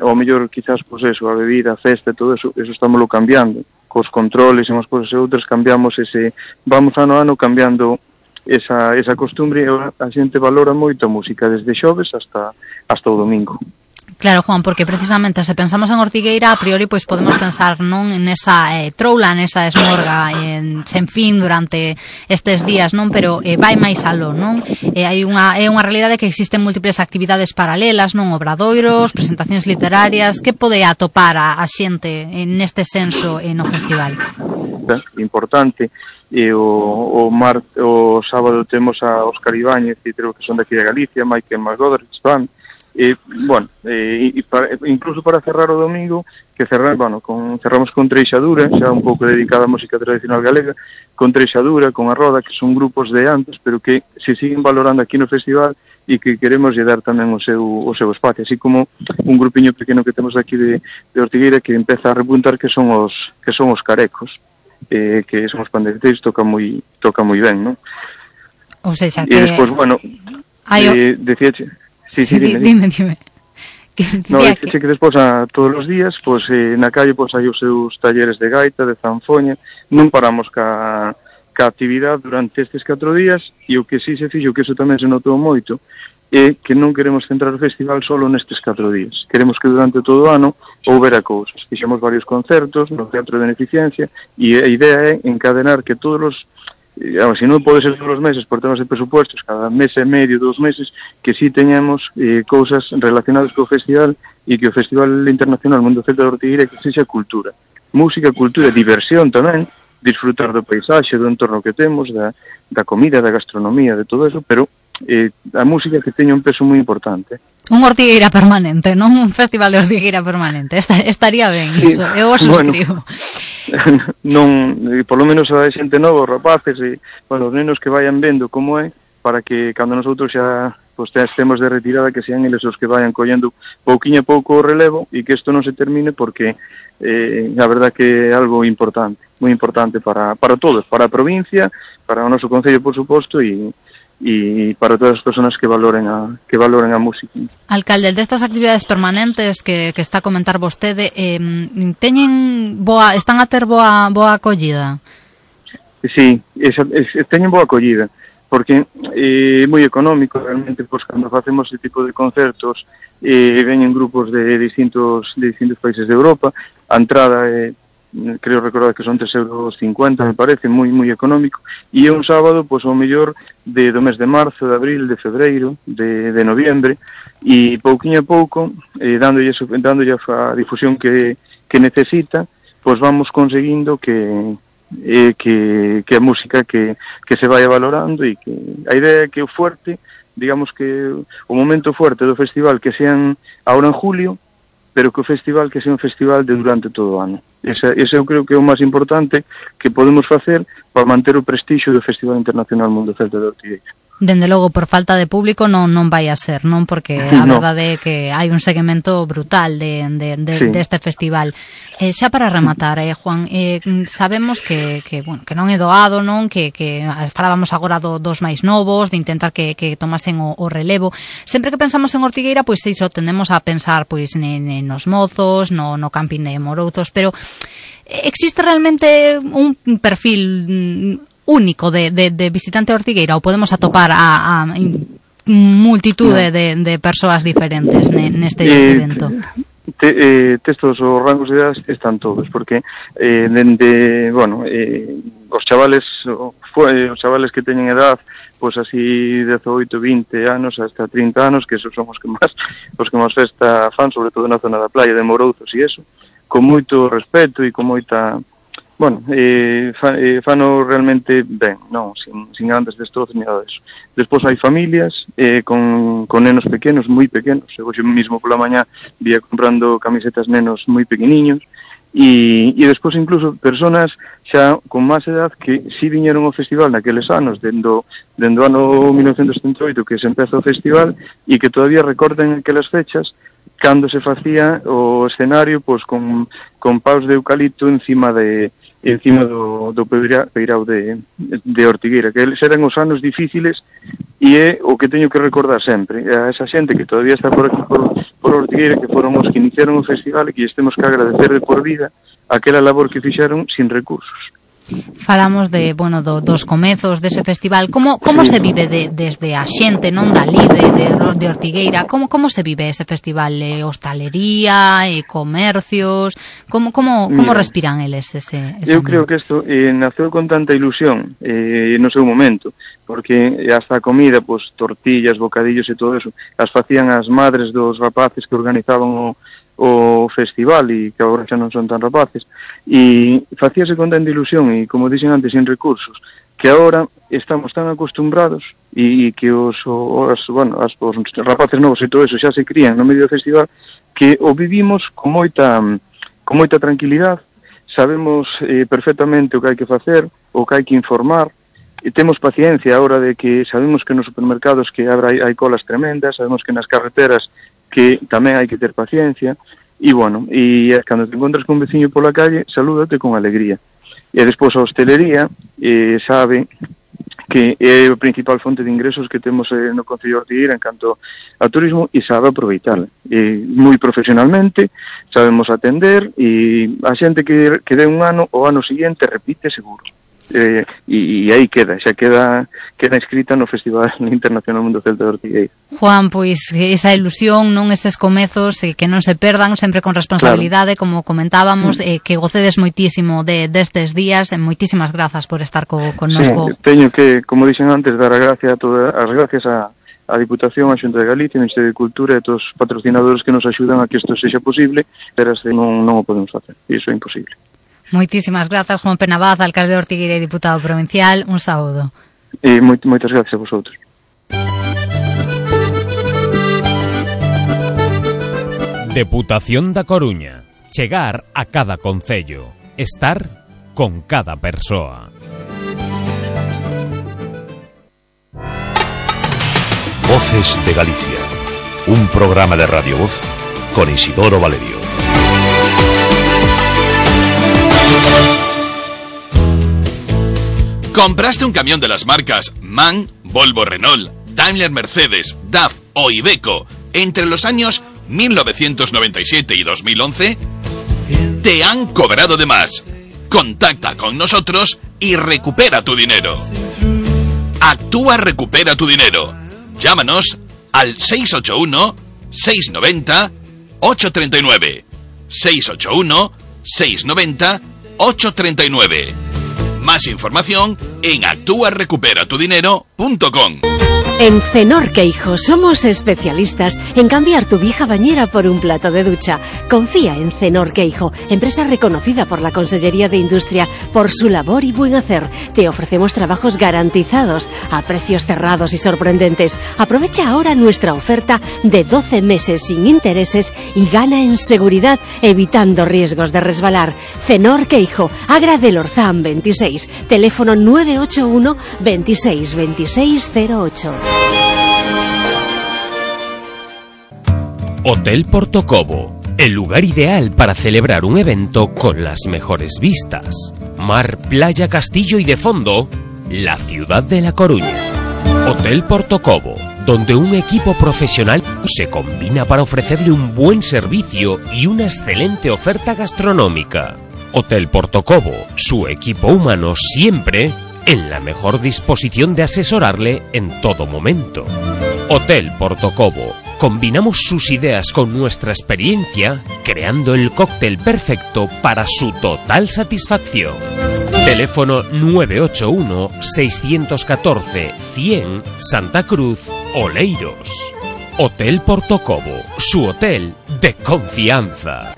ao mellor quizás pois eso, a bebida, a festa, todo eso, eso estámoslo cambiando. Cos controles e unhas cousas e outras cambiamos ese vamos ano a ano cambiando esa, esa costumbre e a xente valora moito a música desde xoves hasta, hasta o domingo. Claro, Juan, porque precisamente se pensamos en Ortigueira, a priori pois podemos pensar non en esa eh, troula, nesa esmorga en, sen fin durante estes días, non, pero eh, vai máis aló, non? Eh, hai unha é unha realidade que existen múltiples actividades paralelas, non, obradoiros, presentacións literarias, que pode atopar a, a xente neste senso eh, no festival. Importante e o, o, mar, o sábado temos a Óscar Ibáñez e creo que son daqui de Galicia, Michael McGoderich, Van, Eh, bueno, eh, para, incluso para cerrar o domingo, que cerrar, bueno, con, cerramos con Treixadura, xa un pouco dedicada á música tradicional galega, con Treixadura, con a Roda, que son grupos de antes, pero que se siguen valorando aquí no festival e que queremos lle dar tamén o seu, o seu espacio, así como un grupiño pequeno que temos aquí de, de Ortigueira que empeza a repuntar que son os, que son os carecos, eh, que son os pandereteiros, toca moi, toca moi ben, non? Ou seja, que... E despois, bueno, Ai, eh, decíache... Sí, sí, sí dime, dime. dime. Que no, dixe que... que despois a, todos os días, pois, eh, na calle pois, hai os seus talleres de gaita, de zanfoña, non paramos ca, ca actividade durante estes 4 días, e o que sí se fixo, que eso tamén se notou moito, é que non queremos centrar o festival solo nestes 4 días. Queremos que durante todo o ano houbera cousas. Fixemos varios concertos no Teatro de Beneficencia e a idea é encadenar que todos os E, se non pode ser todos os meses por temas de presupuestos, cada mes e medio, dos meses, que sí teñamos eh, cousas relacionadas co festival e que o Festival Internacional Mundo Celta de Ortigueira que sexa cultura. Música, cultura, diversión tamén, disfrutar do paisaxe, do entorno que temos, da, da comida, da gastronomía, de todo eso, pero eh, a música que teña un peso moi importante. Un Ortigueira permanente, non un festival de Ortigueira permanente. Esta, estaría ben iso, sí. eu o suscribo. Bueno, non, por lo menos a xente nova, os rapaces e bueno, os nenos que vayan vendo como é para que cando nosotros xa pois, pues, estemos de retirada que sean eles os que vayan collendo pouquiño a pouco o relevo e que isto non se termine porque eh, a verdad que é algo importante, moi importante para, para todos, para a provincia, para o noso Concello, por suposto, e, e para todas as persoas que valoren a, que valoren a música. Alcalde, destas actividades permanentes que, que está a comentar vostede, eh, teñen boa, están a ter boa, boa acollida? Sí, esa, es, teñen boa acollida, porque eh, é eh, moi económico realmente, pois, cando facemos ese tipo de concertos, eh, veñen grupos de distintos, de distintos países de Europa, a entrada é eh, creo recordar que son 3,50 euros me parece, moi moi económico, e é un sábado, pois, ao mellor, de, do mes de marzo, de abril, de febreiro, de, de noviembre, e pouquinho a pouco, eh, dándolle, dándolle a difusión que, que necesita, pois vamos conseguindo que, eh, que, que a música que, que se vai valorando e que a idea é que o fuerte digamos que o momento fuerte do festival que sean ahora en julio pero que o festival que sea un festival de durante todo o ano. Ese, ese eu creo que é o máis importante que podemos facer para manter o prestixio do Festival Internacional Mundo Celta de Ortigueira. Dende logo, por falta de público non non vai a ser, non? Porque a no. verdade é que hai un segmento brutal de, de, de, sí. deste festival. Eh, xa para rematar, eh, Juan, eh, sabemos que, que, bueno, que non é doado, non? Que, que falábamos agora do, dos máis novos, de intentar que, que tomasen o, o relevo. Sempre que pensamos en Ortigueira, pois iso tendemos a pensar pois nen, nen nos mozos, no, no camping de Morouzos, pero eh, existe realmente un perfil mm, único de, de, de visitante Ortigueira ou podemos atopar a, a multitude de, de persoas diferentes ne, neste eh, evento? te, eh, textos os rangos de edades están todos, porque eh, dende, bueno, eh, os chavales os chavales que teñen edad pois así 18, 20 anos hasta 30 anos, que esos son os que máis os que máis festa fan, sobre todo na zona da playa de Morouzos e eso, con moito respeto e con moita bueno, eh, fa, eh, fano realmente ben, non, sin, sin grandes destrozos ni nada disso. Despois hai familias eh, con, con nenos pequenos, moi pequenos. Eu hoxe mesmo pola mañá vía comprando camisetas nenos moi pequeniños e, e despois incluso personas xa con máis edad que si viñeron ao festival naqueles anos, dendo, dendo ano 1978 que se empeza o festival e que todavía recorden aquelas fechas cando se facía o escenario pois, con, con paus de eucalipto encima de, encima do, do Peira, Peirao de, de Ortigueira, que eles eran os anos difíciles e é o que teño que recordar sempre a esa xente que todavía está por aquí por, por Ortigueira, que foron os que iniciaron o festival e que lles temos que agradecer de por vida aquela labor que fixeron sin recursos. Falamos de, bueno, do, dos comezos dese festival. Como, como se vive de, desde a xente, non dali, de, de, de Ortigueira? Como, como se vive ese festival? E hostalería, e comercios? Como, como, como Mira, respiran eles ese, ese Eu ambiente? creo que isto eh, naceu con tanta ilusión eh, no seu momento, porque hasta a comida, pues, tortillas, bocadillos e todo eso, as facían as madres dos rapaces que organizaban o, o festival e que agora xa non son tan rapaces e facíase con tanta ilusión e como dixen antes sin recursos que agora estamos tan acostumbrados e, e que os, os, bueno, as, os rapaces novos e todo eso xa se crían no medio do festival que o vivimos con moita con moita tranquilidade sabemos eh, perfectamente o que hai que facer o que hai que informar e temos paciencia a hora de que sabemos que nos supermercados que habrá hai colas tremendas, sabemos que nas carreteras que tamén hai que ter paciencia, e bueno, e cando te encontras con un veciño pola calle, salúdate con alegría. E despois a hostelería eh, sabe que é a principal fonte de ingresos que temos eh, no Concello de Ortigueira en canto a turismo e sabe aproveitarla. Eh, moi profesionalmente, sabemos atender e a xente que, que dé un ano o ano seguinte repite seguro eh, e, e aí queda, xa queda queda inscrita no Festival Internacional Mundo Celta de Ortigueira. Juan, pois esa ilusión, non eses comezos eh, que non se perdan, sempre con responsabilidade, claro. como comentábamos, mm. eh, que gocedes moitísimo de destes días, e moitísimas grazas por estar co, connosco. Sí, teño que, como dixen antes, dar a gracia a toda, as gracias a, a Diputación, a Xunta de Galicia, o Ministerio de Cultura e todos os patrocinadores que nos axudan a que isto sexa posible, pero se non, non o podemos facer, iso é imposible. Moitísimas grazas, Juan Penabaz, alcalde de Ortigueira e diputado provincial. Un saúdo. E moi, moitas gracias a vosotros. Deputación da Coruña. Chegar a cada concello. Estar con cada persoa. Voces de Galicia. Un programa de Radio Voz con Isidoro Valerio. ¿Compraste un camión de las marcas MAN, Volvo Renault, Daimler Mercedes, DAF o Iveco entre los años 1997 y 2011? Te han cobrado de más. Contacta con nosotros y recupera tu dinero. Actúa Recupera tu dinero. Llámanos al 681 690 839. 681 690 839. Más información en actuarecuperatudinero.com. En Cenor Queijo somos especialistas en cambiar tu vieja bañera por un plato de ducha. Confía en Cenor Queijo, empresa reconocida por la Consellería de Industria por su labor y buen hacer. Te ofrecemos trabajos garantizados a precios cerrados y sorprendentes. Aprovecha ahora nuestra oferta de 12 meses sin intereses y gana en seguridad evitando riesgos de resbalar. Cenor Queijo, Agra del Orzán 26, teléfono 981 26 26 08. Hotel Portocobo, el lugar ideal para celebrar un evento con las mejores vistas. Mar, playa, castillo y de fondo, la ciudad de La Coruña. Hotel Portocobo, donde un equipo profesional se combina para ofrecerle un buen servicio y una excelente oferta gastronómica. Hotel Portocobo, su equipo humano siempre en la mejor disposición de asesorarle en todo momento. Hotel Portocobo. Combinamos sus ideas con nuestra experiencia, creando el cóctel perfecto para su total satisfacción. Teléfono 981-614-100 Santa Cruz, Oleiros. Hotel Portocobo, su hotel de confianza.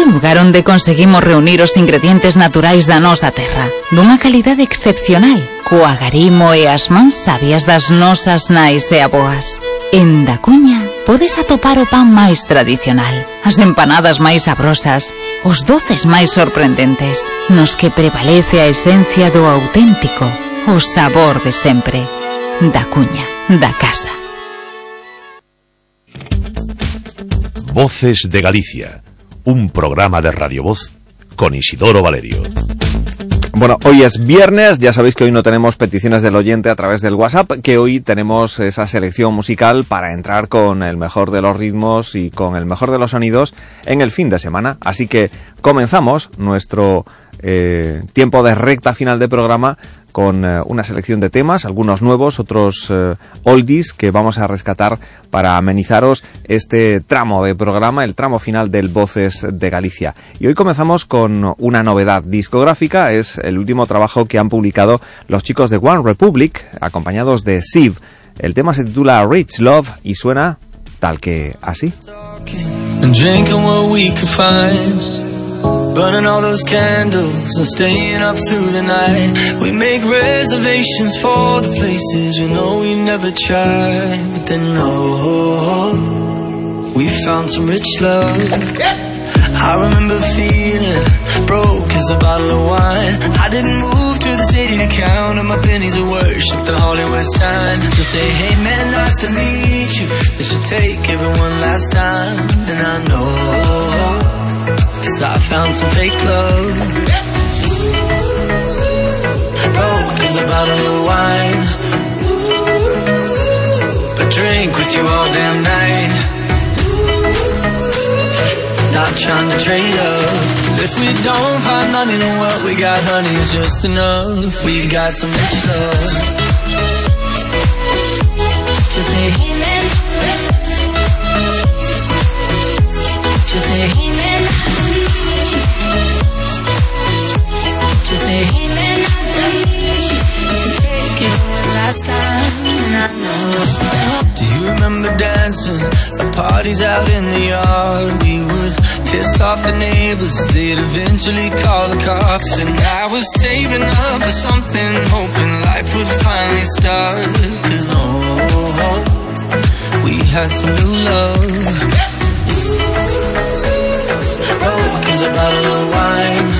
é un lugar onde conseguimos reunir os ingredientes naturais da nosa terra Dunha calidade excepcional Coa garimo e as mans sabias das nosas nais e aboas En Da Cuña podes atopar o pan máis tradicional As empanadas máis sabrosas Os doces máis sorprendentes Nos que prevalece a esencia do auténtico O sabor de sempre. Da Cuña, da casa. Voces de Galicia. Un programa de Radio Voz con Isidoro Valerio. Bueno, hoy es viernes, ya sabéis que hoy no tenemos peticiones del oyente a través del WhatsApp, que hoy tenemos esa selección musical para entrar con el mejor de los ritmos y con el mejor de los sonidos en el fin de semana. Así que comenzamos nuestro eh, tiempo de recta final de programa con eh, una selección de temas, algunos nuevos, otros eh, oldies que vamos a rescatar para amenizaros este tramo de programa, el tramo final del Voces de Galicia. Y hoy comenzamos con una novedad discográfica, es el último trabajo que han publicado los chicos de One Republic, acompañados de Siv. El tema se titula Rich Love y suena tal que así. Burning all those candles and staying up through the night. We make reservations for the places we know we never tried. But then, no, we found some rich love. I remember feeling broke as a bottle of wine. I didn't move to the city to count on my pennies of worship the Hollywood sign. To say, hey man, nice to meet you. They should take everyone last time. Then I know. Cause I found some fake love. Broke as a bottle of wine. But drink with you all damn night. Not trying to trade up. If we don't find money, then what we got, honey, is just enough. We got some rich love. Just say. Just say, Just say, hey man, nice to meet you. You should take it one last time, and I know. Do you remember dancing at parties out in the yard? We would piss off the neighbors, they'd eventually call the cops. And I was saving up for something, hoping life would finally start. Cause oh, we had some new love. Broke oh, a bottle of wine.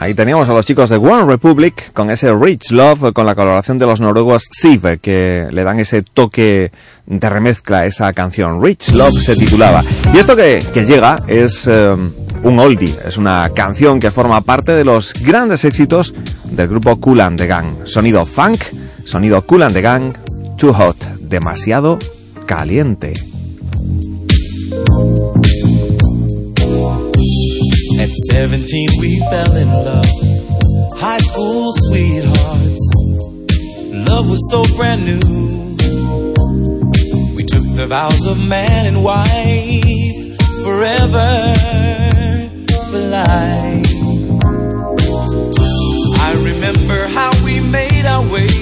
Ahí teníamos a los chicos de One Republic con ese Rich Love, con la colaboración de los noruegos Sive, que le dan ese toque de remezcla a esa canción. Rich Love se titulaba. Y esto que, que llega es eh, un oldie, es una canción que forma parte de los grandes éxitos del grupo Cool and the Gang. Sonido funk, sonido Cool and the Gang, Too Hot, demasiado caliente. 17 we fell in love, high school sweethearts. Love was so brand new. We took the vows of man and wife forever for life. I remember how we made our way,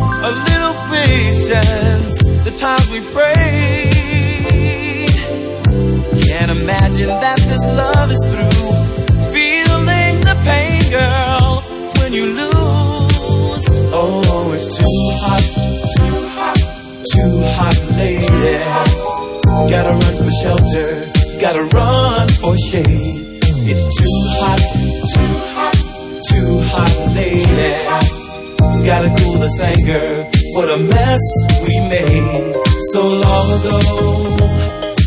a little patience, the times we prayed. Can't imagine that this love is through. Girl, when you lose. Oh, it's too hot, too hot, too hot, lady. Gotta run for shelter, gotta run for shade. It's too hot, too hot, too hot, lady. Gotta cool this anger. What a mess we made so long ago.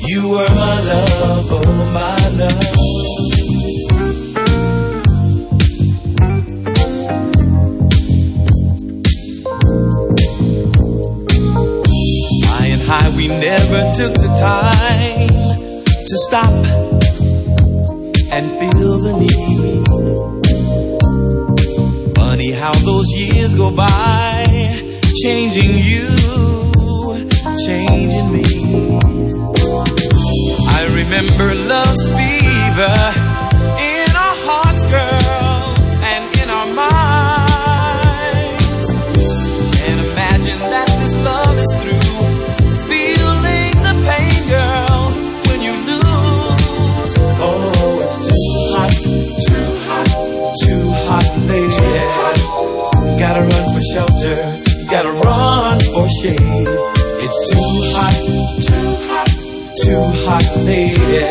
You were my love, oh my love. Never took the time to stop and feel the need. Funny how those years go by, changing you, changing me. I remember love's fever shelter, gotta run for shade. It's too hot, too hot too hot, lady.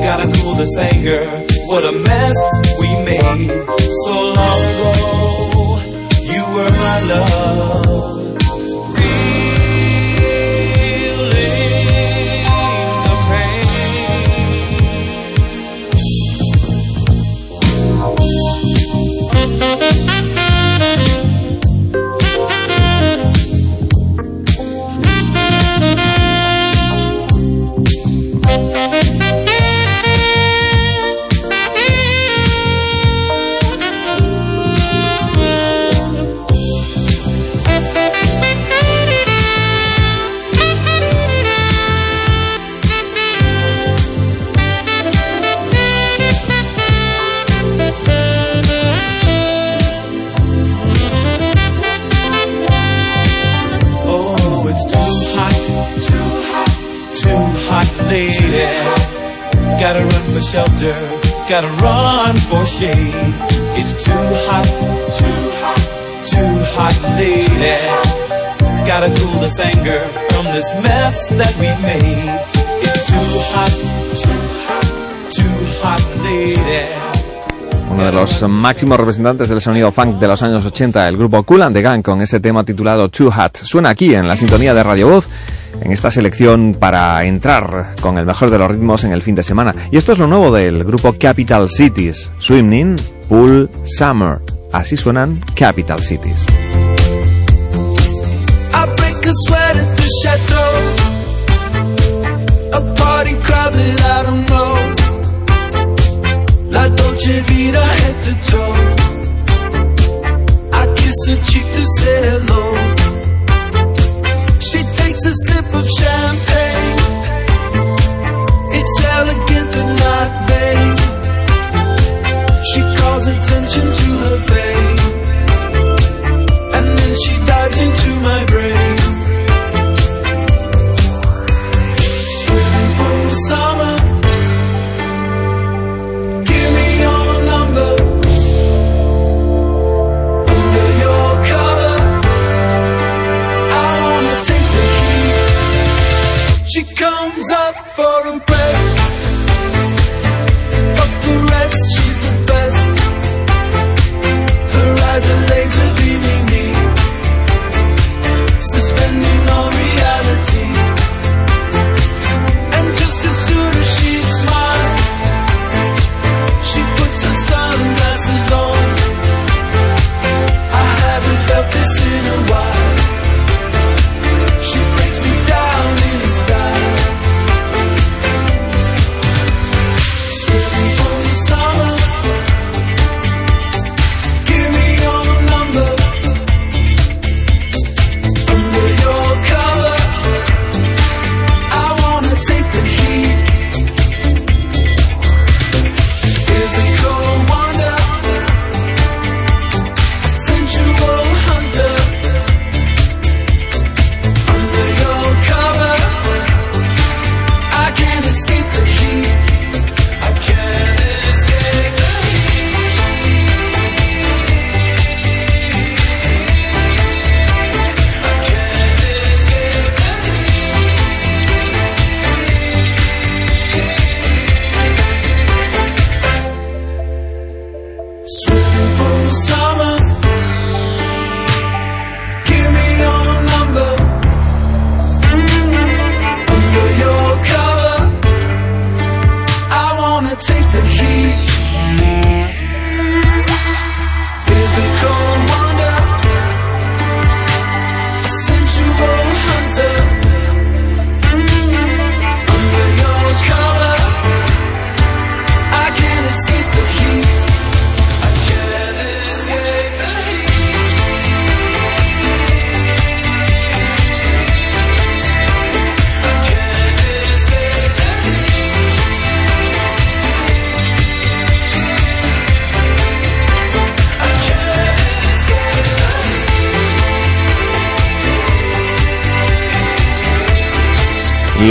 Gotta cool this anger. What a mess we made so long ago. You were my love. Los máximos representantes del sonido funk de los años 80, el grupo Cool and the Gang, con ese tema titulado Too Hot. Suena aquí en la sintonía de Radio Voz, en esta selección para entrar con el mejor de los ritmos en el fin de semana. Y esto es lo nuevo del grupo Capital Cities, Swimming Pool Summer. Así suenan Capital Cities. I Dolce Vita head to toe. I kiss her cheek to say hello. She takes a sip of champagne. It's elegant but not vain. She calls attention to her fame. Up for a break. But the rest, she's the best. Her eyes are laser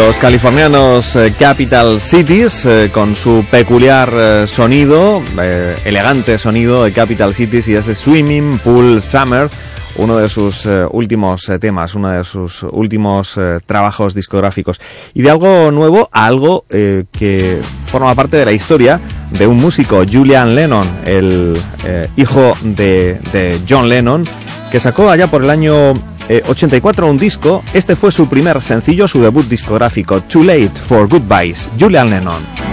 Los californianos eh, Capital Cities, eh, con su peculiar eh, sonido, elegante sonido de Capital Cities y ese Swimming Pool Summer, uno de sus últimos temas, uno de sus últimos trabajos discográficos. Y de algo nuevo a algo que forma parte de la historia de un músico, Julian Lennon, el hijo de, de John Lennon, que sacó allá por el año eh, 84 un disco. Este fue su primer sencillo, su debut discográfico, Too Late for Goodbyes, Julian Lennon.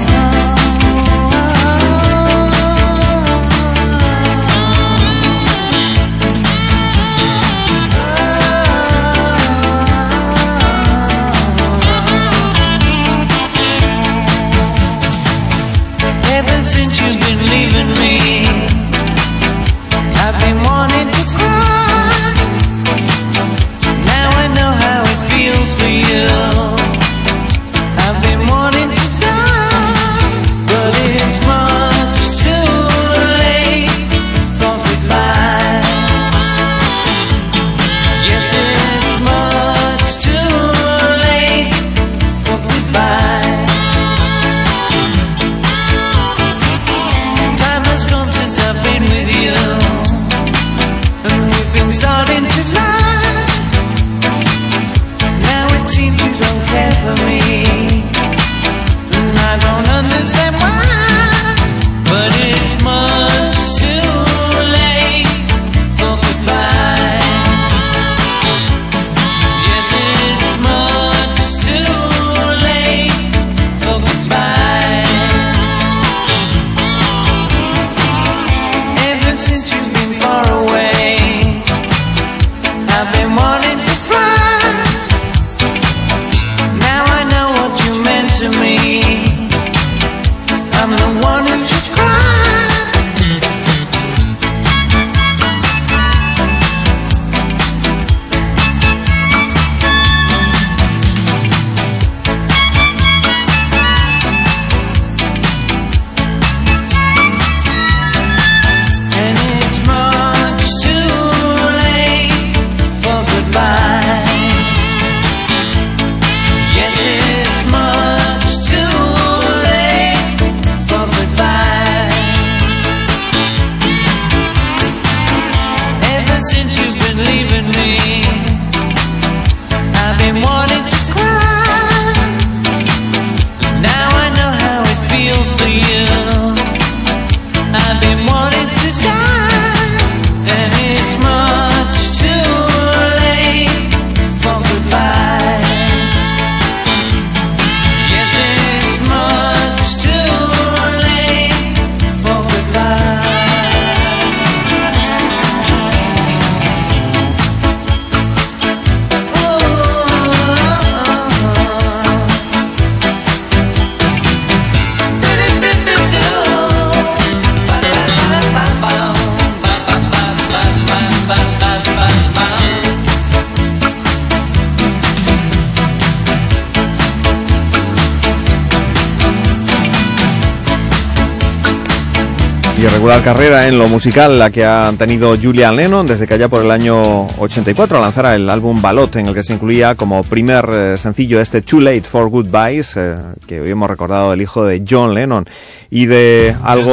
Y irregular carrera en lo musical la que ha tenido Julian Lennon desde que allá por el año 84 lanzara el álbum Ballot en el que se incluía como primer eh, sencillo este Too Late for Goodbyes eh, que hoy hemos recordado del hijo de John Lennon y de algo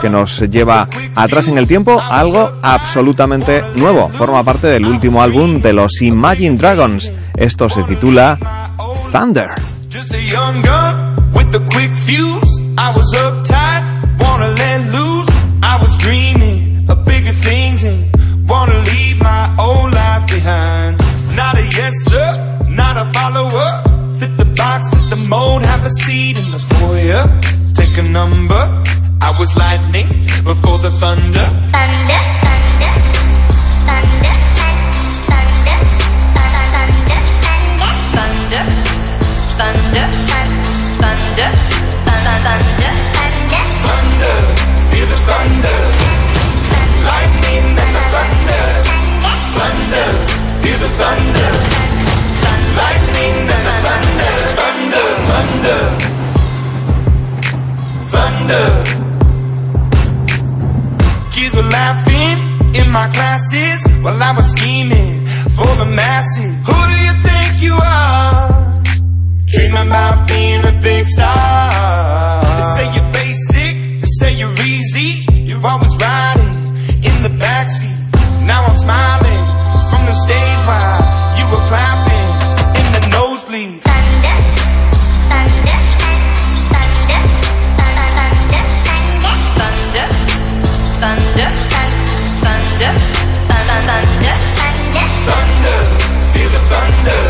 que nos lleva atrás en el tiempo algo absolutamente nuevo forma parte del último álbum de los Imagine Dragons esto se titula Thunder Just a young gun with quick fuse. I was uptight, wanna let. I was dreaming of bigger things and wanna leave my old life behind. Not a yes sir, not a follower. Fit the box, fit the mold, have a seat in the foyer. Take a number. I was lightning before the thunder. Thunder. Lightning and thunder. Thunder, thunder. Thunder. Kids were laughing in my classes while I was scheming for the masses. Who do you think you are? Dreaming about being a big star. They say you're basic, they say you're easy. You're always riding in the backseat. Now I'm smiling from the stage while you were clapping in the nosebleeds. Thunder, thunder, thunder, thunder, thunder, thunder, thunder, thunder, thunder, thunder, feel the thunder.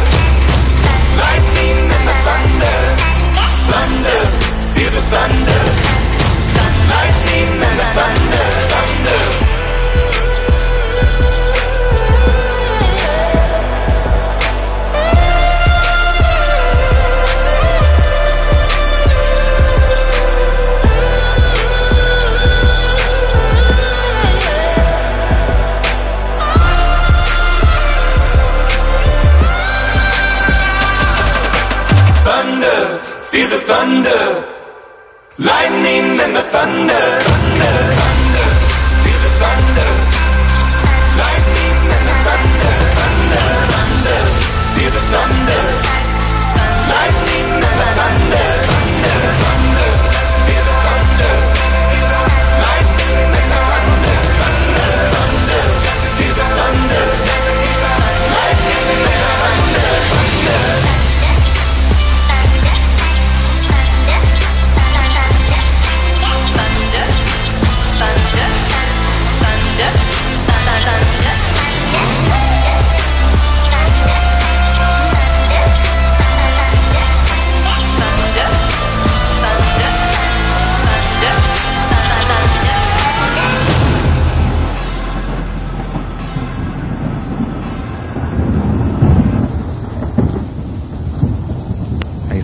Lightning and the thunder, thunder, feel the thunder. The thunder. Lightning and the thunder. Thunder, thunder,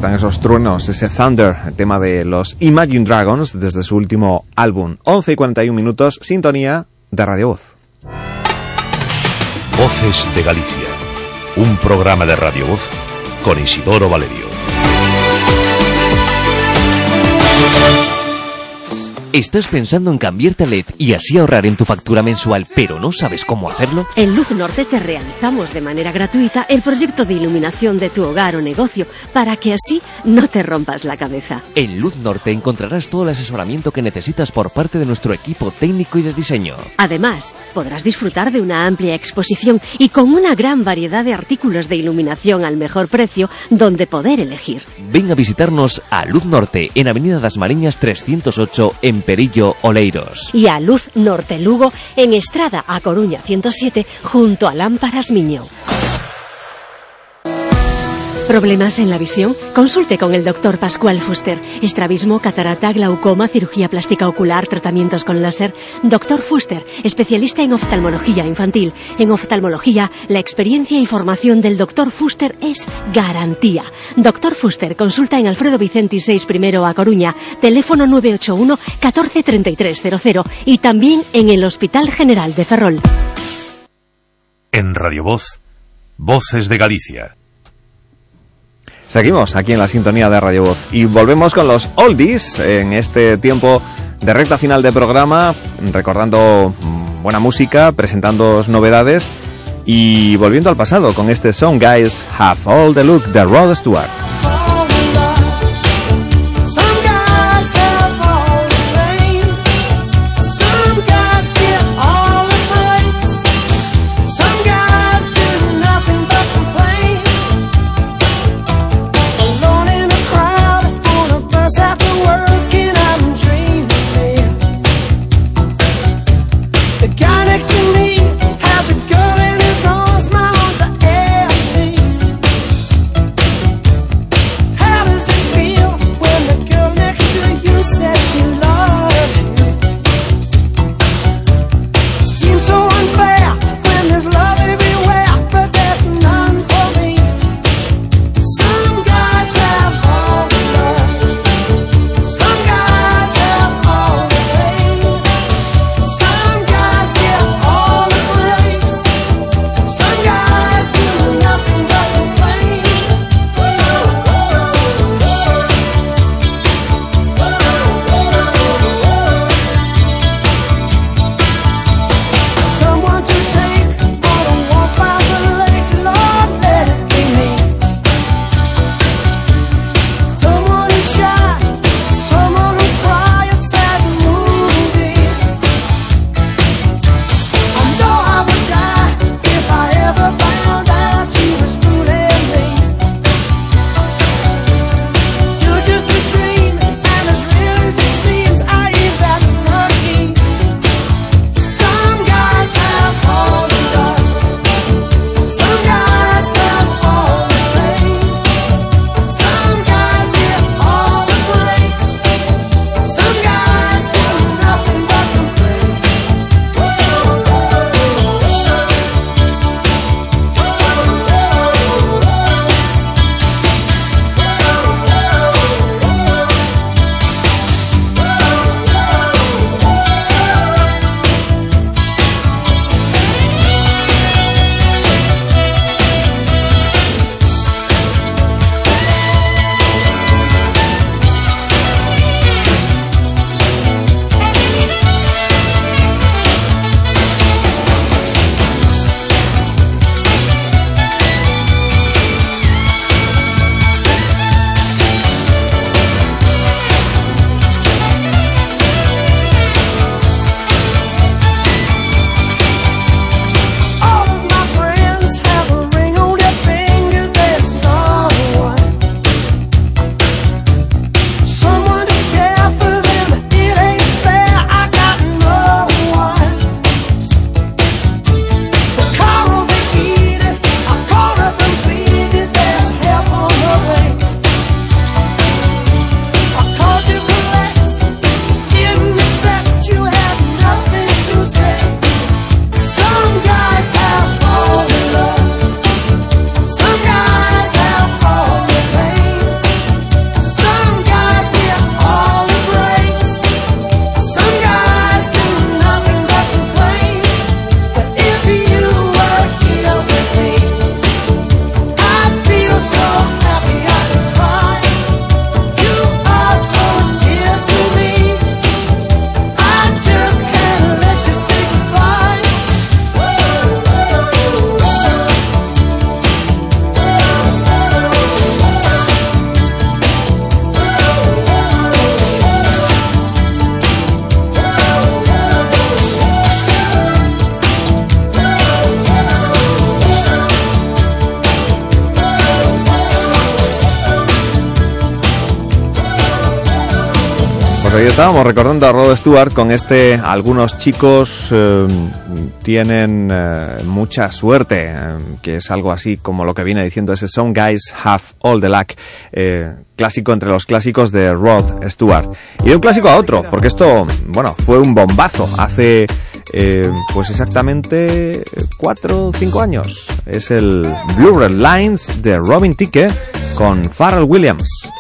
están esos truenos, ese Thunder, el tema de los Imagine Dragons desde su último álbum. 11 y 41 minutos, sintonía de Radio Voz. Voces de Galicia. Un programa de Radio Voz con Isidoro Valerio. ¿Estás pensando en cambiarte a LED y así ahorrar en tu factura mensual, pero no sabes cómo hacerlo? En Luz Norte te realizamos de manera gratuita el proyecto de iluminación de tu hogar o negocio para que así no te rompas la cabeza. En Luz Norte encontrarás todo el asesoramiento que necesitas por parte de nuestro equipo técnico y de diseño. Además, podrás disfrutar de una amplia exposición y con una gran variedad de artículos de iluminación al mejor precio donde poder elegir. Ven a visitarnos a Luz Norte en Avenida das Mariñas 308 en Perillo, Oleiros. Y a Luz Norte Lugo en Estrada a Coruña 107 junto a Lámparas Miño. ¿Problemas en la visión? Consulte con el doctor Pascual Fuster. Estrabismo, catarata, glaucoma, cirugía plástica ocular, tratamientos con láser. Doctor Fuster, especialista en oftalmología infantil. En oftalmología, la experiencia y formación del doctor Fuster es garantía. Doctor Fuster, consulta en Alfredo Vicenti 6 primero a Coruña, teléfono 981 14 3300 y también en el Hospital General de Ferrol. En Radio Voz, Voces de Galicia. Seguimos aquí en la sintonía de Radio Voz y volvemos con los oldies en este tiempo de recta final de programa, recordando mm, buena música, presentando novedades y volviendo al pasado con este Song Guys Have All the Look de Rod Stewart. recordando a Rod Stewart con este Algunos chicos eh, tienen eh, mucha suerte, eh, que es algo así como lo que viene diciendo ese Some Guys Have All the Luck, clásico entre los clásicos de Rod Stewart. Y de un clásico a otro, porque esto, bueno, fue un bombazo hace pues exactamente 4 o 5 años. Es el Blue Red Lines de Robin Ticke con Pharrell Williams.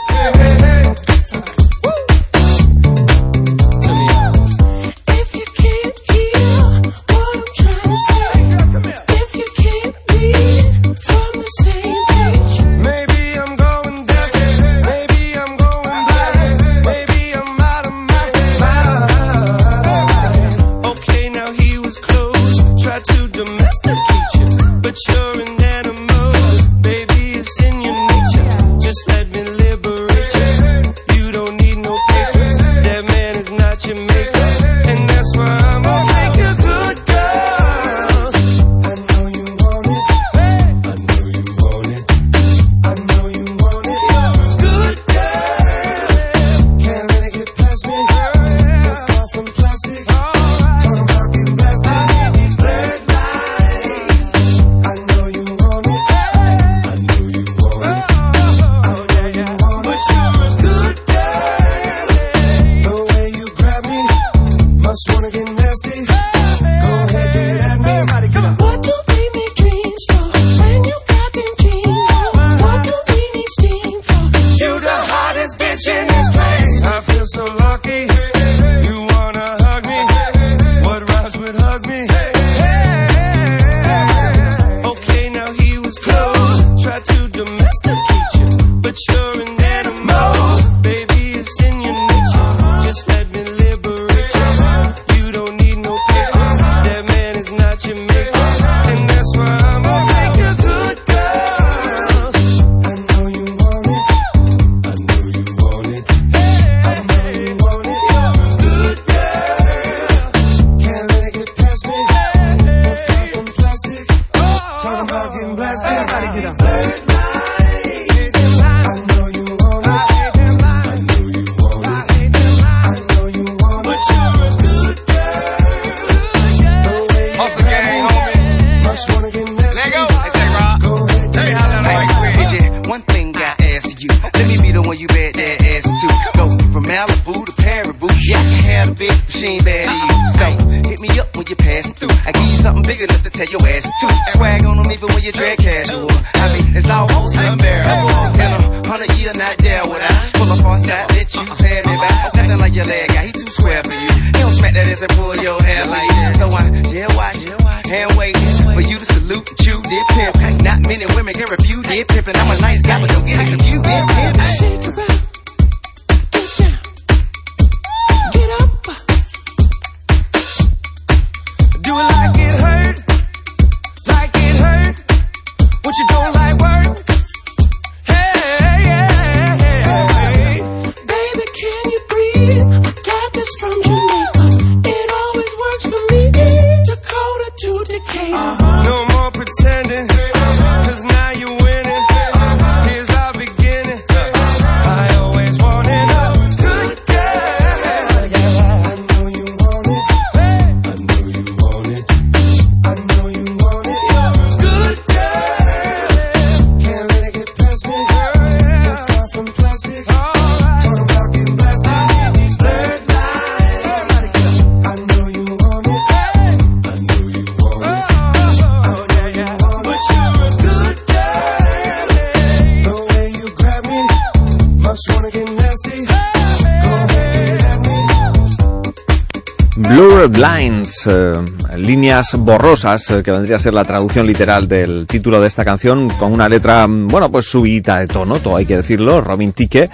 Borrosas, eh, que vendría a ser la traducción literal del título de esta canción, con una letra, mm, bueno, pues subidita de tono, todo hay que decirlo, Robin Tique,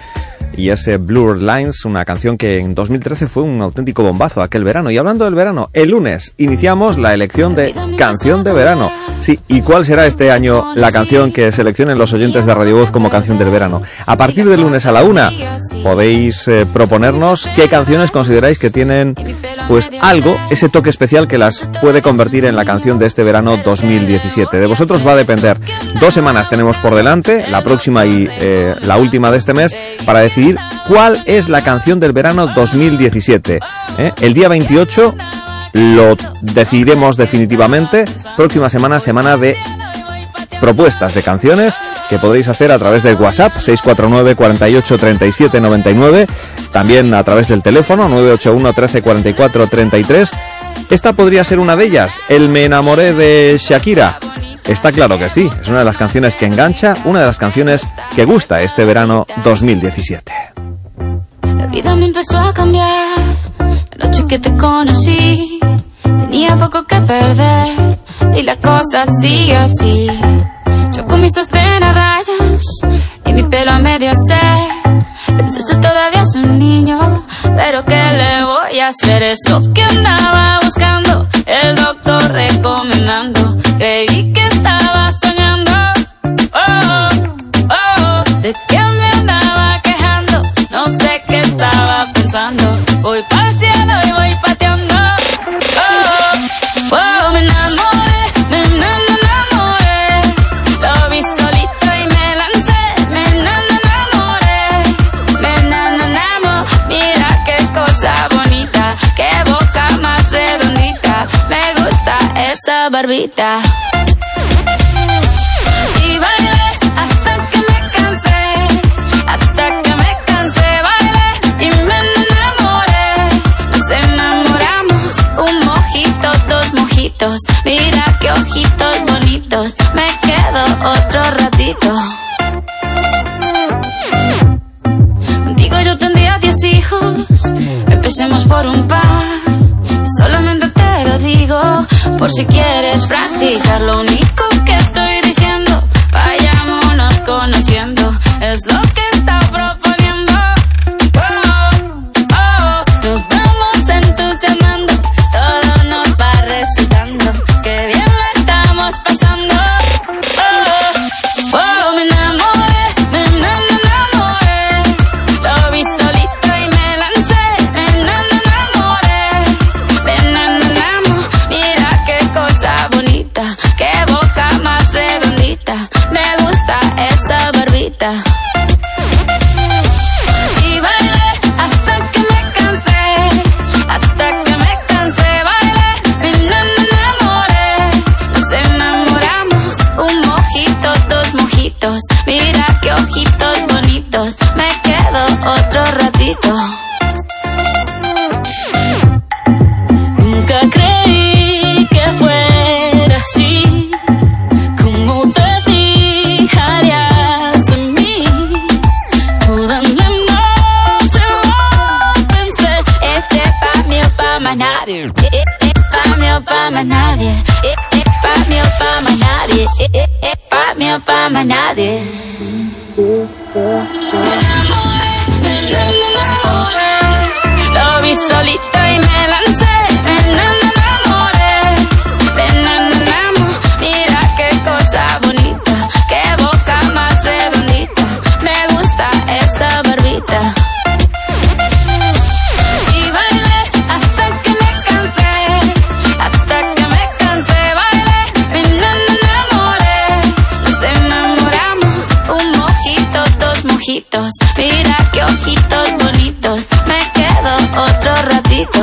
y ese Blurred Lines, una canción que en 2013 fue un auténtico bombazo aquel verano. Y hablando del verano, el lunes iniciamos la elección de canción de verano. Sí, ¿y cuál será este año la canción que seleccionen los oyentes de Radio Voz como canción del verano? A partir del lunes a la una podéis eh, proponernos qué canciones consideráis que tienen pues algo, ese toque especial que las puede convertir en la canción de este verano 2017. De vosotros va a depender. Dos semanas tenemos por delante, la próxima y eh, la última de este mes, para decidir cuál es la canción del verano 2017. ¿eh? El día 28 lo decidiremos definitivamente. Próxima semana, semana de propuestas de canciones que podéis hacer a través del WhatsApp 649 48 37 99, también a través del teléfono 981 13 44 33. Esta podría ser una de ellas, El me enamoré de Shakira. Está claro que sí, es una de las canciones que engancha, una de las canciones que gusta este verano 2017. La vida me empezó a cambiar. La noche que te conocí, Tenía poco que perder y la cosa sigue así. Yo con mis sostén a rayas y mi pelo a medio se. Pensaste todavía es un niño, pero ¿qué le voy a hacer? Es lo que andaba buscando, el doctor recomendando. Creí que estaba soñando. Oh, oh, oh. ¿De qué me andaba quejando? No sé qué estaba pensando. Voy pa esa barbita. Y bailé hasta que me cansé, hasta que me cansé, bailé y me enamoré. Nos enamoramos, un mojito, dos mojitos. Mira qué ojitos bonitos, me quedo otro ratito. Digo yo tendría diez hijos, empecemos por un par. Solamente te lo digo por si quieres practicar. Lo único que estoy diciendo, vayámonos conociendo, es lo que Y bailé hasta que me cansé, hasta que me cansé, bailé, me enamoré, nos enamoramos, un mojito, dos mojitos, mira qué ojitos bonitos, me quedo otro ratito. Nadie, eh, eh, pa' mí o pa' más nadie, eh, eh, eh, pa' mí o pa' más nadie. Lo vi solito y me lancé. Me enamoré, me enamoramos, mira qué cosa bonita, qué boca más redondita, me gusta esa barbita. Mira qué ojitos bonitos, me quedo otro ratito.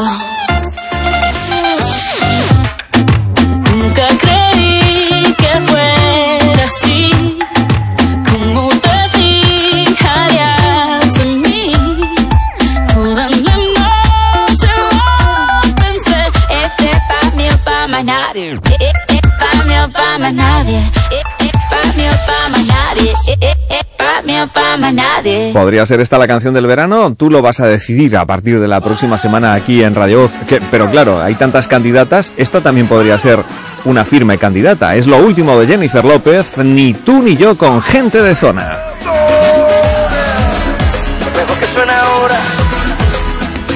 Nunca creí que fuera así. ¿Cómo te fijarías en mí? Toda la noche lo pensé, este pa' mí o pa' más nadie, eh, eh, pa' mí o pa' más nadie, eh, pa' mí o pa' más nadie, eh, eh, eh, pa' mí o pa' más nadie. ¿Podría ser esta la canción del verano? Tú lo vas a decidir a partir de la próxima semana aquí en Radio. Que- pero claro, hay tantas candidatas, esta también podría ser una firme candidata. Es lo último de Jennifer López, ni tú ni yo con gente de zona.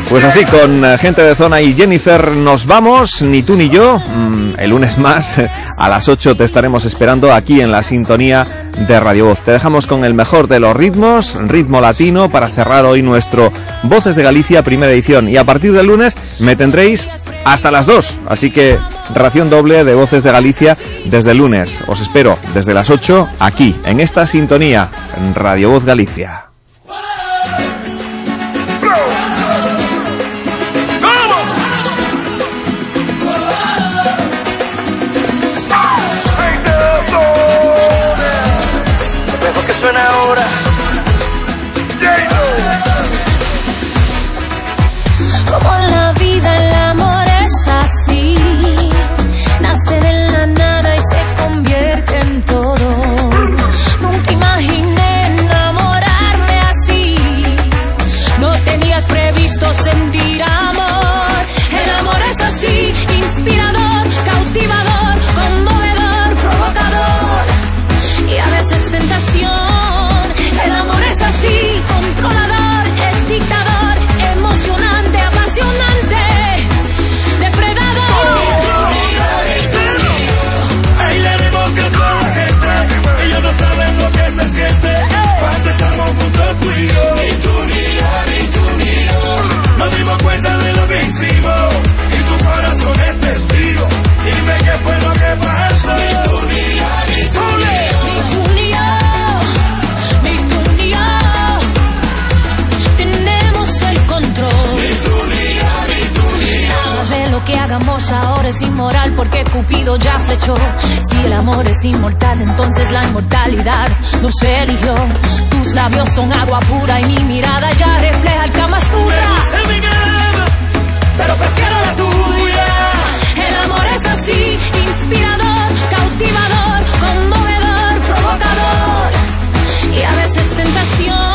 Pues así, con eh, gente de zona y Jennifer nos vamos, ni tú ni yo. Mm, el lunes más, a las 8 te estaremos esperando aquí en la sintonía de Radio Voz. Te dejamos con el mejor de los ritmos, ritmo latino, para cerrar hoy nuestro Voces de Galicia primera edición. Y a partir del lunes me tendréis hasta las 2. Así que ración doble de Voces de Galicia desde el lunes. Os espero desde las 8 aquí, en esta sintonía, en Radio Voz Galicia. es inmoral porque Cupido ya flechó. Si el amor es inmortal, entonces la inmortalidad nos eligió. Tus labios son agua pura y mi mirada ya refleja el Kama pero prefiero la tuya. El amor es así, inspirador, cautivador, conmovedor, provocador y a veces tentación.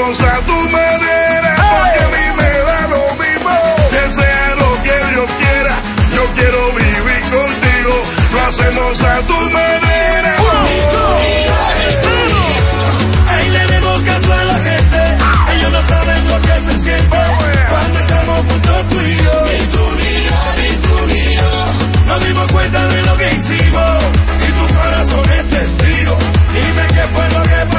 vivimos a tu manera, porque a mí me da lo mismo, que sea lo que Dios quiera, yo quiero vivir contigo, lo hacemos a tu manera.